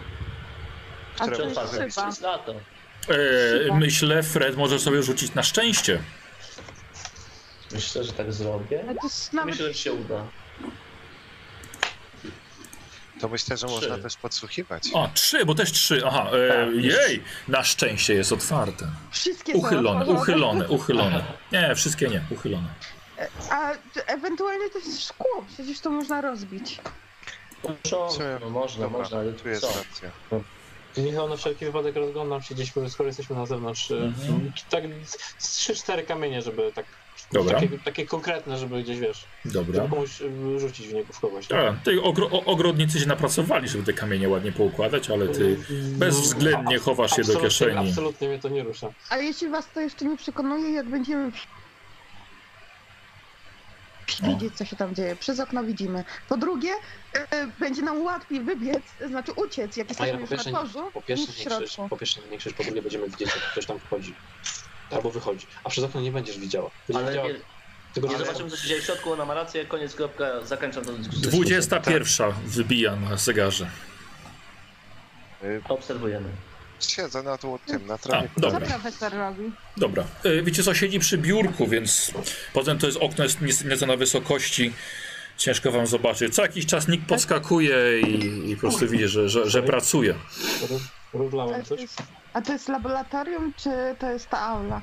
S3: A
S2: Które
S3: to jest szyba.
S4: Jest lato.
S1: E, myślę, Fred może sobie rzucić na szczęście.
S4: Myślę, że tak zrobię.
S3: To jest nawet...
S4: Myślę, że się uda.
S2: To myślę, że
S4: Trzy.
S2: można też podsłuchiwać.
S1: A, trzy, bo też trzy. Aha, e,
S4: Tak,
S1: jej! Na szczęście jest otwarte.
S3: Wszystkie są
S1: Uchylone,
S3: otworzone.
S1: uchylone, uchylone. Nie, wszystkie nie, uchylone.
S3: A t- ewentualnie to jest szkło, przecież to można rozbić.
S4: Porządku, no można,
S2: Dobra,
S4: można, ale
S2: tu jest
S4: co?
S2: racja.
S5: Michał, na wszelki wypadek rozglądam się gdzieś, skoro jesteśmy na zewnątrz.
S1: Mhm.
S5: Tak z trzy, cztery kamienie, żeby tak...
S1: Dobra.
S5: Takie, takie konkretne, żeby gdzieś, wiesz,
S1: Dobra.
S5: żeby komuś y, rzucić w niego, wchować.
S1: A, ty ogro, o, ogrodnicy się napracowali, żeby te kamienie ładnie poukładać, ale ty bezwzględnie chowasz się do kieszeni.
S5: Absolutnie mnie to nie rusza.
S3: A jeśli was to jeszcze nie przekonuje, jak będziemy widzieć, co się tam dzieje. Przez okno widzimy. Po drugie, e, będzie nam łatwiej wybiec, znaczy uciec, jak jesteśmy
S5: po
S3: już na torzu,
S5: po pierwsze,
S3: niż w
S5: nie
S3: środku.
S5: po pierwsze nie krzycz, po drugie będziemy widzieć, jak ktoś tam wchodzi. Albo wychodzi. A przez okno nie będziesz widziała. Będziesz
S4: Ale
S5: widziała
S4: nie,
S5: tylko
S4: nie
S5: ale-
S4: zobaczymy, co się dzieje w środku, ona ma rację, koniec, kropka, zakończam tę dyskusję.
S1: 21 wybija na zegarze.
S2: Y,
S4: Obserwujemy.
S2: Siedzę na tu, tym, na trawie.
S1: A,
S3: Co
S1: dobra.
S3: profesor robi?
S1: Dobra. E, Wiecie co, siedzi przy biurku, więc potem to jest okno jest nieco- na wysokości. Ciężko wam zobaczyć. Co jakiś czas nikt podskakuje i, i po prostu widzi, że, że, że pracuje.
S3: To,
S5: coś.
S3: A to jest laboratorium, czy to jest ta aula?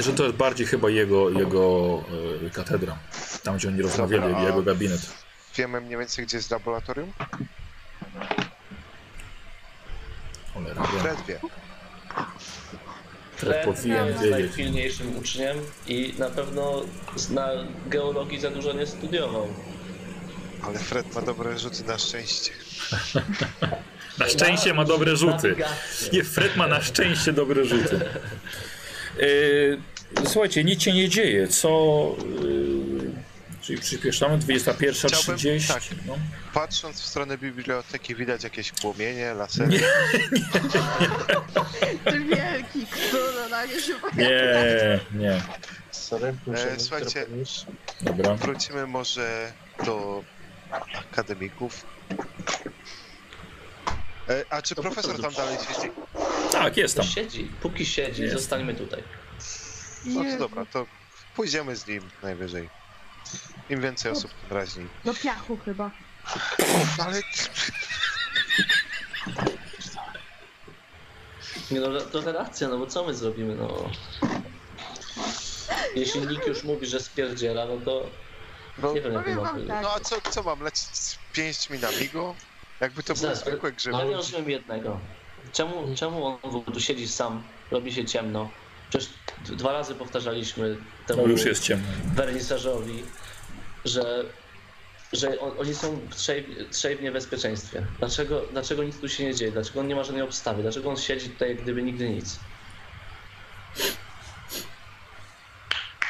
S1: że to jest bardziej chyba jego, jego e, katedra. Tam, gdzie oni rozmawiali,
S2: Dobra, a-
S1: jego gabinet.
S2: Wiemy mniej więcej, gdzie jest laboratorium?
S1: Cholera, wiem.
S2: Fred wie.
S1: Fred powinien
S4: jest
S1: wiedzieć.
S4: najpilniejszym uczniem i na pewno na geologii za dużo nie studiował.
S2: Ale Fred ma dobre rzuty na szczęście. [LAUGHS]
S1: Na szczęście ma dobre rzuty. Nie, Fred ma na szczęście dobre rzuty. E, słuchajcie, nic się nie dzieje. Co... E, czyli przyspieszamy, 21.30.
S2: tak.
S1: No.
S2: Patrząc w stronę biblioteki widać jakieś płomienie, lasery.
S1: Nie. [LAUGHS]
S3: Ty wielki, który nagle się pojawia.
S1: nie, nie.
S5: Sorry, muszę
S2: słuchajcie.
S1: Dobra.
S2: Wrócimy może do akademików. E, a czy
S4: To
S2: profesor tam dalej siedzi?
S1: Tak, jest tam.
S4: Siedzi, póki siedzi,
S1: Jest.
S4: zostańmy tutaj.
S2: No to dobra, to pójdziemy z nim najwyżej. Im więcej osób, tym raźniej.
S3: Do piachu chyba.
S2: Ale
S4: Nie no, to relacja, no bo co my zrobimy, no. Jeśli nikt już mówi, że spierdziela, no to
S2: no,
S4: nie wiem
S3: wam tak.
S2: no a co, co mam lecieć z pięśćmi na migo? Jakby to było
S4: Zaraz,
S2: zwykłe
S4: ale
S2: grzyby.
S4: nie rozumiem jednego. Czemu, czemu on w ogóle tu siedzi sam, robi się ciemno? Przecież dwa razy powtarzaliśmy temu
S1: No już jest ciemno.
S4: wernisażowi, że, że on, oni są trzej, trzej w niebezpieczeństwie. Dlaczego, dlaczego nic tu się nie dzieje? Dlaczego on nie ma żadnej obstawy? Dlaczego on siedzi tutaj jak gdyby nigdy nic?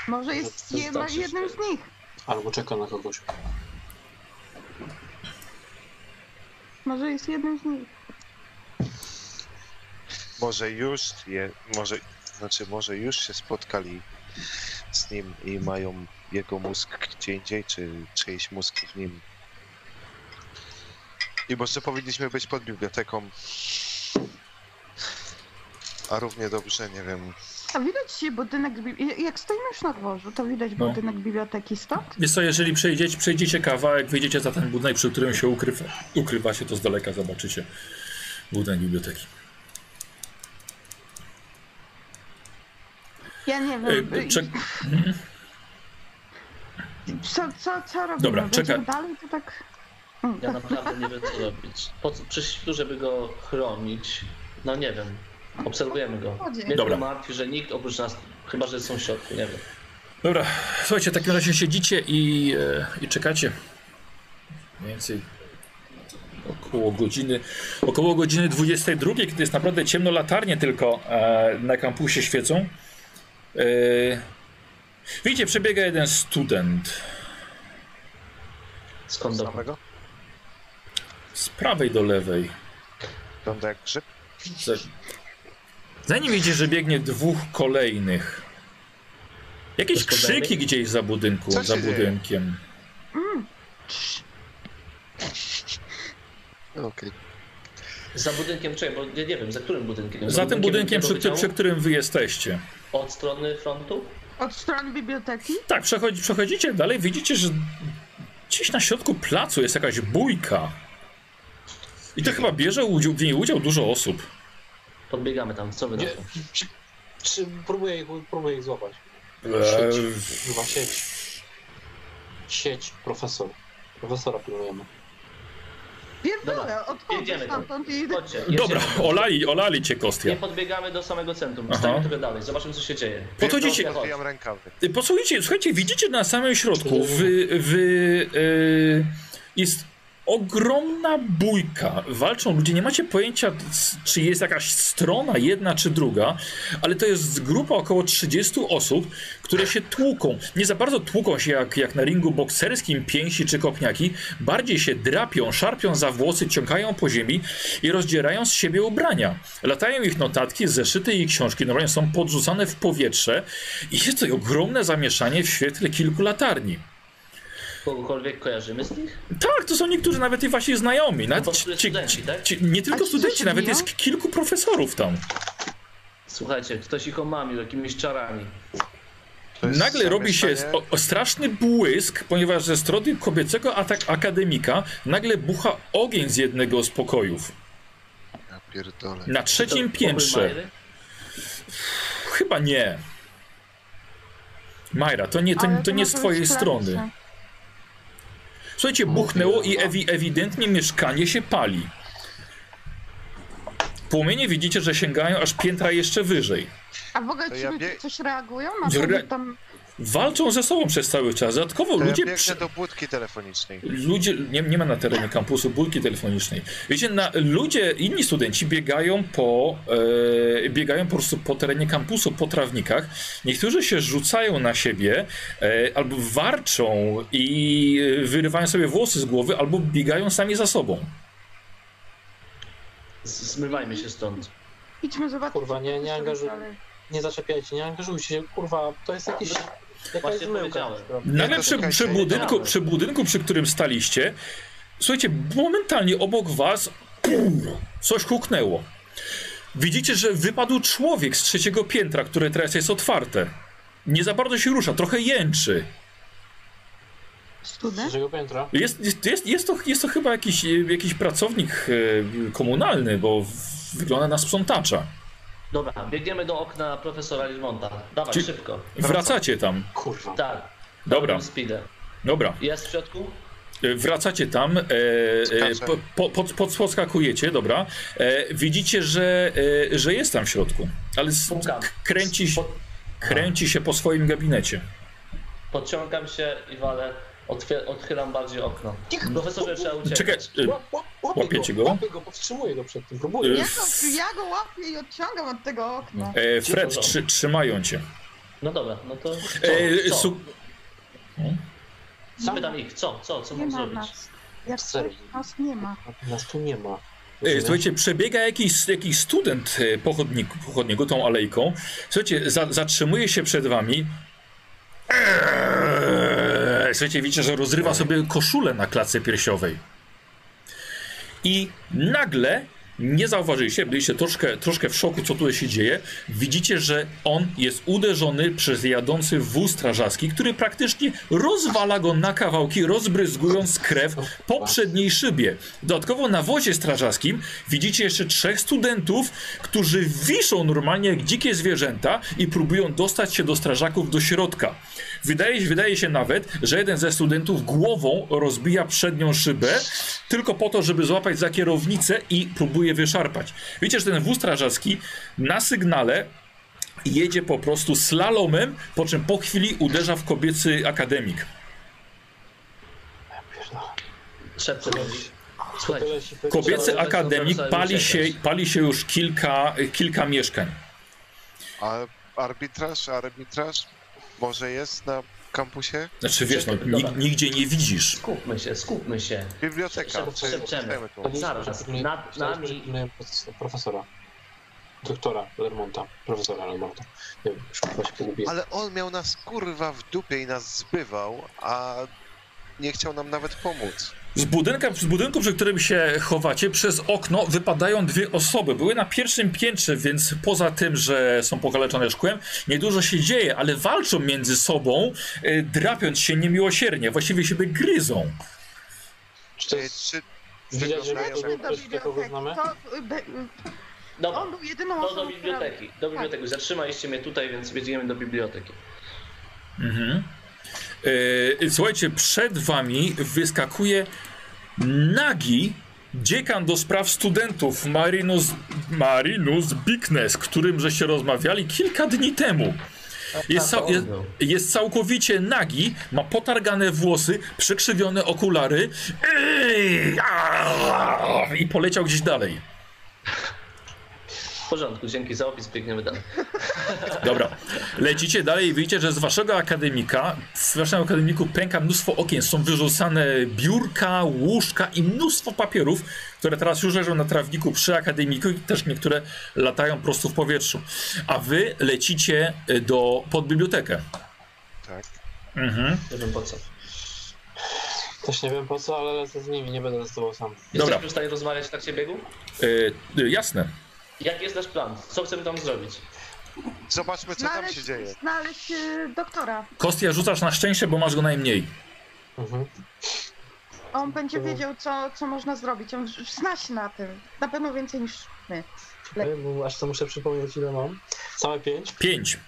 S3: Może jest
S4: znaczy,
S3: jednym z nich.
S5: Albo czeka na kogoś.
S3: Może jest jednym z nich.
S2: Może już je, może, znaczy może już się spotkali z nim i mają jego mózg gdzie indziej, czy czyjś mózg w nim. I może powinniśmy być pod biblioteką. A równie dobrze, nie wiem.
S3: A widać się budynek, jak stoimy już na dworzu, to widać
S1: No.
S3: budynek biblioteki stąd?
S1: Wiesz co, jeżeli przejdziecie, przejdziecie kawałek, wyjdziecie za ten budynek, przy którym się ukrywa, ukrywa się, to z daleka zobaczycie budynek biblioteki.
S3: Ja nie wiem.
S1: Ej,
S3: y,
S1: czek-
S3: Co, co, co robimy?
S1: Dobra, czekaj.
S3: dalej to tak...
S4: Ja naprawdę nie wiem co robić. Po co, żeby go chronić. No nie wiem. Obserwujemy go. Mnie
S1: Dobra.
S4: martwi, że nikt oprócz nas, chyba że są w środku, nie wiem.
S1: Dobra, słuchajcie, w takim razie siedzicie i, e, i czekacie. Mniej więcej około godziny, około godziny 22, kiedy jest naprawdę ciemno, latarnie tylko e, na kampusie świecą. E, widzicie, przebiega jeden student
S4: Skąd do
S2: Samego?
S1: z prawej do lewej.
S2: Wygląda jak grzyb.
S1: Za nim widzicie, że biegnie dwóch kolejnych. Jakieś krzyki gdzieś za budynku,
S2: Co
S1: za budynkiem.
S2: No, Okej.
S4: Za budynkiem, czekaj, bo nie, nie wiem, za którym budynkiem?
S1: Za tym budynkiem, przy,
S4: tego
S1: przy którym wy jesteście.
S4: Od strony frontu?
S3: Od strony biblioteki?
S1: Tak, przechodzi, przechodzicie dalej, widzicie, że gdzieś na środku placu jest jakaś bójka. I to chyba bierze udział, w niej udział dużo osób.
S4: Podbiegamy tam, co wy na
S5: Nie.
S4: to?
S5: Czy próbuję ich, próbuję ich złapać?
S1: Eee,
S5: Chyba sieć. Sieć, profesor. Profesora pilnujemy.
S3: Pierdolę,
S4: Dobra, jedziemy
S3: stamtąd i idę.
S4: Chodźcie,
S1: dobra, olali, olali cię
S4: Nie
S1: Kostia.
S4: podbiegamy do samego centrum,
S1: Aha.
S4: stajemy trochę dalej, zobaczymy co się dzieje.
S1: Podchodzicie,
S4: Chodź.
S2: Rozwijam rękawy.
S1: Posłuchajcie, słuchajcie, widzicie na samym środku, w, w, y, jest ogromna bójka. Walczą ludzie, nie macie pojęcia, czy jest jakaś strona, jedna czy druga, ale to jest grupa około 30 osób, które się tłuką. Nie za bardzo tłuką się jak, jak na ringu bokserskim pięści czy kopniaki, bardziej się drapią, szarpią za włosy, ciąkają po ziemi i rozdzierają z siebie ubrania. Latają ich notatki, zeszyty i książki, normalnie są podrzucane w powietrze i jest to ogromne zamieszanie w świetle kilku latarni.
S4: Kogokolwiek kojarzymy z nich?
S1: Tak, to są niektórzy nawet i wasi znajomi. Nawet
S4: po prostu
S1: ci,
S4: studenci,
S1: ci,
S4: tak?
S1: ci, nie tylko
S3: ci
S1: studenci, nawet jest kilku profesorów tam.
S4: Słuchajcie, ktoś ich omamił jakimiś czarami.
S1: Nagle robi się o, o straszny błysk, ponieważ ze strony kobiecego atak akademika nagle bucha ogień z jednego z pokojów.
S2: Ja pierdolę.
S1: Na trzecim
S4: To
S1: piętrze. Chyba nie. Majra, to nie, to, to nie z twojej strony. Słuchajcie, buchnęło i ewi ewidentnie mieszkanie się pali. Płomienie widzicie, że sięgają aż piętra jeszcze wyżej.
S3: A w ogóle
S2: To
S3: ci
S2: ja
S3: ludzie
S2: bie-
S3: coś reagują na to,
S1: Re-
S3: tam...
S1: Walczą ze sobą przez cały czas. Dodatkowo
S2: To ja
S1: ludzie. przy-
S2: do budki telefonicznej.
S1: Ludzie, nie, nie ma na terenie kampusu bulki telefonicznej. Wiecie, na, ludzie, inni studenci biegają po, e, biegają po prostu po terenie kampusu, po trawnikach. Niektórzy się rzucają na siebie, e, albo warczą i wyrywają sobie włosy z głowy, albo biegają sami za sobą.
S4: Zmywajmy się stąd.
S3: Idźmy zobaczyć.
S5: Kurwa, nie- nie
S3: co
S5: angażuj-
S3: dalej.
S5: Nie zaczepiajcie, nie angażujcie się, kurwa, to jest jakiś...
S4: Właśnie powiedziałem.
S1: Nagle przy, przy, budynku, przy budynku, przy którym staliście, słuchajcie, momentalnie obok was pum, coś huknęło. Widzicie, że wypadł człowiek z trzeciego piętra, które teraz jest otwarte. Nie za bardzo się rusza, trochę jęczy.
S5: Piętra.
S1: Jest, jest, jest, jest, to, jest to chyba jakiś, jakiś pracownik e, komunalny, bo wygląda na sprzątacza.
S4: Dobra, biegniemy do okna profesora Lismonta. Dawaj,
S1: Czy-
S4: szybko.
S1: Wracacie tam.
S5: Kurwa.
S4: Tak.
S1: Dobra,
S4: Speedem.
S1: dobra.
S4: Jest w środku?
S1: E, Wracacie tam, e, e, po, po, pod, pod, podskakujecie, dobra. E, widzicie, że, e, że jest tam w środku, ale kręci, kręci się po swoim gabinecie.
S4: podciągam się i walę. Otwier- odchylam bardziej okno. Profesorze, trzeba uciekać.
S1: Czekaj, e,
S5: Łap, łap, łapię
S1: Łapiecie
S5: go?
S1: go?
S5: Łapię go, powstrzymuję go przed tym, próbuję.
S1: Y,
S3: Ja go, ja go łapię i odciągam od tego okna.
S1: e, Fred, trzy, trzymają cię.
S4: No dobra, no to co?
S1: E,
S4: co?
S1: su-
S4: Zapytam ich, co? Co? Co
S3: Nie
S4: mam
S3: ma
S4: zrobić?
S3: nas. Jak
S5: Serio?
S3: coś nas nie ma.
S5: Nas tu nie ma.
S1: E, Słuchajcie, przebiega jakiś, jakiś student e, po chodniku, po chodniku tą alejką. Słuchajcie, za, zatrzymuje się przed wami. Eee, Słuchajcie, widzicie, że rozrywa sobie koszulę na klatce piersiowej. I nagle nie zauważyliście, byliście troszkę, troszkę w szoku, co tu się dzieje. Widzicie, że on jest uderzony przez jadący wóz strażacki, który praktycznie rozwala go na kawałki, rozbryzgując krew po przedniej szybie. Dodatkowo na wozie strażackim widzicie jeszcze trzech studentów, którzy wiszą normalnie jak dzikie zwierzęta i próbują dostać się do strażaków do środka. Wydaje, się- wydaje się nawet, że jeden ze studentów głową rozbija przednią szybę, tylko po to, żeby złapać za kierownicę i próbuje wyszarpać. Widzicie, że ten wóz strażacki na sygnale jedzie po prostu slalomem, po czym po chwili uderza w kobiecy akademik.
S4: Słuchajcie,
S1: Kobiecy akademik pali się, pali się już kilka, kilka mieszkań.
S2: A arbitraż, arbitraż może jest na kampusie?
S1: Znaczy wiesz, no,
S4: Dobra.
S1: nig- nigdzie nie widzisz.
S4: skupmy się, skupmy się.
S2: Biblioteka. Czy-
S4: szepczemy.
S2: czytajmy tu.
S4: Zaraz, nad nami-
S5: Profesora. Doktora Lermonta. Profesora Lermonta. Nie wiem, już chyba się pogubiłem.
S2: Ale on miał nas kurwa w dupie i nas zbywał, a nie chciał nam nawet pomóc.
S1: Z, budynka, z budynku, przy którym się chowacie, przez okno wypadają dwie osoby. Były na pierwszym piętrze, więc poza tym, że są pokaleczone szkłem, niedużo się dzieje, ale walczą między sobą, y, drapiąc się niemiłosiernie. Właściwie siebie gryzą.
S5: Czy to
S2: Czy,
S5: to
S3: do biblioteki. y, be- y,
S4: Dobra,
S3: on był jedyną
S4: to do
S3: osobą, która...
S4: biblioteki. Do biblioteki. Zatrzymaliście mnie tutaj, więc biegniemy do biblioteki.
S1: Mhm. Y, słuchajcie, przed wami wyskakuje nagi dziekan do spraw studentów Marinus, Marinus Bickness, którym żeście rozmawiali kilka dni temu. Jest, cał, jest, jest całkowicie nagi, ma potargane włosy, przekrzywione okulary i poleciał gdzieś dalej.
S4: W porządku, dzięki za opis, biegniemy dalej. [LAUGHS]
S1: Dobra, lecicie dalej i widzicie, że z waszego akademika, z waszego akademiku pęka mnóstwo okien, są wyrzucane biurka, łóżka i mnóstwo papierów, które teraz już leżą na trawniku przy akademiku i też niektóre latają prosto w powietrzu. A wy lecicie y, do, pod bibliotekę.
S2: tak.
S1: Mhm.
S4: Nie wiem po co.
S5: Też nie wiem po co, ale lecę z nimi, nie będę z tobą sam.
S1: Dobra.
S4: Jesteśmy w stanie rozmawiać w trakcie biegu?
S1: Y, y, jasne.
S4: Jaki jest nasz plan? Co chcemy tam zrobić?
S2: Zobaczmy, co tam się dzieje.
S3: znaleźć y, doktora.
S1: Kostia rzucasz na szczęście, bo masz go najmniej.
S5: Mhm.
S3: On będzie
S5: Mhm.
S3: wiedział, co, co można zrobić. On zna się na tym. Na pewno więcej niż my.
S5: Bo Aż to muszę przypomnieć ile mam. Całe pięć.
S1: Pięć.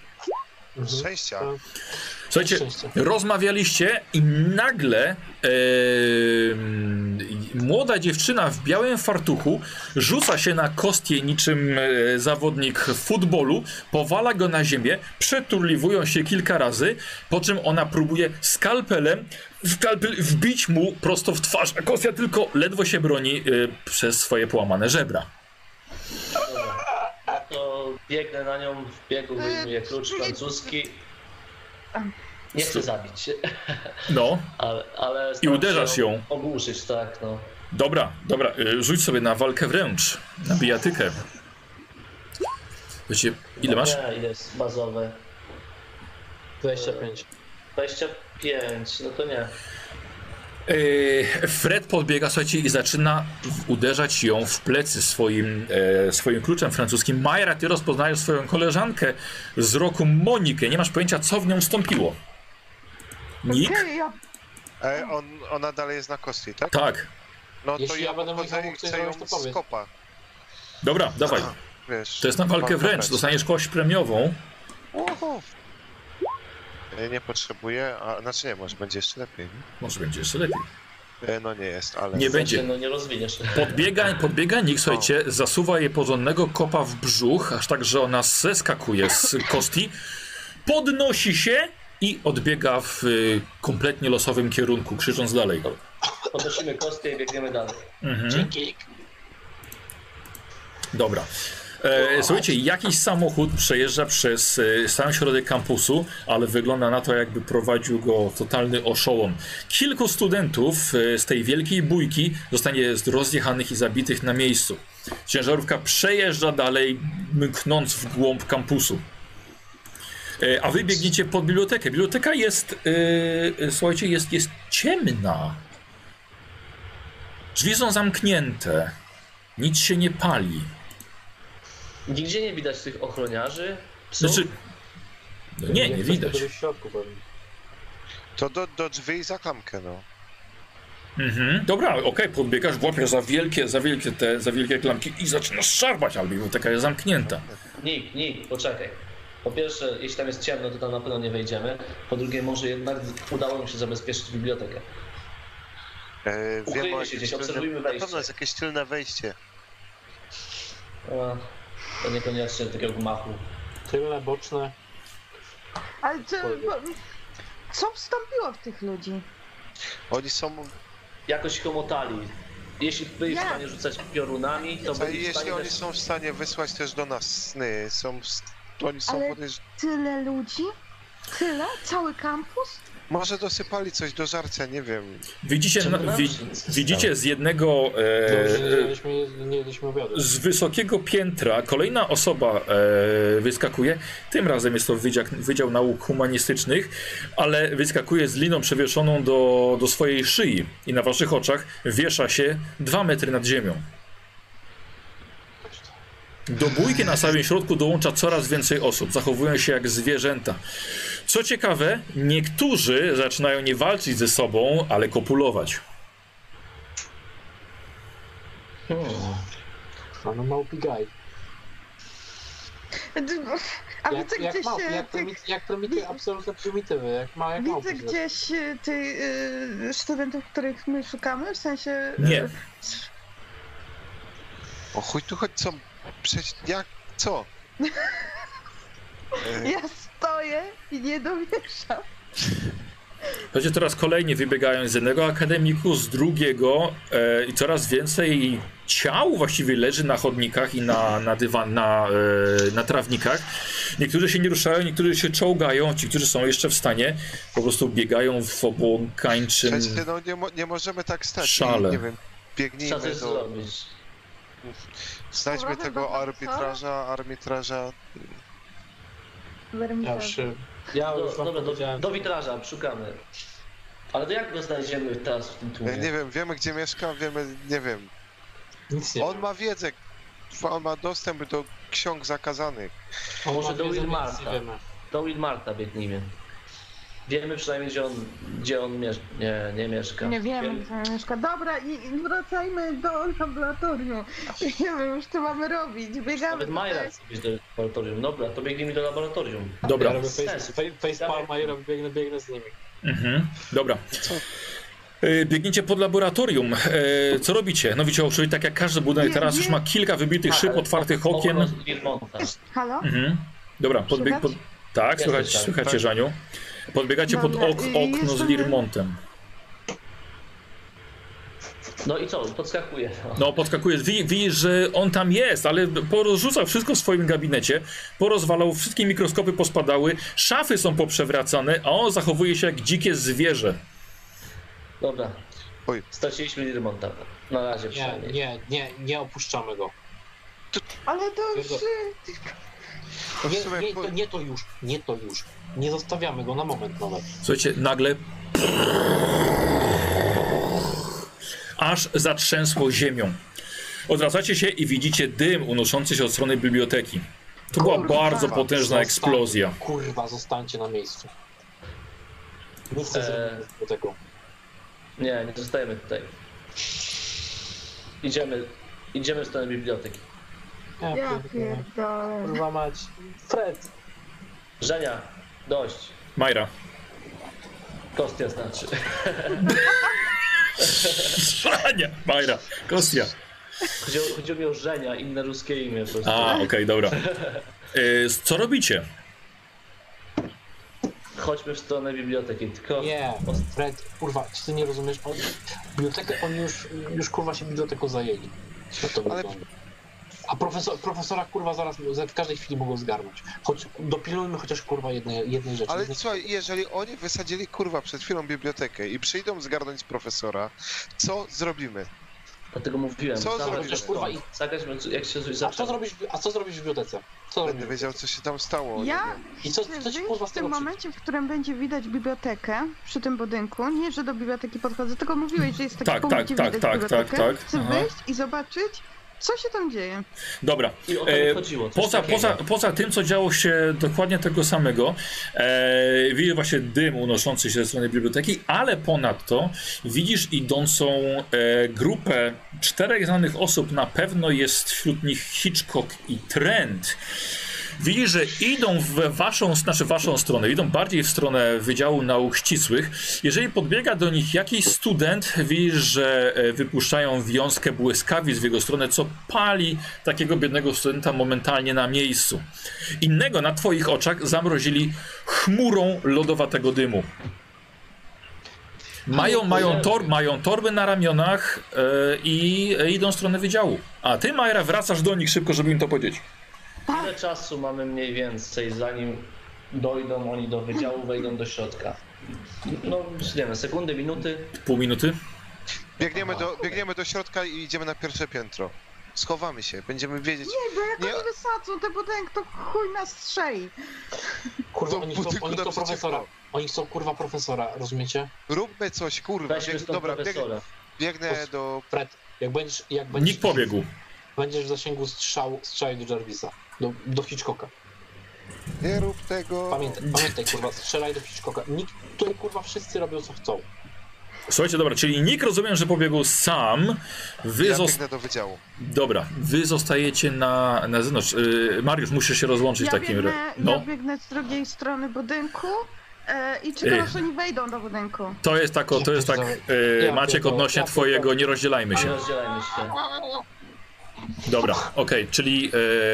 S5: Mhm.
S2: Szczęścia.
S5: To
S1: Słuchajcie,
S5: szczęście.
S1: rozmawialiście i nagle e, młoda dziewczyna w białym fartuchu rzuca się na kostię niczym e, zawodnik futbolu, powala go na ziemię, przeturliwują się kilka razy, po czym ona próbuje skalpelem skalpel wbić mu prosto w twarz, a kostia tylko ledwo się broni e, przez swoje połamane żebra.
S4: Dobra. To biegnę na nią, w biegu wyjmuję klucz francuski. Nie chcę zabić,
S1: No, [LAUGHS]
S4: ale, ale
S1: I uderzasz
S4: się
S1: ją.
S4: Ogłuszyć, tak, no.
S1: dobra, dobra, e, rzuć sobie na walkę wręcz, na bijatykę. Wiecie, ile masz?
S4: Nie, ile jest bazowe?
S5: 25.
S4: 25, no to nie.
S1: Yy, Fred podbiega, słuchajcie, i zaczyna uderzać ją w plecy swoim, e, swoim kluczem francuskim. Majra, ty rozpoznajesz swoją koleżankę z roku Monikę. Nie masz pojęcia, co w nią wstąpiło. Nick?
S3: Okej, ja
S2: E, on, ona dalej jest na kostce, tak?
S1: Tak.
S2: No to
S5: Jeśli
S2: ja
S5: ja będę
S2: podchodzę i chcę ją
S5: to
S2: skopa.
S1: Dobra, dawaj.
S2: Wiesz.
S1: To jest na walkę wręcz. Dostaniesz kość premiową.
S2: Uhu. E, Nie potrzebuję, a znaczy nie, może będzie jeszcze lepiej. nie?
S1: Może będzie jeszcze lepiej.
S2: E, No nie jest, ale...
S1: Nie będzie.
S4: No nie rozwiniesz.
S1: Podbiega, podbiega Nick, słuchajcie, zasuwa jej porządnego kopa w brzuch, aż tak, że ona zeskakuje z kosti, podnosi się i odbiega w y, kompletnie losowym kierunku, krzycząc dalej.
S4: Podnosimy kostkę i biegniemy dalej.
S1: Mhm.
S5: Dzięki.
S1: Dobra. E, słuchajcie, jakiś samochód przejeżdża przez e, sam środek kampusu, ale wygląda na to, jakby prowadził go totalny oszołom. Kilku studentów e, z tej wielkiej bójki zostanie rozjechanych i zabitych na miejscu. Ciężarówka przejeżdża dalej, mknąc w głąb kampusu. A wy biegniecie pod bibliotekę. Biblioteka jest, e, słuchajcie, jest, jest ciemna. Drzwi są zamknięte. Nic się nie pali.
S4: Nigdzie nie widać tych ochroniarzy. Psów.
S1: Znaczy. No nie, nie widać.
S5: to w środku pewnie.
S2: To do, do drzwi i za klamkę, no.
S1: Mhm. Dobra, okej, podbiegasz, łapiesz za wielkie, za wielkie te, za wielkie klamki i zaczynasz szarpać, ale biblioteka jest zamknięta.
S4: Nick, Nick, poczekaj. Po pierwsze, jeśli tam jest ciemno, to tam na pewno nie wejdziemy. Po drugie, może jednak udało mi się zabezpieczyć bibliotekę.
S2: E,
S4: Ukryjmy się gdzieś, obserwujmy
S2: Na
S4: wejście.
S2: pewno jest jakieś tylne wejście.
S4: A, to niekoniecznie takiego gmachu.
S5: Tylne, boczne.
S3: Ale co, co wstąpiło w tych ludzi?
S2: Oni są...
S4: Jakoś komotali. Jeśli byli w
S3: Jak?
S4: stanie rzucać piorunami, to byli w
S2: jeśli
S4: stanie
S2: oni
S4: też...
S2: są w stanie wysłać też do nas sny, są... w- To oni są
S3: Ale-
S2: podejrz...
S3: Tyle ludzi? Tyle? Cały kampus?
S2: Może dosypali coś do żarcia, nie wiem.
S1: Widzicie, na, wi, widzicie z jednego.
S5: Że nie
S1: E,
S5: jedliśmy, nie jedliśmy obiadu.
S1: z wysokiego piętra kolejna osoba e, wyskakuje. Tym razem jest to wydział, wydział Nauk Humanistycznych, ale wyskakuje z liną przewieszoną do, do swojej szyi i na waszych oczach wiesza się dwa metry nad ziemią. Do bójki na samym środku dołącza coraz więcej osób. Zachowują się jak zwierzęta. Co ciekawe, niektórzy zaczynają nie walczyć ze sobą, ale kopulować.
S4: Hmm.
S5: A no małpi gaj.
S3: A
S5: Jak,
S3: widzę
S5: jak,
S3: gdzieś e,
S5: jak,
S3: tych,
S5: prymi- jak prymityw, absolutne prymitywy, jak, ma, jak
S3: widzę
S5: małpy.
S3: gdzieś e, tych e, studentów, których my szukamy, w sensie...
S1: Nie.
S2: O chuj tu chodź, co? Przecież jak? Co? [LAUGHS]
S3: Ja stoję i nie domieszam.
S1: Słuchajcie, teraz kolejnie wybiegają z jednego akademiku, z drugiego e, i coraz więcej ciał właściwie leży na chodnikach i na, na dywan, na, e, na trawnikach. Niektórzy się nie ruszają, niektórzy się czołgają, ci, którzy są jeszcze w stanie, po prostu biegają w obłąkańczym...
S2: Przecież no nie, mo nie możemy tak stać.
S1: Szale.
S2: Nie wiem,
S4: Trzeba
S2: biegnijmy do...
S4: zrobić.
S2: Znajdźmy tego arbitraża, arbitraża.
S5: Ja już, ja
S4: Do,
S5: już wam
S4: dobra, do,
S5: powiedziałem.
S4: do witraża, szukamy. Ale to jak go znajdziemy teraz w tym tłumie?
S2: nie wiem, wiemy gdzie mieszka, wiemy, nie wiem.
S5: Nic nie
S2: On
S5: wiem.
S2: ma wiedzę, on ma dostęp do ksiąg zakazanych.
S5: On
S4: może do Wilmarta. Do Wilmarta biegnijmy. Wiemy przynajmniej, gdzie on, gdzie on miesz... nie, nie mieszka.
S3: Nie wiemy, gdzie on mieszka. Dobra, i i wracajmy do laboratorium. [LAUGHS] Nie wiem już, co mamy robić. Biegamy
S4: Nawet Majra chce być do laboratorium. Dobra, to biegnijmy do laboratorium.
S1: Dobra.
S5: Ja robię face,
S4: sensu.
S5: face, face palma i robię, biegnę, biegnę z nimi.
S1: Mhm. Dobra. E, Biegniecie pod laboratorium. E, Co robicie? No widzicie, czyli tak jak każdy budynek
S3: Nie,
S1: teraz już ma kilka wybitych
S4: Tak,
S1: szyb, otwartych okien.
S3: Halo?
S1: Mhm. Dobra, podbieg, pod... tak,
S4: Jest
S1: słychać,
S4: słyszałem.
S1: słychajcie, Żaniu. Podbiegacie pod ok, okno z Lirmontem.
S4: No i co? Podskakuje. No.
S1: No, podskakujesz, Wi- widzisz, że on tam jest, ale porozrzucał wszystko w swoim gabinecie, porozwalał, wszystkie mikroskopy pospadały, szafy są poprzewracane, a on zachowuje się jak dzikie zwierzę.
S4: Dobra.
S2: Oj.
S4: Straciliśmy Irmonta. Na razie
S5: Nie,
S4: przynajmniej.
S5: nie, nie, nie opuszczamy go.
S3: Ale to już...
S2: No w
S5: Nie, nie, to, nie to już, nie to już. Nie zostawiamy go na moment nawet.
S1: Słuchajcie, nagle aż zatrzęsło ziemią. Odwracacie się i widzicie dym unoszący się od strony biblioteki. To była
S3: Kurwa.
S1: bardzo potężna
S5: Zostań-
S1: eksplozja.
S5: Kurwa, zostańcie na miejscu. Nie chcę
S4: Eee.
S5: do tego.
S4: Nie, nie zostajemy tutaj. Idziemy, idziemy w stronę biblioteki.
S5: Ja pierdolę. Kurwa mać. Fred.
S4: Żenia, dość.
S1: Majra.
S4: Kostia znaczy.
S1: Szania! Majra. Kostia.
S4: Chodziło, chodziło mi o Żenia, inne ruskie imię po prostu.
S1: A, okej, dobra. E, co robicie?
S4: Chodźmy w stronę biblioteki, tylko...
S5: Nie, Fred, kurwa, czy ty nie rozumiesz? On, bibliotekę, oni już, już kurwa się biblioteką zajęli. To
S2: Ale-
S5: wygląda. A profesor, profesora kurwa zaraz w każdej chwili mogą zgarnąć. Choć dopilnujmy chociaż kurwa jednej, jednej rzeczy.
S2: Ale
S5: Jednej-
S2: słuchaj, jeżeli oni wysadzili kurwa przed chwilą bibliotekę i przyjdą zgarnąć profesora, co zrobimy?
S4: Dlatego mówiłem.
S2: Co zrobisz,
S4: to.
S5: kurwa, i-
S4: jak się coś
S5: A co zrobisz, a co zrobisz w bibliotece? Co
S2: Będę
S5: zrobisz?
S2: wiedział, co się tam stało.
S3: Ja.
S5: I co,
S3: chcę
S5: co ci kurwa
S3: w tym momencie, w którym będzie widać bibliotekę przy tym budynku. Nie, że do biblioteki podchodzę, tylko mówiłeś, że jest taki
S1: Tak,
S3: punkt,
S1: tak,
S3: gdzie
S1: tak,
S3: widać
S1: tak,
S3: bibliotekę.
S1: tak, tak.
S3: Chcę
S1: Aha.
S3: wyjść i zobaczyć, co się tam dzieje.
S1: Dobra.
S4: I o to
S1: E,
S4: chodziło.
S1: Poza,
S4: takiego.
S1: poza, poza tym, co działo się dokładnie tego samego, e, widzisz właśnie dym unoszący się ze strony biblioteki, ale ponadto widzisz idącą e, grupę czterech znanych osób, na pewno jest wśród nich Hitchcock i Trent. Widzisz, że idą w waszą, znaczy waszą stronę, idą bardziej w stronę Wydziału Nauk Ścisłych. Jeżeli podbiega do nich jakiś student, widzisz, że e, wypuszczają wiązkę błyskawic w jego stronę, co pali takiego biednego studenta momentalnie na miejscu. Innego na twoich oczach zamrozili chmurą lodowatego dymu. Mają, mają, tor, mają torby na ramionach e, i e, idą w stronę wydziału. A ty, Majra, wracasz do nich szybko, żeby im to powiedzieć.
S4: Ile czasu mamy mniej więcej, zanim dojdą oni do wydziału, wejdą do środka? No, nie wiem, sekundy, minuty.
S1: Pół minuty?
S2: Biegniemy do, biegniemy do środka i idziemy na pierwsze piętro. Schowamy się, będziemy wiedzieć.
S3: Nie, bo jak
S2: Nie.
S3: oni wysadzą ten budynek, to chuj nas strzeli.
S5: Kurwa,
S2: Do
S5: oni chcą,
S2: budynku
S5: oni chcą
S2: naprzeciwko.
S5: profesora. Oni chcą kurwa profesora, rozumiecie?
S2: Róbmy coś, kurwa.
S4: Weźmy
S2: Bieg,
S4: stąd
S2: dobra, bieg,
S4: profesora.
S2: biegnę do.
S5: Fred, jak będziesz, jak będziesz,
S1: Nikt pobiegł.
S5: będziesz w zasięgu strzału, strzału do Jarvisa, do, do Hitchcocka.
S2: Nie rób tego.
S5: Pamiętaj, pamiętaj kurwa, strzelaj do Hitchcocka. Nikt, tutaj kurwa wszyscy robią co chcą.
S1: Słuchajcie, dobra, czyli Nick rozumiem, że pobiegł sam. Wy
S2: Ja
S1: zos-
S2: biegnę do wydziału.
S1: Dobra, wy zostajecie na, na zewnątrz. Yy, Mariusz, musisz się rozłączyć
S3: Ja
S1: w takim
S3: biegnę,
S1: razie.
S3: ja
S1: No,
S3: biegnę z drugiej strony budynku e, i czekam, aż oni wejdą do budynku.
S1: to jest tak, o, to jest tak, yy,
S5: Ja
S1: Maciek, odnośnie
S5: ja
S1: twojego, nie rozdzielajmy
S4: Nie
S1: się.
S4: rozdzielajmy się.
S1: Dobra, okej, czyli yy,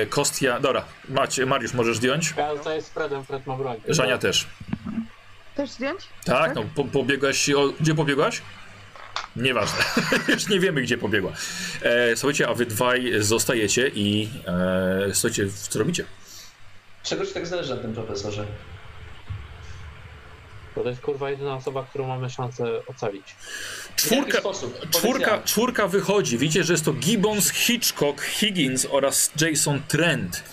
S1: Kostia, dobra, Macie, Mariusz możesz zdjąć,
S5: Ja zostaję z Fredem, Fred ma broń.
S1: Żania też.
S3: Też zdjąć?
S1: Tak, no, po, pobiegłaś, o, gdzie pobiegłaś? Nieważne, [LAUGHS] już nie wiemy, gdzie pobiegła. E, słuchajcie, a wy dwaj zostajecie i e, słuchajcie, co robicie?
S4: Czego ci tak zależy na tym profesorze?
S5: Bo to jest kurwa jedyna osoba, którą mamy szansę ocalić.
S1: Czwórka, Czwórka, czwórka wychodzi. Widzicie, że jest to Gibbons, Hitchcock, Higgins oraz Jason Trent.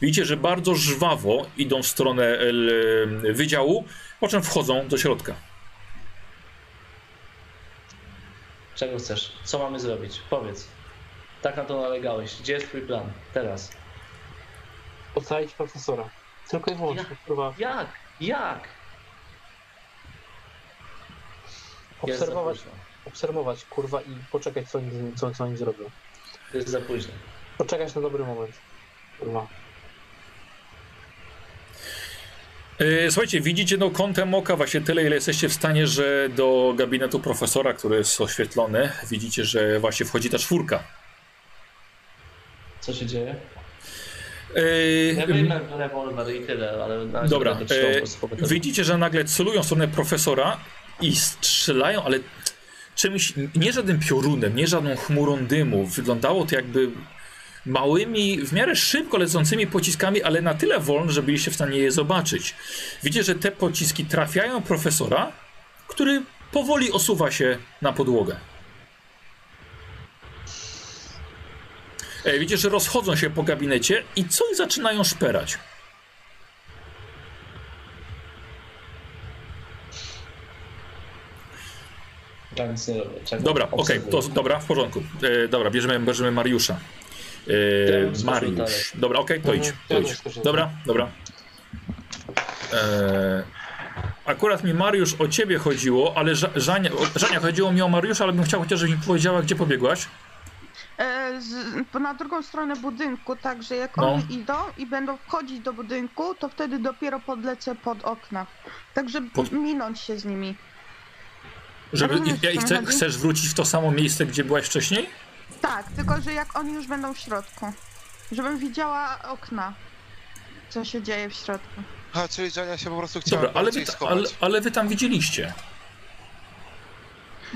S1: Widzicie, że bardzo żwawo idą w stronę el, wydziału, po czym wchodzą do środka.
S4: Czego chcesz? Co mamy zrobić? Powiedz. Tak na to nalegałeś. Gdzie jest twój plan? Teraz.
S5: Ocalić profesora. Tylko i wyłącznie, kurwa.
S4: Jak? Jak? Jest za
S6: obserwować, obserwować kurwa i poczekać co oni, co, co oni zrobią.
S4: Jest za późno.
S6: Poczekać na dobry moment. Kurwa.
S1: E, Słuchajcie, widzicie no kątem oka właśnie tyle, ile jesteście w stanie, że do gabinetu profesora, który jest oświetlony, widzicie, że właśnie wchodzi ta czwórka.
S4: Co się dzieje?
S1: E,
S4: Ja wyjmę rewolwer i tyle, ale na
S1: Dobra, e. Widzicie, że nagle celują w stronę profesora i strzelają, ale czymś, nie żadnym piorunem, nie żadną chmurą dymu. Wyglądało to jakby małymi, w miarę szybko lecącymi pociskami, ale na tyle wolno, że byliście w stanie je zobaczyć. Widzicie, że te pociski trafiają profesora, który powoli osuwa się na podłogę. E, Widzicie, że rozchodzą się po gabinecie i coś zaczynają szperać.
S4: Ja nic nie robię. Czekam.
S1: Dobra, okej,
S4: Obserwuję.
S1: to dobra, w porządku. E, dobra, bierzemy, bierzemy Mariusza. E. Mariusz. Dobra, okej, to idź.
S6: Mhm,
S1: To
S6: ja
S1: idź.
S6: bym skoczył.
S1: Dobra, dobra. E, akurat mi Mariusz o ciebie chodziło, ale Ża- Żania, o, Żania chodziło mi o Mariusza, ale bym chciał chociaż, żebyś mi powiedziała, gdzie pobiegłaś.
S3: E, z, na drugą stronę budynku, także jak
S1: No.
S3: oni idą i będą wchodzić do budynku, to wtedy dopiero podlecę pod okna. Tak, żeby
S1: Pod-
S3: minąć się z nimi.
S1: Żeby,
S3: Rozumiesz,
S1: i, i chce,
S3: chodzi?
S1: chcesz wrócić w to samo miejsce, gdzie byłaś wcześniej?
S3: Tak, tylko że jak oni już będą w środku. Żebym widziała okna. Co się dzieje w środku.
S2: A, czyli Żania się po prostu chciała
S1: Dobra, ale wy, ta, ale, ale wy tam widzieliście.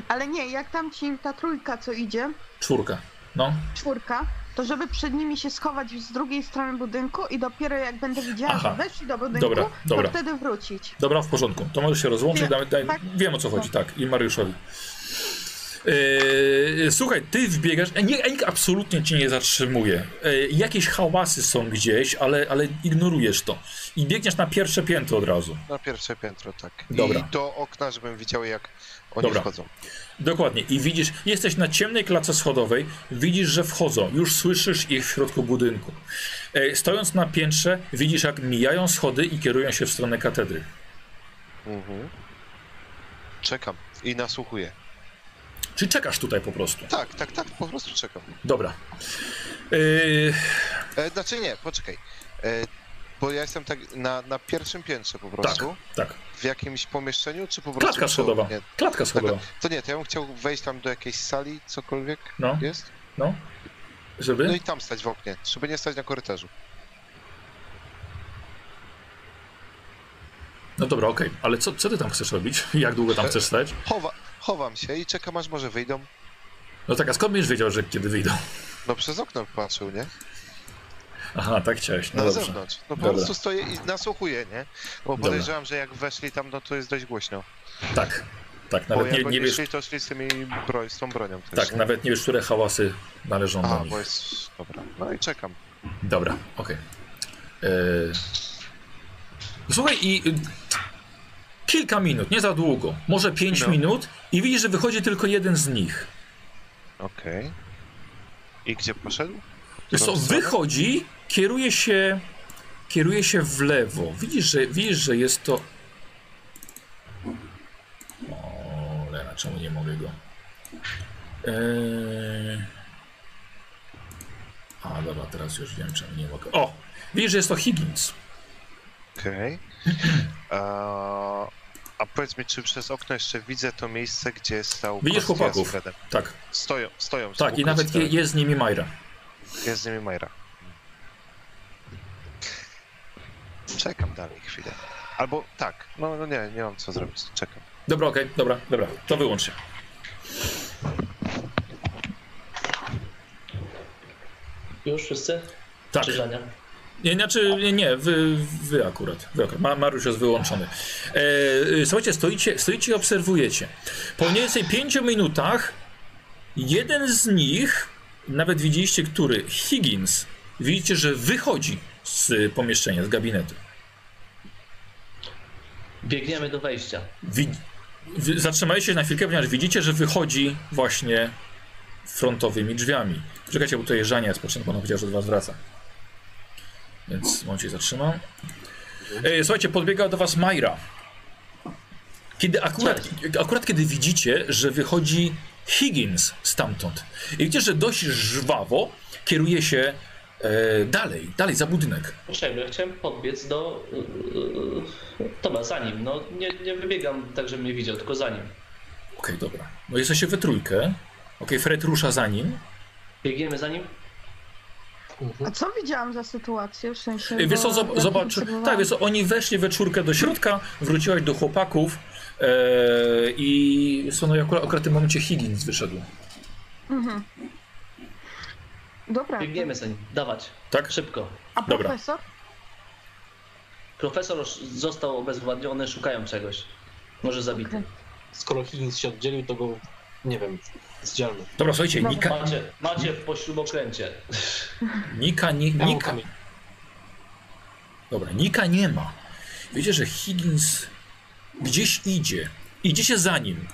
S3: Ale nie, jak tam ci ta trójka, co idzie,
S1: Czwórka. No.
S3: czwórka, to żeby przed nimi się schować z drugiej strony budynku i dopiero jak będę widziała,
S1: Aha.
S3: że weszli do budynku,
S1: Dobra, dobra.
S3: to wtedy wrócić.
S1: Dobra, w porządku. To możesz się rozłączyć. Daj, daj,
S3: tak.
S1: Wiem o co chodzi, tak. I Mariuszowi. Yy, słuchaj, ty wbiegasz, e, nie, nikt absolutnie cię nie zatrzymuje. Yy, jakieś hałasy są gdzieś, ale, ale ignorujesz to. I biegniesz na pierwsze piętro od razu.
S2: Na pierwsze piętro, tak.
S1: Dobra.
S2: I do okna, żebym widział jak oni
S1: Dobra.
S2: wchodzą.
S1: Dokładnie. I widzisz, jesteś na ciemnej klatce schodowej, widzisz, że wchodzą. Już słyszysz ich w środku budynku. E, stojąc na piętrze, widzisz, jak mijają schody i kierują się w stronę katedry.
S2: Mhm. Czekam i nasłuchuję.
S1: Czy czekasz tutaj po prostu?
S2: Tak, tak, tak, po prostu czekam.
S1: Dobra. Yy,
S2: E, znaczy nie, poczekaj. E, bo ja jestem tak na, na pierwszym piętrze po prostu.
S1: tak.
S2: W jakimś pomieszczeniu, czy po prostu...
S1: Klatka schodowa.
S2: Nie,
S1: Klatka schodowa.
S2: to nie, to ja bym chciał wejść tam do jakiejś sali, cokolwiek
S1: No,
S2: jest.
S1: no.
S2: No
S1: Żeby?
S2: i tam stać w oknie, żeby nie stać na korytarzu.
S1: No dobra, okej. Ale co, co ty tam chcesz robić? [LAUGHS] Jak długo tam chcesz stać?
S2: Chowa, chowam się i czekam aż może wyjdą.
S1: No tak, a skąd będziesz wiedział, że kiedy wyjdą?
S2: No przez okno patrzył, nie?
S1: Aha, tak chciałeś. No
S2: Na
S1: dobrze.
S2: zewnątrz. No po
S1: Dobra.
S2: prostu stoję i nasłuchuję, nie? Bo podejrzewam, że jak weszli tam, no to jest dość głośno.
S1: Tak. Tak,
S2: Bo
S1: nawet
S2: jak
S1: nie, nie wiesz.
S2: szli, to szli z, tymi broń, z tą bronią też,
S1: Tak,
S2: nie?
S1: nawet nie wiesz, które hałasy należą do nich.
S2: bo jest... Dobra, no i czekam.
S1: Dobra, okej. Eee, Słuchaj, i y, kilka minut, nie za długo, może pięć
S2: No.
S1: minut, i widzisz, że wychodzi tylko jeden z nich.
S2: Okej. I gdzie poszedł?
S1: Co, wychodzi, kieruje się, kieruje się w lewo. Widzisz, że, widzisz, że jest to... O, Lena, czemu nie mogę go? Eee... A, dobra, teraz już wiem, czemu nie mogę. O! Widzisz, że jest to Higgins.
S2: Okej. A, a powiedz mi, czy przez okno jeszcze widzę to miejsce, gdzie stał
S1: Widzisz chłopaków. Tak,
S2: Stoją, stoją.
S1: tak, i nawet je, jest z nimi Majra.
S2: Jest z nimi Majra. Czekam dalej chwilę. Albo tak, no, no nie, nie mam co zrobić, czekam.
S1: Dobra, okej, dobra, dobra, to wyłącz się.
S4: Już wszyscy?
S1: Tak.
S4: Czy Żania?
S1: Nie, znaczy, nie, nie wy, wy akurat. Wy akurat. Ma, Mariusz jest wyłączony. E, e, słuchajcie, stoicie, stoicie i obserwujecie. Po mniej więcej pięciu minutach jeden z nich, nawet widzieliście który, Higgins, widzicie, że wychodzi z pomieszczenia, z gabinetu.
S4: Biegniemy do wejścia.
S1: Wi wy- zatrzymajcie się na chwilkę, ponieważ widzicie, że wychodzi właśnie frontowymi drzwiami. Czekajcie, bo tutaj Żania jest potrzebna, bo powiedziała, że do was wraca. Więc momencie zatrzymam. E, słuchajcie, podbiega do was Majra. Kiedy akurat, akurat kiedy widzicie, że wychodzi Higgins stamtąd. I widzicie, że dość żwawo kieruje się e, dalej, dalej za budynek.
S4: Poczekaj, ja chciałem podbiec do... Yy, dobra, za nim. No nie, nie wybiegam tak, żeby mnie widział, tylko za nim.
S1: Okej, dobra. No jesteście we trójkę. Okej, Fred rusza za nim.
S4: Biegniemy za nim?
S3: A co widziałam za sytuację? W sensie.
S1: E, Wiesz co, zobacz, tak, wiesz co, oni weszli we czwórkę do środka, wróciłaś do chłopaków e, i są no, akurat, akurat w tym momencie Higgins wyszedł.
S3: Mhm. Dobra.
S4: Biegniemy za nim. Dawać.
S1: Tak?
S4: Szybko.
S3: A
S1: Dobra.
S3: profesor?
S4: Profesor już został obezwładniony, szukają czegoś. Może zabity.
S3: Okej.
S6: Skoro Higgins się oddzielił, to go, nie wiem, zdzielmy.
S1: Dobra, słuchajcie,
S3: Dobra.
S1: Nika,
S4: Macie, macie w pośrubokręcie.
S1: Nika, nie, Nika. Dobra, Nika nie ma. Wiecie, że Higgins gdzieś idzie. Idziecie za nim.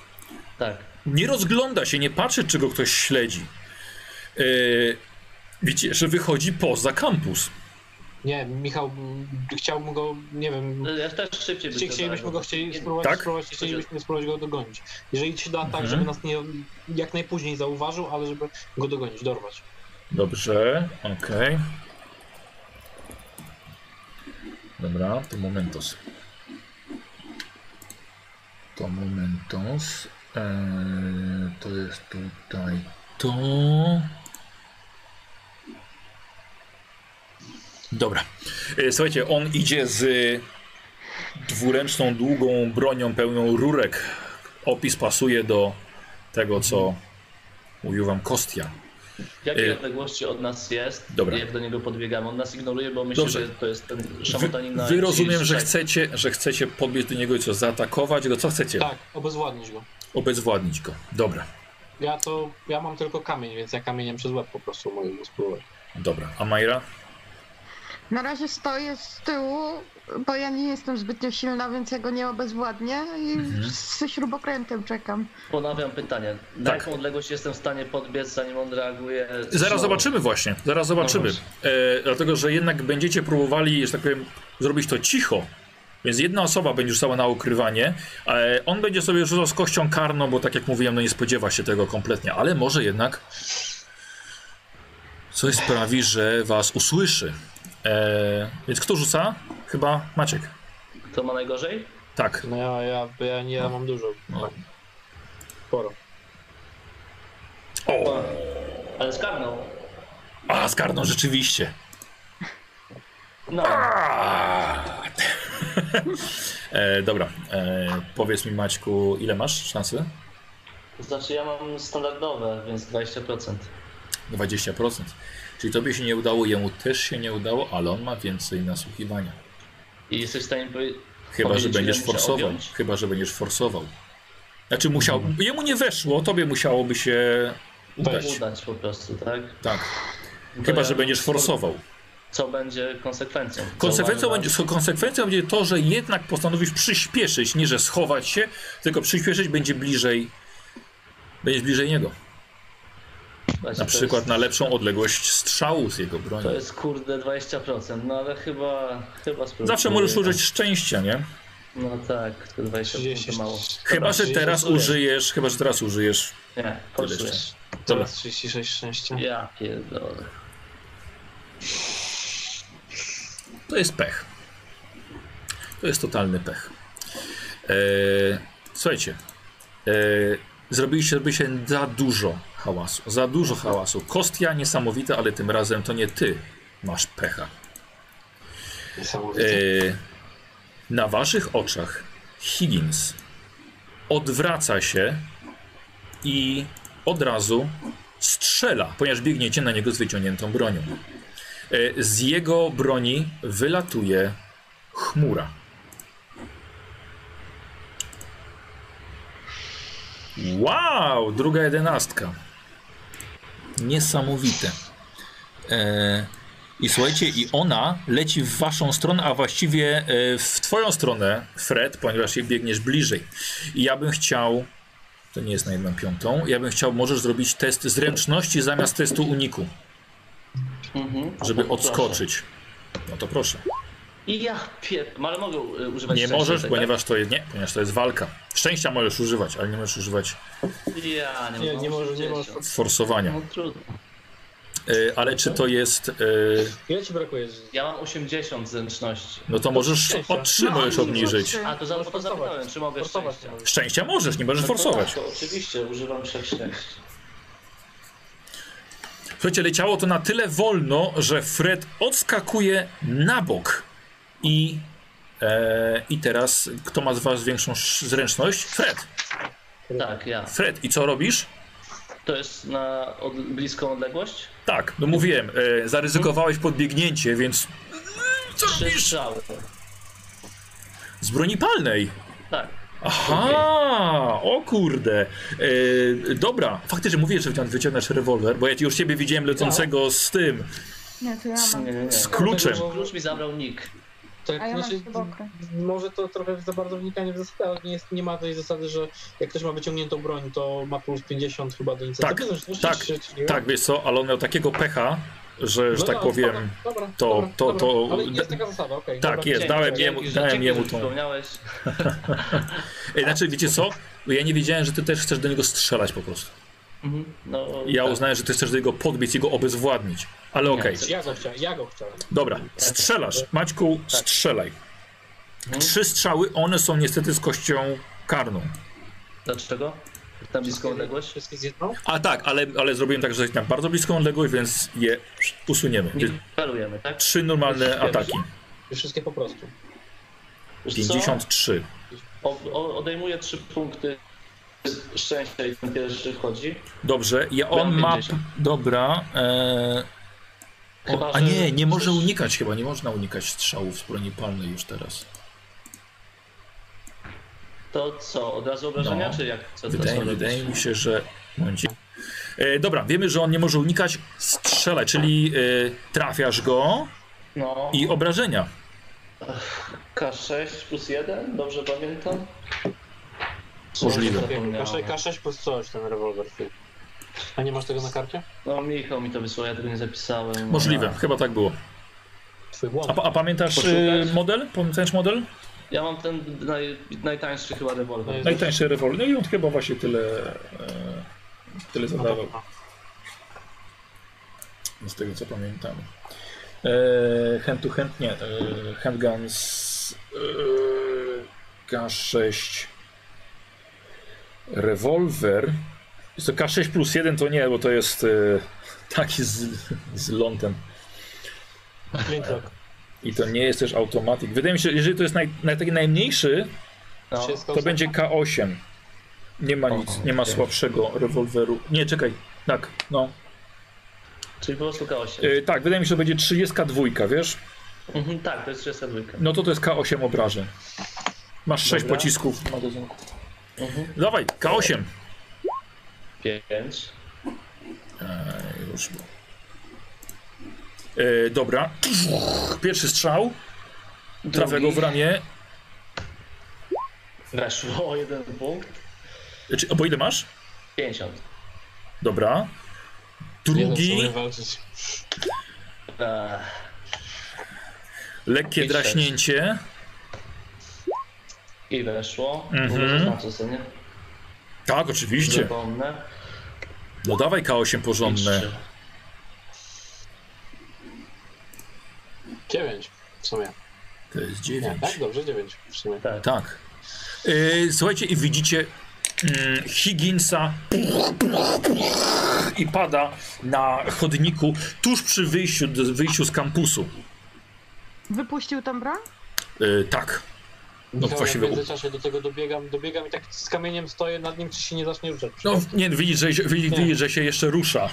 S4: Tak.
S1: Nie rozgląda się, nie patrzy, czy go ktoś śledzi. E, widzicie, że wychodzi poza kampus.
S6: Nie, Michał, chciałbym go, nie wiem,
S4: Ja też szybciej
S6: chci-
S4: bym
S6: chcielibyśmy go chcieli spróbować,
S1: Tak?
S6: spróbować, chcielibyśmy spróbować go dogonić. Jeżeli się da tak,
S1: Mhm.
S6: żeby nas nie, jak najpóźniej zauważył, ale żeby go dogonić, dorwać.
S1: Dobrze, okej. Dobra, to momentos. To momentos. Eee, to jest tutaj to. Dobra. E, Słuchajcie, on idzie z dwuręczną, długą bronią pełną rurek. Opis pasuje do tego, co mówił wam Kostia.
S4: W jakiej
S1: Y-
S4: odległości od nas jest?
S1: Dobra.
S4: Jak do niego podbiegamy? On nas ignoruje, bo myślę,
S1: Dobrze.
S4: że to jest ten
S1: Wy,
S4: szamotanin na
S1: wy rozumiem, że
S4: 36.
S1: chcecie, że chcecie podbiec do niego i co, zaatakować go? Co chcecie?
S6: Tak, obezwładnić go.
S1: Obezwładnić go. Dobra,
S6: Ja to, ja mam tylko kamień, więc ja kamieniem przez łeb po prostu mogę go spróbować.
S1: dobra. A Majra?
S3: Na razie stoję z tyłu, bo ja nie jestem zbytnio silna, więc ja go nie obezwładnię i
S1: Mhm.
S3: ze śrubokrętem czekam.
S4: Ponawiam pytanie. Na
S1: Tak.
S4: jaką odległość jestem w stanie podbiec, zanim on reaguje?
S1: Zaraz zobaczymy właśnie, zaraz zobaczymy.
S4: właśnie.
S1: E, dlatego, że jednak będziecie próbowali, że tak powiem, zrobić to cicho. Więc jedna osoba będzie rzucała na ukrywanie, on będzie sobie rzucał z kością karną, bo tak jak mówiłem, no nie spodziewa się tego kompletnie, ale może jednak coś sprawi, że was usłyszy. E, więc kto rzuca? Chyba Maciek.
S4: Kto ma najgorzej?
S1: Tak.
S6: No ja, ja, ja nie ja mam dużo.
S1: No.
S6: Sporo.
S1: O!
S4: Ale skarnął.
S1: A, zgarną rzeczywiście.
S4: No, [LAUGHS]
S1: E, dobra, e, powiedz mi Maćku, ile masz szansy?
S4: to znaczy ja mam standardowe, więc 20%.
S1: 20%. Czyli tobie się nie udało, jemu też się nie udało, ale on ma więcej nasłuchiwania.
S4: I jesteś w stanie powiedzieć,
S1: Chyba, że będziesz forsował. Chyba, że będziesz forsował. Znaczy musiał, jemu nie weszło, tobie musiałoby się udać.
S4: udać po prostu, tak?
S1: Tak.
S4: To
S1: Chyba,
S4: ja-
S1: że będziesz forsował.
S4: Co będzie konsekwencją?
S1: Konsekwencją będzie, konsekwencją będzie to, że jednak postanowisz przyspieszyć, nie że schować się, tylko przyspieszyć będzie bliżej, będziesz bliżej niego.
S4: Słuchajcie,
S1: Na przykład
S4: jest,
S1: na lepszą odległość strzału z jego broni.
S4: To jest kurde 20%, no ale chyba, chyba spróbuję.
S1: Zawsze możesz użyć szczęścia, nie?
S4: No tak, to 20%
S6: 30.
S4: to mało.
S1: Chyba, że
S6: 30
S1: teraz użyjesz, chyba, że teraz użyjesz.
S4: Nie.
S6: Teraz 36 szczęścia.
S4: Ja pierdolę.
S1: To jest pech. To jest totalny pech. Eee, słuchajcie, eee, zrobiliście zrobi się za dużo hałasu. Za dużo hałasu. Kostia niesamowita, ale tym razem to nie ty masz pecha.
S6: Niesamowite.
S1: Eee, na waszych oczach Higgins odwraca się i od razu strzela, ponieważ biegniecie na niego z wyciągniętą bronią. E, Z jego broni wylatuje chmura. Wow, druga jedenastka. Niesamowite. E, I słuchajcie, i ona leci w waszą stronę, a właściwie e, w twoją stronę, Fred, ponieważ jej biegniesz bliżej. I ja bym chciał, to nie jest na jedną piątą, ja bym chciał, możesz zrobić test zręczności zamiast testu uniku,
S4: Mhm.
S1: żeby
S4: Proszę.
S1: odskoczyć. No to proszę.
S4: I ja pier... Ale mogę y, używać
S1: Nie
S4: szczęścia
S1: możesz,
S4: tutaj,
S1: ponieważ to jest, nie, ponieważ to jest walka. Szczęścia możesz używać, ale nie możesz używać
S4: Tak? Ja nie,
S6: Nie, nie może-
S4: użyć
S6: nie
S4: szczęścia.
S6: możesz.
S1: forsowania.
S4: No trudno.
S1: Y, ale czy to jest... y,
S6: Ile ci brakuje?
S4: Ja mam 80 zręczności.
S1: no to możesz
S6: szczęścia.
S1: o 3
S3: No,
S1: możesz obniżyć.
S4: A to za
S6: Możesz
S4: to zapytałem, czy mogę
S6: Forsować
S4: szczęścia.
S6: możesz.
S1: Szczęścia możesz, nie możesz
S4: No
S1: forsować.
S4: Tak, to oczywiście, używam trzech szczęść.
S1: Słuchajcie, leciało to na tyle wolno, że Fred odskakuje na bok. I, e, i teraz kto ma z was większą sz- zręczność? Fred.
S4: Tak, ja.
S1: Fred, i co robisz?
S4: To jest na od... bliską odległość?
S1: Tak, no mówiłem, e, zaryzykowałeś podbiegnięcie, więc co
S4: Trzy
S1: robisz?
S4: strzały.
S1: Z broni palnej.
S4: Tak.
S1: Aha, o kurde. E, dobra, faktycznie mówię, że wycią- wyciągasz rewolwer, bo ja już ciebie widziałem lecącego z tym,
S3: Nie, to ja mam.
S4: Nie, nie, nie.
S1: z kluczem.
S4: Klucz mi zabrał Nick.
S6: Tak,
S3: A ja
S6: znaczy, może to trochę za bardzo wnikanie w zasady, ale nie, jest, nie ma tej zasady, że jak ktoś ma wyciągniętą broń, to ma plus 50 chyba do inicjatywy.
S1: Tak,
S6: zresztą,
S1: tak,
S6: czy- czy- czy-
S1: Tak, wiesz co, ale on miał takiego pecha, że, że
S6: No
S1: tak
S6: no,
S1: powiem.
S6: Dobra, dobra,
S1: to-
S6: dobra,
S1: to-
S6: dobra.
S1: to-
S6: Ale jest taka zasada, okej.
S1: Tak,
S6: dobra.
S1: jest,
S4: Dzięki,
S1: dałem jemu- dałem jemu tą-. [LAUGHS] Ej, znaczy, wiecie co? Ja nie wiedziałem, że ty też chcesz do niego strzelać po prostu.
S4: Mhm. No,
S1: Ja
S4: tak.
S1: uznałem, że ty chcesz do niego podbiec i go obezwładnić. Ale okej.
S4: Nie,
S6: Ja go chciałem, ja go chciałem.
S1: Dobra, strzelasz. Maćku, strzelaj.
S4: Mhm.
S1: Trzy strzały, one są niestety z kością karną.
S4: Dlaczego? Na bliską odległość?
S6: Wszystkie z jedną?
S1: A tak, ale, ale zrobiłem tak, że jest na bardzo bliską odległość, więc je usuniemy.
S4: Nie pelujemy, tak?
S1: Trzy normalne ataki.
S6: I wszystkie po prostu.
S4: Wiesz co?
S1: 53.
S4: O, o, odejmuję trzy punkty szczęścia i ten pierwszy wchodzi.
S1: Dobrze, ja on ma.
S4: 50.
S1: Dobra. E...
S4: Chyba,
S1: O, a
S4: że
S1: nie, nie może unikać chyba, nie można unikać strzałów z broni palnej już teraz.
S4: To co, od razu obrażenia,
S1: No.
S4: czy jak? Co
S1: Wydaje, wydaje mi się, że. E, dobra, wiemy, że on nie może unikać strzelać, czyli e, trafiasz go
S4: No,
S1: i obrażenia.
S4: K6 plus 1, dobrze pamiętam?
S1: Możliwe.
S4: może zapomniałem?
S6: K6, K6 plus coś, ten rewolwer. A nie masz tego na karcie?
S4: No Michał mi to wysłał, ja tego nie zapisałem.
S1: Możliwe, chyba tak było. A, a pamiętasz e,
S4: Poszukać?
S1: model? Pamiętasz model?
S4: Ja mam ten naj, najtańszy chyba rewolwer.
S1: Najtańszy rewolwer. No i on chyba właśnie tyle, e, tyle zadawał. Z tego co pamiętam. E, hand to hand, nie. E, handguns e, K6 rewolwer. Jest to K6 plus 1 to nie, bo to jest e, taki z, z lądem.
S6: Flintlock.
S1: I to nie jest też automatik. Wydaje mi się, że jeżeli to jest naj, naj, taki najmniejszy,
S4: No,
S1: to będzie K8. Nie ma nic, nie ma słabszego rewolweru. Nie, czekaj. Tak, no.
S4: czyli po prostu K8.
S1: E, tak, wydaje mi się, że będzie 32, wiesz?
S4: Mhm, tak, to jest 32.
S1: No to to jest K8 obrażeń. Masz 6
S4: Dobra.
S1: pocisków w magazynku.
S4: Mhm.
S1: Dawaj, K8.
S4: 5.
S1: E, już. E, dobra. Pierwszy strzał. Trafia go w ramię.
S4: Weszło o jeden punkt.
S1: E, Czy, bo ile masz?
S4: 50.
S1: Dobra. Drugi.
S4: Eee,
S1: Lekkie draśnięcie.
S4: I weszło.
S1: Mhm.
S4: Sobie.
S1: Tak, oczywiście.
S4: Zapomnę.
S1: No dawaj K8
S4: I
S1: porządne.
S4: trzy.
S6: 9 w sumie.
S1: To jest
S6: Nie,
S1: 9.
S6: tak? Dobrze, 9 w sumie.
S4: Tak.
S1: Tak. Yy, słuchajcie, i widzicie mm, Higginsa i pada na chodniku tuż przy wyjściu, wyjściu z kampusu.
S3: Wypuścił tam broń?
S1: Yy, tak. No
S6: Michał, ja w
S1: właściwie.
S6: międzyczasie do tego dobiegam, dobiegam i tak z kamieniem stoję nad nim, czy się nie zacznie ruszać.
S1: No nie, widzisz, że, się- widzi-
S6: Nie.
S1: widzisz, że się jeszcze rusza.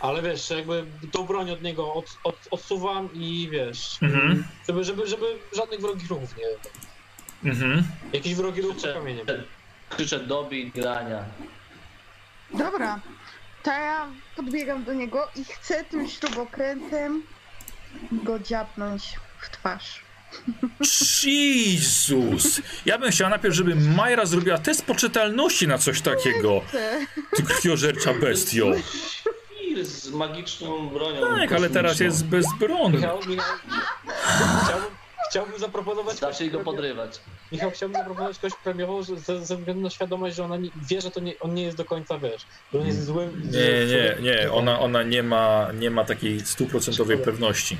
S6: Ale wiesz, jakby tą broń od niego od, od, odsuwam i wiesz,
S1: Mhm.
S6: żeby, żeby, żeby żadnych wrogich ruchów nie...
S1: Mhm.
S6: Jakiś wrogi ruch
S4: Krzyczę,
S6: kamieniem.
S4: krzyczę dobij grania.
S3: Dobra. To ja podbiegam do niego i chcę tym śrubokrętem go dziabnąć w twarz.
S1: Jezus! Ja bym chciał najpierw, żeby Majra zrobiła test poczytalności na coś takiego. Ty krwiożercza bestio.
S4: Z magiczną bronią.
S1: Tak, ale teraz
S4: kosmiczną.
S1: jest.
S6: Michał, Michał, chciałbym,
S5: chciałbym zaproponować...
S4: Zacznij go podrywać.
S5: Michał, chciałbym zaproponować kogoś premiową że ze, ze względu na świadomość, że ona nie, wie, że to nie, on nie jest do końca, wiesz, że on jest złym...
S1: Nie, nie, nie, ona, ona nie, ma, nie ma takiej stuprocentowej pewności.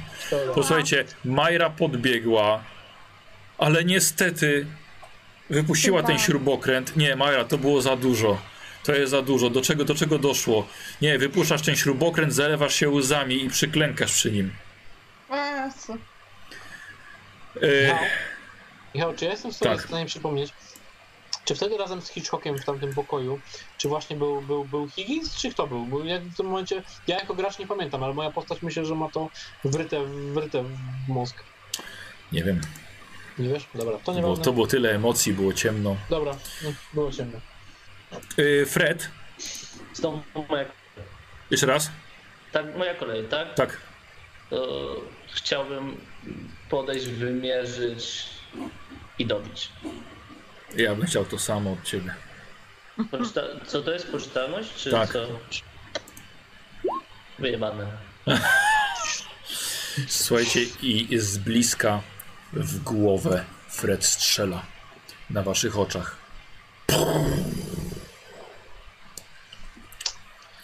S1: Posłuchajcie, Majra podbiegła, ale niestety wypuściła ten śrubokręt. Nie, Majra, to było za dużo. To jest za dużo. Do czego, do czego doszło? Nie, wypuszczasz ten śrubokręt, zalewasz się łzami i przyklękasz przy nim.
S3: Jezu.
S1: E,
S5: Michał, Michał, czy ja jestem sobie
S1: Tak.
S5: w stanie przypomnieć, czy wtedy razem z Hitchcockiem w tamtym pokoju, czy właśnie był, był, był Higgins, czy kto był? Bo ja w tym momencie, ja jako gracz nie pamiętam, ale moja postać myślę, że ma to wryte, wryte w mózg.
S1: nie wiem,
S5: Nie wiesz? Dobra, to nie
S1: bo to było tyle emocji, było ciemno.
S5: Dobra, no, było ciemno.
S1: E, Fred,
S4: Znowu moja,
S1: jeszcze raz?
S4: tak, moja kolej, tak?
S1: Tak.
S4: To chciałbym podejść, wymierzyć i dobić.
S1: Ja bym chciał to samo od ciebie.
S4: Poczyta... Co to jest? Poczytalność? Czy
S1: Tak.
S4: co? Wyjebane. [LAUGHS]
S1: Słuchajcie, i z bliska w głowę Fred strzela na waszych oczach.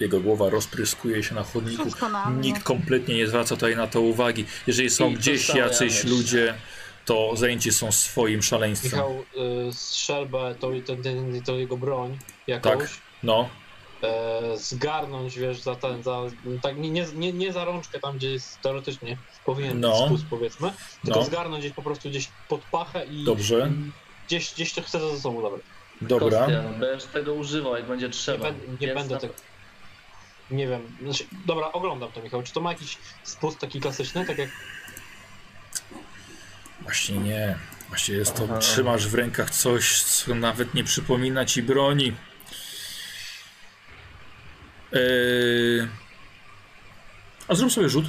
S1: Jego głowa rozpryskuje się na chodniku. Nikt kompletnie nie zwraca tutaj na to uwagi. Jeżeli są
S4: I
S1: gdzieś jacyś ludzie, to zajęci są swoim szaleństwem.
S5: Michał, y, strzelbę, to, to, to, to jego broń jakąś,
S1: Tak. No,
S5: e, zgarnąć, wiesz, za ten, za, tak nie, nie, nie, nie za rączkę tam, gdzie jest teoretycznie powinien
S1: No.
S5: być spust, powiedzmy, tylko
S1: no,
S5: zgarnąć gdzieś po prostu gdzieś pod pachę i
S1: dobrze,
S5: gdzieś, gdzieś to chcę ze sobą zabrać.
S1: dobra.
S4: Kostia, będziesz tego używał, jak będzie
S5: Nie,
S4: trzeba.
S5: nie
S4: Więc
S5: będę tego. Nie wiem. Znaczy, dobra, oglądam to, Michał. Czy to ma jakiś spust taki klasyczny, tak jak
S1: Właśnie nie. Właśnie jest to,
S4: Aha.
S1: trzymasz w rękach coś, co nawet nie przypomina ci broni. Eee... A zrób sobie rzut.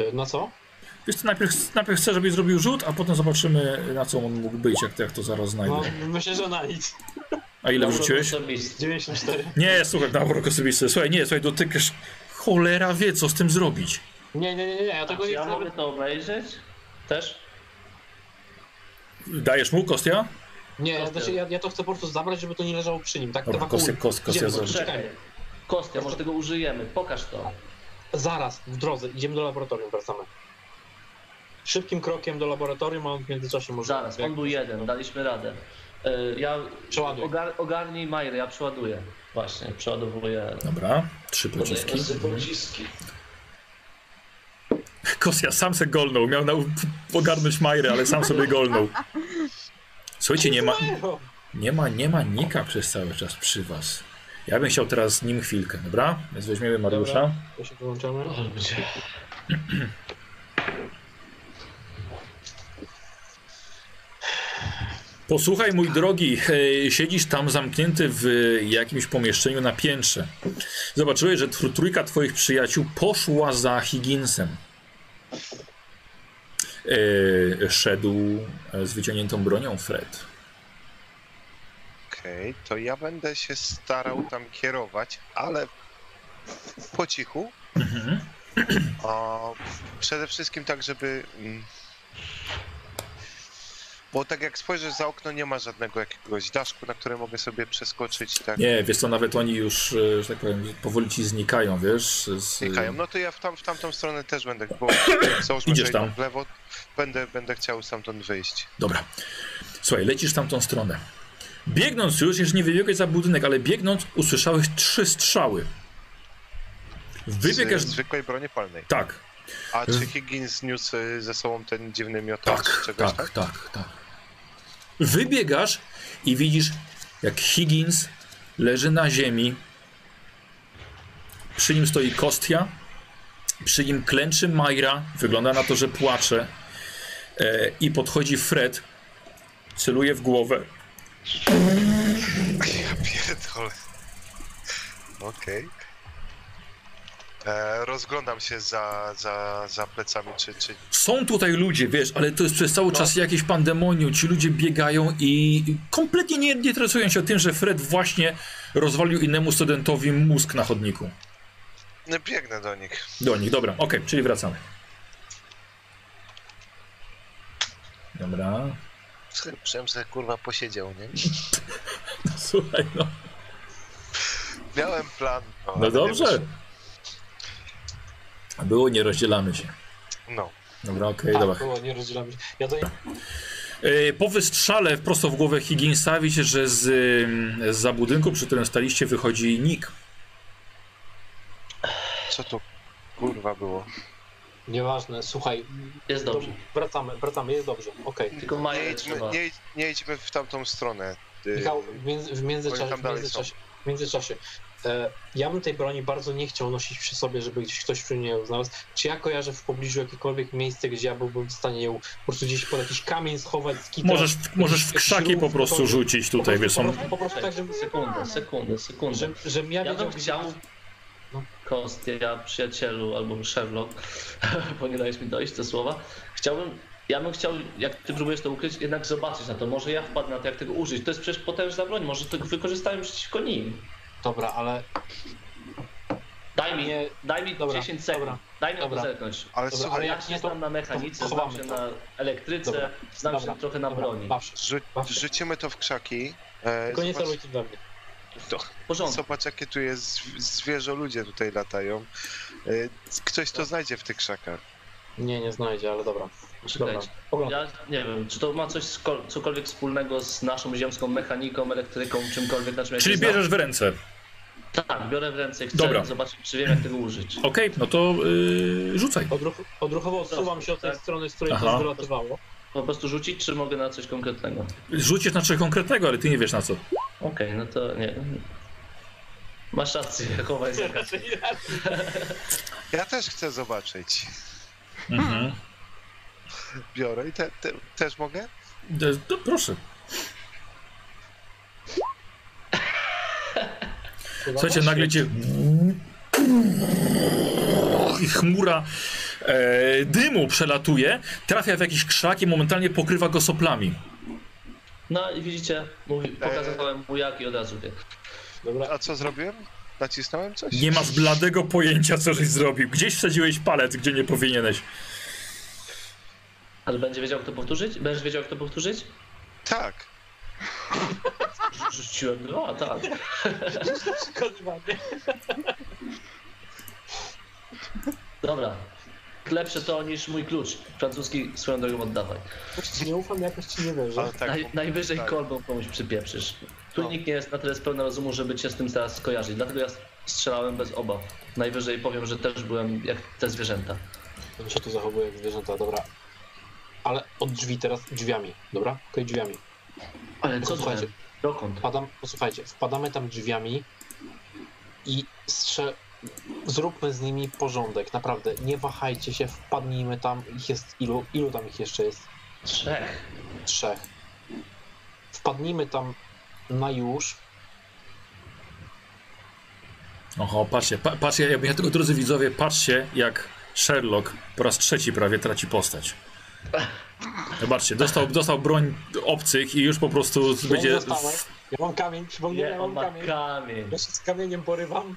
S5: y, na co?
S1: Wiesz, co, najpierw, najpierw chcę, żebyś zrobił rzut, a potem zobaczymy, na co on mógł być, jak, jak to zaraz znajdę.
S5: No, myślę, że na nic.
S1: A ile wrzuciłeś?
S4: osobisty.
S5: 94.
S1: Nie, słuchaj, na urok osobisty. Słuchaj, nie, słuchaj, dotykasz. Cholera wie, co z tym zrobić.
S5: Nie, nie, nie, nie, ja tego
S4: Czy
S5: nie
S4: ja
S5: chcę.
S4: mogę to obejrzeć? Też?
S1: Dajesz mu kostia?
S5: Nie,
S4: Kostia.
S5: znaczy ja, ja to chcę po prostu zabrać, żeby to nie leżało przy nim, tak?
S1: Dobra, kostia, kos, kostia.
S5: Czekaj.
S4: Kostia, może tego użyjemy. Pokaż to.
S5: Zaraz, w drodze, idziemy do laboratorium, wracamy. Szybkim krokiem do laboratorium, a on w międzyczasie może...
S4: Zaraz, on był jeden, daliśmy radę. Y, Ja
S5: Przeładuj.
S4: ogar, ogarnij Majrę, ja przeładuję. Właśnie, przeładowuję.
S1: Dobra, trzy pociski.
S4: Trzy pociski.
S1: Kosja sam se golnął. Miał na, ogarnąć Majrę, ale sam sobie golnął. Słuchajcie, nie ma, nie ma, nie ma Nika przez cały czas przy was. Ja bym chciał teraz z nim chwilkę, dobra? Więc weźmiemy Mariusza.
S5: Dobra. To się wyłączamy.
S1: Posłuchaj, mój drogi, e, siedzisz tam zamknięty w jakimś pomieszczeniu na piętrze. Zobaczyłeś, że tr- trójka twoich przyjaciół poszła za Higginsem. E, szedł e, z wyciągniętą bronią Fred.
S2: Okej, to ja będę się starał tam kierować, ale po cichu.
S1: Mhm.
S2: A przede wszystkim tak, żeby. Mm, Bo tak jak spojrzysz za okno, nie ma żadnego jakiegoś daszku, na które mogę sobie przeskoczyć. Tak,
S1: Nie, wiesz co, nawet oni już, e, że tak powiem, powoli ci znikają, wiesz? Z,
S2: znikają. No to ja w, tam, w tamtą stronę też będę, bo [COUGHS] załóżmy,
S1: Idziesz
S2: że
S1: tam.
S2: w lewo, będę, będę chciał stamtąd wyjść.
S1: Dobra. Słuchaj, lecisz w tamtą stronę. Biegnąc już, jeszcze nie wybiegłeś za budynek, ale biegnąc usłyszałeś trzy strzały. Wybiegasz...
S2: Z zwykłej broni palnej.
S1: Tak,
S2: A czy Higgins niósł y, ze sobą ten dziwny miotacz
S1: tak,
S2: czegoś,
S1: tak, tak, tak. Wybiegasz i widzisz, jak Higgins leży na ziemi. Przy nim stoi Kostia. Przy nim klęczy Majra. Wygląda na to, że płacze. E, I podchodzi Fred. Celuje w głowę.
S2: Ja pierdolę. Okej. E, Rozglądam się za, za, za plecami, czy, czy
S1: Są tutaj ludzie, wiesz, ale to jest przez cały czas jakieś pandemonium. Ci ludzie biegają i kompletnie nie, nie interesują się tym, że Fred właśnie rozwalił innemu studentowi mózg na chodniku.
S2: no, biegnę do nich.
S1: Do nich, dobra, okej, czyli wracamy. Dobra.
S2: Przem se kurwa posiedział, nie? [LAUGHS]
S1: Słuchaj, no.
S2: Miałem plan.
S1: No
S2: nie
S1: dobrze. Było, nie rozdzielamy się.
S2: No.
S1: Dobra, okej,
S5: Tak,
S1: dobra.
S5: było, nie rozdzielamy się. Ja to
S1: E, Po wystrzale prosto w głowę Higginsa widzicie, że z, z za budynku, przy którym staliście, wychodzi Nick.
S2: Co to kurwa było?
S5: nieważne, słuchaj.
S4: Jest dobrze.
S5: Wracamy, wracamy, jest dobrze. Okej.
S4: Tylko
S2: Nie idźmy, nie, nie idźmy w tamtą stronę.
S5: Michał, w, między, w międzyczasie, w międzyczasie, w międzyczasie ja bym tej broni bardzo nie chciał nosić przy sobie, żeby gdzieś ktoś przy mnie ją znalazł. Czy ja kojarzę w pobliżu jakiekolwiek miejsce, gdzie ja byłbym w stanie ją po prostu gdzieś pod jakiś kamień schować, skitrać?
S1: Możesz, możesz w krzaki po prostu rzucić tutaj, wiesz, są...
S5: po prostu tak, żeby,
S4: Sekundę, sekundę, sekundę.
S5: że, żebym ja
S4: Ja
S5: wiedział,
S4: bym chciał,
S5: No.
S4: Kost, ja przyjacielu albo Sherlock, [LAUGHS] bo nie dajesz mi dojść do słowa, chciałbym, ja bym chciał, jak ty próbujesz to ukryć, jednak zobaczyć na to, może ja wpadnę na to, jak tego użyć, to jest przecież potężna broń, może to wykorzystałem przeciwko nim.
S5: Dobra, ale
S4: Daj mi,
S5: Nie,
S4: daj mi
S5: dobra,
S4: 10 sekund,
S5: dobra,
S4: daj mi
S5: dobra.
S4: to zerknąć.
S2: Ale
S5: Dobra,
S2: słuchaj,
S5: ale
S4: Ja
S5: jak
S4: się
S5: nie, to-
S4: znam na mechanice,
S5: to
S4: znam
S5: chowamy
S4: się
S5: to.
S4: na elektryce,
S5: Dobra,
S4: znam
S5: dobra,
S4: się trochę na
S5: dobra,
S4: broni.
S5: Baw,
S2: rzu-
S5: baw się.
S2: rzucimy to w krzaki. E,
S5: Tylko nie
S2: zobacz,
S5: celujcie we mnie.
S2: to,
S4: W porządku.
S2: zobacz, jakie tu jest zw- zwierzę, ludzie tutaj latają. E, ktoś to znajdzie w tych krzakach.
S5: Nie, nie znajdzie, ale dobra. Dobra,
S4: Czekajcie.
S5: oglądam.
S4: Ja nie wiem, czy to ma coś skol- cokolwiek wspólnego z naszą ziemską mechaniką, elektryką, czymkolwiek na czym ja się
S1: Czyli
S4: znam?
S1: bierzesz w ręce.
S4: Tak, biorę w ręce i chcę
S1: Dobra.
S4: zobaczyć, czy wiem jak tego użyć.
S1: Okej, no to yy, rzucaj.
S5: Odruch, odruchowo odsuwam się od tej
S4: Tak.
S5: strony, z której
S1: Aha.
S5: to wylatywało.
S4: Po prostu rzucić, czy mogę na coś konkretnego?
S1: Rzucisz na coś konkretnego, ale ty nie wiesz na co.
S4: Okej, no to nie. Masz rację, [LAUGHS] chowaj [LAUGHS] się.
S2: Ja też chcę zobaczyć.
S1: Mhm.
S2: Biorę i te, te, też mogę?
S1: De- to proszę. Słuchajcie, nagle cię... I chmura e, dymu przelatuje, trafia w jakiś krzak i momentalnie pokrywa go soplami.
S4: No i widzicie, mówi, pokazałem mu jak i od razu wie.
S5: Dobra,
S2: A co zrobiłem? Nacisnąłem coś?
S1: Nie masz bladego pojęcia, co żeś zrobił. Gdzieś wsadziłeś palec, gdzie nie powinieneś.
S4: Ale będzie wiedział kto powtórzyć? Będziesz wiedział kto powtórzyć?
S2: Tak. [LAUGHS]
S4: Rzu- Rzuciłem dwa, tak.
S5: przekonywanie. [LAUGHS]
S4: Dobra. Lepsze to niż mój klucz. Francuski swoją drogą oddawaj.
S5: Ci nie ufam, jakoś ci nie wierzę.
S2: Tak
S4: Naj, najwyżej
S2: tak.
S4: kolbą komuś przypieprzysz. Tu
S2: No.
S4: nikt nie jest na tyle spełna rozumu, żeby cię z tym teraz skojarzyć. Dlatego ja strzelałem bez obaw. Najwyżej powiem, że też byłem jak te zwierzęta.
S5: On się tu zachowuje jak zwierzęta, dobra. Ale od drzwi teraz, drzwiami, dobra? Okej, drzwiami.
S4: Ale co
S5: Słuchajcie.
S4: słuchajcie? Dokąd?
S5: Wpadam, posłuchajcie, wpadamy tam drzwiami i strze... zróbmy z nimi porządek, naprawdę. Nie wahajcie się, wpadnijmy tam. Ich jest ilu? Ilu tam ich jeszcze jest?
S4: Trzech.
S5: Trzech. Wpadnijmy tam na już.
S1: Oho, patrzcie, pa, patrzcie, ja, ja tylko drodzy widzowie, patrzcie jak Sherlock po raz trzeci prawie traci postać. Zobaczcie, dostał, dostał broń obcych i już po prostu będzie...
S5: Ja dostałem. Ja mam kamień, przypomniałem,
S4: Nie,
S5: ja mam
S4: ma
S5: kamień.
S4: kamień.
S5: Ja się z kamieniem porywam.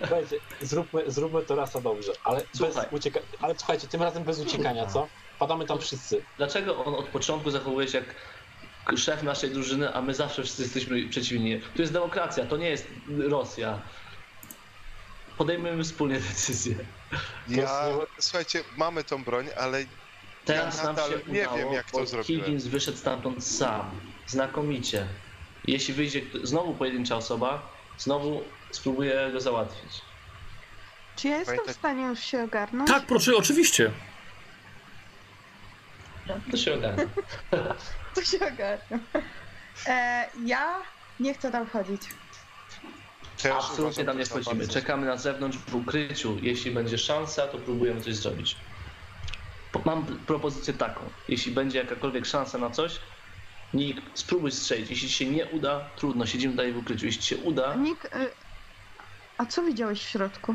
S5: Słuchajcie, zróbmy, zróbmy to raz a dobrze, ale
S4: Słuchaj.
S5: bez uciekania. Ale słuchajcie, tym razem bez uciekania, co? Padamy tam wszyscy.
S4: Dlaczego on od początku zachowuje się jak szef naszej drużyny, a my zawsze wszyscy jesteśmy przeciwni? Tu jest demokracja, to nie jest Rosja. Podejmujemy wspólnie decyzję.
S2: Ja, słuchajcie, mamy tą broń, ale
S4: Teraz
S2: Ja
S4: nam się
S2: nie
S4: udało,
S2: wiem, jak to
S4: bo
S2: zrobiłem.
S4: Higgins wyszedł stamtąd sam. Znakomicie. Jeśli wyjdzie znowu pojedyncza osoba, znowu spróbuję go załatwić.
S3: Czy ja jestem w
S2: Pamiętaj-
S3: stanie już się ogarnąć?
S1: Tak, proszę, oczywiście.
S4: To się ogarnie. [LAUGHS]
S3: To się ogarnę. E, ja nie chcę tam wchodzić.
S2: też
S4: Absolutnie tam nie wchodzimy. Czekamy na zewnątrz w ukryciu. Jeśli będzie szansa, to próbujemy coś zrobić. Mam propozycję taką. Jeśli będzie jakakolwiek szansa na coś, Nick, spróbuj strzelić. Jeśli ci się nie uda, trudno, siedzimy dalej w ukryciu. Jeśli ci się uda,
S3: Nick, e, a co widziałeś w środku?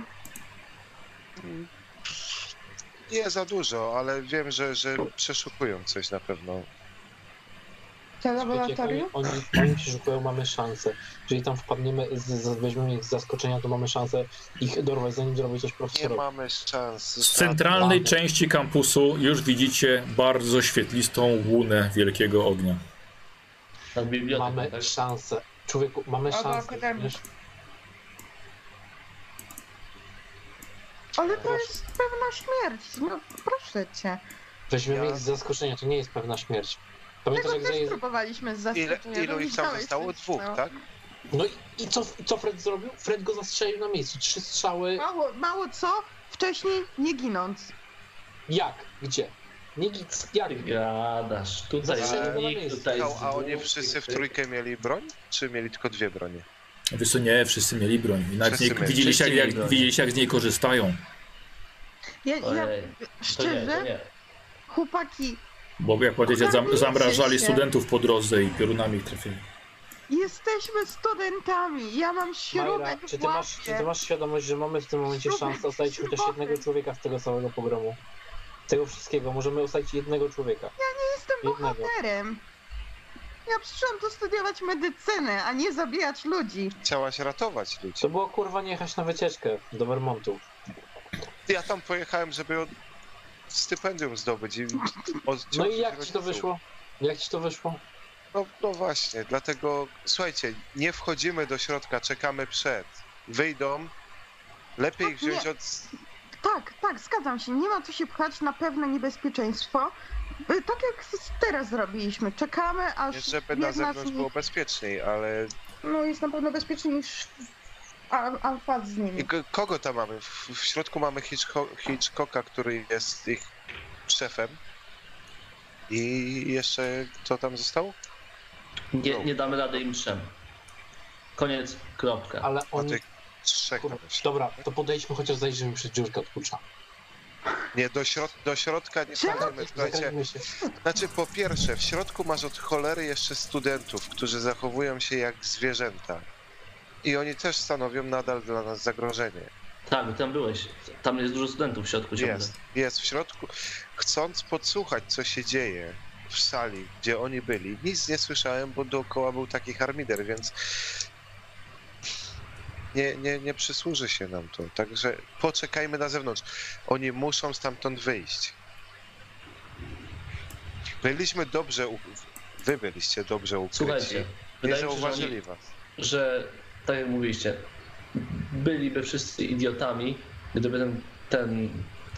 S2: Nie za dużo, ale wiem, że, że przeszukują coś na pewno.
S3: Te laboratorium?
S5: Oni, oni, oni przeszukują, mamy szansę. Jeżeli tam wpadniemy, z, z, weźmiemy ich z zaskoczenia, to mamy szansę ich dorwać, zanim zrobi coś
S2: Nie
S5: profesorowi.
S2: mamy szans.
S1: Z centralnej
S5: Mamy.
S1: części kampusu już widzicie bardzo świetlistą łunę wielkiego ognia.
S4: Biblioteką,
S5: Mamy
S4: tak?
S5: szansę. Człowieku, mamy
S3: Albo
S5: szansę.
S3: Ale to jest pewna śmierć. No proszę cię.
S5: Weźmiemy
S2: Ja-
S5: ich z zaskoczenia, to nie jest pewna śmierć. Pamiętasz,
S3: Tego
S5: jak
S3: też
S5: Zay...
S3: próbowaliśmy z
S2: Ile,
S3: zaskoczenia.
S2: ilu
S3: no
S2: ich tam zostało? Dwóch, tak?
S5: No i, i co, co Fred zrobił? Fred go zastrzelił na miejscu. Trzy strzały.
S3: Mało, mało co? Wcześniej nie ginąc.
S5: Jak? Gdzie? Nie git. Jak?
S4: Ty gadasz. Tutaj
S5: Zastrzelił go na
S4: nikt,
S5: miejscu.
S4: tutaj
S2: A, oni
S4: dwóch,
S2: wszyscy w
S4: tych-
S2: trójkę mieli broń? Czy mieli tylko dwie bronie?
S1: Wiesz co, nie, wszyscy mieli broń. I nawet
S2: Wszyscy
S1: nie,
S2: mieli.
S1: widzieliście, jak,
S4: Wszyscy mieli
S1: jak,
S4: broń.
S1: widzieliście, jak z niej korzystają.
S3: Ja, ja
S4: Ojej, to nie,
S3: szczerze,
S4: to nie.
S3: chłopaki,
S1: Bo jak powiedzieć, zam, zamrażali
S3: się.
S1: studentów po drodze i piorunami ich trafili.
S3: jesteśmy studentami. Ja mam
S5: Majra,
S3: śrubek
S5: czy ty, masz, czy ty masz świadomość, że mamy w tym momencie
S3: Śrubek,
S5: szansę ocalić chociaż jednego człowieka z tego całego pogromu? Z tego wszystkiego możemy ocalić jednego człowieka.
S3: Jestem
S5: jednego.
S3: bohaterem. Ja przyszłam tu studiować medycynę, a nie zabijać ludzi.
S2: Chciałaś ratować ludzi.
S5: To było kurwa nie jechać na wycieczkę do Vermontu.
S2: Ja tam pojechałem, żeby. Stypendium zdobyć i od...
S5: No i jak ci to wyszło? Jak ci to wyszło?
S2: No, no właśnie, dlatego słuchajcie, nie wchodzimy do środka, czekamy przed. Wyjdą, lepiej
S3: Nie.
S2: wziąć od...
S3: Tak, tak, zgadzam się. Nie ma co się pchać na pewne niebezpieczeństwo. Y, Tak jak teraz zrobiliśmy. Czekamy, aż
S2: Nie, żeby na zewnątrz
S3: nich
S2: było bezpieczniej, ale...
S3: no, jest na pewno bezpieczniej niż alfa z nimi.
S2: k- kogo tam mamy? W, w środku mamy Hitchco- Hitchcocka, który jest ich szefem. I jeszcze kto tam został?
S4: Nie, nie damy rady im trzem. Koniec, kropka.
S5: Ale
S2: O
S5: oni...
S2: tych trzech jeszcze.
S5: dobra, to podejdźmy chociaż zajrzymy przez dziurkę od klucza.
S2: Nie, do, środ do środka nie wchodzimy, słuchajcie. Znaczy, po pierwsze, w środku masz od cholery jeszcze studentów, którzy zachowują się jak zwierzęta. I oni też stanowią nadal dla nas zagrożenie.
S4: Tak, tam byłeś. Tam jest dużo studentów w środku ciągle.
S2: Jest, jest w środku. Chcąc podsłuchać, co się dzieje w sali, gdzie oni byli, nic nie słyszałem, bo dookoła był taki harmider, więc nie, nie, nie przysłuży się nam to. Także poczekajmy na zewnątrz. Oni muszą stamtąd wyjść. Byliśmy dobrze, u... wy byliście dobrze ukryci.
S4: Słuchajcie,
S2: nie
S4: mi się, że,
S2: zauważyli
S4: oni,
S2: was.
S4: że tak jak mówiliście, byliby wszyscy idiotami, gdyby ten, ten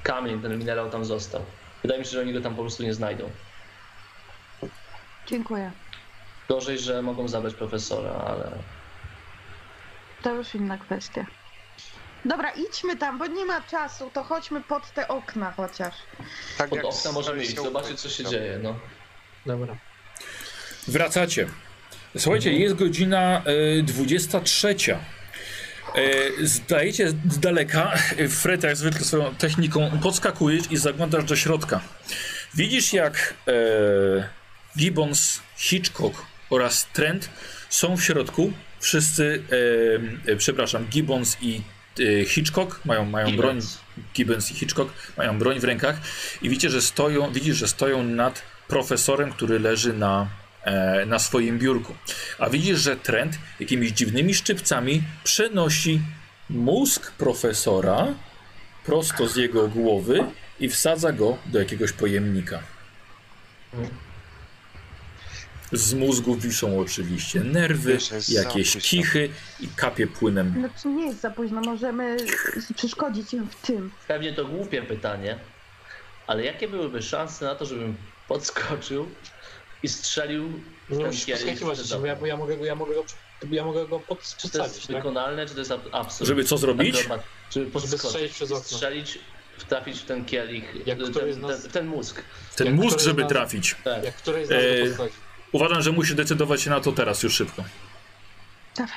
S4: kamień, ten minerał tam został. Wydaje mi się, że oni go tam po prostu nie znajdą.
S3: Dziękuję.
S4: Gorzej, że mogą zabrać profesora, ale
S3: To już inna kwestia. Dobra, idźmy tam, bo nie ma czasu, to chodźmy pod te okna chociaż.
S2: Tak
S4: pod
S2: jak
S4: okna możemy iść, zobaczyć co się
S2: ukryć.
S4: dzieje. No.
S5: Dobra.
S1: Wracacie. Słuchajcie, jest godzina y, 23. Y, zdajecie z daleka, [LAUGHS] Fred jak zwykle swoją techniką podskakujesz i zaglądasz do środka. Widzisz jak e, Gibbons, Hitchcock oraz Trent są w środku. Wszyscy, e, e, przepraszam, Gibbons i e, Hitchcock mają, mają broń.
S4: Gibbons.
S1: I Hitchcock mają broń w rękach i widzicie, że stoją, widzisz, że stoją nad profesorem, który leży na, e, na swoim biurku. A widzisz, że Trent jakimiś dziwnymi szczypcami przenosi mózg profesora prosto z jego głowy i wsadza go do jakiegoś pojemnika. Z mózgu wiszą oczywiście nerwy, jakieś kichy i kapie płynem.
S3: Znaczy nie jest za późno, możemy przeszkodzić im w tym.
S4: Pewnie to głupie pytanie, ale jakie byłyby szanse na to, żebym podskoczył i strzelił w ten kielich?
S5: ja, ja mogę go, ja mogę go, ja mogę go pod,
S4: Czy to
S5: przedstawić,
S4: jest
S5: tak?
S4: wykonalne, czy to jest ab- absurd?
S1: Żeby co zrobić?
S4: Akrobat- Żeby
S5: strzelić przez okno.
S4: Strzelić, trafić w ten kielich,
S5: Jak
S4: ten,
S5: nas-
S4: ten, ten mózg.
S1: Ten
S5: Jak
S1: mózg, żeby
S5: nas-
S1: trafić.
S4: Tak.
S5: Jak któryś z nas
S1: Eee,
S5: go.
S1: Uważam, że musi decydować się na to teraz, już szybko.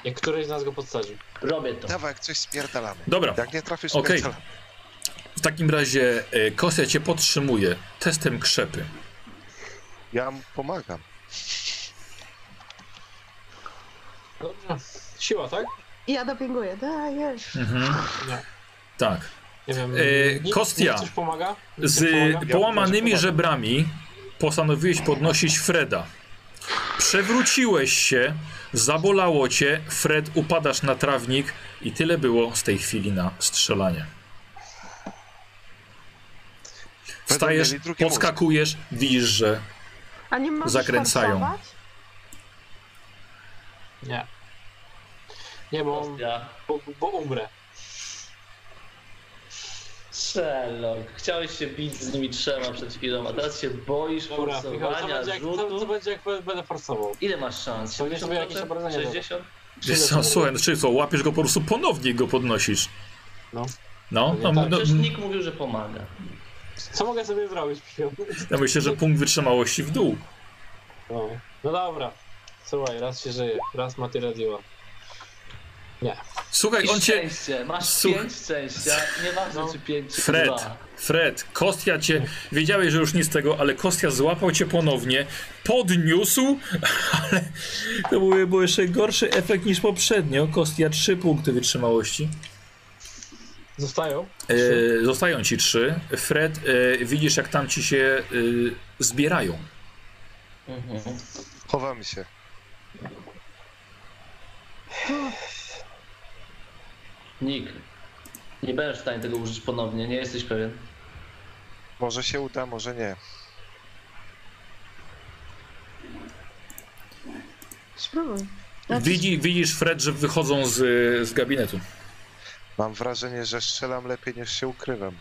S5: Jak któryś z nas go podsadzi.
S4: Robię to.
S2: Dawaj, jak coś spierdalamy.
S1: Dobra,
S2: Jak nie trafisz,
S1: Okej.
S2: spierdalamy.
S1: w takim razie e, Kosja cię podtrzymuje testem krzepy.
S2: Ja mu pomagam.
S5: Dobrze. Siła, tak?
S3: Ja dopinguję, dajesz.
S1: Mhm.
S5: Nie.
S1: Tak.
S5: Nie wiem. Nic-
S1: Kostia.
S5: nic coś pomaga? Nic
S1: Z
S5: coś pomaga?
S1: połamanymi
S2: Ja-
S1: żebrami postanowiłeś podnosić Freda. Przewróciłeś się, zabolało cię, Fred, upadasz na trawnik i tyle było z tej chwili na strzelanie. Wstajesz,
S2: mieli
S1: podskakujesz, widzisz, że
S3: A nie możesz
S1: Zakręcają.
S5: Nie. Nie, bo, bo, bo umrę.
S4: Sherlock, chciałeś się bić z nimi trzema przed chwilą, a teraz się boisz
S5: Dobra, Michał, co
S4: forsowania,
S5: będzie, jak, co, co
S4: rzutu.
S5: będzie jak będę forsował?
S4: Ile masz szans?
S5: To nie sobie jakieś
S4: 70%?
S5: obrażenia było.
S4: 60?
S1: Wiesz co, słuchaj, no, czyli co, łapiesz go po prostu ponownie go podnosisz.
S5: No.
S1: No, no,
S5: Tak,
S1: no,
S4: Przecież Nick mówił, że pomaga.
S5: Co mogę sobie zrobić,
S1: ja myślę, że punkt wytrzymałości w dół.
S5: No. no dobra. Słuchaj, raz się żyje, raz ma tyle diła.
S1: Słuchaj,
S4: I
S1: on cię...
S4: szczęście, masz
S1: Słuch-
S4: pięć szczęścia, nieważne
S5: No.
S4: czy pięć czy
S1: Fred,
S4: dwa.
S1: Fred, Kostia cię, wiedziałeś, że już nic z tego, ale Kostia złapał cię ponownie, podniósł, [LAUGHS] ale to był, był jeszcze gorszy efekt niż poprzednio. Kostia, trzy punkty wytrzymałości.
S5: Zostają?
S1: E, zostają ci trzy. Fred, e, widzisz jak tam ci się e, zbierają.
S4: Mhm.
S2: Chowamy się.
S4: Nick, nie będziesz w stanie tego użyć ponownie, nie jesteś pewien.
S2: Może się uda, może nie.
S3: Spróbuj. Znaczy,
S1: Widzi, widzisz, Fred, że wychodzą z, z gabinetu.
S2: Mam wrażenie, że strzelam lepiej niż się ukrywam.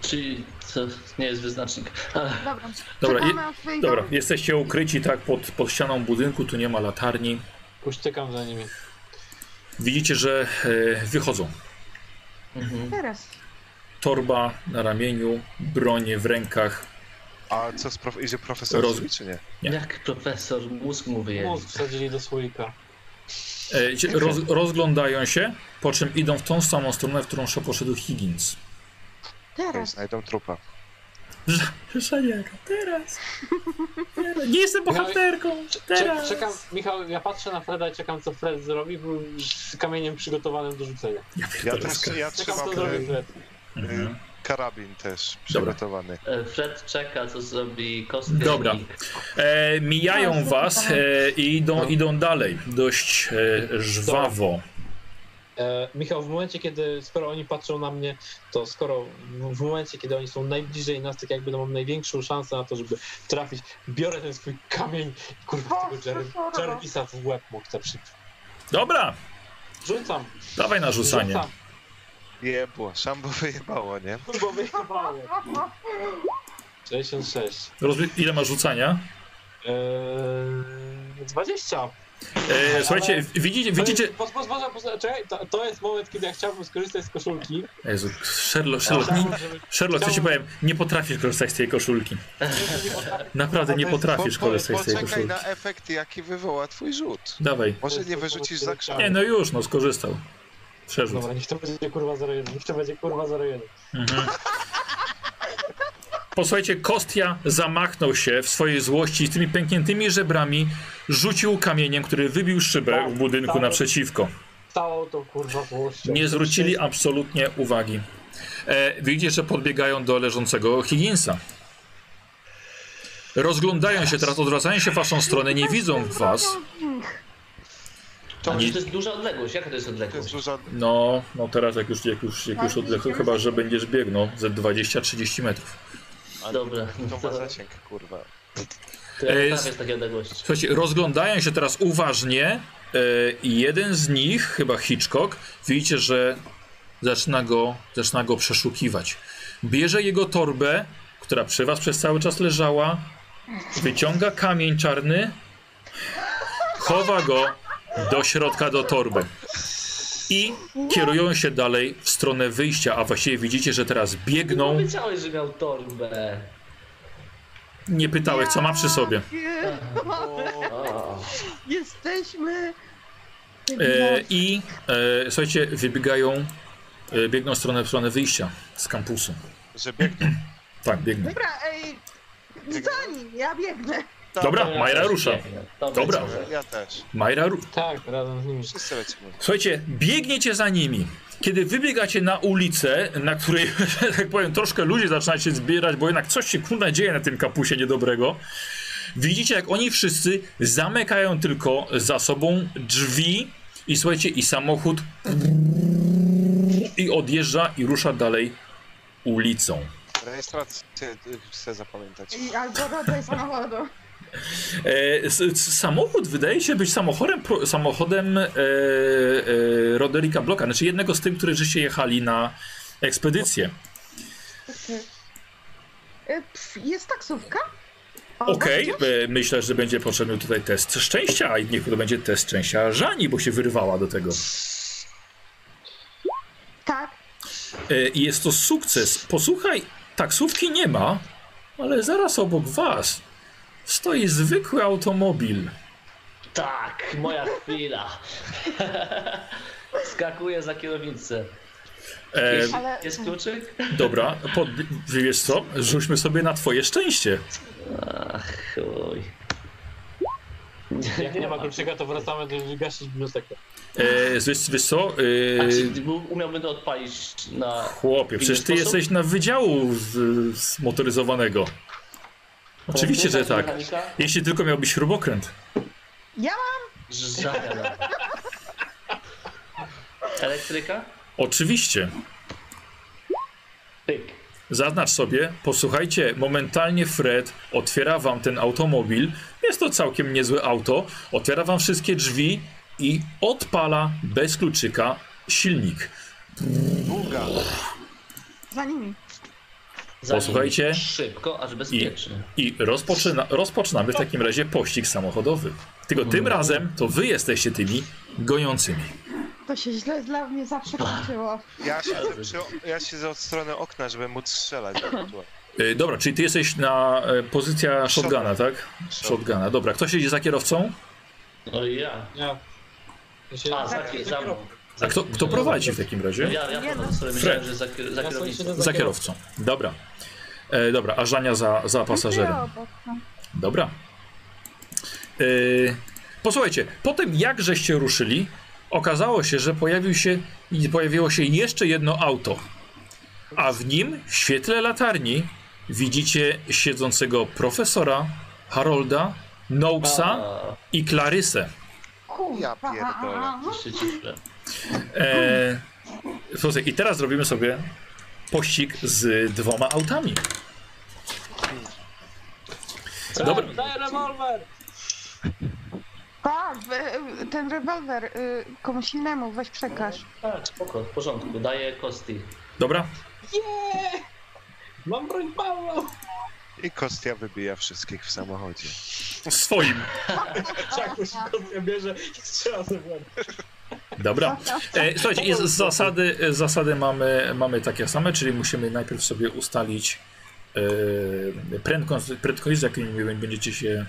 S4: Czyli to nie jest wyznacznik. Ale
S3: Dobra,
S1: Dobra,
S3: czekamy wyjdą.
S1: Dobra, jesteście ukryci tak pod, pod ścianą budynku, tu nie ma latarni.
S5: Uśtykam za nimi.
S1: Widzicie, że e, wychodzą.
S4: mhm.
S3: Teraz.
S1: Torba na ramieniu, bronie w rękach.
S2: A co z prof... idzie profesor
S1: Roz-
S2: czy nie?
S1: Nie.
S4: jak profesor mózg mu wyjęli.
S5: Mózg wsadzili do słoika.
S1: E, roz, rozglądają się, po czym idą w tą samą stronę, w którą poszedł Higgins.
S3: Teraz.
S2: znajdą trupa.
S1: Szaniaka, teraz. teraz. Nie jestem bohaterką,
S5: Czek, czekam, Michał, ja patrzę na Freda i czekam co Fred zrobi był z kamieniem przygotowanym do rzucenia.
S1: Ja
S2: Ja też, ja
S5: Czekam co zrobi Fred.
S1: Mhm.
S2: Karabin też
S1: Dobra.
S2: przygotowany.
S4: E, Fred czeka, co zrobi kostka.
S1: Dobra. E, mijają was e, i idą, idą dalej, dość e, żwawo.
S5: E, Michał, w momencie, kiedy, skoro oni patrzą na mnie, to skoro w, momencie, kiedy oni są najbliżej nas, tak jakby no, mam największą szansę na to, żeby trafić, biorę ten swój kamień i kurwa tego Jer- Jervisa w łeb mu chcę przy...
S1: Dobra,
S5: Rzucam,
S1: dawaj na rzucanie.
S5: rzucam,
S2: Jebło, szambo [LAUGHS] wyjebało, nie?
S5: bo wyjebało. 66.
S1: Rozbi- ile masz rzucania?
S5: Eee, 20.
S1: E, słuchajcie, widzicie, widzicie...
S5: Poz, poz, poz, poz, czekaj, to, to jest moment, kiedy ja chciałbym skorzystać z koszulki.
S1: Jezu, Sherlock, Sherlock, nie,
S5: Chciałbym, żeby...
S1: Sherlock, co ci powiem, nie potrafisz korzystać z tej koszulki. Naprawdę nie potrafisz
S2: Po- po-
S1: korzystać z tej
S2: Poczekaj
S1: koszulki.
S2: na efekt, jaki wywoła twój rzut.
S1: Dawaj.
S2: Może nie wyrzucisz za krzak.
S1: Nie, no już, no skorzystał. Przerzut.
S5: Dobra, niech to będzie kurwa 01, niech to będzie kurwa 01.
S1: Mhm. Posłuchajcie, Kostia zamachnął się w swojej złości i z tymi pękniętymi żebrami rzucił kamieniem, który wybił szybę w budynku naprzeciwko.
S5: Całą tą kurwa złością.
S1: Nie zwrócili absolutnie uwagi. E, widzicie, że podbiegają do leżącego Higginsa. Rozglądają się teraz, odwracają się w waszą stronę, nie widzą was.
S4: To,
S1: Ani-
S4: to jest duża odległość. Jaka to jest
S2: To jest
S4: odległość?
S2: duża...
S1: No, no teraz jak już, jak już, jak już odległ, chyba że będziesz biegnął ze 20-30 metrów.
S2: A
S4: Dobra.
S2: To ma zasięg, kurwa.
S4: To ja
S1: E,
S4: potrafię z takiej odległości.
S1: Słuchajcie, rozglądają się teraz uważnie e, i jeden z nich, chyba Hitchcock, widzicie, że zaczyna go, zaczyna go przeszukiwać. Bierze jego torbę, która przy was przez cały czas leżała, wyciąga kamień czarny, chowa go do środka do torby. I kierują się dalej w stronę wyjścia, a właściwie widzicie, że teraz biegną.
S4: Powiedziałeś, że miał torbę.
S1: Nie pytałeś, co ma przy sobie.
S3: Jesteśmy.
S1: E, I e, słuchajcie, wybiegają, e, biegną w stronę, w stronę wyjścia z kampusu.
S2: Że biegną.
S1: Tak, biegną.
S3: Dobra, ej, za nim, ja biegnę.
S1: Dobra,
S4: To ja
S1: Majra
S4: też
S1: rusza.
S4: biegnę.
S1: Dobra.
S4: ciągle.
S2: Ja też.
S1: Majra, ru-
S5: Tak, razem z nimi.
S2: Wszyscy lecimy.
S1: słuchajcie, biegniecie za nimi. Kiedy wybiegacie na ulicę, na której, [LAUGHS] że tak powiem, troszkę ludzi zaczyna się zbierać, bo jednak coś się kurna dzieje na tym kapusie niedobrego, widzicie jak oni wszyscy zamykają tylko za sobą drzwi i słuchajcie, i samochód i odjeżdża i rusza dalej ulicą.
S2: Rejestrację y, chcę zapamiętać.
S3: I albo rodzaj samochodu.
S1: E, samochód wydaje się być samochodem, samochodem e, e, Roderika Bloka, znaczy jednego z tych, którzy żeście jechali na ekspedycję.
S3: E, Jest taksówka?
S1: Okej,
S3: widzisz?
S1: e, myślę, że będzie potrzebny tutaj test szczęścia, i niech to będzie test szczęścia Żani, bo się wyrwała do tego.
S3: Tak.
S1: Jest to sukces. Posłuchaj, taksówki nie ma, ale zaraz obok was stoi zwykły automobil.
S4: Tak, moja chwila. [LAUGHS] Skakuję za kierownicę.
S1: E,
S4: Jest,
S3: Ale-
S4: jest kluczyk?
S1: dobra, pod, wiesz co, rzućmy sobie na twoje szczęście.
S4: Ach, chuj.
S6: Jak nie ma kluczyka, to wracamy do gasić bibliotekę.
S1: E, wiesz, wiesz co,
S4: A
S1: e,
S4: czy był- umiałbym to odpalić na...
S1: chłopie, przecież ty
S4: sposób?
S1: jesteś na wydziału z, zmotoryzowanego. Oczywiście, że tak.
S4: Mechanika?
S1: Jeśli tylko miałbyś śrubokręt.
S3: Ja
S4: Żaden. [LAUGHS] Elektryka?
S1: Oczywiście.
S4: Pyk.
S1: Zaznacz sobie, posłuchajcie, momentalnie Fred otwiera wam ten automobil. Jest to całkiem niezłe auto. Otwiera wam wszystkie drzwi i odpala bez kluczyka silnik.
S2: Długa.
S3: za nimi.
S1: Posłuchajcie.
S4: Szybko, aż bezpiecznie.
S1: I rozpoczyna, rozpoczynamy w takim razie pościg samochodowy. Tylko tym razem to wy jesteście tymi gojącymi.
S3: To się źle dla mnie zawsze kończyło.
S2: Ja przy, ja siedzę od strony okna, żeby móc strzelać.
S1: E, dobra, czyli ty jesteś na e, pozycja shotguna, tak? Shotguna. Dobra, kto siedzi za kierowcą?
S4: No i ja.
S6: Ja. ja się...
S4: A, za, za mną.
S1: A kto, kto prowadzi w takim razie?
S4: Ja, ja
S3: no.
S4: sobie myślałem, że za, za
S6: sobie
S4: kierownicą.
S1: Za kierowcą. Dobra. E, dobra, a Żania za, za pasażerem.
S3: No.
S1: Dobra. E, posłuchajcie, potem jak żeście ruszyli, okazało się, że pojawił się, pojawiło się jeszcze jedno auto. A w nim, w świetle latarni, widzicie siedzącego profesora, Harolda, Noakesa i Clarysę.
S2: Ja pierdolę.
S1: E, słuchaj, I teraz zrobimy sobie pościg z dwoma autami. Dobra.
S6: Daj rewolwer!
S3: Tak, ten rewolwer y, komuś innemu weź przekaż.
S4: Tak, spoko, w porządku. Daję kosti.
S1: Dobra?
S6: Nie! Mam broń palną!
S2: I Kostia wybija wszystkich w samochodzie.
S1: Swoim. [LAUGHS]
S6: Czakuś kostkę bierze i strzela w łeb.
S1: Dobra. E, słuchajcie, jest zasady, zasady mamy, mamy takie same, czyli musimy najpierw sobie ustalić e, prędkość, prędkość, z jaką będziecie się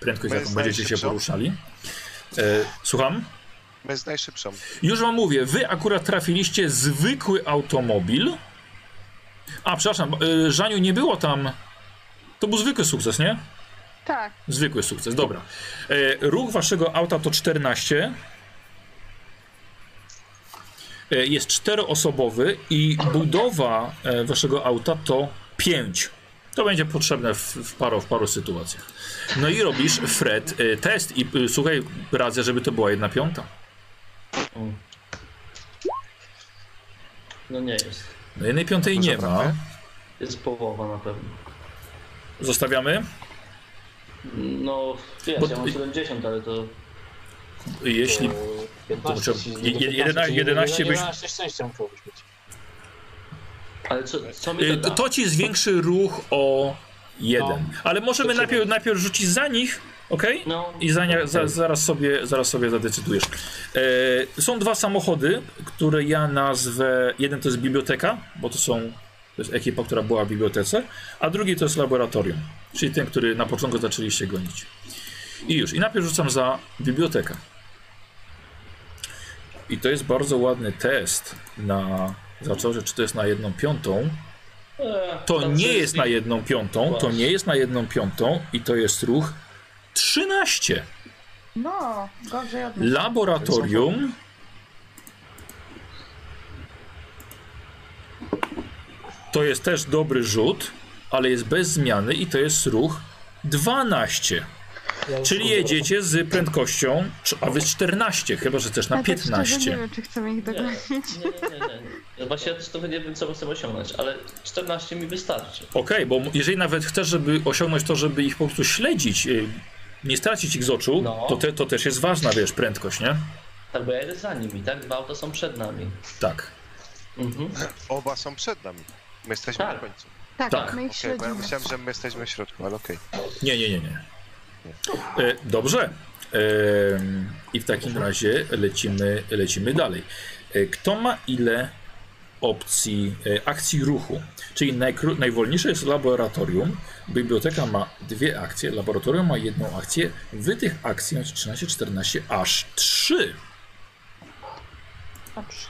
S1: prędkość, z jaką będziecie się poruszali. E, słucham?
S2: Bez najszybszą.
S1: Już wam mówię, wy akurat trafiliście zwykły automobil. A, przepraszam, Żaniu, nie było tam... To był zwykły sukces, nie?
S3: Tak.
S1: Zwykły sukces, dobra. Ruch waszego auta to 14. E, jest czteroosobowy i budowa e, waszego auta to 5. To będzie potrzebne w, w, paru, w paru sytuacjach. No i robisz, Fred, e, test i słuchaj, radzę, żeby to była jedna piąta.
S4: No nie jest.
S1: No jednej piątej nie ma.
S4: Jest połowa na pewno.
S1: Zostawiamy?
S4: No, wiesz,
S1: Bo-
S4: ja mam 70, ale to...
S1: Jeśli...
S6: To 15,
S1: To
S6: czyli
S1: je- je-
S6: 15,
S1: jedenaście-
S6: czyli
S1: 11 byś-
S6: 11 szczęścia musiałbyś mieć.
S4: Ale co, co mi
S1: E,
S4: to
S1: To,
S4: da?
S1: to ci zwiększy ruch o jeden.
S6: No.
S1: Ale możemy najpierw, najpierw rzucić za nich, ok?
S4: No,
S1: I za, za, zaraz, sobie, zaraz sobie zadecydujesz. E, są dwa samochody, które ja nazwę. Jeden to jest biblioteka, bo to są. To jest ekipa, która była w bibliotece, a drugi to jest laboratorium, czyli ten, który na początku zaczęliście gonić. I już. I najpierw rzucam za bibliotekę. I to jest bardzo ładny test na zaczął, że czy to jest na jedną piątą. To nie jest na jedną piątą, to nie jest na jedną piątą i to jest ruch 13.
S3: No, gorzej od
S1: Laboratorium. To jest też dobry rzut, ale jest bez zmiany i to jest ruch 12.
S6: Ja
S1: Czyli jedziecie z prędkością, a wy z 14, chyba że też na
S3: Ale tak szczerze
S1: 15.
S3: nie wiem, czy chcemy ich
S4: Nie,
S3: dogonić.
S4: nie, nie, nie, nie. Właśnie ja też trochę nie wiem, co chcę osiągnąć, ale 14 mi wystarczy.
S1: Okej, bo jeżeli nawet chcesz, żeby osiągnąć to, żeby ich po prostu śledzić, y, nie stracić ich z oczu,
S4: No.
S1: to, te, to też jest ważna, wiesz, prędkość, nie?
S4: Tak, bo ja jedę za nimi, tak? Dwa auta są przed nami.
S1: Tak.
S4: Mhm.
S2: Oba są przed nami. My jesteśmy
S4: Tak.
S2: na końcu.
S3: Tak,
S1: Tak.
S3: my ich
S2: Okej, bo ja myślałem, że my jesteśmy w środku, ale okej.
S1: Nie, nie, nie, nie. E, dobrze. E, I w takim razie lecimy, lecimy dalej. E, kto ma ile opcji akcji ruchu? Czyli najkró- najwolniejsze jest laboratorium. Biblioteka ma dwie akcje, laboratorium ma jedną akcję. Wy tych akcji macie 13, 14, aż 3.
S3: Dobrze.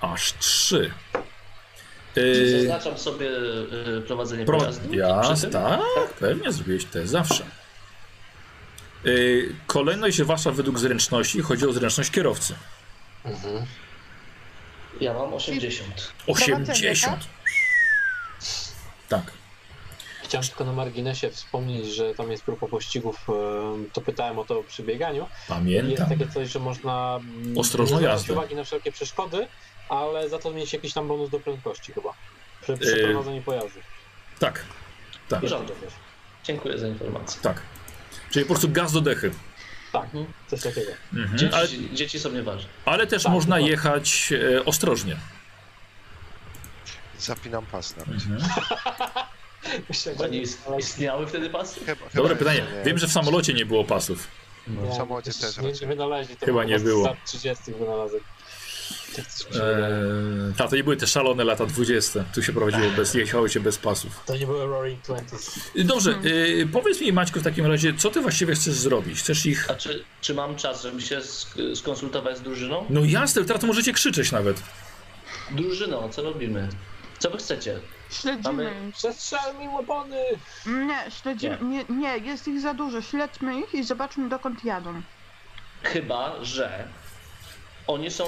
S1: Aż 3.
S4: Zaznaczam sobie prowadzenie
S1: Pro...
S4: pojazdu.
S1: Ja,
S4: tym.
S1: tak, pewnie zrobiłeś to zawsze. Yy, kolejność wasza według zręczności, chodzi o zręczność kierowcy.
S5: Mhm.
S4: Ja mam 80.
S1: 80. Tak.
S6: Chciałem tylko na marginesie wspomnieć, że tam jest próba pościgów, e, to pytałem o to przy bieganiu. Jest
S1: Pamiętam.
S6: takie coś, że można mm,
S1: Ostrożną
S6: nie zwracać uwagi na wszelkie przeszkody, ale za to mieć jakiś tam bonus do prędkości chyba. Przy, przy
S1: Yy,
S6: prowadzeniu pojazdu.
S1: Tak, tak.
S4: Dziękuję za informację.
S1: tak. Czyli po prostu gaz do dechy.
S6: Tak, coś takiego.
S1: Mhm.
S4: Dzieci,
S1: Ale,
S4: dzieci są nieważne.
S1: ale też
S6: Tak,
S1: można jechać e, ostrożnie.
S2: Zapinam pas na razie.
S1: Mhm. [LAUGHS]
S6: Myślę,
S4: nie ist- istniały wtedy pasy?
S2: Chyba, chyba
S1: Dobre pytanie.
S2: nie.
S1: Wiem, że w samolocie nie było pasów.
S2: No, w samochodzie
S6: też nie, nie wynaleźli. To
S1: Chyba
S6: był
S1: nie było.
S6: lat 30 wynalazek.
S1: Eee, ta, to nie były te szalone lata 20. Tu się prowadziło bez, jechało się bez pasów.
S6: To nie były Roaring Twenties.
S1: Dobrze, e, powiedz mi Maćku w takim razie, co ty właściwie chcesz zrobić? Chcesz ich...
S4: A czy, czy mam czas, żeby się sk- skonsultować z drużyną?
S1: No jasne, teraz to możecie krzyczeć nawet.
S4: Drużyno, co robimy? Co wy chcecie?
S3: Śledzimy
S4: Mamy-
S3: ich.
S6: Przestrzel mi łapony!
S3: Nie, śledzimy. Nie. nie, jest ich za dużo. Śledźmy ich i zobaczmy dokąd jadą.
S4: Chyba, że oni są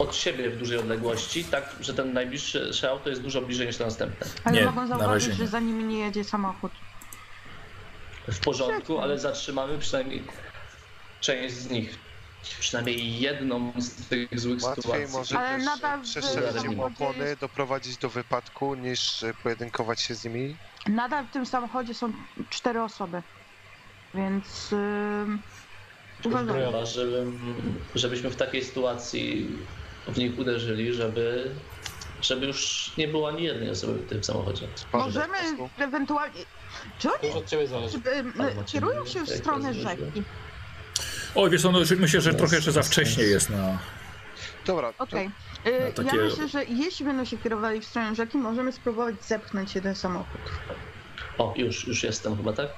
S4: od siebie w dużej odległości, tak, że ten najbliższy auto jest dużo bliżej niż to następne.
S3: Ale
S1: Nie,
S3: mogą zauważyć, że za nimi nie jedzie samochód.
S4: W porządku, ale zatrzymamy przynajmniej część z nich. Przynajmniej jedną z tych złych
S2: Łatwiej
S4: sytuacji.
S2: może
S3: Ale
S2: też
S3: nadal w
S2: przestrzelić im opony, doprowadzić do wypadku, niż e, pojedynkować się z nimi.
S3: Nadal w tym samochodzie są cztery osoby. Więc. Yy, uważam.
S4: Chyba, żeby, żebyśmy w takiej sytuacji w nich uderzyli, żeby, żeby już nie było ani jednej osoby w tym samochodzie.
S3: Możemy ewentualnie. Czy oni
S6: Dużo od ciebie zależy.
S3: czy,
S4: macie
S3: kierują się w
S4: jak
S3: stronę
S4: to zrobić?
S3: rzeki?
S1: Oj, wiesz no, myślę, że trochę jeszcze za wcześnie jest na...
S2: Dobra, to
S3: Okej. Yy,
S1: No, takie-
S3: Ja myślę, że jeśli będą się kierowali w stronę rzeki, możemy spróbować zepchnąć jeden samochód.
S4: O, już, już jestem chyba, tak?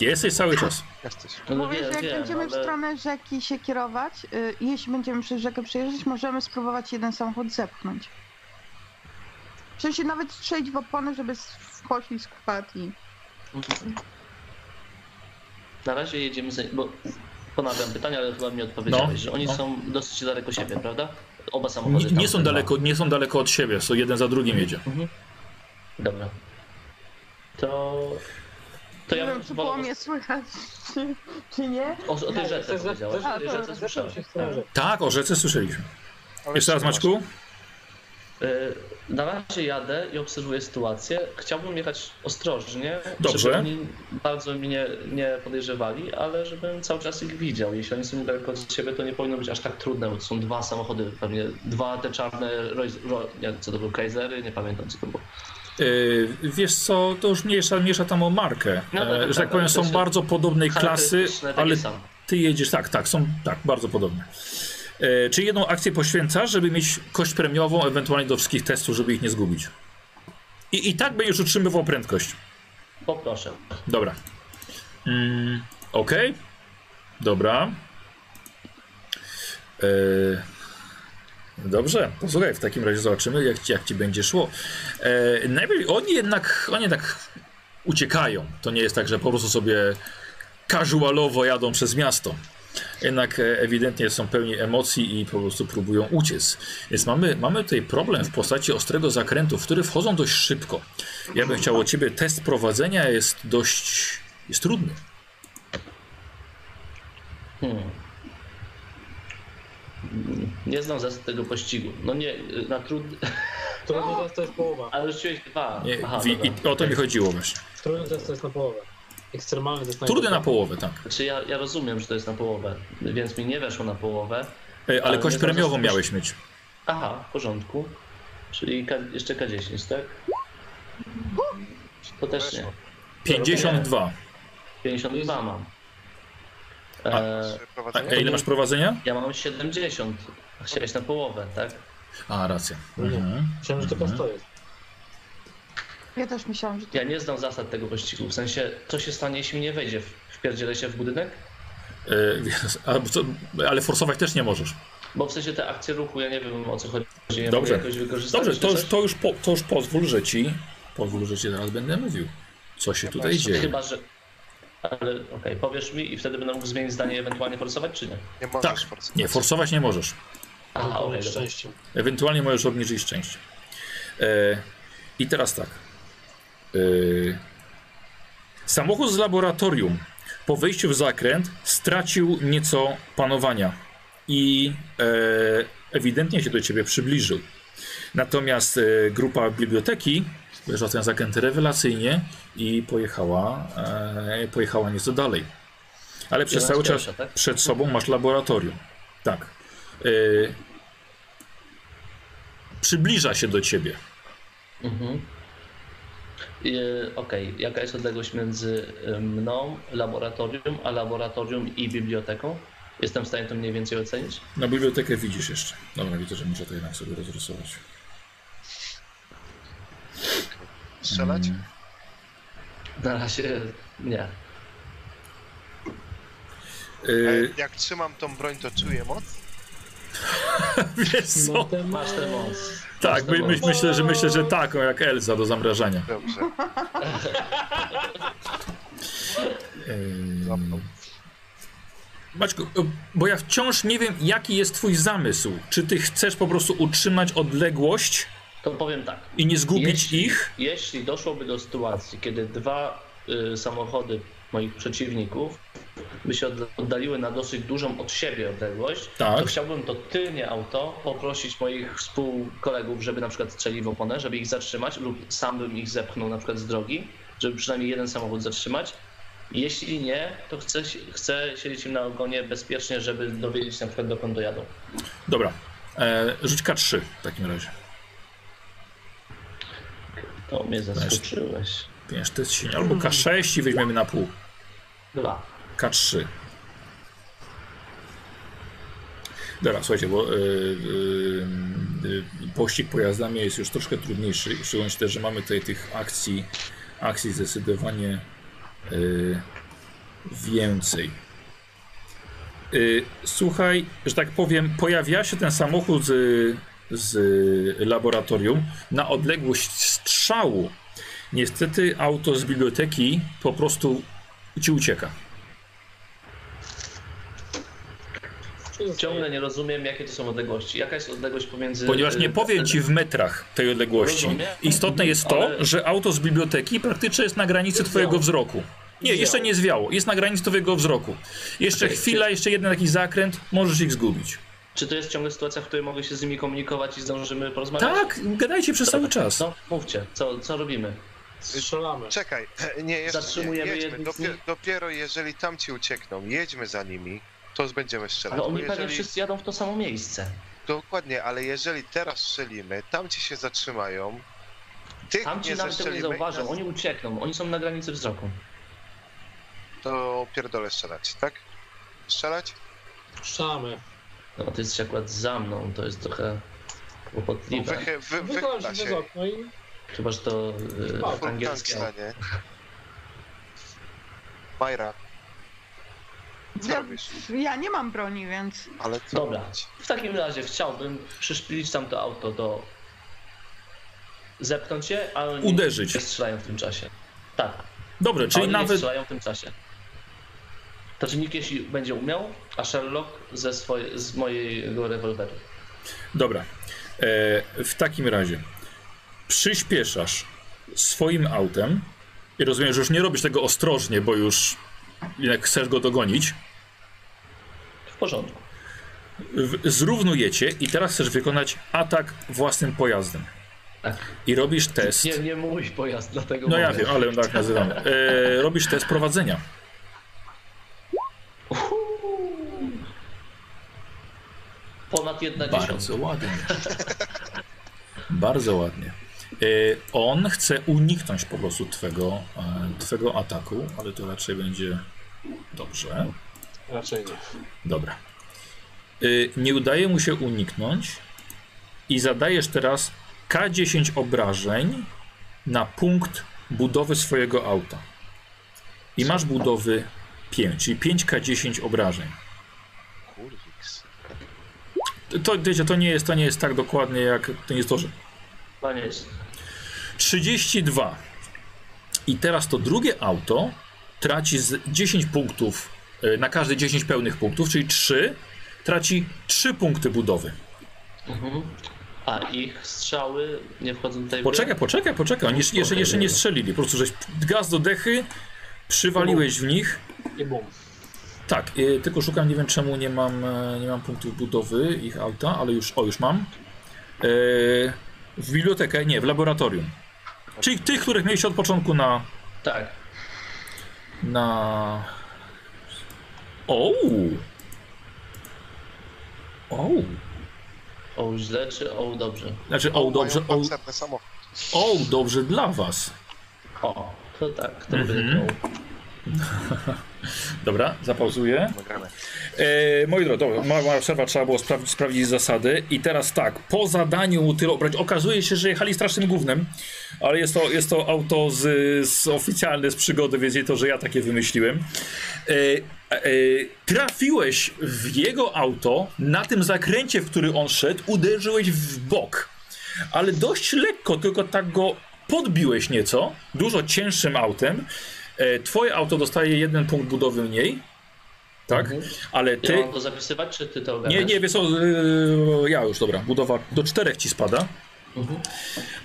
S1: Jesteś cały czas.
S2: jesteś.
S3: Mówię, że jak
S4: wiem,
S3: będziemy w stronę rzeki się kierować, yy, jeśli będziemy przez rzekę przejeżdżać, możemy spróbować jeden samochód zepchnąć. W sensie nawet strzelić w opony, żeby w poślizg wpadł i...
S4: Na razie jedziemy za... bo ponawiam pytania, ale chyba mi odpowiedziałeś,
S1: No,
S4: że oni
S1: no.
S4: są dosyć daleko siebie, prawda? Oba samochody.
S1: Nie, nie, są
S4: są
S1: daleko, nie są daleko od siebie, są jeden za drugim jedzie.
S4: Mhm. Dobra. To... To
S3: nie
S4: ja
S3: wiem,
S4: bym
S3: czy było mnie słychać, [LAUGHS] czy, czy nie.
S4: O, o tej rzece powiedziałeś. O tej rzece słyszałem.
S6: się stronę
S1: Tak, o rzece słyszeliśmy. Jeszcze raz. Maćku?
S4: Y, Na razie jadę i obserwuję sytuację. Chciałbym jechać ostrożnie,
S1: Dobrze.
S4: żeby oni bardzo mnie nie podejrzewali, ale żebym cały czas ich widział. Jeśli oni są niedaleko od siebie, to nie powinno być aż tak trudne, bo to są dwa samochody, pewnie dwa te czarne, Royce- Ro, nie, co to były, Kaisery, nie pamiętam co to było.
S1: Yy, wiesz co, to już mniejsza, mniejsza tam o markę.
S4: No tak,
S1: E,
S4: tak,
S1: że tak powiem, są bardzo podobnej klasy, ale ty jedziesz, tak, tak, są tak, bardzo podobne. E, czy jedną akcję poświęcasz, żeby mieć kość premiową, ewentualnie do wszystkich testów, żeby ich nie zgubić? I, i tak będziesz utrzymywał prędkość.
S4: Poproszę.
S1: Dobra. Mm, Okej. Dobra. E, dobrze, posłuchaj, w takim razie zobaczymy, jak ci, jak ci będzie szło. E, najpierw oni jednak, oni jednak uciekają. To nie jest tak, że po prostu sobie casualowo jadą przez miasto. Jednak e, ewidentnie są pełni emocji i po prostu próbują uciec. Więc mamy, mamy tutaj problem w postaci ostrego zakrętu, w który wchodzą dość szybko. Ja bym chciał od ciebie test prowadzenia jest dość jest trudny.
S4: Hmm. Nie znam zasad tego pościgu. No nie, na trudny.
S6: Trudny test to jest połowa.
S4: Ale rzuciłeś dwa.
S1: Nie,
S4: Aha,
S1: wi-. I o to mi chodziło właśnie.
S6: Trudny test to jest na połowę. Ekstremalny test na
S1: Trudny na połowę, tak.
S4: Znaczy ja, ja rozumiem, że to jest na połowę, więc mi nie weszło na połowę.
S1: E, Ale
S4: Ale
S1: kość premiową
S4: zasad-
S1: miałeś mieć.
S4: Aha, w porządku. Czyli K, jeszcze K10, tak? To też nie.
S1: 52.
S4: 52 mam.
S1: A-
S4: E,
S1: A, ile masz prowadzenia?
S4: ja mam 70. A Chciałeś na połowę, tak?
S1: A, racja.
S6: Nie.
S1: Mhm.
S6: Myślałem, że tylko
S1: Mhm.
S6: 100 jest.
S3: Ja też myślałam, że to
S4: Ja nie znam zasad tego pościgu. W sensie, co się stanie, jeśli nie wejdzie? Wpierdzielę się w budynek?
S1: E, ale forsować też nie możesz.
S4: Bo w sensie te akcje ruchu, ja nie wiem o co chodzi. Nie
S1: Dobrze.
S4: mogę jakoś wykorzystać.
S1: Dobrze, to już, to, już po, to już pozwól, że ci, pozwól, że ci zaraz będę mówił, co się tutaj dzieje.
S4: Chyba, że... Ale okej, powiesz mi i wtedy będę mógł zmienić zdanie ewentualnie forsować, czy nie?
S2: Nie możesz
S1: Tak,
S2: forsować.
S1: nie, forsować nie możesz.
S4: Aha, dobra.
S6: szczęście.
S1: Ewentualnie możesz obniżyć szczęście. E, I teraz tak. E, samochód z laboratorium po wejściu w zakręt stracił nieco panowania i e, ewidentnie się do ciebie przybliżył. Natomiast e, grupa biblioteki weszła w ten zakręt rewelacyjnie i pojechała, e, pojechała nieco dalej. Ale przez cały czas
S4: pierwsza, tak?
S1: przed sobą masz laboratorium. Tak. E, przybliża się do ciebie.
S4: Mhm. E, Okej, jaka jest odległość między e, mną, laboratorium, a laboratorium i biblioteką? Jestem w stanie to mniej więcej ocenić?
S1: Na bibliotekę widzisz jeszcze. Dobra, widzę, że muszę to jednak sobie rozrysować.
S2: Strzelać?
S1: Mm.
S4: Na razie nie.
S1: Yy,
S2: E, Jak trzymam tą broń, to czuję moc? [LAUGHS]
S1: wiesz co?
S4: Masz ten moc.
S1: Tak, my, my, myślę, że myślę, że taką jak Elza do zamrażania.
S2: Dobrze. [LAUGHS] Zapnął.
S1: Maćku, bo ja wciąż nie wiem, jaki jest twój zamysł. Czy ty chcesz po prostu utrzymać odległość
S4: To powiem tak.
S1: i nie zgubić
S4: Jeśli-
S1: ich?
S4: Jeśli doszłoby do sytuacji, kiedy dwa y, samochody moich przeciwników by się od- oddaliły na dosyć dużą od siebie odległość,
S1: Tak.
S4: to chciałbym to tylnie auto poprosić moich współkolegów, żeby na przykład strzeli w oponę, żeby ich zatrzymać lub sam bym ich zepchnął na przykład z drogi, żeby przynajmniej jeden samochód zatrzymać. Jeśli nie, to chcę, chcę siedzieć im na ogonie bezpiecznie, żeby dowiedzieć na przykład dokąd dojadą.
S1: Dobra. E, rzuć K3 w takim razie.
S4: To mnie zaskoczyłeś.
S1: Wiesz, to jest silnie. Albo K6 i weźmiemy na pół.
S4: Dwa.
S1: K3. Dobra, słuchajcie, bo y, y, y, pościg pojazdami jest już troszkę trudniejszy. Szczególnie też, że mamy tutaj tych akcji, akcji zdecydowanie y, więcej. Y, słuchaj, że tak powiem, pojawia się ten samochód z, z laboratorium na odległość strzału. Niestety auto z biblioteki po prostu ci ucieka.
S4: Ciągle nie rozumiem, jakie to są odległości. Jaka jest odległość pomiędzy.
S1: Ponieważ nie
S4: y,
S1: powiem ci w metrach tej odległości.
S4: Rozumiem.
S1: Istotne jest to,
S4: Ale-
S1: że auto z biblioteki praktycznie jest na granicy twojego wzroku. Nie,
S4: Zwiało.
S1: jeszcze nie zwiało. Jest na granicy twojego wzroku. Jeszcze
S4: Okej,
S1: chwila, jeszcze jeden taki zakręt, możesz ich zgubić.
S4: Czy to jest ciągle sytuacja, w której mogę się z nimi komunikować i zdążymy porozmawiać?
S1: Tak, gadajcie przez cały czas.
S4: No, mówcie, co, co robimy?
S6: Strzelamy.
S2: Czekaj, [CLEARS THROAT] nie, jeszcze
S4: Zatrzymujemy
S2: nie. Jedźmy. Dopiero,
S4: nich?
S2: dopiero jeżeli tamci uciekną, jedźmy za nimi, to będziemy strzelać.
S4: Ale oni pewnie
S2: jeżeli...
S4: wszyscy jadą w to samo miejsce.
S2: Dokładnie, ale jeżeli teraz strzelimy, tamci się zatrzymają, tych
S4: Tamci
S2: nie
S4: nawet tego nie zauważą,
S2: nas-
S4: oni uciekną, oni są na granicy wzroku.
S2: to pierdolę strzelać, tak? Strzelać?
S6: Strzelamy.
S4: No ty jesteś akurat za mną, to jest trochę kłopotliwe.
S2: Wychy, wy, wychyla
S6: się przez okno i
S4: Chyba, że to y,
S6: O,
S2: Full
S4: angielskie.
S2: stanie. Majra, co
S3: Ja,
S2: robisz?
S3: ja nie mam broni, więc
S2: Ale co
S4: Dobra,
S2: robić?
S4: w takim razie chciałbym przyszpilić tamto auto do... Zepchnąć je, a oni
S1: Uderzyć.
S4: nie strzelają w tym czasie. Tak,
S1: Dobrze,
S4: a
S1: czyli
S4: oni nie
S1: nawet,
S4: strzelają w tym czasie. To czy nikt jeśli będzie umiał, a Sherlock ze swoje, z mojego rewolweru.
S1: Dobra. E, w takim razie przyspieszasz swoim autem i rozumiem, że już nie robisz tego ostrożnie, bo już jak chcesz go dogonić.
S4: W porządku.
S1: W, zrównujecie i teraz chcesz wykonać atak własnym pojazdem.
S4: Tak.
S1: I robisz test.
S4: Nie, nie mój pojazd, dlatego
S1: No ja wiem, ale tak nazywam. E, robisz test prowadzenia.
S4: Ponad jedna.
S1: Bardzo ładnie. [LAUGHS] Bardzo ładnie. E, on chce uniknąć po prostu twego, e, twego ataku, ale to raczej będzie dobrze.
S6: Raczej nie.
S1: Dobra. Y, nie udaje mu się uniknąć i zadajesz teraz K10 obrażeń na punkt budowy swojego auta. I masz budowy 5, czyli 5K10 obrażeń. To, wiecie, to, nie jest, to nie jest tak dokładnie jak to nie jest to, że
S4: Panie jest.
S1: 32. I teraz to drugie auto traci z 10 punktów, y, na każde 10 pełnych punktów, czyli 3, traci 3 punkty budowy.
S4: Mhm. A ich strzały nie wchodzą tutaj?
S1: Poczekaj, poczekaj, poczekaj. Oni jeszcze, jeszcze, jeszcze nie strzelili. Po prostu żeś gaz do dechy, przywaliłeś w nich.
S6: I bum.
S1: Tak, y, tylko szukam, nie wiem czemu nie mam, e, nie mam punktów budowy ich auta, ale już, o już mam. E, w bibliotekę, nie, w laboratorium. Czyli tych, których mieliście od początku na...
S4: Tak.
S1: na... O! O!
S4: O źle czy o dobrze?
S1: Znaczy, o, dobrze, o, o, dobrze dla was.
S4: O, to tak, to
S1: Mhm.
S4: mhm. będę [LAUGHS]
S1: Dobra, zapauzuję. E, moi drodzy, dobra, mała, przerwa, trzeba było sprawdzić, sprawdzić zasady. I teraz tak, po zadaniu tyle obrać, okazuje się, że jechali strasznym gównem, ale jest to, jest to auto z, z oficjalne z przygody, więc nie to, że ja takie wymyśliłem. E, e, trafiłeś w jego auto, na tym zakręcie, w który on szedł, uderzyłeś w bok. Ale dość lekko, tylko tak go podbiłeś nieco, dużo cięższym autem. E, twoje auto dostaje jeden punkt budowy mniej. Tak? Ale
S4: Ja
S1: ty.
S4: mam to zapisywać, czy ty to
S1: Nie,
S4: ogarniasz?
S1: nie, wiesz co, yy, ja już, dobra, budowa do czterech ci spada.
S4: Mhm.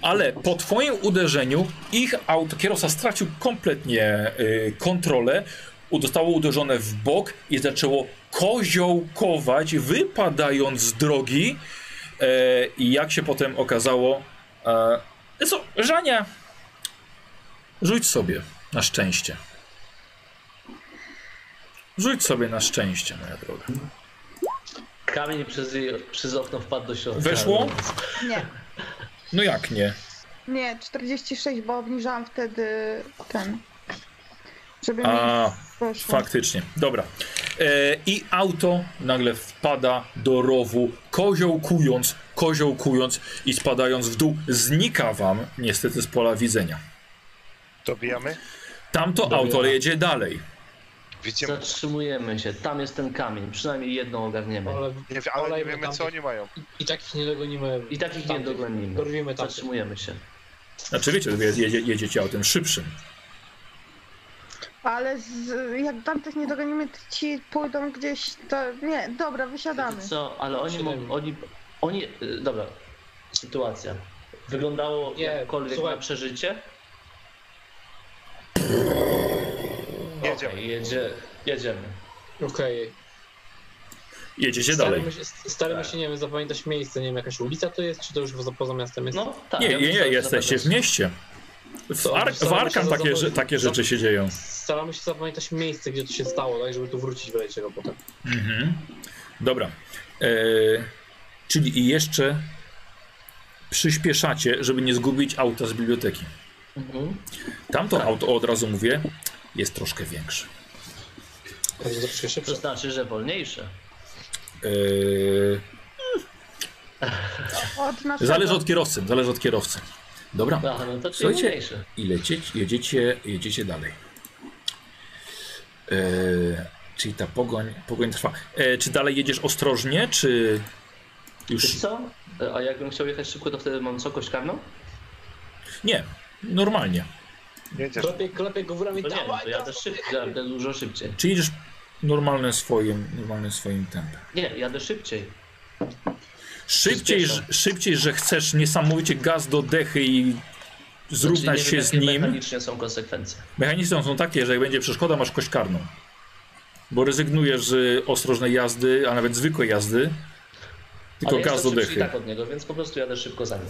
S1: Ale po twoim uderzeniu ich auto, kierowca stracił kompletnie yy, kontrolę, zostało uderzone w bok i zaczęło koziołkować, wypadając z drogi. E, I jak się potem okazało, e, co, Żania, rzuć sobie na szczęście. Rzuć sobie na szczęście, moja droga.
S4: Kamień przez, jej, przez okno wpadł do środka.
S1: Weszło?
S3: Nie,
S1: No jak nie?
S3: nie, 46, bo obniżałam wtedy ten. Żeby
S1: A,
S3: mi
S1: faktycznie. Dobra. E, I auto nagle wpada do rowu, koziołkując, koziołkując i spadając w dół. Znika wam niestety z pola widzenia.
S2: Dobijamy?
S1: Tamto
S6: Dobra.
S1: auto jedzie dalej.
S2: Widzimy.
S4: Zatrzymujemy się, tam jest ten kamień, przynajmniej jedną ogarniemy.
S6: Ale,
S2: Nie, ale nie wiemy, co oni mają.
S6: I, I takich nie dogonimy.
S4: I takich nie dogonimy.
S6: Dorwimy.
S4: Zatrzymujemy się.
S1: Znaczy wiecie, jedzie, jedziecie autem szybszym.
S3: Ale z, jak tamtych nie dogonimy, to ci pójdą gdzieś. To nie, dobra, wysiadamy.
S4: Wiecie co, ale oni, mogą, oni, oni, y, dobra, sytuacja. Wyglądało
S6: Nie,
S4: jakkolwiek
S6: słuchaj.
S4: na przeżycie?
S2: Jedziemy.
S4: Okej, jedzie, jedziemy.
S6: Okej.
S1: Jedziecie dalej.
S6: Staramy się, staramy się, nie wiem, zapamiętać miejsce, nie wiem, jakaś ulica to jest, czy to już poza, miastem jest?
S4: No tak.
S1: Nie,
S4: ja
S1: nie, nie, jesteście w mieście. W, Ar w Arkan takie, takie rzeczy się dzieją.
S6: Staramy się zapamiętać miejsce, gdzie to się stało, tak, żeby tu wrócić w razie czego potem.
S1: Mhm. Dobra. E, czyli i jeszcze przyspieszacie, żeby nie zgubić auta z biblioteki.
S4: Mhm.
S1: Tamto
S4: Tak.
S1: auto, od razu mówię, jest troszkę większe.
S6: Będzie troszkę
S4: To
S6: szybsze.
S4: znaczy, że wolniejsze.
S3: Od naszego.
S1: zależy od kierowcy, zależy od kierowcy. Dobra.
S4: Aha, no to
S1: Słuchajcie,
S4: wolniejsze.
S1: i lecieć, jedziecie, jedziecie dalej. Eee, czyli ta pogoń, pogoń trwa. Eee, czy dalej jedziesz ostrożnie, czy już...
S4: Wiesz co? A jakbym chciał jechać szybko, to wtedy mam wysokość karną?
S1: Nie, normalnie.
S2: Jedziesz.
S6: Klepie, klepie go w ramię,
S4: To nie
S6: dawaj,
S4: to jadę szybciej, jadę dużo szybciej.
S1: Czy jedziesz normalnym swoim, normalnym swoim tempem.
S4: Nie, jadę szybciej.
S1: Szybciej, że- szybciej, że chcesz niesamowicie gaz do dechy i zrównać
S4: Znaczy,
S1: się
S4: wiem,
S1: z
S4: jakie
S1: nim.
S4: mechanicznie są konsekwencje.
S1: Mechanizmy są takie, że jak będzie przeszkoda, masz kość karną. Bo rezygnujesz z ostrożnej jazdy, a nawet zwykłej jazdy. Tylko
S4: Ale
S1: gaz do dechy.
S4: tak od niego, więc po prostu jadę szybko za nim.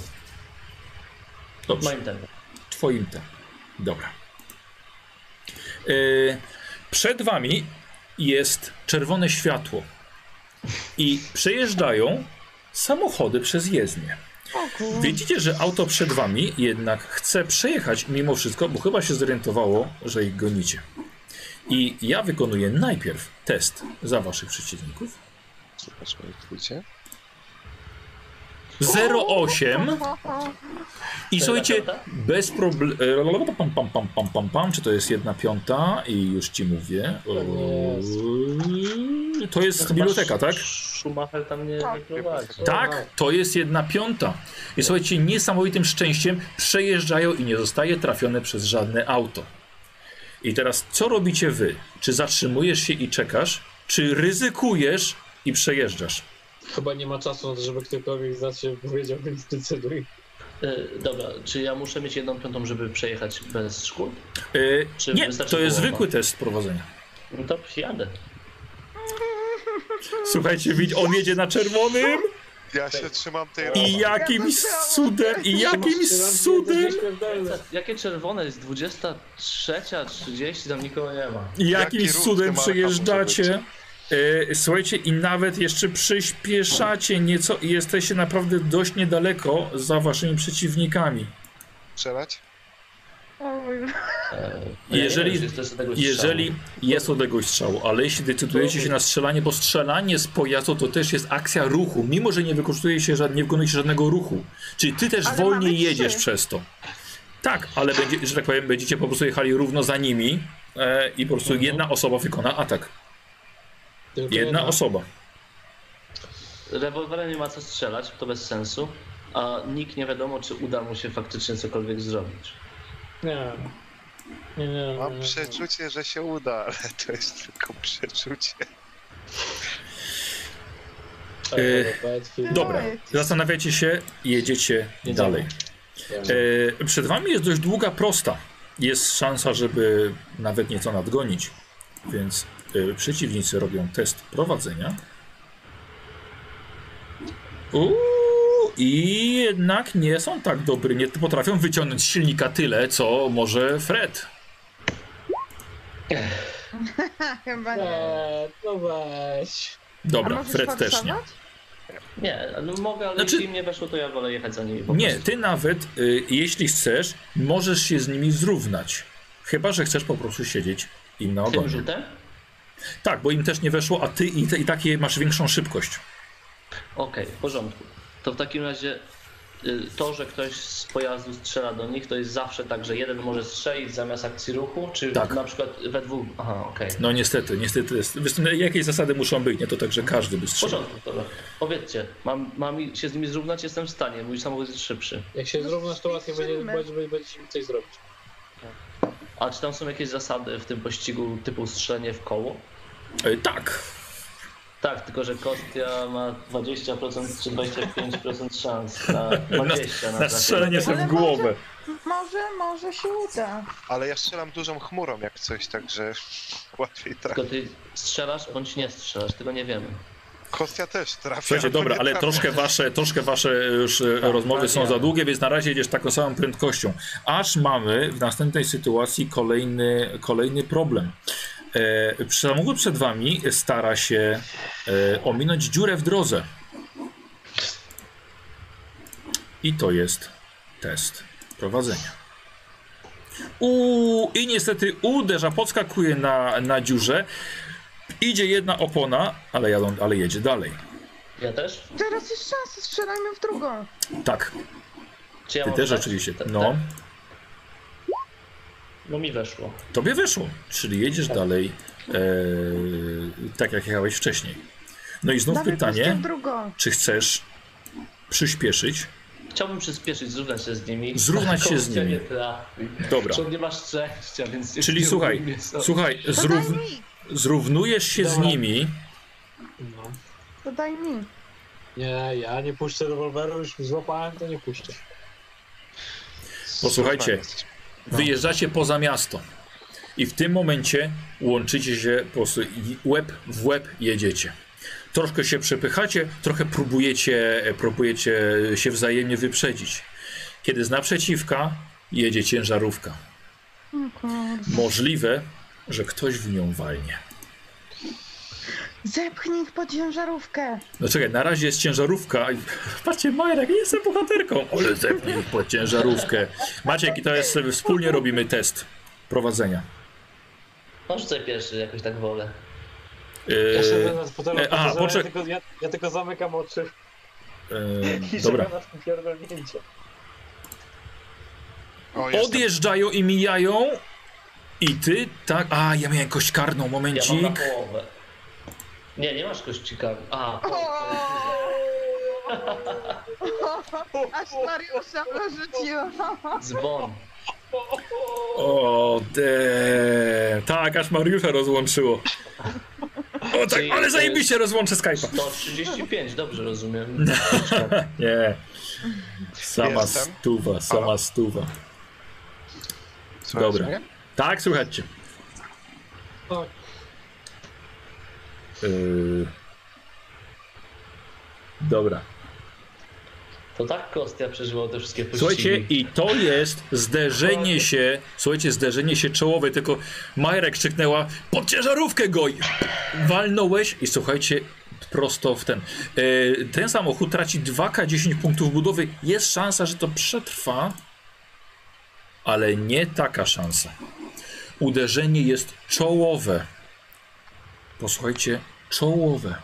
S1: Dobrze.
S4: moim tempie.
S1: Twoim tem. Dobra. Yy, przed wami jest czerwone światło. I przejeżdżają samochody przez jezdnię. Widzicie, że auto przed wami jednak chce przejechać mimo wszystko, bo chyba się zorientowało, że ich gonicie. I ja wykonuję najpierw test za waszych przeciwników.
S2: Zobaczmy, jak.
S1: 08 i słuchajcie, bez problemu. Pam, pam, pam, pam, pam, pam. Czy to jest jedna piąta? I już ci mówię. To jest biblioteka, tak?
S4: Schumacher tam nie
S3: Tak.
S1: Tak, to jest jedna piąta. I słuchajcie, niesamowitym szczęściem przejeżdżają i nie zostaje trafione przez żadne auto. I teraz co robicie wy? Czy zatrzymujesz się i czekasz? Czy ryzykujesz i przejeżdżasz?
S6: Chyba nie ma czasu na to, żeby ktokolwiek z nas się powiedział, więc decyduj.
S4: Y, dobra, czy ja muszę mieć jedną piątą, żeby przejechać bez szkód?
S1: Yy,
S4: Czy
S1: nie, to jest zwykły test prowadzenia.
S4: No to jadę.
S1: Słuchajcie, widz, on jedzie na czerwonym
S2: Ja się trzymam tej
S1: i jakimś cudem, i jakimś cudem,
S4: Jakie czerwone jest? 23.30, tam nikogo nie ma.
S1: i jakimś cudem przejeżdżacie. E, słuchajcie, i nawet jeszcze przyspieszacie nieco i jesteście naprawdę dość niedaleko za waszymi przeciwnikami.
S2: Strzelać?
S4: E,
S1: Jeżeli- Jeżeli
S4: strzału.
S1: jest odległość strzału, ale jeśli decydujecie się na strzelanie, bo strzelanie z pojazdu to też jest akcja ruchu, mimo że nie wykorzystuje się nie wykonuje się żadnego ruchu. Czyli ty też
S3: Ale
S1: wolniej jedziesz przez to. Tak, ale będzie, że tak powiem, będziecie po prostu jechali równo za nimi e, i po prostu
S6: Mhm.
S1: jedna osoba wykona atak. Jedna osoba.
S4: Rewolwerem nie ma co strzelać, to bez sensu. A nikt nie wiadomo, czy uda mu się faktycznie cokolwiek zrobić.
S6: Nie. Nie, nie, nie.
S2: Mam
S6: nie.
S2: przeczucie, że się uda, ale to jest tylko przeczucie.
S1: E,
S6: Battlefield.
S1: Dobra, zastanawiacie się, jedziecie dalej. E, przed wami jest dość długa prosta. Jest szansa, żeby nawet nieco nadgonić. Więc e, przeciwnicy robią test prowadzenia. Uuu, I jednak nie są tak dobry. Nie potrafią wyciągnąć z silnika tyle, co może Fred. [LAUGHS]
S3: chyba nie.
S6: Nie, no weź.
S3: A
S1: Dobra,
S3: możesz
S1: Fred też nie.
S3: forsować?
S4: Nie, no mogę, ale
S1: Znaczy-
S4: jeśli im nie weszło, to ja wolę jechać za nimi po
S1: Nie,
S4: prostu.
S1: ty nawet, y, jeśli chcesz, możesz się z nimi zrównać. Chyba, że chcesz po prostu siedzieć im na
S4: Tym
S1: ogonie.
S4: rzutem?
S1: Tak, bo im też nie weszło, a ty i, i takie masz większą szybkość.
S4: Okej, w porządku. To w takim razie y, to, że ktoś z pojazdu strzela do nich, to jest zawsze tak, że jeden może strzelić zamiast akcji ruchu, czy
S1: Tak.
S4: na przykład we dwóch. Aha, okej.
S1: No niestety, niestety. Jest. Wiesz, no, jakieś zasady muszą być, nie to tak, że każdy by
S4: W
S1: strzelał.
S4: porządku, dobra. Powiedzcie, mam, mam się z nimi zrównać, jestem w stanie, mój samochód jest szybszy.
S6: Jak się
S3: No,
S6: zrównasz, to łatwiej będzie,
S3: strzelmy.
S6: będzie, będzie mi coś zrobić.
S4: A czy tam są jakieś zasady w tym pościgu typu strzelenie w koło?
S1: E, tak.
S4: Tak, tylko że Kostia ma 20% czy 25% szans na [LAUGHS] 20 na,
S1: Na strzelanie sobie w głowę.
S3: Może, może się uda.
S2: Ale ja strzelam dużą chmurą jak coś, także [LAUGHS] łatwiej trafić.
S4: Tylko ty strzelasz bądź nie strzelasz, tego nie wiemy.
S2: Kostia też trafia.
S1: Słuchajcie, dobra, ale troszkę wasze, troszkę wasze już e, rozmowy
S4: tak,
S1: są za długie, więc na razie jedziesz taką samą prędkością. Aż mamy w następnej sytuacji kolejny, kolejny problem. E, samochód przed wami stara się e, ominąć dziurę w drodze. I to jest test prowadzenia. Uuu, I niestety uderza, podskakuje na, na dziurze. Idzie jedna opona, ale, jadą, ale jedzie dalej.
S4: Ja też?
S3: Teraz jest szansa, strzelajmy w drugą.
S1: Tak,
S4: Czy ja
S1: ty też
S4: tak?
S1: oczywiście.
S4: Tak,
S1: No,
S4: tak. No mi weszło.
S1: tobie wyszło, czyli jedziesz dalej e, tak jak jechałeś wcześniej. No i znów
S3: puszczę
S1: pytanie, czy chcesz przyspieszyć?
S4: Chciałbym przyspieszyć, zrównać się z nimi.
S1: Zrównać się z nimi. Dobra,
S4: Zresztą nie ma szczęścia, więc...
S1: czyli
S4: nie
S1: słuchaj, słuchaj, zrów, zrównujesz się z nimi.
S6: No.
S3: To daj mi.
S6: Nie, ja nie puszczę rewolweru, już złapałem, to nie puszczę.
S1: Posłuchajcie, wyjeżdżacie poza miasto i w tym momencie łączycie się po prostu łeb w łeb jedziecie. Troszkę się przepychacie, trochę próbujecie, próbujecie się wzajemnie wyprzedzić. Kiedy z naprzeciwka jedzie ciężarówka. Możliwe, że ktoś w nią walnie.
S3: Zepchnij ich pod ciężarówkę.
S1: No czekaj, na razie jest ciężarówka. i- Patrzcie, Majrak, nie jestem bohaterką. Ale zepnij ich pod ciężarówkę. Maciek, i to jest, wspólnie robimy test prowadzenia.
S4: No rzucaj pierwszy, jakoś tak wolę.
S1: Yy,
S6: Ja siedzę na fotelu,
S1: e, aha,
S6: ja,
S1: poczek-
S6: tylko, ja, ja tylko zamykam oczy
S1: yy,
S6: i
S1: dobra.
S6: na tym pierdolnięcie.
S1: Odjeżdżają i mijają. I ty, tak. A, ja miałem kość karną,
S4: Ja mam na
S1: momencik.
S4: połowę. Nie, nie masz kości karnej. A,
S3: Aż Mariusza dorzuciła.
S4: dzwon.
S1: O, de. Tak, aż Mariusza rozłączyło. O, tak,
S4: Czyli to
S1: ale
S4: jest-
S1: zajebiście rozłączę Skype'a.
S4: 135, dobrze rozumiem.
S1: Nie. Sama
S2: Jestem.
S1: stuwa, sama
S2: Halo?
S1: stuwa.
S2: Słuchajcie
S1: Dobra.
S2: mnie?
S1: Tak, słuchajcie. Yy... Dobra.
S4: To tak Kostia przeżywał te wszystkie pościgi.
S1: Słuchajcie, i to jest zderzenie się, słuchajcie, zderzenie się czołowe, tylko Majrek krzyknęła, pod ciężarówkę goj! Walnąłeś i słuchajcie, prosto w ten. E, ten samochód traci 2K10 punktów budowy. Jest szansa, że to przetrwa, ale nie taka szansa. Uderzenie jest czołowe. Posłuchajcie, czołowe.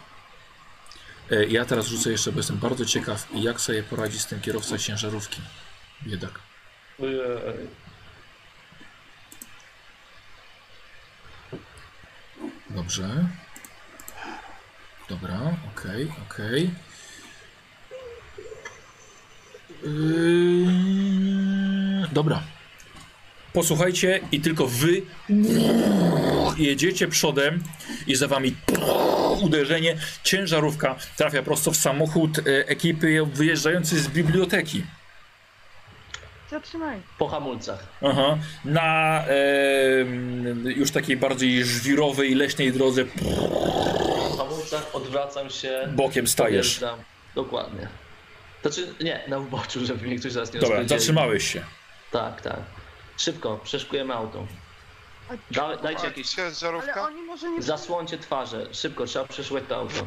S1: Ja teraz rzucę jeszcze, bo jestem bardzo ciekaw, jak sobie poradzi z tym kierowca ciężarówki. Biedak. Dobrze. Dobra, okej, okej. Yy, dobra. Posłuchajcie i tylko wy jedziecie przodem i za wami uderzenie. Ciężarówka trafia prosto w samochód e, ekipy wyjeżdżającej z biblioteki.
S3: Zatrzymaj.
S4: Po hamulcach.
S1: Aha. Na em, już takiej bardziej żwirowej, leśnej drodze
S4: Po hamulcach odwracam się.
S1: bokiem stajesz.
S4: Podjeżdżam. Dokładnie. Znaczy, nie, na uboczu, żeby mnie ktoś zaraz nie
S1: Dobra, zatrzymałeś się.
S4: Tak, tak. Szybko, przeszkujemy auto. Da, dajcie jakieś...
S3: Ale
S2: Ciężarówka?
S3: oni może nie...
S4: Zasłońcie twarze. Szybko, trzeba przeszukać to auto.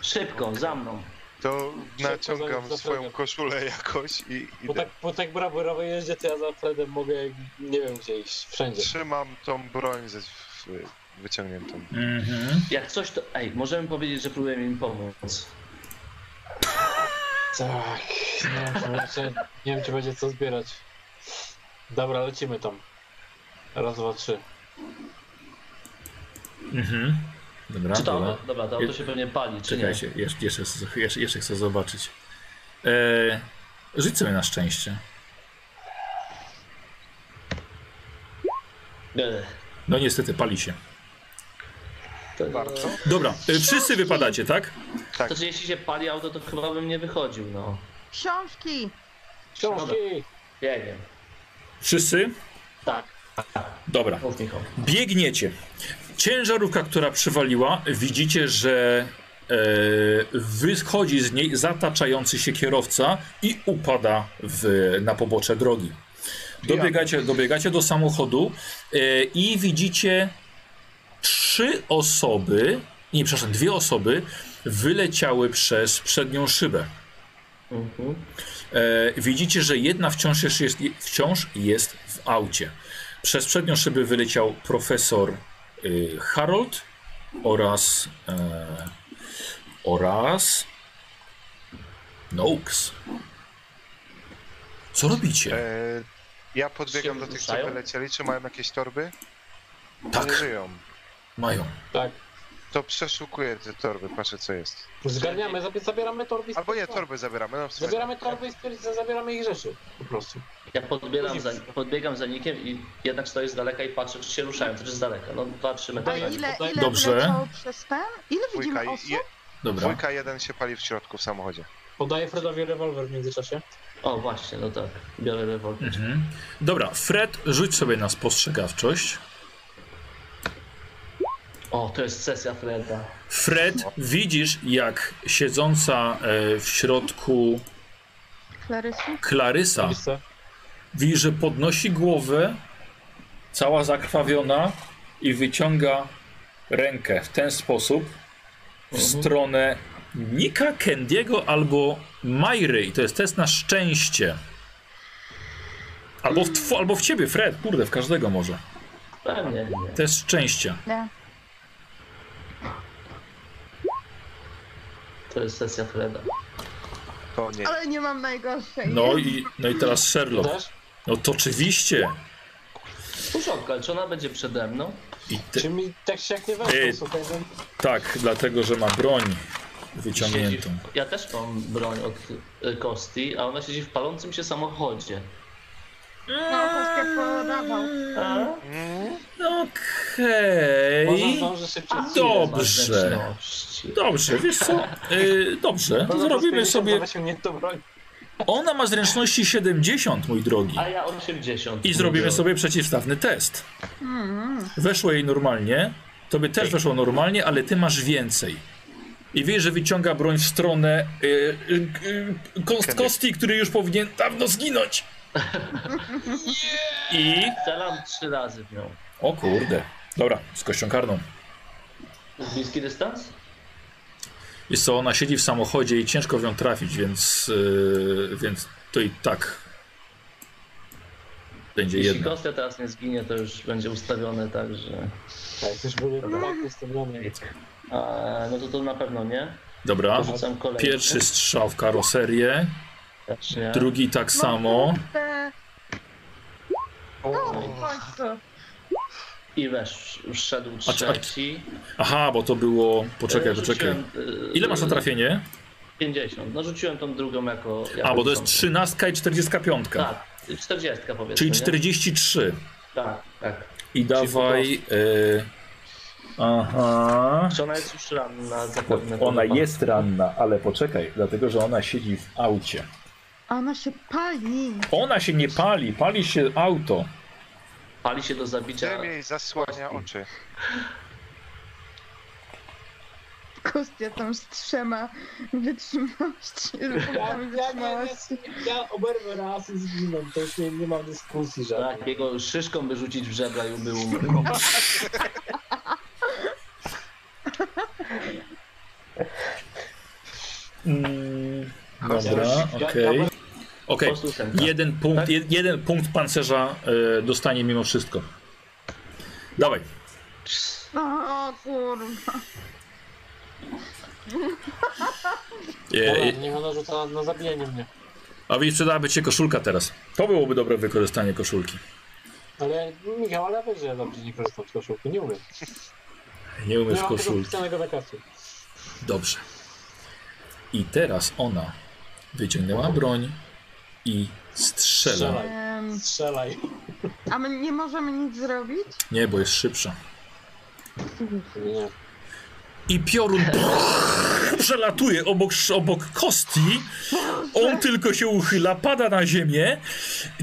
S4: Szybko, za mną.
S2: To naciągam
S6: za
S2: swoją koszulę jakoś i
S6: Bo
S2: idę.
S6: tak, bo tak brawo jeździe, to ja za Fredem mogę, nie wiem gdzie iść, wszędzie.
S2: Trzymam tą broń ze, wyciągniętą.
S1: Mhm.
S4: Jak coś to... Ej, możemy powiedzieć, że próbujemy im pomóc.
S6: Tak, nie wiem, czy nie wiem czy będzie co zbierać. Dobra, lecimy tam. Raz, dwa, trzy.
S1: Mhm. Dobra,
S4: Czy to
S1: dobra.
S4: Dobra, to auto się pewnie pali, czy nie?
S1: Czekajcie, jeszcze, jeszcze, chcę- jeszcze, jeszcze chcę zobaczyć. E, rzuć sobie na szczęście.
S4: Nie.
S1: No niestety, pali się.
S4: To,
S2: Bardzo.
S1: Dobra, e, wszyscy wypadacie, tak?
S2: Tak.
S4: to, że jeśli się pali auto, to chyba bym nie wychodził, no.
S3: Książki.
S6: Książki!
S4: Biegiem.
S1: Wszyscy?
S4: Tak,
S1: Dobra. Biegniecie. Ciężarówka, która przywaliła, widzicie, że e, wychodzi z niej zataczający się kierowca i upada w, na pobocze drogi. Dobiegacie, dobiegacie do samochodu e, i widzicie trzy osoby, nie, przepraszam, dwie osoby wyleciały przez przednią szybę.
S4: Mhm.
S1: Widzicie, że jedna wciąż jest, jest, wciąż jest w aucie. Przez przednią szybę wyleciał profesor y, Harold oraz e, oraz Noakes. Co robicie?
S2: E, ja podbiegam do tych, co wylecieli. Czy mają jakieś torby? Nie
S1: Tak,
S2: żyją.
S1: mają.
S6: Tak.
S2: To przeszukuję te torby, patrzę co jest.
S6: Zgarniamy, zabi- zabieramy torby i
S2: Albo nie, torby zabieramy, no w sumie.
S6: Zabieramy torby i stwierdz- zabieramy ich rzeczy. Po prostu.
S4: Ja podbieram za, podbiegam za nikiem i jednak stoję z daleka i patrzę, czy się ruszają, to jest z daleka. No 2-3
S3: A
S4: metry. za nim.
S3: ile, ile
S1: Dobrze.
S3: przez ten? Ile widzimy
S2: Dwójka,
S3: osób?
S2: je,
S1: Dobra.
S2: dwójka jeden się pali w środku w samochodzie.
S6: Podaję Fredowi rewolwer w międzyczasie.
S4: O właśnie, no tak. Biorę rewolwer.
S1: Mhm. Dobra, Fred, rzuć sobie na spostrzegawczość.
S4: O, to jest sesja Freda.
S1: Fred, widzisz jak siedząca e, w środku
S3: Clarysy?
S1: Klarysa, widzisz, że podnosi głowę, cała zakrwawiona i wyciąga rękę w ten sposób w stronę Nika Kendiego albo Majry. I to jest test na szczęście. Albo w, tw- albo w ciebie, Fred. Kurde, w każdego może.
S4: Pewnie nie.
S1: Test szczęścia.
S3: Nie.
S4: To jest sesja Freda.
S2: To nie.
S3: Ale nie mam najgorszej.
S1: No i, no i teraz Sherlock.
S6: Też?
S1: No to oczywiście.
S4: Puszonka, czy ona będzie przede mną?
S1: I te,
S6: Czy mi tak się jak nie weszło,
S1: Ej.
S6: słuchaj,
S1: tak, dlatego, że ma broń wyciągniętą.
S4: w, ja też mam broń od y, Kosti, a ona siedzi w palącym się samochodzie.
S3: No, Kostia podawał.
S4: A?
S1: Okej.
S6: Może zdąży szybciej.
S4: A,
S1: Dobrze. Dobrze, wiesz co? Yy, dobrze,
S6: Może
S1: zrobimy sobie.
S6: Broń.
S1: Ona ma zręczności 70, mój drogi.
S4: A ja 80.
S1: I zrobimy sobie przeciwstawny test. Weszło jej normalnie, tobie też weszło normalnie, ale ty masz więcej. I wiesz, że wyciąga broń w stronę yy, yy, kost? Kosti, który już powinien dawno zginąć. I...
S4: Strzelam trzy razy w nią.
S1: O kurde. Dobra, z kością karną.
S4: Bliski dystans?
S1: Jest co, ona siedzi w samochodzie i ciężko w nią trafić, więc, yy, więc to i tak będzie
S4: Jeśli
S1: jedna.
S4: Kostia teraz nie zginie, to już będzie ustawione tak, że...
S6: Tak, już były ustawione.
S4: No to to na pewno nie.
S1: Dobra, pierwszy strzał w karoserię,
S4: Też nie.
S1: drugi tak samo.
S3: Kurde. No.
S4: I wesz, wszedł
S1: A- a-
S4: trzeci.
S1: Aha, bo to było... Poczekaj,
S4: E,
S1: poczekaj.
S4: e,
S1: Ile masz na trafienie?
S4: 50. No rzuciłem tą drugą jako... jako
S1: A, bo to jest
S4: tą-
S1: 13 i 45.
S4: Tak, 40 powiedzmy.
S1: Czyli
S4: nie?
S1: 43.
S4: Tak, tak.
S1: I dawaj... Yy, aha...
S4: Czy ona jest już ranna zapewne?
S1: Ona jest ranna, ale poczekaj, dlatego że ona siedzi w aucie.
S3: Ona się pali.
S1: Ona się nie pali, pali się auto.
S4: Pali się do zabicia.
S2: Dym jej zasłania oczy.
S3: Kostia tam z trzema wytrzymałości.
S6: Ja, ja, nie, ja oberwę raz i zginę, to już nie, nie ma dyskusji żadnej.
S4: Tak, jego szyszką by rzucić w żebra i by umarł.
S1: Mm,
S2: Dobra,
S1: okej. Okej, jeden, punkt, jed, jeden punkt pancerza e, dostanie mimo wszystko. Dawaj.
S3: O kurwa.
S1: E, e,
S6: niech ona rzuca na, zabijanie mnie.
S1: a widzisz, przydałaby ci koszulka teraz. To byłoby dobre wykorzystanie koszulki.
S6: Ale Michał, ale wiesz, że ja dobrze nie korzystam z koszulki, nie umiem.
S1: Nie umiesz
S6: Nie mam tego
S1: koszulki.
S6: wpisanego na karcie.
S1: Dobrze. I teraz ona wyciągnęła broń i strzela.
S6: Strzelaj.
S3: Em,
S6: Strzelaj.
S3: a my nie możemy nic zrobić?
S1: Nie, bo jest szybsza.
S6: Nie.
S1: I piorun [LAUGHS] przelatuje obok, obok Kosti. On tylko się uchyla, pada na ziemię.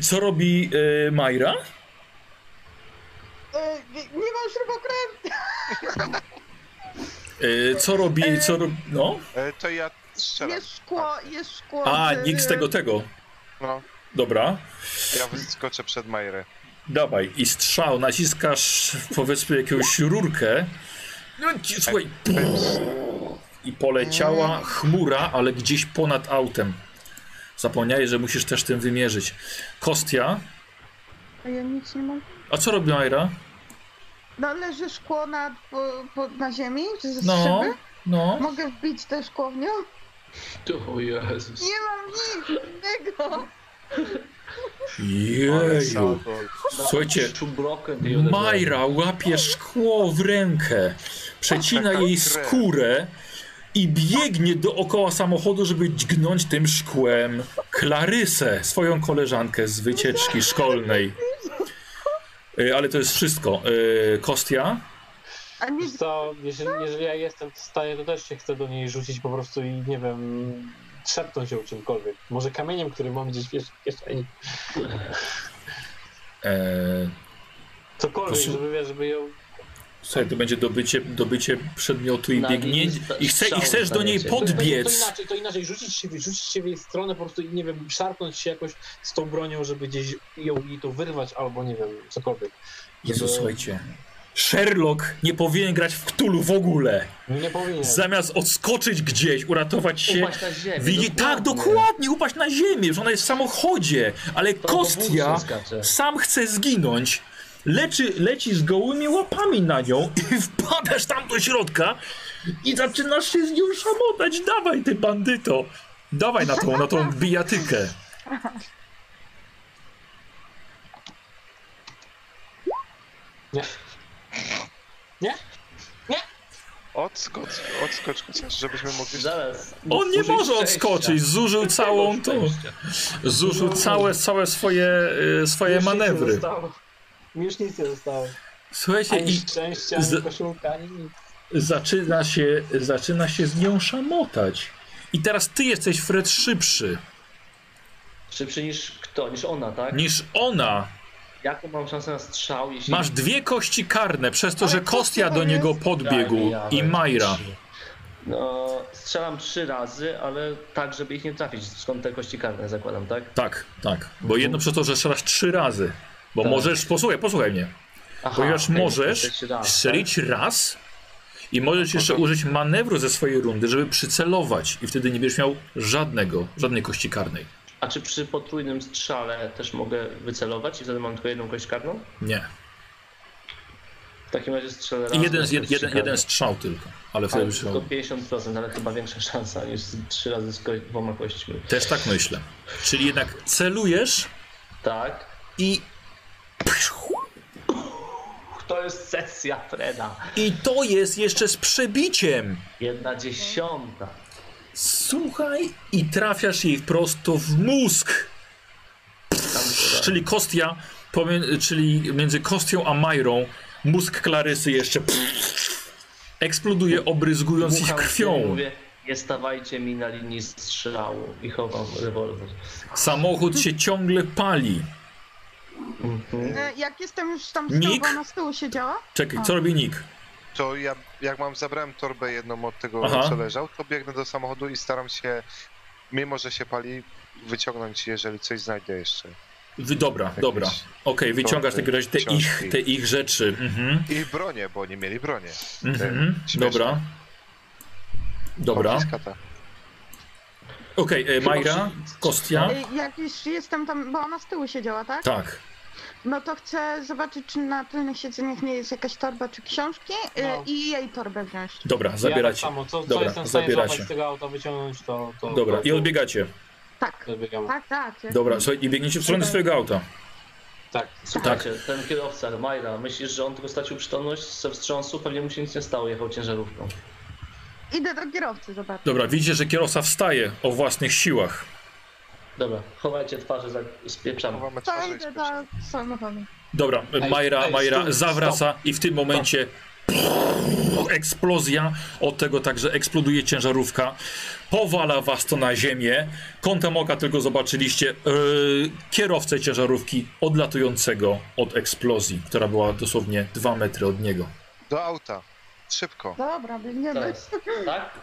S1: Co robi e, Majra?
S3: E, nie, nie mam śrubokręta.
S1: E, co robi, co robi, no?
S2: E, to ja strzelam.
S3: Jest szkło, jest szkło.
S1: A,
S3: z-
S1: nikt z tego, tego.
S2: No,
S1: Dobra,
S2: ja wyskoczę przed Majrę.
S1: dawaj. I strzał, naciskasz powiedzmy jakąś rurkę. No, słuchaj. I poleciała chmura, ale gdzieś ponad autem. Zapomniałeś, że musisz też tym wymierzyć. Kostia.
S3: A ja nic nie mam.
S1: A co robi Majra?
S3: No leży szkło na, po, po, na ziemi, czy ze
S1: No, no.
S3: Mogę wbić te szkło w nią?
S4: O Jezus.
S3: Nie mam nic innego.
S1: Jeju. Słuchajcie. Majra łapie szkło w rękę, przecina jej skórę i biegnie dookoła samochodu, żeby dźgnąć tym szkłem Klarysę, swoją koleżankę z wycieczki szkolnej. Y, Ale to jest wszystko. Y, Kostia?
S3: A nie,
S6: Wiesz co, jeżeli, jeżeli ja jestem w stanie, to też się chcę do niej rzucić po prostu i nie wiem, szepnąć ją czymkolwiek. Może kamieniem, który mam gdzieś wiesz, w kieszeni. [LAUGHS]
S1: E,
S6: Cokolwiek,
S1: Proszę.
S6: żeby, wiesz, żeby ją...
S1: Słuchaj, to będzie dobycie, dobycie przedmiotu i
S4: Na
S1: biegnięcie. I, chce, I chcesz do niej
S4: staniecie.
S6: To, to, to
S1: podbiec.
S6: inaczej, to inaczej, rzucić się, rzucić się w jej stronę, po prostu i nie wiem, szarpnąć się jakoś z tą bronią, żeby gdzieś ją jej to wyrwać, albo nie wiem, cokolwiek.
S1: Jezu,
S6: Żeby-
S1: słuchajcie. Sherlock nie powinien grać w Cthulhu w ogóle.
S6: Nie powinien.
S1: Zamiast odskoczyć gdzieś, uratować się.
S4: Upaść na ziemię.
S1: Widzi, tak, dokładnie, upaść na ziemię, że ona jest w samochodzie, ale
S4: To
S1: Kostia sam chce zginąć. Leczy, lecisz gołymi łapami na nią i [LAUGHS] wpadasz tam do środka i zaczynasz się z nią szamotać. Dawaj, ty bandyto. Dawaj na tą, na tą bijatykę.
S6: Nie. Nie?
S2: Odskocz, odskocz chociaż, żebyśmy mogli...
S4: Zaraz.
S1: On nie może
S4: szczęścia.
S1: odskoczyć, zużył całą tą,
S4: Szczęścia.
S1: zużył całe, całe swoje, y, swoje
S6: Już nic nie
S1: manewry.
S6: zostało. Już nic nie zostało.
S1: Słuchajcie,
S6: Ani
S1: i
S6: szczęścia, ani
S1: z-
S6: koszulka, ani nic.
S1: zaczyna się, zaczyna się z nią szamotać. I teraz ty jesteś, Fred, szybszy
S4: Szybszy niż kto? Niż ona, tak?
S1: niż ona.
S4: Jaką mam szansę na strzał, jeśli...
S1: Masz dwie kości karne przez to,
S3: Ale
S1: że Kostia do niego
S3: jest-
S1: podbiegł
S4: Daj ja
S1: i Majra.
S4: No, strzelam trzy razy, ale tak, żeby ich nie trafić. Skąd te kości karne zakładam, tak?
S1: Tak, tak. Bo jedno przez to, że strzelasz trzy razy. Bo
S4: Tak.
S1: możesz, posłuchaj, posłuchaj mnie.
S4: Aha,
S1: Ponieważ
S4: okej,
S1: możesz
S4: raz,
S1: strzelić raz i możesz jeszcze użyć manewru ze swojej rundy, żeby przycelować i wtedy nie będziesz miał żadnego, żadnej kości karnej.
S4: Tak? A czy przy potrójnym strzale też mogę wycelować i wtedy mam tylko jedną kość karną?
S1: Nie.
S4: W takim razie strzelę raz.
S1: Jeden, jed, jeden, jeden strzał tylko. Ale wtedy
S4: Ale
S1: byś
S4: tylko
S1: miał...
S4: 50%, ale chyba większa szansa niż trzy razy z dwoma kośćmi.
S1: Też tak myślę. Czyli jednak celujesz
S4: Tak.
S1: i
S4: To jest sesja Freda.
S1: I to jest jeszcze z przebiciem.
S4: Jedna dziesiąta.
S1: Słuchaj, i trafiasz jej prosto w mózg.
S4: Tam
S1: Czyli Kostia, pomie- czyli między Kostią a Majrą, mózg Klarysy jeszcze eksploduje, obryzgując ich
S4: Dmucham się i
S1: krwią.
S4: Mówię, nie stawajcie mi na linii strzału i chowam rewolwer.
S1: Samochód się ciągle pali.
S4: Mhm.
S3: e, jak jestem już tam z tyłu,
S1: Nick?
S3: z tyłu siedziała?
S1: Czekaj, co robi Nick?
S2: To ja, jak mam, zabrałem torbę jedną od tego,
S1: Aha.
S2: co leżał, to biegnę do samochodu i staram się, mimo że się pali, wyciągnąć, jeżeli coś znajdę jeszcze.
S1: Wy, dobra, dobra. Okej, wyciągasz w takim razie te ich, te ich rzeczy. Mhm.
S2: I bronię, bo oni mieli bronię.
S1: Mhm. Dobra. Dobra. Okej, e, Majra, Kostia.
S3: Jak już jestem tam, bo ona z tyłu siedziała, tak?
S1: Tak.
S3: No to chcę zobaczyć, czy na tylnych siedzeniach nie jest jakaś torba czy książki e,
S6: No.
S3: i jej torbę wziąć.
S1: Dobra,
S6: Ja tak
S1: zabieracie.
S6: samo, co, co
S1: Dobra,
S6: jestem w stanie
S1: zabieracie.
S6: z tego auta, wyciągnąć, to... to
S1: Dobra,
S6: to,
S1: i odbiegacie.
S3: Tak,
S6: to odbiegamy.
S3: tak, tak. jak-
S1: Dobra, słuchaj, i biegniecie w stronę swojego auta.
S6: Tak.
S4: Słuchajcie, ten kierowca, Majra, myślisz, że on tylko stracił przytomność ze wstrząsu? Pewnie mu się nic nie stało, jechał ciężarówką.
S3: Idę do kierowcy, zobacz.
S1: Dobra, widzicie, że kierowca wstaje o własnych siłach.
S4: Dobra, chowajcie twarze, za... spieprzamy.
S2: Chowamy twarze i
S3: idę.
S1: Dobra, Majra,
S6: ej,
S1: Majra
S6: stój,
S1: zawraca i w tym momencie eksplozja. Od tego także eksploduje ciężarówka. Powala was to na ziemię. Kątem oka tylko zobaczyliście yy, kierowcę ciężarówki odlatującego od eksplozji, która była dosłownie dwa metry od niego.
S2: Do auta. Szybko.
S3: Dobra, biegniemy.
S4: Tak?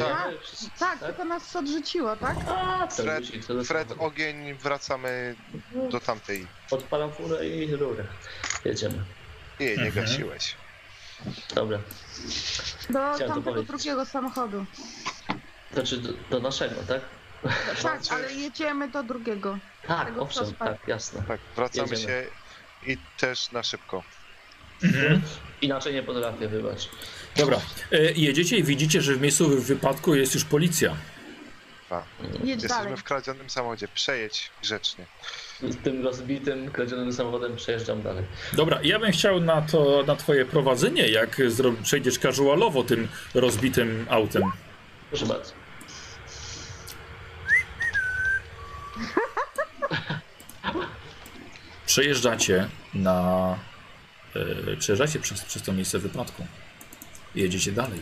S3: Tak.
S4: Wszyscy-
S3: Tak, tylko nas odrzuciło, tak?
S4: A, to
S2: Fred,
S4: to
S2: Fred, ogień, wracamy do tamtej.
S4: Odpalam furę i rurę. Jedziemy.
S2: Nie, nie
S1: Mhm.
S2: gasiłeś.
S4: Dobra.
S3: Do
S4: to
S3: tamtego
S4: powiedzieć.
S3: drugiego samochodu.
S4: Znaczy do, do naszego, tak?
S3: Tak, ale jedziemy do drugiego.
S4: Tak,
S3: Tego
S4: owszem, tak, jasne.
S2: Tak, wracamy
S4: Jedziemy.
S2: się i też na szybko.
S1: Mhm.
S4: Inaczej nie potrafię, wybacz.
S1: Dobra, e, jedziecie i widzicie, że w miejscu wypadku jest już policja.
S2: Dwa.
S3: Jedź
S2: Jesteśmy
S3: dalej.
S2: w kradzionym samochodzie. Przejedź grzecznie.
S4: z tym rozbitym, kradzionym samochodem przejeżdżam dalej.
S1: Dobra, ja bym chciał na to, na twoje prowadzenie, jak zro... przejdziesz casualowo tym rozbitym autem.
S4: Proszę bardzo.
S1: Przejeżdżacie na... E, przejeżdżacie przez, przez to miejsce wypadku. I jedziecie dalej.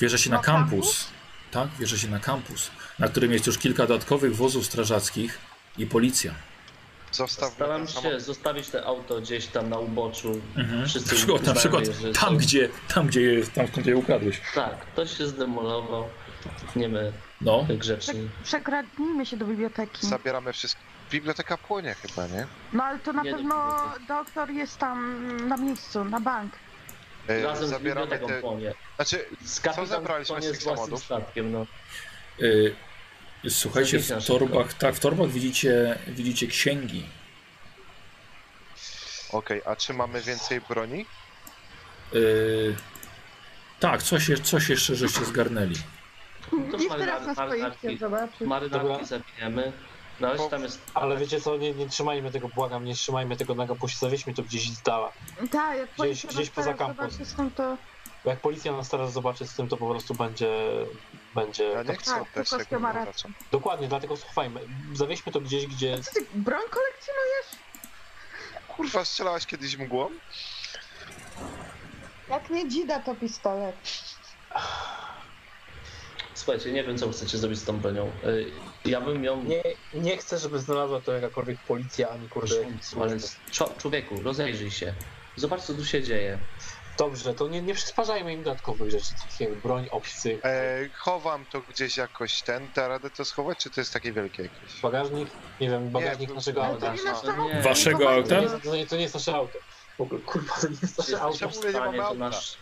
S1: Wjeżdżacie na
S3: Na
S1: kampus. Tak, wjeżdżacie na kampus, na którym jest już kilka dodatkowych wozów strażackich i policja.
S2: Zostaw
S4: Staram się
S2: samochód.
S4: zostawić te auto gdzieś tam na uboczu.
S1: Mhm.
S4: Wszyscy
S1: Na przykład, na przykład
S4: je,
S1: tam,
S4: są-
S1: gdzie, tam, gdzie jest, tam skąd je ukradłeś.
S4: Tak, ktoś się zdemolował. Nie my,
S1: No,
S4: grzeczni.
S3: Przekradnijmy się do biblioteki.
S2: Zabieramy wszystko. Biblioteka płonie chyba, nie?
S3: No ale to na
S4: Nie,
S3: pewno doktor jest tam na miejscu, na bank.
S2: E,
S4: Razem z
S2: Zabieramy
S4: biblioteką
S2: te...
S4: płonie.
S2: Znaczy,
S4: Z kapitan
S2: zabraliśmy
S4: płonie
S2: z tych
S4: z własnym
S2: samochodów?
S4: statkiem, no.
S1: y, słuchajcie, w torbach, tak, w torbach widzicie, widzicie księgi.
S2: okej, a czy mamy więcej broni?
S1: Y, tak, coś, je- coś jeszcze żeście zgarnęli.
S4: To
S3: Niech
S4: mamy
S3: teraz na
S4: marynarki.
S3: zobaczyć.
S4: Marynarki
S5: Dobra.
S4: zabijemy. Razie
S2: Bo-
S4: tam jest...
S5: Ale wiecie co, nie, nie trzymajmy tego, błagam, nie trzymajmy tego na kampusie, zawieźmy to gdzieś z dala.
S3: Tak, jak policja
S5: gdzieś
S3: nas
S5: poza
S3: teraz
S5: kampus.
S3: zobaczy z tym, to
S5: Bo jak policja nas teraz zobaczy z tym, to po prostu będzie... będzie...
S2: Ja nie chcę
S3: Tak, Kukowski
S2: tego.
S5: Dokładnie, dlatego schowajmy. Zawieźmy to gdzieś, gdzie...
S3: Co ty broń kolekcjonujesz?
S2: Kurwa, strzelałaś kiedyś mgłą?
S3: Jak nie dzida, to pistolet.
S4: Słuchajcie, nie wiem co chcecie zrobić z tą bronią. Ja bym ją...
S5: Nie, nie chcę, żeby znalazła to jakakolwiek policja, ani kurde...
S4: Ale człowieku, rozejrzyj się. Zobacz co tu się dzieje.
S5: Dobrze, to nie, nie przysparzajmy im dodatkowych rzeczy, takich jak broń, obcy,
S2: E, chowam to gdzieś jakoś ten. Da radę to schować, czy to jest takie wielkie jakieś?
S5: bagażnik, nie wiem, bagażnik
S2: Nie,
S5: naszego
S3: to
S5: auta.
S3: nie nasz
S4: nie.
S1: Waszego
S3: to
S1: auta?
S5: To nie, to, nie, to nie jest nasze auto. W ogóle, kurwa, to nie jest nasze auto.
S2: Czemu nie mamy
S4: to
S2: auta?
S4: nasz...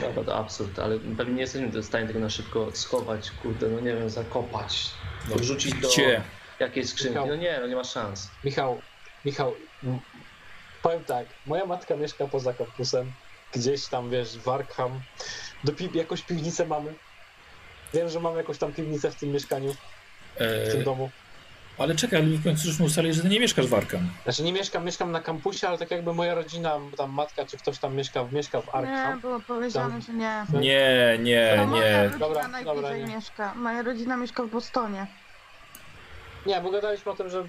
S4: Dobra, to absurd, ale pewnie nie jesteśmy w stanie tego na szybko schować, kurde, no nie wiem, zakopać,
S1: No,
S4: wrzucić do
S1: Gdzie?
S4: jakiejś skrzynki. No nie, no nie ma szans.
S5: Michał, Michał, powiem tak, moja matka mieszka poza kampusem, gdzieś tam, wiesz, w Arkham. Do pi- jakąś piwnicę mamy. Wiem, że mamy jakąś tam piwnicę w tym mieszkaniu, w tym
S1: E,
S5: domu.
S1: Ale czekaj, ale w końcu żeśmy ustalili, że ty nie mieszkasz w Arkham.
S5: Znaczy nie mieszkam, mieszkam na kampusie, ale tak jakby moja rodzina, tam matka czy ktoś tam mieszka, mieszka w
S3: Nie,
S5: Arkham.
S3: było powiedziane,
S5: Tam-
S3: że nie.
S1: Nie, nie,
S3: moja
S1: nie.
S3: rodzina
S5: Dobra,
S3: najbliżej
S5: dobra, nie.
S3: mieszka. Moja rodzina mieszka w Bostonie.
S5: Nie, bo gadaliśmy o tym, że...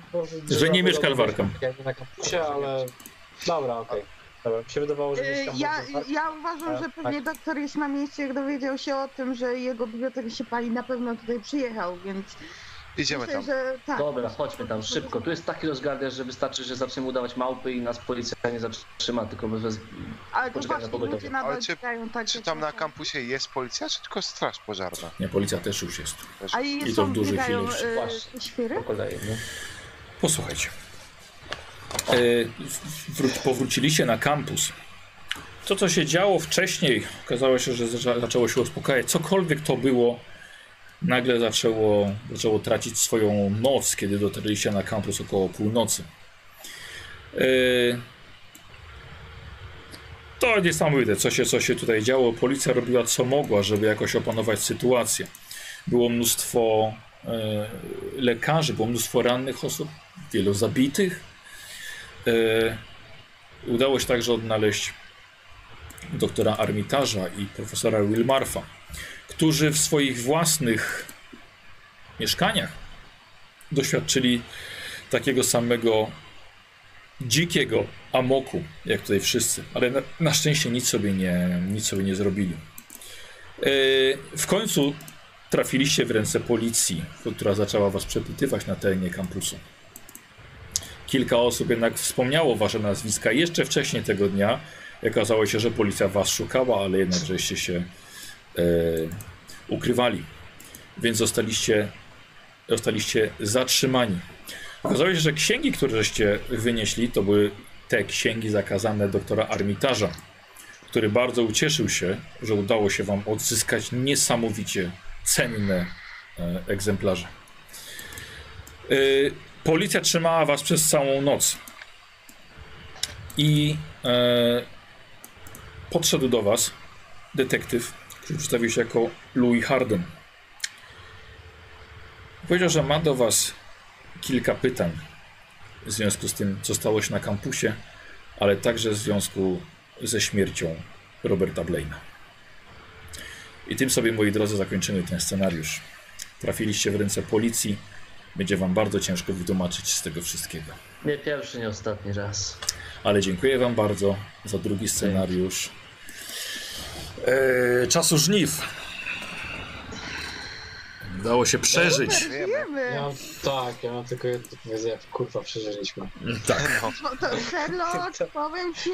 S1: Że nie mieszkasz w Arkham.
S5: Tak jakby na kampusie, ale... Dobra, okej. Dobra, mi się wydawało, że
S3: Y,
S5: mieszkam
S3: Ja,
S5: w
S3: ja uważam,
S5: Tak,
S3: że pewnie doktor jest na miejscu, jak dowiedział się o tym, że jego biblioteka się pali, na pewno tutaj przyjechał, więc
S2: Idziemy
S3: myślę,
S2: tam.
S3: że tak.
S4: Dobra, chodźmy tam szybko. Tu jest taki rozgardiaż, że wystarczy, że zaczniemy udawać małpy i nas policja nie zatrzyma, tylko bez...
S3: Ale to właśnie ludzie nadal
S2: Ale czy-
S3: tak.
S2: Czy tam na kampusie jest policja, czy tylko straż pożarna?
S1: Nie, policja też już jest.
S3: A
S1: I
S3: i
S1: to
S3: są
S1: w dużych
S3: biegają
S1: ilościach.
S3: y,
S4: Właśnie.
S3: te świry?
S4: Po kolei, no.
S1: Posłuchajcie. E, wró- powróciliście na kampus. To, co się działo wcześniej, okazało się, że zaczę- zaczęło się uspokajać. Cokolwiek to było, nagle zaczęło, zaczęło tracić swoją moc, kiedy dotarliście na kampus około północy. E, to niesamowite, co się, co się tutaj działo. Policja robiła co mogła, żeby jakoś opanować sytuację. Było mnóstwo e, lekarzy, było mnóstwo rannych osób, wielu zabitych. E, udało się także odnaleźć doktora Armitarza i profesora Wilmarfa, którzy w swoich własnych mieszkaniach doświadczyli takiego samego dzikiego amoku, jak tutaj wszyscy, ale na, na szczęście nic sobie nie, nic sobie nie zrobili. E, w końcu trafiliście w ręce policji, która zaczęła was przepytywać na terenie kampusu. Kilka osób jednak wspomniało wasze nazwiska jeszcze wcześniej tego dnia. Okazało się, że policja was szukała, ale jednak żeście się ukrywali. Więc zostaliście, zostaliście zatrzymani. Okazało się, że księgi, które żeście wynieśli, to były te księgi zakazane doktora Armitarza, który bardzo ucieszył się, że udało się wam odzyskać niesamowicie cenne e, egzemplarze. E, policja trzymała was przez całą noc. I e, podszedł do was detektyw, który przedstawił się jako Louis Harden. Powiedział, że ma do was kilka pytań w związku z tym, co stało się na kampusie, ale także w związku ze śmiercią Roberta Blaina. I tym sobie, moi drodzy, zakończymy ten scenariusz. Trafiliście w ręce policji. Będzie wam bardzo ciężko wytłumaczyć z tego wszystkiego.
S4: Nie pierwszy, nie ostatni raz.
S1: Ale dziękuję wam bardzo za drugi scenariusz. Eee, czasu żniw. Udało się przeżyć.
S5: Ja mam, tak, ja mam tylko jedno jak kurwa przeżyliśmy.
S1: Tak.
S3: No to Sherlock, [LAUGHS] powiem ci.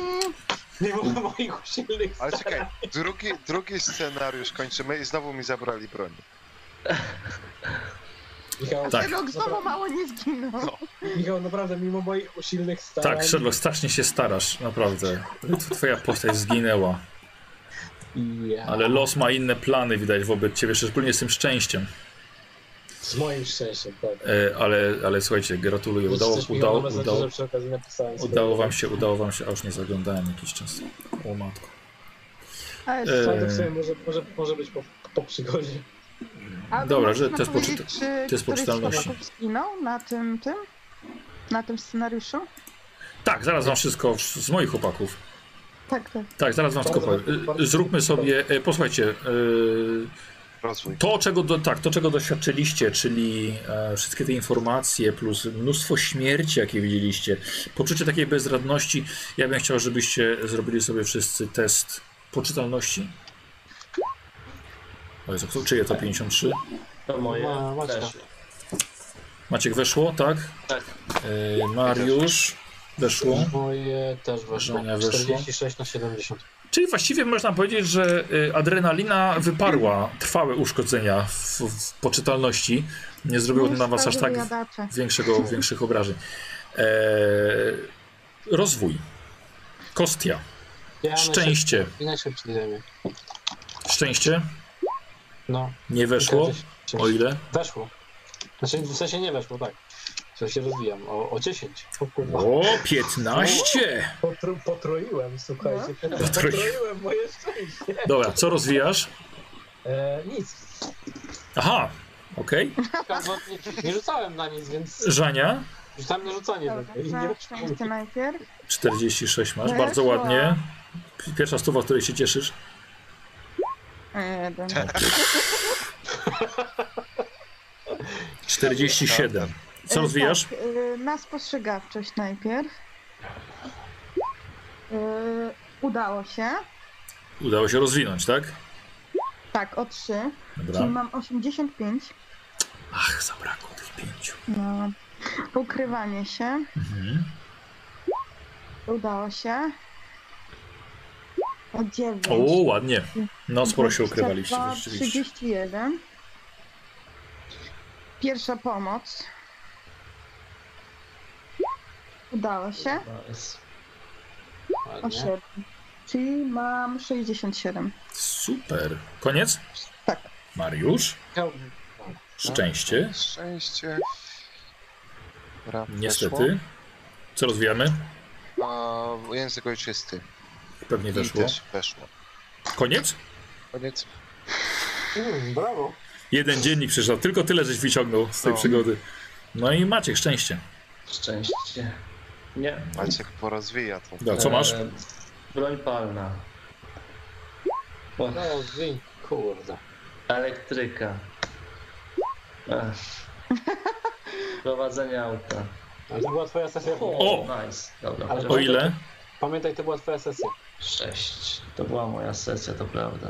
S5: Mimo moich usilnych
S2: Ale czekaj, drugi, drugi scenariusz kończymy i znowu mi zabrali broń.
S5: Michał,
S1: Tak.
S3: Sherlock znowu mało nie zginął.
S5: Michał, naprawdę mimo moich usilnych starań...
S1: Tak, Sherlock, strasznie się starasz, naprawdę. Twoja postać zginęła, Ale los ma inne plany, widać, wobec ciebie, szczególnie z tym szczęściem.
S5: Z moim szczęściem, tak.
S1: E, ale, ale słuchajcie, gratuluję, udało, udało, udało, udało wam się, udało wam się, a już nie zaglądałem jakiś czas. O matko.
S3: Ale
S1: E,
S5: Tak, to w sumie może, może, może być po, po przygodzie.
S3: A
S1: Dobra, że to jest
S3: powiedzieć,
S1: poczyta-
S3: czy z
S1: poczytalności.
S3: chłopaków zginął na tym, tym? Na tym scenariuszu?
S1: Tak, zaraz wam wszystko z moich chłopaków.
S3: Tak, tak.
S1: Tak, zaraz wam wszystko
S5: Bardzo-
S1: powiem.
S5: bardzo-
S1: Y, Zróbmy sobie, e, posłuchajcie,
S2: Rozwój.
S1: to czego, do, tak, to czego doświadczyliście, czyli e, wszystkie te informacje plus mnóstwo śmierci, jakie widzieliście, poczucie takiej bezradności, ja bym chciał, żebyście zrobili sobie wszyscy test poczytalności. O Jezu, kto- czyje to 53?
S4: To moje
S5: Ma-.
S1: Maciek weszło, tak?
S4: Tak.
S1: E, Mariusz weszło.
S5: Moje też weszło.
S1: Żenia weszło.
S5: 46 na 70.
S1: Czyli właściwie można powiedzieć, że y, adrenalina wyparła trwałe uszkodzenia w, w poczytalności. Nie zrobiło to na was aż tak większego, większych obrażeń. E, rozwój. Kostia.
S5: Ja
S1: Szczęście. Szczęście.
S5: No.
S1: Nie weszło. O ile?
S5: Weszło. Znaczy w sensie nie weszło, tak. W sensie rozwijam. O, o 10. O kurwa.
S1: O, 15.
S5: Potro, potroiłem, słuchajcie. Potroiłem moje szczęście.
S1: Dobra, co rozwijasz?
S5: E, nic.
S1: Aha, okej.
S5: Bo nie, nie rzucałem na nic, więc
S1: Żania.
S5: rzucałem na rzucanie.
S3: Dobra,
S5: nie
S3: szczęście najpierw.
S1: 46 masz,
S3: Weszło.
S1: bardzo ładnie. Pierwsza stuwa, w której się cieszysz.
S3: Jeden.
S1: 47. Co
S3: E,
S1: rozwijasz?
S3: Tak, e, na spostrzegawczość najpierw. E, udało się.
S1: Udało się rozwinąć, tak?
S3: Tak, o 3. Czyli
S1: Dobra.
S3: mam 85.
S1: Ach, zabrakło tych pięciu.
S3: No. Ukrywanie się.
S1: Mhm.
S3: Udało się. O 9.
S1: O, ładnie. No, sporo się ukrywaliście,
S3: 22,
S1: rzeczywiście.
S3: 31. Pierwsza pomoc. Udało się.
S4: Nice.
S3: O
S5: Ładnie.
S3: 7. Czyli mam 67.
S1: Super. Koniec?
S3: Tak.
S1: Mariusz? Szczęście.
S2: Szczęście. Dobra,
S1: Niestety. Co rozwijamy?
S2: A, język ojczysty.
S1: Pewnie
S2: I
S1: weszło.
S2: też weszło.
S1: Koniec?
S2: Koniec.
S5: Mm, brawo.
S1: Jeden dziennik przyszedł. Tylko tyle, żeś wyciągnął z tej
S2: No.
S1: przygody. No i Maciek, szczęście.
S4: Szczęście. Nie.
S2: Maciek porozwija to.
S1: Dobra, co masz?
S4: E, broń palna. O,
S5: No, zwiń. Kurde.
S4: elektryka. Ech. [LAUGHS] Prowadzenie auta.
S5: Ale to była twoja sesja.
S1: O!
S4: nice. Dobra.
S5: Ale
S1: O ile?
S5: Pamiętaj, to była twoja sesja.
S4: Sześć. To była moja sesja, to prawda.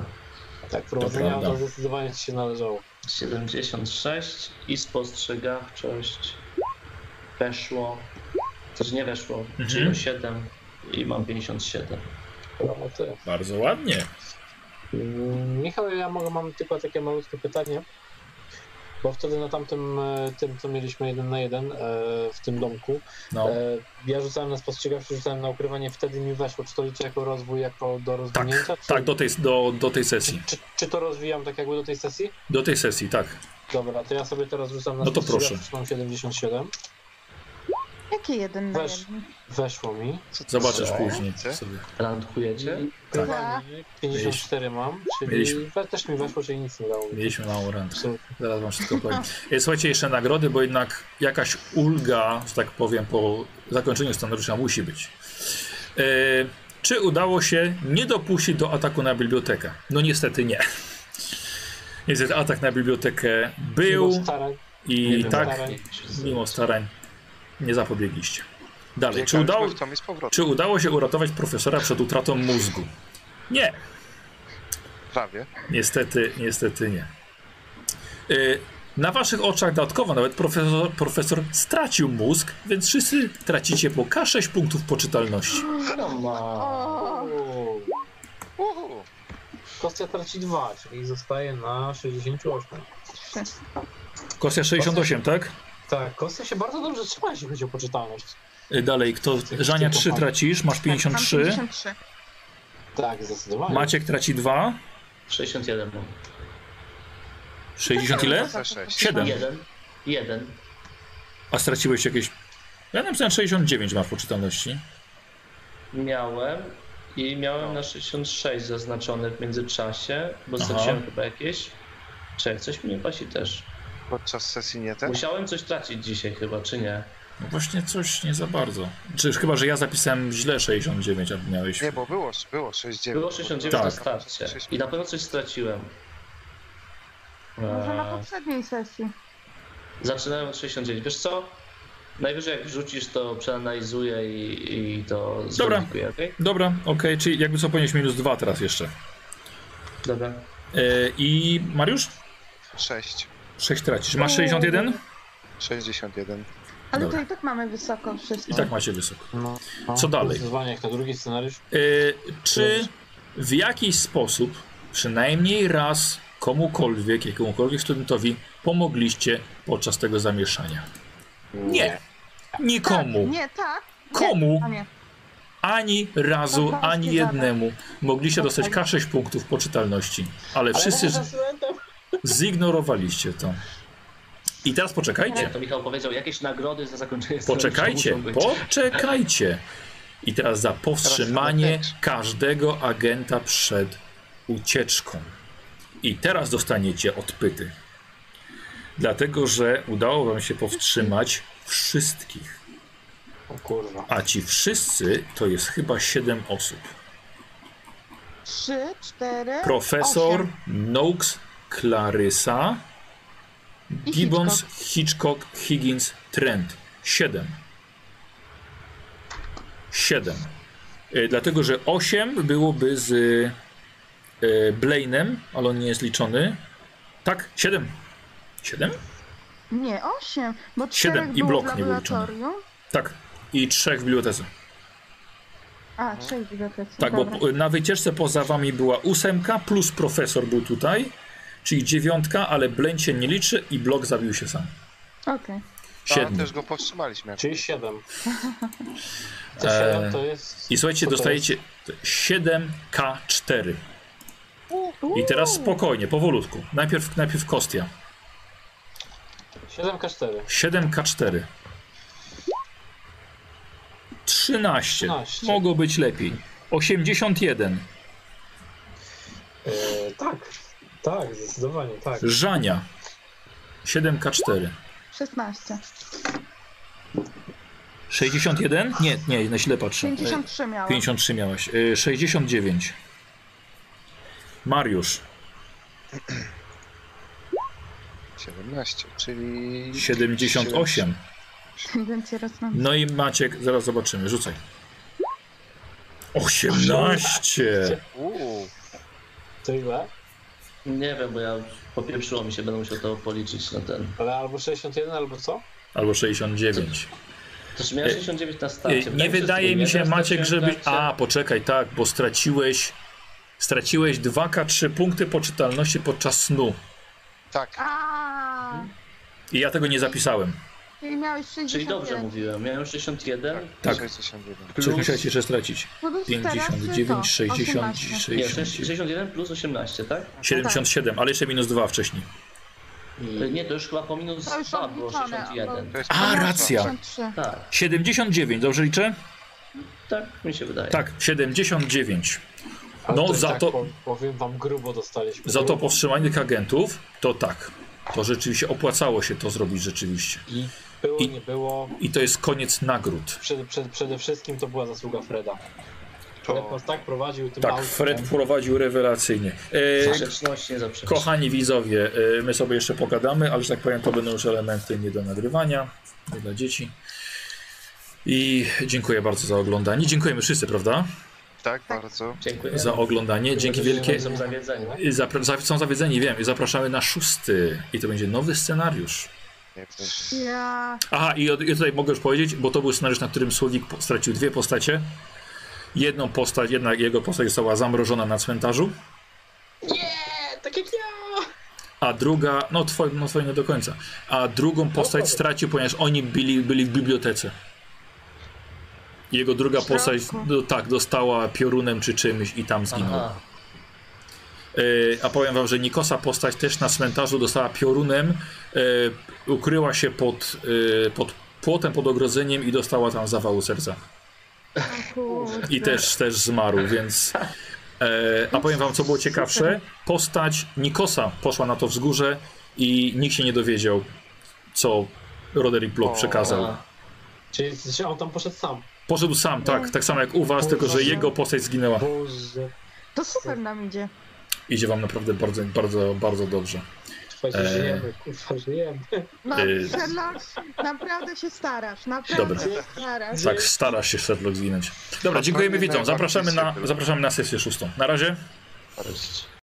S5: Tak, prowadzenie
S1: prawda.
S5: auta zdecydowanie ci się należało.
S4: 76 i spostrzegawczość weszło. Znaczy nie weszło,
S1: Mhm.
S4: czyli o 7 i mam 57.
S5: Brawo, ty.
S1: Bardzo ładnie.
S5: Mm, Michał, ja mogę, mam tylko takie malutkie pytanie. Bo wtedy na tamtym, e, tym, co mieliśmy jeden na jeden e, w tym domku,
S1: No.
S5: e, ja rzucałem na spostrzegawczość, rzucałem na ukrywanie, wtedy mi weszło. Czy to liczę jako rozwój, jako do rozwinięcia? czy,
S1: Tak, do tej, do, do tej sesji.
S5: czy, czy to rozwijam tak jakby do tej sesji?
S1: Do tej sesji, tak.
S5: Dobra, to ja sobie teraz rzucam na
S1: No to proszę.
S5: mam 77.
S3: Jakie jeden na
S6: Weź.
S3: jeden?
S6: Weszło mi.
S1: Zobaczysz później sobie.
S4: Randkujecie?
S6: Normalnie 54 mam, czyli
S1: Mieliśmy.
S6: we- też mi weszło, czyli nic nie dało.
S1: Mieliśmy małą rękę. Zaraz wam wszystko powiem. E, Słuchajcie, jeszcze nagrody, bo jednak jakaś ulga, że tak powiem, po zakończeniu scenariusza musi być. E, czy udało się nie dopuścić do ataku na bibliotekę? No niestety nie. Niestety atak na bibliotekę był
S6: Mimo starań,
S1: i
S4: wiem,
S1: tak,
S6: starań.
S1: mimo starań, nie zapobiegliście. Dalej, czy udało, czy udało się uratować profesora przed utratą mózgu? Nie.
S2: Prawie.
S1: Niestety, niestety nie. Y, Na waszych oczach dodatkowo nawet profesor, profesor stracił mózg, więc wszyscy tracicie po K6 punktów poczytalności.
S4: No.
S6: Kostia traci 2, czyli zostaje na 68.
S3: trzy.
S1: Kostia 68, tak?
S6: Tak, Kostia się bardzo dobrze trzyma, jeśli chodzi o poczytalność.
S1: Y, Dalej, kto? Żania 3 tracisz, masz
S3: Tak, mam
S1: 53.
S3: 53.
S6: Tak, zdecydowanie.
S1: Maciek traci 2.
S4: 61 mam.
S1: 60 ile?
S2: Za sześć.
S1: Siedem.
S4: Jeden. Jeden.
S1: A straciłeś jakieś... Ja napisałem 69 masz poczytalności.
S4: Miałem i miałem na 66 zaznaczone w międzyczasie, bo
S1: Aha.
S4: straciłem chyba jakieś. Czekaj, coś mi nie pasi też.
S2: Podczas sesji nie ten?
S4: Musiałem coś tracić dzisiaj chyba, czy nie?
S1: No właśnie coś nie za bardzo. Czy chyba, że ja zapisałem źle 69, a miałeś...
S2: Nie, bo było, było 69.
S4: Było 69
S1: Tak.
S4: na starcie i na pewno coś straciłem.
S3: Może na
S4: Eee,
S3: poprzedniej sesji.
S4: Zaczynałem od 69. Wiesz co? Najwyżej jak wrzucisz, to przeanalizuję i, i to
S1: Dobra.
S4: okej?
S1: Dobra, okej, czyli jakby co ponieść minus 2 teraz jeszcze.
S4: Dobra.
S1: Y, I Mariusz?
S2: 6.
S1: 6 tracisz. Masz 61?
S2: 61.
S3: Ale
S1: Dobra.
S3: to i tak mamy wysoko wszyscy.
S1: I tak macie wysoko.
S6: No, no.
S1: Co dalej?
S6: Jak na drugi scenariusz.
S1: Y, czy w jakiś sposób, przynajmniej raz, komukolwiek, jakiemukolwiek studentowi pomogliście podczas tego zamieszania? Nie. Nikomu.
S3: Tak, nie, tak.
S1: Komu?
S3: nie.
S1: Ani razu, ani jednemu mogliście dostać K6 punktów poczytalności. Ale wszyscy
S6: Ale.
S1: Zignorowaliście to. I teraz poczekajcie.
S4: To Michał powiedział, jakieś nagrody za zakończenie
S1: Poczekajcie,
S4: scenariusza muszą być.
S1: poczekajcie. I teraz za powstrzymanie każdego agenta przed ucieczką. I teraz dostaniecie odpyty. Dlatego, że udało wam się powstrzymać wszystkich.
S6: O kurwa.
S1: A ci wszyscy to jest chyba 7 osób.
S3: Trzy, cztery,
S1: Profesor,
S3: osiem.
S1: Noakes, Clarysa,
S3: I
S1: Gibbons, Hitchcock, Higgins, Trent. 7. 7. E, Dlatego, że 8 byłoby z e, Blainem, ale on nie jest liczony. Tak, 7. 7?
S3: Nie, osiem, bo
S1: Siedem
S3: czterech
S1: i
S3: było
S1: blok
S3: w
S1: nie był liczony.
S3: laboratorium.
S1: Tak. I 3 w bibliotece.
S3: A, trzech w bibliotece.
S1: Tak, bo na wycieczce poza wami była ósemka, plus profesor był tutaj, czyli dziewiątka, ale Blaine się nie liczy i blok zabił się sam.
S3: Okej.
S2: Ale
S1: 7.
S2: też go powstrzymaliśmy.
S6: Czyli 7. [LAUGHS] To 7 to jest...
S1: I słuchajcie, dostajecie 7K4. I teraz spokojnie, powolutku. Najpierw, najpierw Kostia.
S6: jest? 7K4.
S1: 7K4. 13.
S6: 13.
S1: Mogło być lepiej. 81.
S6: Eee, tak. Tak, zdecydowanie, tak.
S1: Żania. 7K4.
S3: 16.
S1: 61? Nie, nie, na źle patrzę.
S3: 53 miałam.
S1: 53 miałeś. Y, 69. Mariusz.
S2: 17, czyli...
S1: 78.
S3: Tendencje rosną.
S1: No i Maciek, zaraz zobaczymy. Rzucaj. 18.
S2: Uuu,
S6: To ile?
S4: Nie wiem, bo ja popieprzyło mi się, będę musiał to policzyć na ten.
S6: Ale albo 61, albo co?
S1: Albo 69.
S4: To czy miałem 69 na starcie?
S1: Nie wydaje mi się, Maciek,
S4: straciłem
S1: żeby.
S4: w trakcie-
S1: A, poczekaj, tak, bo straciłeś. Straciłeś 2K3 punkty poczytalności podczas snu.
S2: tak.
S3: A,
S1: I ja tego nie zapisałem.
S3: Czyli miałeś 61.
S4: Czyli dobrze mówiłem, miałem 61.
S1: Tak.
S2: 61.
S1: Coś musiałeś jeszcze stracić.
S3: Plus teraz
S1: 59,
S3: to,
S1: 60,
S3: 18.
S4: Nie,
S1: 60,
S4: 61 plus 18, tak?
S1: 77, ale jeszcze minus 2 wcześniej.
S6: I
S4: Nie, to już chyba po minus
S3: To już
S4: 2 było
S3: odliczone,
S4: 61.
S2: To jest
S1: A, racja.
S3: 53.
S4: Tak,
S1: 79, dobrze liczę?
S4: tak mi się wydaje.
S1: Tak, 79.
S6: ale
S1: No,
S6: to,
S1: za
S6: tak,
S1: to-
S6: po- Powiem wam, grubo dostaliśmy.
S1: Za to
S6: grubo.
S1: powstrzymanych agentów, to tak. To rzeczywiście opłacało się to zrobić rzeczywiście.
S6: I było,
S1: I-
S6: nie było.
S1: I to jest koniec nagród.
S6: Przed, przed, przede wszystkim to była zasługa Freda. Fred
S2: To
S6: nas tak prowadził tym
S1: Tak,
S6: autem.
S1: Fred prowadził rewelacyjnie. E, kochani widzowie, e, my sobie jeszcze pogadamy, ale że tak powiem, to będą już elementy nie do nagrywania, nie dla dzieci. I dziękuję bardzo za oglądanie. Dziękujemy wszyscy, prawda?
S2: tak bardzo.
S4: Dziękuję.
S1: Za oglądanie. Dzięki wielkie.
S4: Są zawiedzeni.
S1: I Zapra- za- są zawiedzeni, wiem. I zapraszamy na szósty. I to będzie nowy scenariusz.
S3: Ja...
S1: Aha, i, tutaj mogę już powiedzieć, bo to był scenariusz, na którym Słowik stracił dwie postacie. Jedną postać, jedna jego postać została zamrożona na cmentarzu,
S6: Nie, tak jak ja!
S1: a druga, no twoje, no twoje nie do końca, a drugą postać stracił, ponieważ oni byli, byli w bibliotece. Jego druga postać, no, tak, dostała piorunem czy czymś i tam zginęła.
S4: Aha.
S1: E, a powiem wam, że Nikosa postać też na cmentarzu dostała piorunem, e, ukryła się pod, e, pod płotem, pod ogrodzeniem i dostała tam zawału serca. I też, też zmarł, więc. E, a powiem wam, co było ciekawsze. Postać Nikosa poszła na to wzgórze i nikt się nie dowiedział, co Roderick Block przekazał.
S6: Czyli że on tam poszedł sam.
S1: Poszedł sam, tak, tak samo jak u was, tylko że jego postać zginęła.
S6: Boże.
S3: To super nam idzie.
S1: Idzie wam naprawdę bardzo, bardzo, bardzo dobrze.
S6: Słuchajcie,
S1: Eee.
S6: żyjemy, kurwa, żyjemy.
S3: No,
S1: Y-
S3: Sherlock, naprawdę się starasz, naprawdę
S1: Dobra.
S3: się starasz.
S1: Tak, stara się Sherlock zginąć. Dobra, dziękujemy widzom. Zapraszamy na, zapraszamy na sesję szóstą. Na razie.
S4: Cześć.